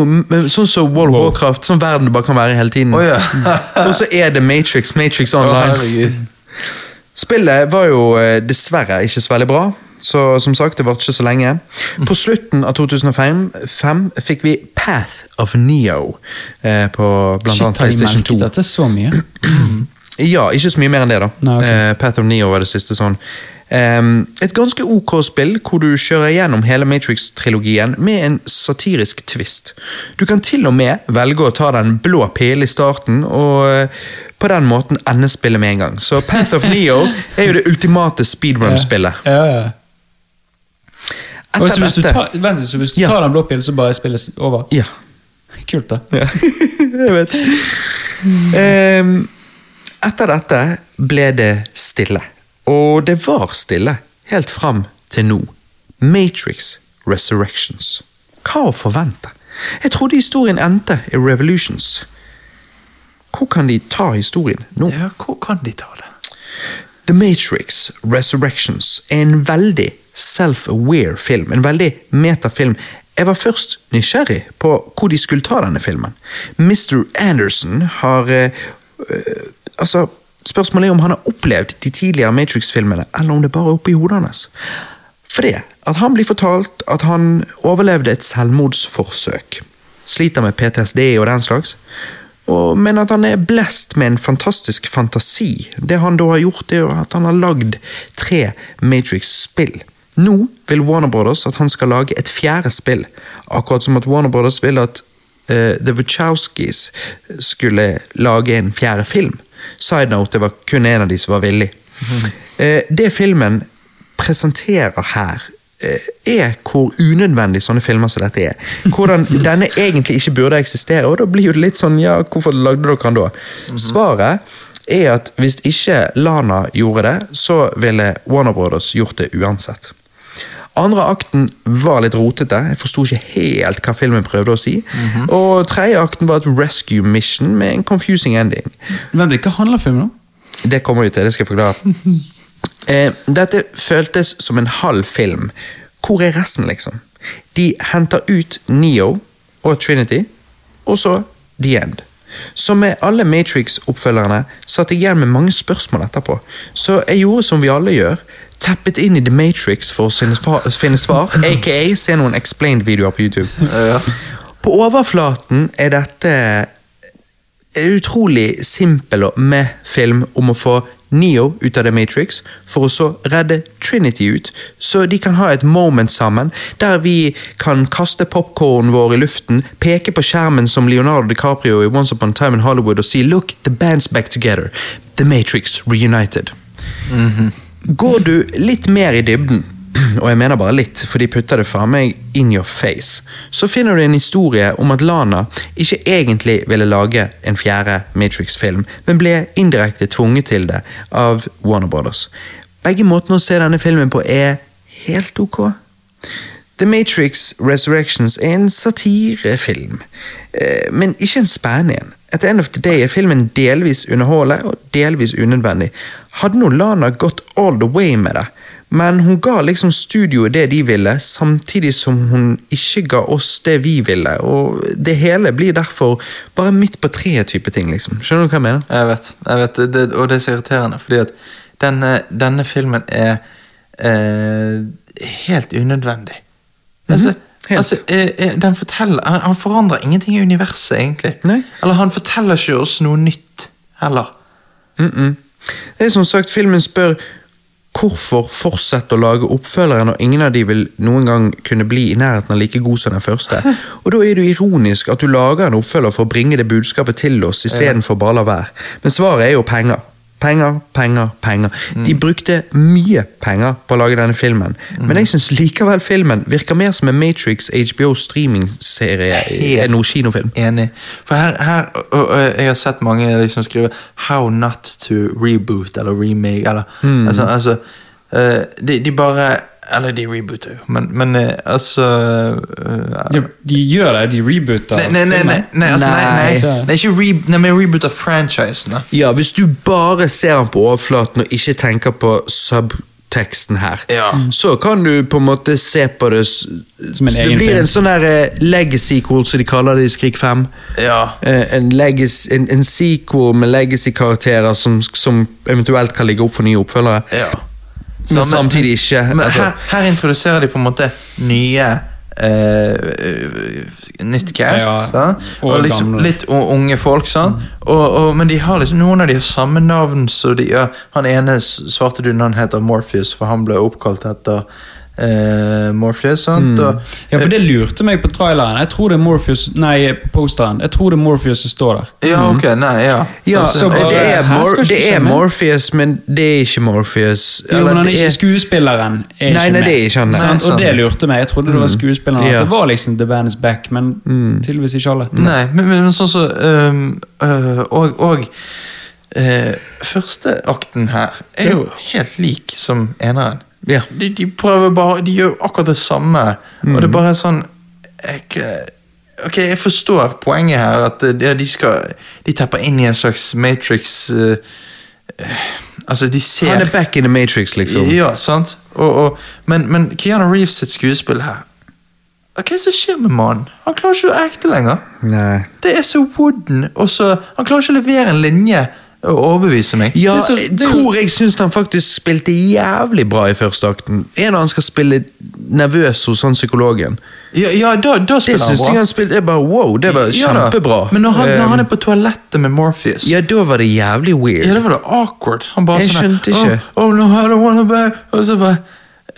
sånn som World of Wow. Warcraft, sånn verden du bare kan være hele tiden. Oh, ja. Og så er det Matrix, Matrix Online. herregud. Spillet var jo eh, dessverre ikke så veldig bra, så som sagt, det varte ikke så lenge. På slutten av 2005 fem, fikk vi Path of Neo eh, på blant Shit, annet PlayStation 2. melket dette så mye? Ja, ikke så mye mer enn det, da. Nei, okay. Eh, Path of Neo var det siste sånn. Um, et ganske ok spill hvor du kjører gjennom hele Matrix-trilogien med en satirisk twist. Du kan til og med velge å ta den blå pilen i starten og eh, på den måten ende spillet med en gang. Så Path of Neo er jo det ultimate speedrun-spillet. Ja, ja. Og så Etter hvis du tar, vent, så hvis du Ja. tar den blå pillen, så bare spilles over? Ja. Kult, da. Ja, jeg vet. Ehm, etter dette ble det stille. Og det var stille helt fram til nå. Matrix Resurrections. Hva å forvente? Jeg trodde historien endte i Revolutions. Hvor kan de ta historien nå? Ja, hvor kan de ta det? The Matrix Resurrections er en veldig self-aware film, en veldig metafilm. Jeg var først nysgjerrig på hvor de skulle ta denne filmen. Mr. Anderson har eh, Altså, spørsmålet er om han har opplevd de tidligere Matrix-filmene, eller om det bare er oppi hodet hans. For det at han blir fortalt at han overlevde et selvmordsforsøk, sliter med PTSD og den slags, og, men at han er blest med en fantastisk fantasi. Det han da har gjort, er at han har lagd tre Matrix-spill. Nå vil Warner Brothers at han skal lage et fjerde spill, akkurat som at Warner Brothers vil at uh, The Wachowskis skulle lage en fjerde film. Side note, det var kun en av de som var villig. Eh, det filmen presenterer her, eh, er hvor unødvendig sånne filmer som dette er. Hvordan denne egentlig ikke burde eksistere, og da blir jo det litt sånn, ja, hvorfor lagde dere den da? Svaret er at hvis ikke Lana gjorde det, så ville Warner Brothers gjort det uansett. Andre akten var litt rotete, jeg forsto ikke helt hva filmen prøvde å si. Og tredje akten var et rescue mission med en confusing ending. Men det ikke handler filmen om? Det kommer vi til, det skal jeg forklare. Eh, dette føltes som en halv film. Hvor er resten, liksom? De henter ut Neo og Trinity, og så The End. Som med alle Matrix-oppfølgerne satt jeg igjen med mange spørsmål etterpå, så jeg gjorde som vi alle gjør. Tappet inn i The Matrix for å finne svar, aka se noen explained-videoer på YouTube. På overflaten er dette en utrolig simpel og med film om å få Neo ut av The Matrix, for å så redde Trinity ut, så de kan ha et moment sammen, der vi kan kaste popkornen vår i luften, peke på skjermen som Leonardo DiCaprio i Once Upon a Time in Hollywood og si Look, the band's back together. The Matrix reunited. Går du litt mer i dybden, og jeg mener bare litt, for de putter det faen meg in your face, så finner du en historie om at Lana ikke egentlig ville lage en fjerde Matrix-film, men ble indirekte tvunget til det av Warner Brothers. Begge måtene å se denne filmen på er helt ok. The Matrix Resurrections er en satirefilm, eh, men ikke en spennende en. At the end of the day er filmen delvis underholdende og delvis unødvendig. Hadde nå Lana gått all the way med det, men hun ga liksom studioet det de ville, samtidig som hun ikke ga oss det vi ville, og det hele blir derfor bare midt på treet-type ting, liksom. Skjønner du hva jeg mener? Jeg vet, jeg vet det, og det er så irriterende, fordi at denne, denne filmen er eh, helt unødvendig. Altså, helt. altså eh, eh, den forteller, han forandrer ingenting i universet, egentlig. Nei. Eller han forteller ikke oss noe nytt, heller. Mm -mm. Det er som sagt, filmen spør Hvorfor fortsette å lage oppfølgere når ingen av de vil noen gang kunne bli i nærheten av like god som den første? Og da er det jo ironisk at du lager en oppfølger for å bringe det budskapet til oss, istedenfor bare å la være. Men svaret er jo penger. Penger, penger, penger. De brukte mye penger på å lage denne filmen, men jeg syns likevel filmen virker mer som en Matrix HBO streamingserie enn noen kinofilm. Enig. For her, her og, og, Jeg har sett mange liksom skrive 'How not to reboot' eller 'remake'. eller mm. altså, altså eh, de, de bare Eller de rebooter jo, men, men eh, altså uh, Ja, de gjør det, de rebooter Nei, nei, nei, nei, altså, nei, nei, Nei. Ikke re, nei, men reboot av franchisen. da. Ja, hvis du bare ser den på overflaten og ikke tenker på subteksten her, Ja. så kan du på en måte se på det Som en egen Det blir en sånn der eh, legacy-cool, som de kaller det i Skrik 5. Ja. En, legacy, en, en sequel med legacy-karakterer som, som eventuelt kan ligge opp for nye oppfølgere. ja. Men samtidig ikke. Men altså, her, her introduserer de på en måte nye eh, eh, Nytt cast. Ja, ja. og og liksom litt unge folk. Sant? Og, og, men de har liksom, noen av de har samme navn. Så de, ja, han ene svarte svarte når han heter Morpheus, for han ble oppkalt etter eh, Morpheus. Sant? Og, Ja, for det lurte meg på traileren. Jeg tror det er Morpheus Nei, på posteren. Jeg tror det er Morpheus som står der. ja, ok, nei, ja. ja, så det, bare, er, Mor det er. Morpheus, men det er ikke Morpheus. Jo, men han er ikke skuespilleren. Er Nei, ikke nei, det er ikke han, nei. Sant? Og det lurte meg. Jeg trodde det var skuespilleren. Ja. At det var liksom The Band Is Back, men tydeligvis ikke alle. Nei, men, men, men sånn så um, øh, Og, og øh, første akten her er jo helt lik som eneren. Ja. De, de prøver bare De gjør akkurat det samme, og det er bare sånn jeg, Ok, jeg forstår poenget her, at ja, de skal De tepper inn i en slags Matrix uh, Altså, de ser Han er back in the Matrix, liksom. Ja, sant? Og, og, men, men Keanu Reeves sitt skuespill her Hva er det som skjer med mannen? Han klarer ikke å acte lenger. Nei. Det er så wooden, og så Han klarer ikke å levere en linje overbevise meg. Ja, Det så- det er jo- hvor jeg syns han faktisk spilte jævlig bra i første akten. Er når han skal spille nervøs hos han psykologen. Ja, ja da, da Det spiller han bra. jeg han spilte jeg bare, Wow, det var Ja da. kjempebra. Men når han, når han er på toalettet med Morpheus Ja, da var det jævlig weird. Ja, da var det awkward. Han bare Jeg sånn skjønte ikke. Oh, oh no, I don't wanna be Og så bare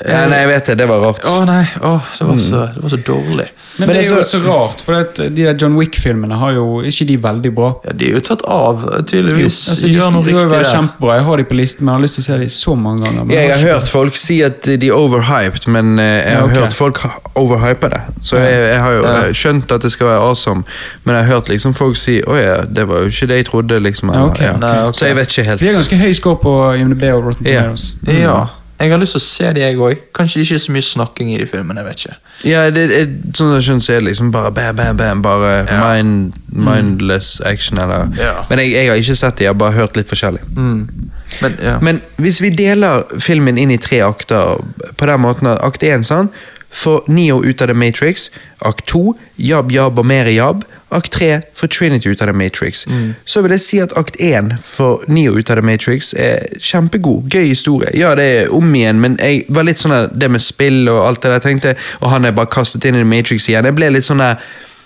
Ja, nei, jeg vet det. Det var rart. Å nei, å, det, var så, det var så dårlig. Men, Men det er jo det så rart, for at de der John Wick-filmene har jo ikke de veldig bra. Ja, De er jo tatt av, tydeligvis. Altså, de Gjør noe skulle jo riktig være der. kjempebra. Jeg har de på listen, men jeg har lyst til å se de så mange ganger. men Jeg har ikke- hørt folk si at de er overhyped, men eh, jeg har Ja, ok. hørt folk ha- overhype det. Så jeg, jeg har jo Ja. eh, skjønt at det skal være awesome, men jeg har hørt liksom folk si å ja, det var jo ikke det jeg trodde. liksom. Ja, ok. eller, Nei, ok. Så jeg vet ikke helt. Vi har ganske høy score på IMDb og Rotten Ja. Tomatoes. Ja. Jeg har lyst til å se de, jeg òg. Kanskje ikke så mye snakking i de filmene. jeg vet ikke. Ja, det, det, sånn jeg skjønner, så er det liksom bare bam, bam, bam, bare Ja. mind, mindless action, eller Ja. Men jeg, jeg har ikke sett det, jeg har bare hørt litt forskjellig. Mm. Men ja. Men hvis vi deler filmen inn i tre akter på den måten at akt 1 sånn, får Neo ut av The Matrix, akt 2 Jab Jab og mer jabb, akt 3 for Trinity ut av The Matrix. Så vil jeg si at akt 1 for Neo ut av The Matrix er kjempegod, gøy historie. Ja, det er om igjen, men jeg var litt sånn der, det med spill og alt det der, tenkte, og han er bare kastet inn i The Matrix igjen. Jeg ble litt sånn der,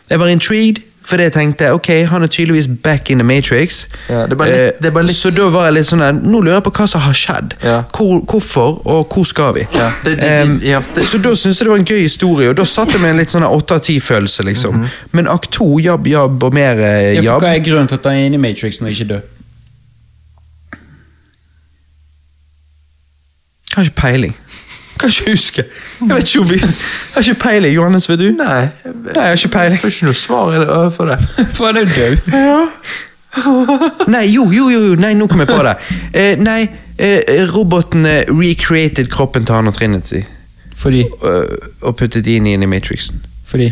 jeg var intrigued, fordi jeg tenkte, ok, han er tydeligvis back in The Matrix. Ja, det er bare litt- Eh, det er bare litt- Så da var jeg litt sånn der, nå lurer jeg på hva som har skjedd. Ja. Hvor, hvorfor, og hvor skal vi? Ja, det- det- det- så da syntes jeg det var en gøy historie, og da satt jeg med en litt sånn åtte av ti-følelse, liksom. Mhm. Men akt to, jabb, jabb og mer eh, Ja, for jabb. hva er grunnen til at han er inne i Matrix og ikke død? Har ikke peiling. Kan ikke huske. Jeg vet ikke om vi Jeg har ikke peiling, Johannes, vet du? Nei, jeg, Nei, jeg har ikke peiling. får ikke noe svar i det, for det. For han er Ja. Nei, jo, jo, jo, jo. Nei, nå kom jeg på det. Eh, nei, eh, roboten eh, recreated kroppen til han og Trinity. Fordi, Og, og puttet de inn i Matrixen. fordi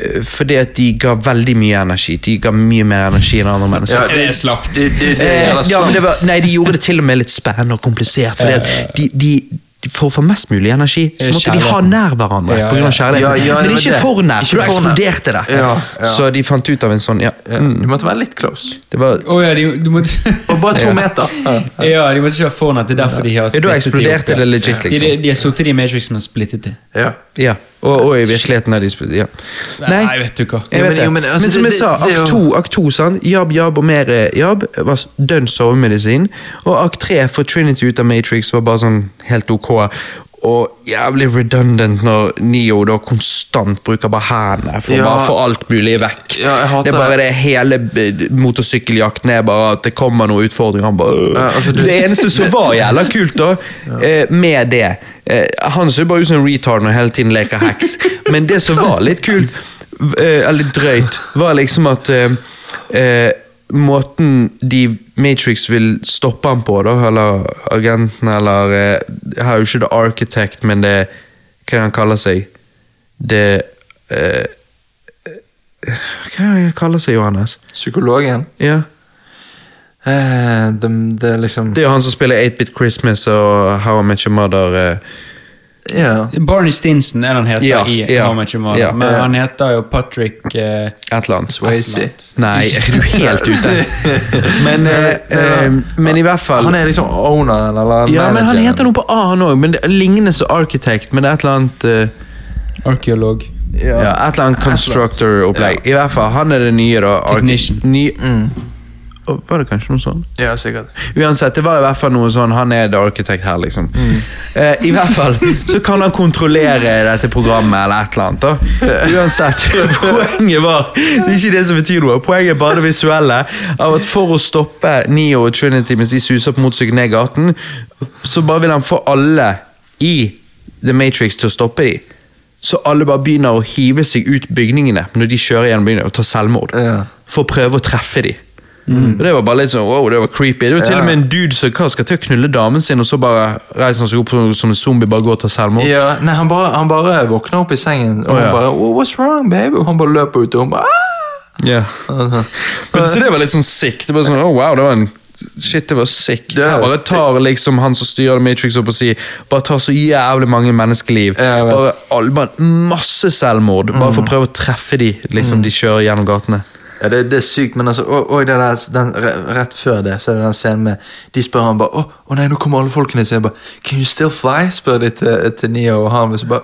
Eh, Fordi at de ga veldig mye energi. De ga mye mer energi enn andre mennesker. Ja, Det er slapt. Det, det, det, Eh, er ja, men det var, nei, de gjorde det til og med litt spennende og komplisert. Fordi at de, de, for å få mest mulig energi, så Eh, måtte de ha nær hverandre. Ja, på grunn av ja. kjærligheten. Ja, ja, det men ikke for nær, for da for eksploderte det. Ja, ja. Så de fant ut av en sånn ja. Ja, Mm. Du måtte være litt close. Det var, oh, ja, de, du måtte Og bare to Ja. meter. Ja, de måtte ikke være for nær. det er derfor de har Ja, da splittet de opp, ja. det legit, De, liksom. de, de har sittet i Matrixen og splittet det. Ja. Ja. Og, og i virkeligheten er de spilt ja. Nei, vet du hva. Jeg Jo, vet men- det. jo, men, men altså, som jeg sa, akt to, akt to sant? Jab, jab og mer jab var dønn sovemedisin. Og akt tre, for Trinity ut av Matrix, var bare sånn helt ok. Og jævlig redundant når Neo da konstant bruker bare hendene for å bare få alt mulig vekk. Ja, det er bare det. hele motorsykkeljakten er bare at det kommer noen utfordringer. Han bare. Ja, altså, du- Det eneste som var jævla kult da, eh, med det eh, Han ser bare ut som en retard når hele tiden leker heks, men det som var litt kult, eh, eller litt drøyt, var liksom at måten de Matrix vil stoppe han på, da, eller agenten, eller eh, Jeg har jo ikke The Architect, men det Hva han kaller seg? Det eh, eh, Hva han kaller seg, Johannes? Psykologen. Ja Eh, det, det liksom Det er han som spiller 8-Bit Christmas og How I Met Your Mother. eh. Ja. Barney Stinson er han heter yeah, i yeah, How Much You Mother, men han heter jo Patrick eh, Atlant. Swayze. Nei, er du helt ute? Men, eh, eh, men i hvert fall Han er liksom owneren, eller Ja, men han heter noe på A, han òg. Men det er lignende som Architect, men det er et eller annet eh, arkeolog. Ja. Et eller annet constructor-opplegg. I hvert fall, han er det nye, da. Technician. Ny, Å, Var det kanskje noe sånn? ja, sikkert. Uansett, det var i hvert fall noe sånn Han er the architect her, liksom. Eh, I hvert fall så kan han kontrollere dette programmet eller et eller annet. da Uansett, poenget var Det er ikke det som betyr noe. Poenget er bare det visuelle. Av at For å stoppe Neo og Trinity mens de suser på motorsykkel ned gaten, så bare vil han få alle i The Matrix til å stoppe dem. Så alle bare begynner å hive seg ut bygningene når de kjører gjennom bygningene og tar selvmord. Ja. For å prøve å treffe dem. Og Det var bare litt sånn, wow, det var creepy. Det var til og med en dude som hva, skal til å knulle damen sin, og så bare reiser han seg opp som- en zombie bare går og tar selvmord. Ja, nei, han bare, han bare våkner opp i sengen, og oh, han bare oh, 'What's wrong, baby?' Og han bare løper ut, og hun bare ah! Ja. Men, så det var litt sånn sick. Det var sånn, oh wow, det var en Shit, det var sick. Det- Her bare tar liksom han som styrer Matrix opp og sier Bare tar så jævlig mange menneskeliv. Jeg. Bare, bare masse selvmord. Bare for å prøve å treffe de liksom de kjører gjennom gatene. Ja, det, det er sykt, men altså, og, og det der, den, rett før det, så er det den scenen med De spør han bare 'Å å nei, nå kommer alle folkene', så jeg bare 'Can you still fly?' spør de til, til Neo, og han så bare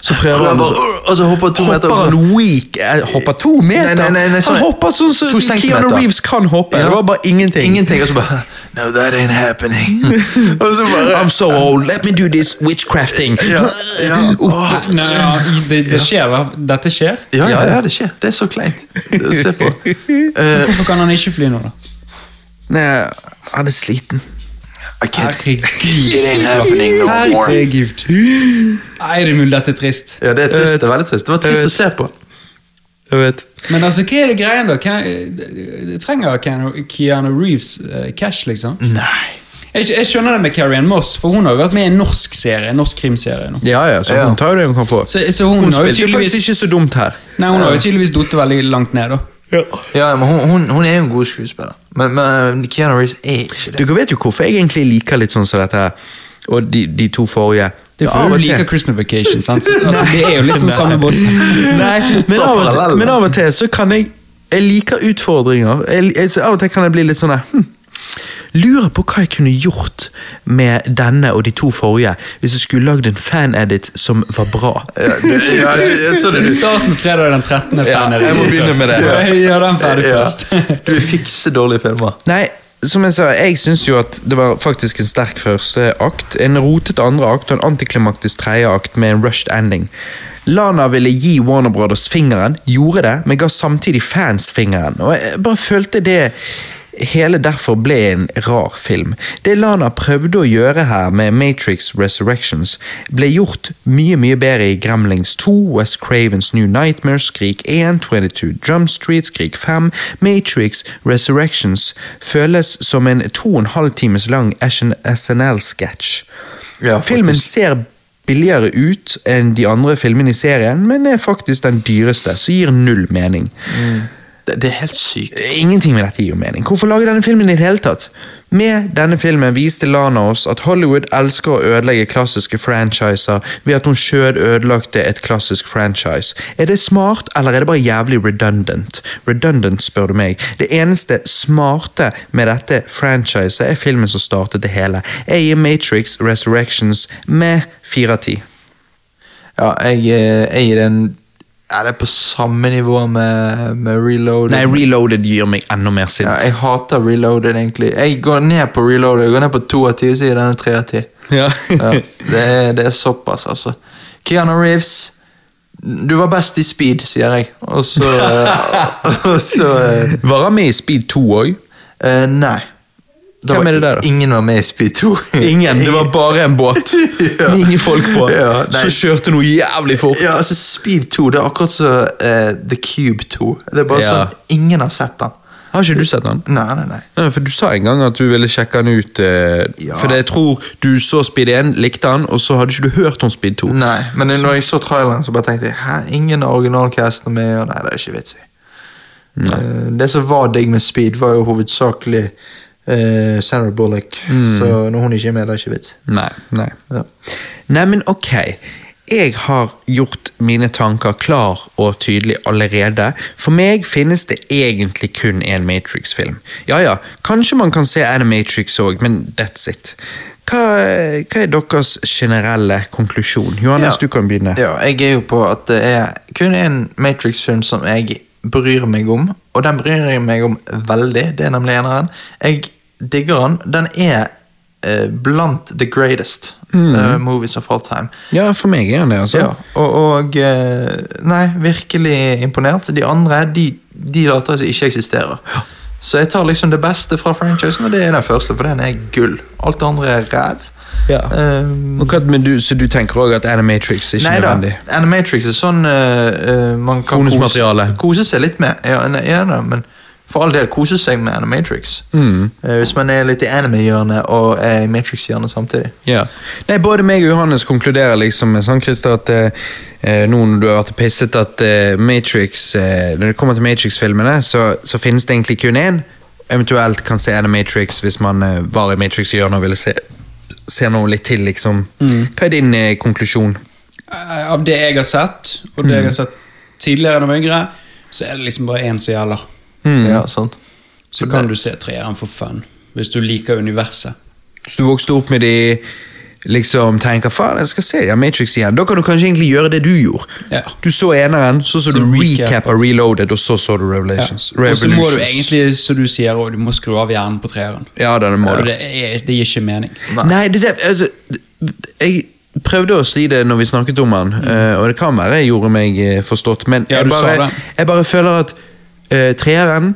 Så prøver han, og så- og så hopper to meter Hopper han weak? eh, Hopper to meter? Nei, nei, nei, nei, sånn- han hopper sånn som så Keanu. Reeves kan hoppe. Ja. Det var bare ingenting. Ingenting, og så bare 'No, that ain't happening'. og så bare I'm so old, let me do this witchcrafting. Ja, ja. Oh, Nei, ja, det, det skjer? Dette skjer? Ja, ja, ja, det skjer. Det er så kleint. Se på. Eh, Hvorfor kan han ikke fly nå, da? Nei, han er sliten. I can't Herregud. It ain't happening no more. Herregud. Nei, det er mulig dette er trist. Ja, det er trist. Det er veldig trist. Det var trist å se på. Jeg vet. Men altså, hva er det greien, da? Hva, det trenger Keanu, Keanu Reeves eh, cash, liksom? Nei. Jeg, jeg skjønner det med Carrie Ann Moss, for hun har jo vært med i en norsk serie. En norsk krimserie nå. Ja, ja, så Ja. hun tar jo det hun kan få. Så, så hun, Hun har jo spilte tydeligvis faktisk ikke så dumt her. Nei, hun har jo tydeligvis datt veldig langt ned, da. Ja, men hun, hun, hun er jo en god skuespiller. Men, men Keanu Reeves er ikke det. Dere vet jo hvorfor jeg egentlig liker litt sånn som dette her. Og de, de to forrige. Det er fordi du liker Christmas Vacation. sant? Altså, det er jo litt som samme boss. Nei, men av, til, men av og til så kan jeg Jeg liker utfordringer. Jeg, jeg, så av og til kan jeg bli litt sånn hm, Lurer på hva jeg kunne gjort med denne og de to forrige hvis jeg skulle lagd en fan-edit som var bra. Ja, det, ja, jeg så det. Starten fredag den 13. Ja, fan jeg må begynne med det. Ja, Gjør den ferdig Ja. først. Du fikser fikse dårlige filmer. Nei, som jeg sa, jeg syns jo at det var faktisk en sterk første akt, en rotet andre akt og en antiklimaktisk tredje akt med en rushed ending. Lana ville gi Warner Brothers fingeren, gjorde det, men ga samtidig fans fingeren. Og jeg bare følte det hele derfor ble en rar film. Det Lana prøvde å gjøre her med Matrix Resurrections, ble gjort mye mye bedre i Gremlings 2, West Cravens New Nightmare, Skrik 1, 22 Drum Street, Skrik 5, Matrix Resurrections føles som en to og en halv times lang SNL-sketsj. Ja, Filmen ser billigere ut enn de andre filmene i serien, men er faktisk den dyreste, så gir null mening. Det, det er helt sykt. Ingenting med dette gir jo mening. Hvorfor lage denne filmen i det hele tatt? Med denne filmen viste Lana oss at Hollywood elsker å ødelegge klassiske franchiser ved at hun sjøl ødelagte et klassisk franchise. Er det smart, eller er det bare jævlig redundant? Redundant, spør du meg. Det eneste smarte med dette franchiset er filmen som startet det hele. Jeg gir Matrix Resurrections med fire av ti. Ja, jeg, eh, jeg gir den ja, Det er på samme nivå med, med Reloaded. Nei, Reloaded gjør meg enda mer sint. ja, jeg hater Reloaded, egentlig. Jeg går ned på Reloaded. Jeg går ned på to av ti, så gir denne tre av ti. Ja. Ja, det, er, det er såpass, altså. Keanu Reeves, du var best i speed, sier jeg. Og så, og så eh, Var han med i Speed 2 òg? Uh, Nei. Hvem var er det der, da? Ingen var med i Speed 2. Ingen, det var bare en båt Ja. med ingen folk på. Ja, som kjørte noe jævlig fort. Ja, altså Speed 2 det er akkurat som uh, The Cube 2. Det er bare Ja. sånn, Ingen har sett den. Har ikke du sett den? Nei, nei, nei. nei. for Du sa en gang at du ville sjekke den ut. Eh, Ja. For jeg tror du så Speed 1, likte den, og så hadde ikke du hørt om Speed 2. Nei, Men når jeg så traileren, så bare tenkte jeg Hæ, ingen av originalcastene med, og nei, det er ikke vits i. Eh, det som var digg med Speed, var jo hovedsakelig uh, Sandra Bullock. Så når hun ikke er med, det er ikke vits. Nei, nei. Ja. Nei, men ok. Jeg har gjort mine tanker klar og tydelig allerede. For meg finnes det egentlig kun én Matrix-film. Ja ja, kanskje man kan se Animatrix òg, men that's it. Hva, hva er deres generelle konklusjon? Johannes, Ja. du kan begynne. Ja, jeg er jo på at det er kun en Matrix-film som jeg bryr meg om, og den bryr jeg meg om veldig. Det er nemlig eneren. Jeg digger den. Den er eh, blant the greatest eh, movies of all time. Ja, for meg er han det, altså. Ja, og, og eh, Nei, virkelig imponert. De andre de, de later som ikke eksisterer. Så jeg tar liksom det beste fra franchisen, og det er den første, for den er gull. Alt det andre er ræv. Ja. Um, hva, men du, så du tenker òg at Animatrix er ikke Nei da. Animatrix er sånn uh, uh, man kan kose, kose seg litt med. Ja, nei, ja, da, men for all del kose seg med Animatrix. Mm. Eh, hvis man er litt i anime-hjørnet og er i Matrix-hjørnet samtidig. Ja. Nei, Både meg og Johannes konkluderer liksom med sånn, Christer, at eh, eh, nå når du har vært pisset, at eh, Matrix eh, Når det kommer til Matrix-filmene, så, så finnes det egentlig kun én. Eventuelt kan se Animatrix hvis man eh, var i Matrix-hjørnet og ville se, se noe litt til, liksom. Hva er din konklusjon? Av det jeg har sett, og det jeg har sett tidligere da jeg var yngre, så er det liksom bare én som gjelder. Ja, sant. Så kan du se treeren for fun, hvis du liker universet. Så du vokste opp med de liksom tenker faen, jeg skal se ja, Matrix igjen. Da kan du kanskje egentlig gjøre det du gjorde. Ja. Du så eneren, så så Så du recap recap av Reloaded, og så så du Revelations. Og så må du egentlig, som du sier, og du må skru av hjernen på treeren. Ja, det må du. det, er, det gir ikke mening. Nei, det der altså, Jeg prøvde å si det når vi snakket om han, mm. og det kan være jeg gjorde meg eh, forstått, men Mm. Ja, jeg, bare, jeg bare føler at uh, treeren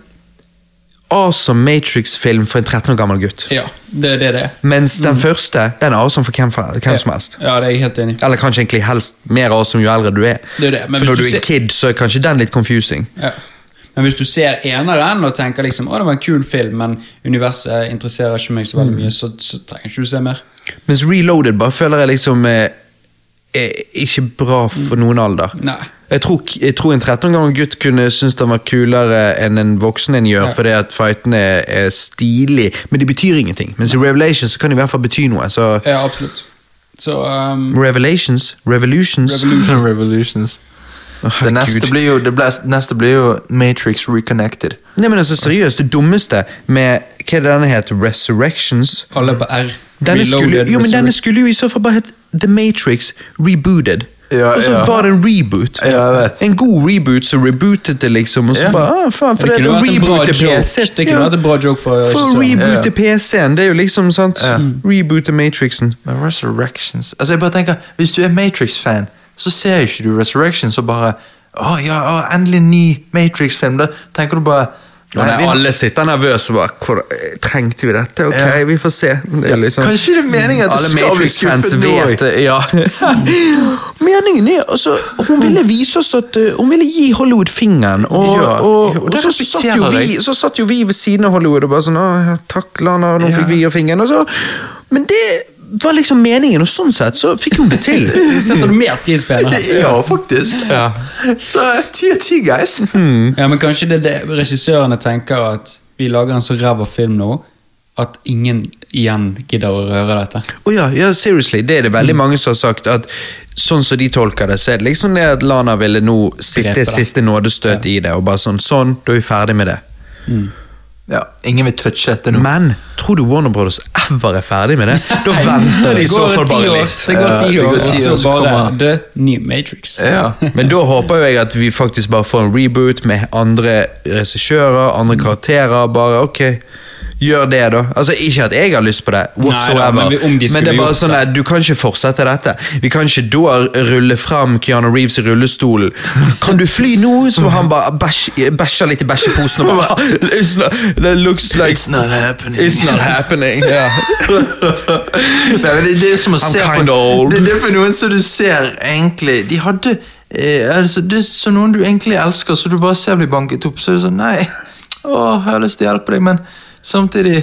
Awesome Matrix-film for en 13 år gammel gutt. Ja, det det det. Mens den første den er awesome for hvem, for, hvem som helst. Ja, det er jeg helt enig. Eller kanskje egentlig helst mer awesome jo eldre du er. Det er det, men for når du du er kid, så er kanskje den litt confusing. Ja. Men hvis du ser eneren og tenker liksom, å det var en kul film, men universet interesserer ikke meg så veldig Mm. mye, så, så trenger ikke du se mer. Mens Reloaded bare føler jeg liksom eh, er ikke bra for noen alder. Nei. Jeg tror, jeg tror en 13 år gammel gutt kunne synes den var kulere enn en voksen en gjør, Ja. fordi at fightene er, er stilig, men de betyr ingenting. Mens i Revelations så kan de i hvert fall bety noe. Så Ja, absolutt. Så um, Revelations? Revolutions? Revolution. Revolutions. Oh, Det neste blir jo, det ble, neste blir jo Matrix Reconnected. Nei, men altså seriøst, det dummeste med Hva er det denne het? Resurrections? alle på R. Denne skulle, jo, men denne skulle jo i så fall bare hett The Matrix Rebooted. Ja, og så ja. var det en reboot. Ja, jeg vet. En god reboot som rebootet det, liksom. Og så Ja. bare, ah, faen, for det det, bra reboote. PC. Det kunne vært en bra joke for For å reboote PC-en, det er jo liksom sant Ja. Reboote Matrixen. Men Resurrections Altså jeg bare tenker Hvis du er Matrix-fan, så ser ikke du Resurrections og bare Å ja, oh, endelig en ny Matrix-film. Da tenker du bare nei, vi- alle sitter nervøse og bare eh, Trengte vi dette? Ok, Ja. vi får se. Det liksom, Kanskje det er meningen at det skal bli skuffet nå. Ja. Meningen er altså Hun ville vise oss at eh, Hun ville gi Hollywood fingeren. Og, Ja, og, og, og, så, satt jo vi, så satt jo vi ved siden av Hollywood og bare sånn takk, Lana, nå fikk vi gi fingeren. Så, men det var liksom meningen, og sånn sett så fikk hun det til. Setter du mer pris på henne? Ja, faktisk. Så ti av ti, guys. Ja, men kanskje det er det regissørene tenker at vi lager en så ræva film nå at ingen igjen gidder å røre dette. Oh ja, ja, seriously, det er det veldig mange som har sagt at sånn som de tolker det, så er det liksom det at Lana ville nå sitte siste nådestøt i det, og bare sånn, sånn, da er vi ferdig med det. Ja, Ingen vil touche dette nå. Men tror du Warner Brothers ever er ferdig med det? Da venter de i Det så fall bare litt. Det går ti det år, går og ti så bare The New Matrix. Ja. Men da håper jo jeg at vi faktisk bare får en reboot med andre regissører, andre karakterer. Bare ok, gjør det, da. Altså Ikke at jeg har lyst på det, whatsoever. men vi- om de men det er bare sånn at du kan ikke fortsette dette. Vi kan ikke da rulle fram Keanu Reeves i rullestolen. Kan du fly nå? Så han bare bæsj- bæsjer litt i bæsjeposen og bare It's not, That looks like It's not happening. It's not happening. Yeah. Nei, det, det er som å I'm se på old. Det, det er for noen som du ser egentlig De hadde eh, altså, det er så noen du egentlig elsker, så du bare ser bli banket opp. Så er det sånn Nei, å, jeg har lyst til å hjelpe deg, men samtidig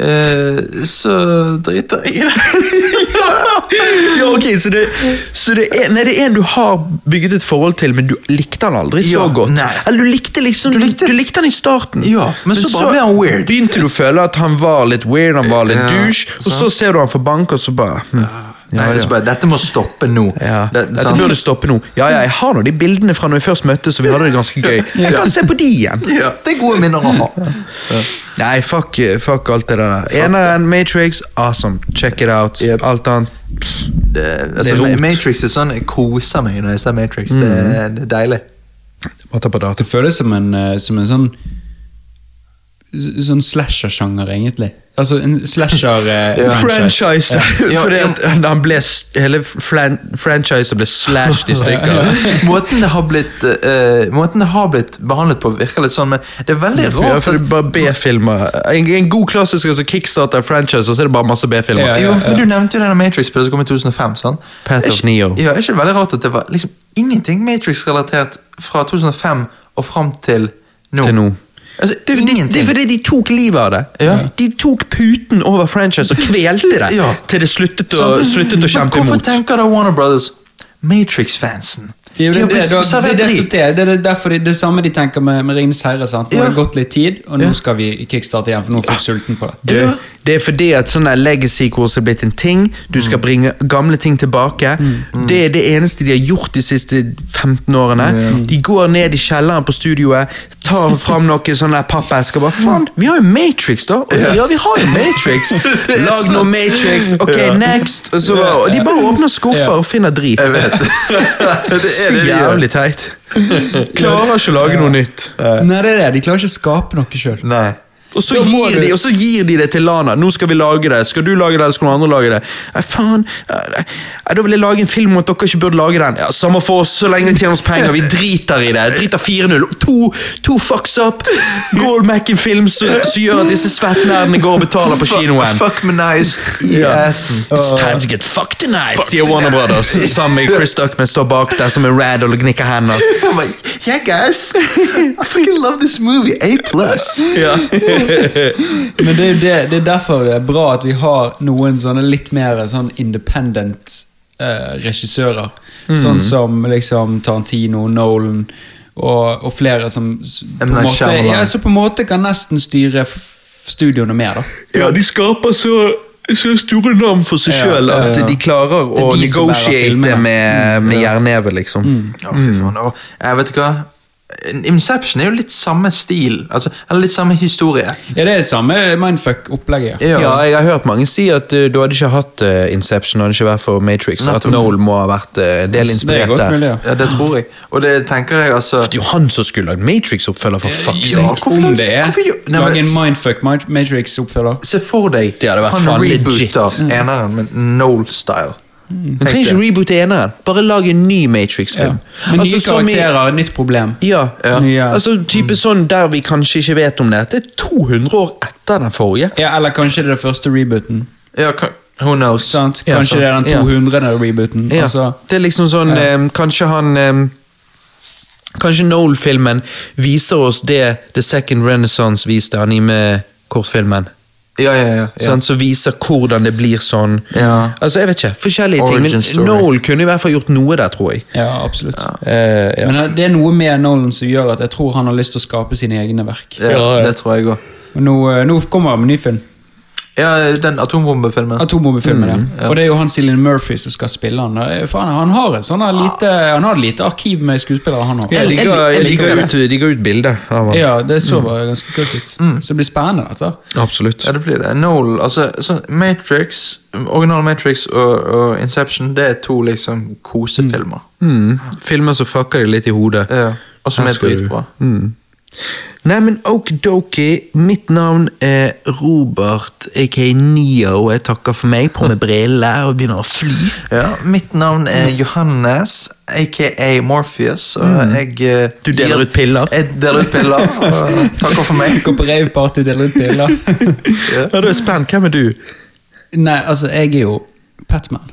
eh, så driter jeg i det. ja, ok, så det, så det, er, nei, det er en du har bygget et forhold til, men du likte han aldri så Ja, godt. nei. Eller du likte liksom Du likte- du likte han i starten. Ja, men så så, ble han weird. begynte du å føle at han var litt weird, han var litt Ja, douche, og så ser du han for bank, og så bare hm. Ja, ja. bare, Dette må stoppe nå. Ja, Det- Dette burde stoppe nå. Ja, ja, jeg har nå de bildene fra når vi først møttes, og vi hadde det ganske gøy. Jeg kan se på de igjen. Ja, det er gode minner å ha. Nei, fuck, fuck alt det der. Eneren, Matrix, awesome. Check it out. Yep. Alt annet. Det, altså, Det er. Matrix er sånn Jeg koser meg når jeg ser Matrix. Det, er- det er deilig. Det føles som en, eh, som en sånn Sånn slasher-sjanger, egentlig. Altså en slasher eh, Ja. Franchise! Ja. Fordi at han ble, hele fran franchisen ble slashed i stykker. Måten det har blitt uh, Måten det har blitt behandlet på, virker litt sånn, men det er veldig Ja, rart. for det er bare B-filmer. En, en god klassisk altså kickstarter franchise, og så er det bare masse B-filmer. Ja, jo, men Du nevnte jo denne Matrix-spillet som kom i 2005. sånn? Path Er of Neo. Ja, Er ikke det veldig rart at det var liksom ingenting Matrix-relatert fra 2005 og fram til nå? Til nå. Altså, Det, det, det er fordi de tok livet av det. Ja. De tok puten over franchise og kvelte det Ja. til det sluttet å, Så- sluttet å kjempe Hvorfor imot. tenker da Warner Brothers Matrix-fansen? Det, er De det, det, det, det, det, det, det, det er derfor det, samme de tenker med, med Ringenes herre. sant? Nå Ja. har det gått litt tid, og nå Ja. skal vi kickstarte igjen, for nå er folk sulten på det. Det er fordi at sånne legacy-course er blitt en ting. Du skal bringe gamle ting tilbake. Det er det eneste de har gjort de siste 15 årene. De går ned i kjelleren på studioet, tar fram noen sånne pappesker. Bare, faen, vi har jo Matrix, da! Og, ja, vi har jo Matrix! Lag noe Matrix, ok, next! Og, så, og de bare åpner skuffer og finner drit. Jeg vet. det er det jævlig teit. Klarer ikke å lage noe nytt. Nei, det er det. De klarer ikke å skape noe sjøl. Og så, gir de, og så gir de det til Lana. Nå skal vi lage det. Skal du lage det, eller skal noen andre lage det? Nei, faen. Nei, Da vil jeg lage en film om at dere ikke burde lage den. Ja, Samme for oss, så lenge det tjener oss penger. Vi driter i det. Driter 4-0. To, to fucks up. Gold Mac-en-film som som gjør at disse svettnerdene går og betaler på kinoen. Fuck me nice. Yes. assen. It's time to get fucked tonight, Fuck sier Warner. Brothers. Sammen med Chris Duckman står bak der som en Randall og gnikker hender. Like, yeah, guys, I fucking love this movie. A plus. Ja. Men det er jo det, det er derfor det er bra at vi har noen sånne litt mer sånn independent eh, regissører. Sånn som liksom Tarantino, Nolan og, og flere som på en måte, ja, så på en måte kan nesten styre studioene mer. da. Ja, de skaper så, så store navn for seg Ja, sjøl at ja, ja. de klarer er å de negotiate med, med jernneve, liksom. Ja, fy faen. Og, jeg vet du hva? Inception er jo litt samme stil, altså, eller litt samme historie. Ja, det er samme mindfuck-opplegget. Ja. Ja, jeg har hørt mange si at uh, du hadde ikke hatt uh, Inception hadde ikke vært for Matrix. At. Noel må ha vært uh, del Det er inspirert der. ja. Ja, det tror jeg. Og det tenker jeg altså Det er jo han som skulle lagd Matrix-oppfølger, for fuck's Ja, sake. hvorfor- Om det er hvorfor Nei, Lage en mindfuck Matrix-oppfølger. Se for deg Det hadde vært han rebooter eneren med Noel-style. Du trenger ikke reboote eneren. Bare lag en ny Matrix-film. Ja. Men nye Altså, som i- nytt problem. Ja, Ja. Nye- altså type sånn der vi kanskje ikke vet om det. Det er 200 år etter den forrige. Ja, Eller kanskje det er den første rebooten. Ja, who knows? Sant? Ja, Kanskje sant. det er den 200. rebooten. Ja, Altså, det er liksom sånn Ja. eh, Kanskje han um, Kanskje Noel-filmen viser oss det The Second Renaissance viste anime-kortfilmen. Ja, ja, ja. ja. Som viser hvordan det blir sånn. Ja. Altså, jeg vet ikke, Forskjellige ting. Men. Noel kunne i hvert fall gjort noe der, tror jeg. ja, absolutt. Eh, ja. Men det er noe med Nolan som gjør at jeg tror han har lyst til å skape sine egne verk. Ja, det tror jeg også. Og nå, eh, nå kommer han med ny film. Ja, den atombombefilmen. Atombombefilmen, ja. Og det er jo han Cillian Murphy som skal spille han. Faen, han har et sånn lite Han har et lite arkiv med skuespillere, han òg. Jeg liker, jeg liker ut, de går ut bilde av han. Ja, det så bare ganske kult ut. Så det blir spennende, dette. Absolutt. Ja, det blir det. Noel, altså så Matrix, original Matrix og, og Inception, det er to liksom kosefilmer. Mm. Filmer som fucker deg litt i hodet. Ja. Og som er dritbra. Mm. Nei, men okidoki. Mitt navn er Robert, aka Neo. Jeg takker for meg på med briller og begynner å fly. Ja, mitt navn er Johannes, aka Morpheus, og jeg eh, Mm. Du deler ut piller. Jeg deler ut piller. og takker for meg. Går på raveparty, deler ut piller. Ja, Du er spent. Hvem er du? Nei, altså, jeg er jo Patman.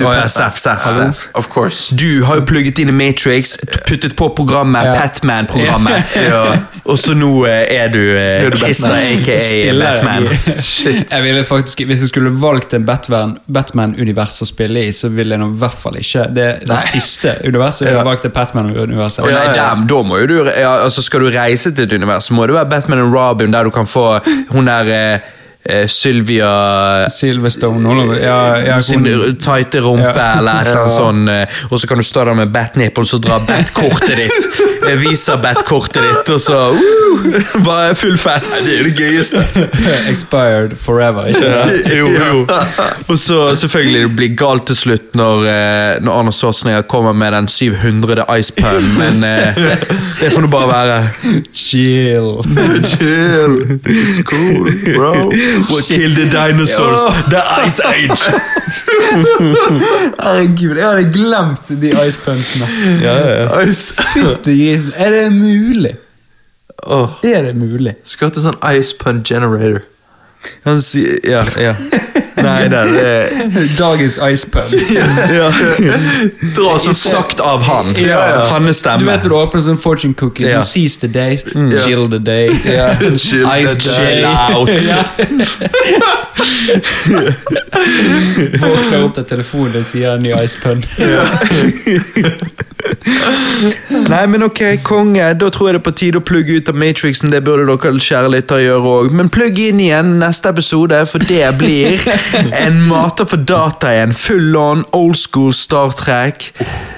Du, Å ja. Seff, Seff, Hallo? Of course. Du har jo plugget inn i Matrix, puttet på programmet, Ja. Patman-programmet. Ja. Og så nå eh, er du eh, er Christer, aka Batman. jeg- Shit. Jeg ville faktisk, Hvis jeg skulle valgt en Batman- Batman-univers å spille i, så ville jeg nå i hvert fall ikke Det, det siste universet jeg ville valgt er Batman-universet. Oh, da må jo du ja, altså Skal du reise til et univers, så må det være Batman og Robin, der du kan få hun der eh, eh, Sylvia Silverstone eller- ja, ja, sin tighte rumpe eller et eller annet sånn, eh, og så kan du stå der med batnipples og dra bat-kortet ditt. Eh, Visa bat-kortet ditt, og så uh, bare full fest. Det er det gøyeste. Expired forever. Ikke? Ja, jo, jo. Og så selvfølgelig det blir galt til slutt når, eh, når Arnold Schwarzenegger kommer med den 700. ice pun, men uh, det får nå bare være. Chill. Chill. It's cool, bro. What killed the dinosaurs? The ice age! Herregud, jeg hadde glemt de icepunsene. Ja, ja. Ice. Fytti grisen. Er det mulig? Oh. Er det mulig? Skal til sånn ice pun generator. Han sier Ja, ja. Nei, det er Dagens icepun. ja. Dra sånn Sagt av han. Ja, ja. Hans Du vet når du åpner sånn fortune cookie, Ja. så seize the day, Mm. chill the day, Chill ice the the day. chill out. Våkner opp til telefonen din sier ny icepun. Nei, men ok, konge. Da tror jeg det er på tide å plugge ut av Matrixen. Det burde dere kjære lyttere gjøre òg. Men plugg inn igjen neste episode, for det blir en mater for data igjen. Full on old school Star Trek.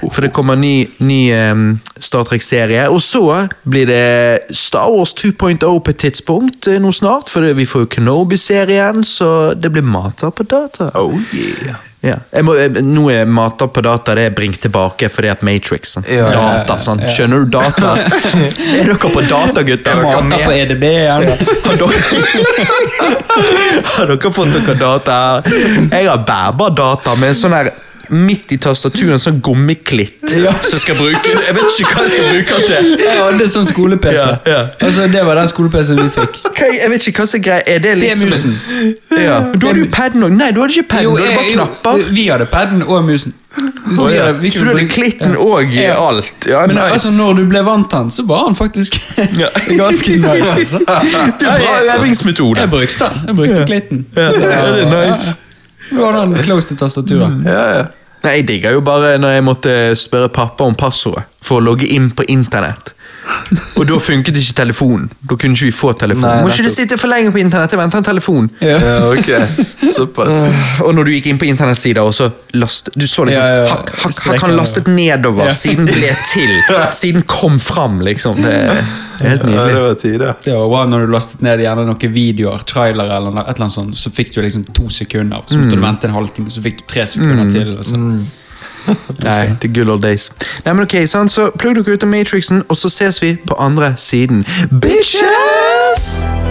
For det kommer ny, ny um, Star Trek-serie. Og så blir det Star Wars 2.0 på et tidspunkt eh, nå snart. For vi får jo Kenobi-serien, så det blir mata på data. Oh yeah. Ja. Jeg må, jeg, nå er mata på data det er bring tilbake fordi at Matrix. sånn. Ja. Data, sånn. Skjønner du data? er dere på data, gutter? dere med? på EDB igjen. Har dere, har dere fått dere data? Jeg har bærbar data med en sånn her midt i tastaturet en sånn gummiklitt som skal bruke Jeg vet ikke hva jeg skal bruke den til. Jeg hadde sånn skole-PC. Ja, ja. Altså, Det var den skole-PC-en vi fikk. Jeg vet ikke hva som er greia. Er det liksom Det er liksom musen. Ja. Du hadde jo paden òg. Nei, du hadde ikke paden. Du hadde bare knapper. Vi hadde paden og musen. Så vi hadde- vi Så du hadde klitten Ja. og Ja. alt? Ja, Men nice. altså, når du ble vant til den, så var han faktisk Ja. ganske nice. Altså. Det er bra øvingsmetode. jeg brukte den. Jeg brukte klitten. Ja, det er nice. Ja. Du har den close til tastaturet. Ja, ja. Nei, Jeg digga jo bare når jeg måtte spørre pappa om passordet for å logge inn på internett. Og da funket ikke telefonen. Da kunne ikke vi få telefon. Nei, Må ikke du sitte for lenge på internett, jeg venter en telefon. ja ok. Såpass. Og når du gikk inn på internettsider, og så last, du så liksom Ja, ja, hakk, hakk, hakk, Han lastet nedover Ja. siden ble til. Siden kom fram, liksom. Det er helt Ja, det nydelig. var tider. Det var når du lastet ned gjerne noen videoer, trailere eller noe, et eller annet sånt, så fikk du liksom to sekunder. Så måtte du vente en halvtime, så fikk du tre sekunder til. Og så. Nei, the good old days. Nei, men ok, sant? Så plugg dere ut av Matrixen, og så ses vi på andre siden. Bitches!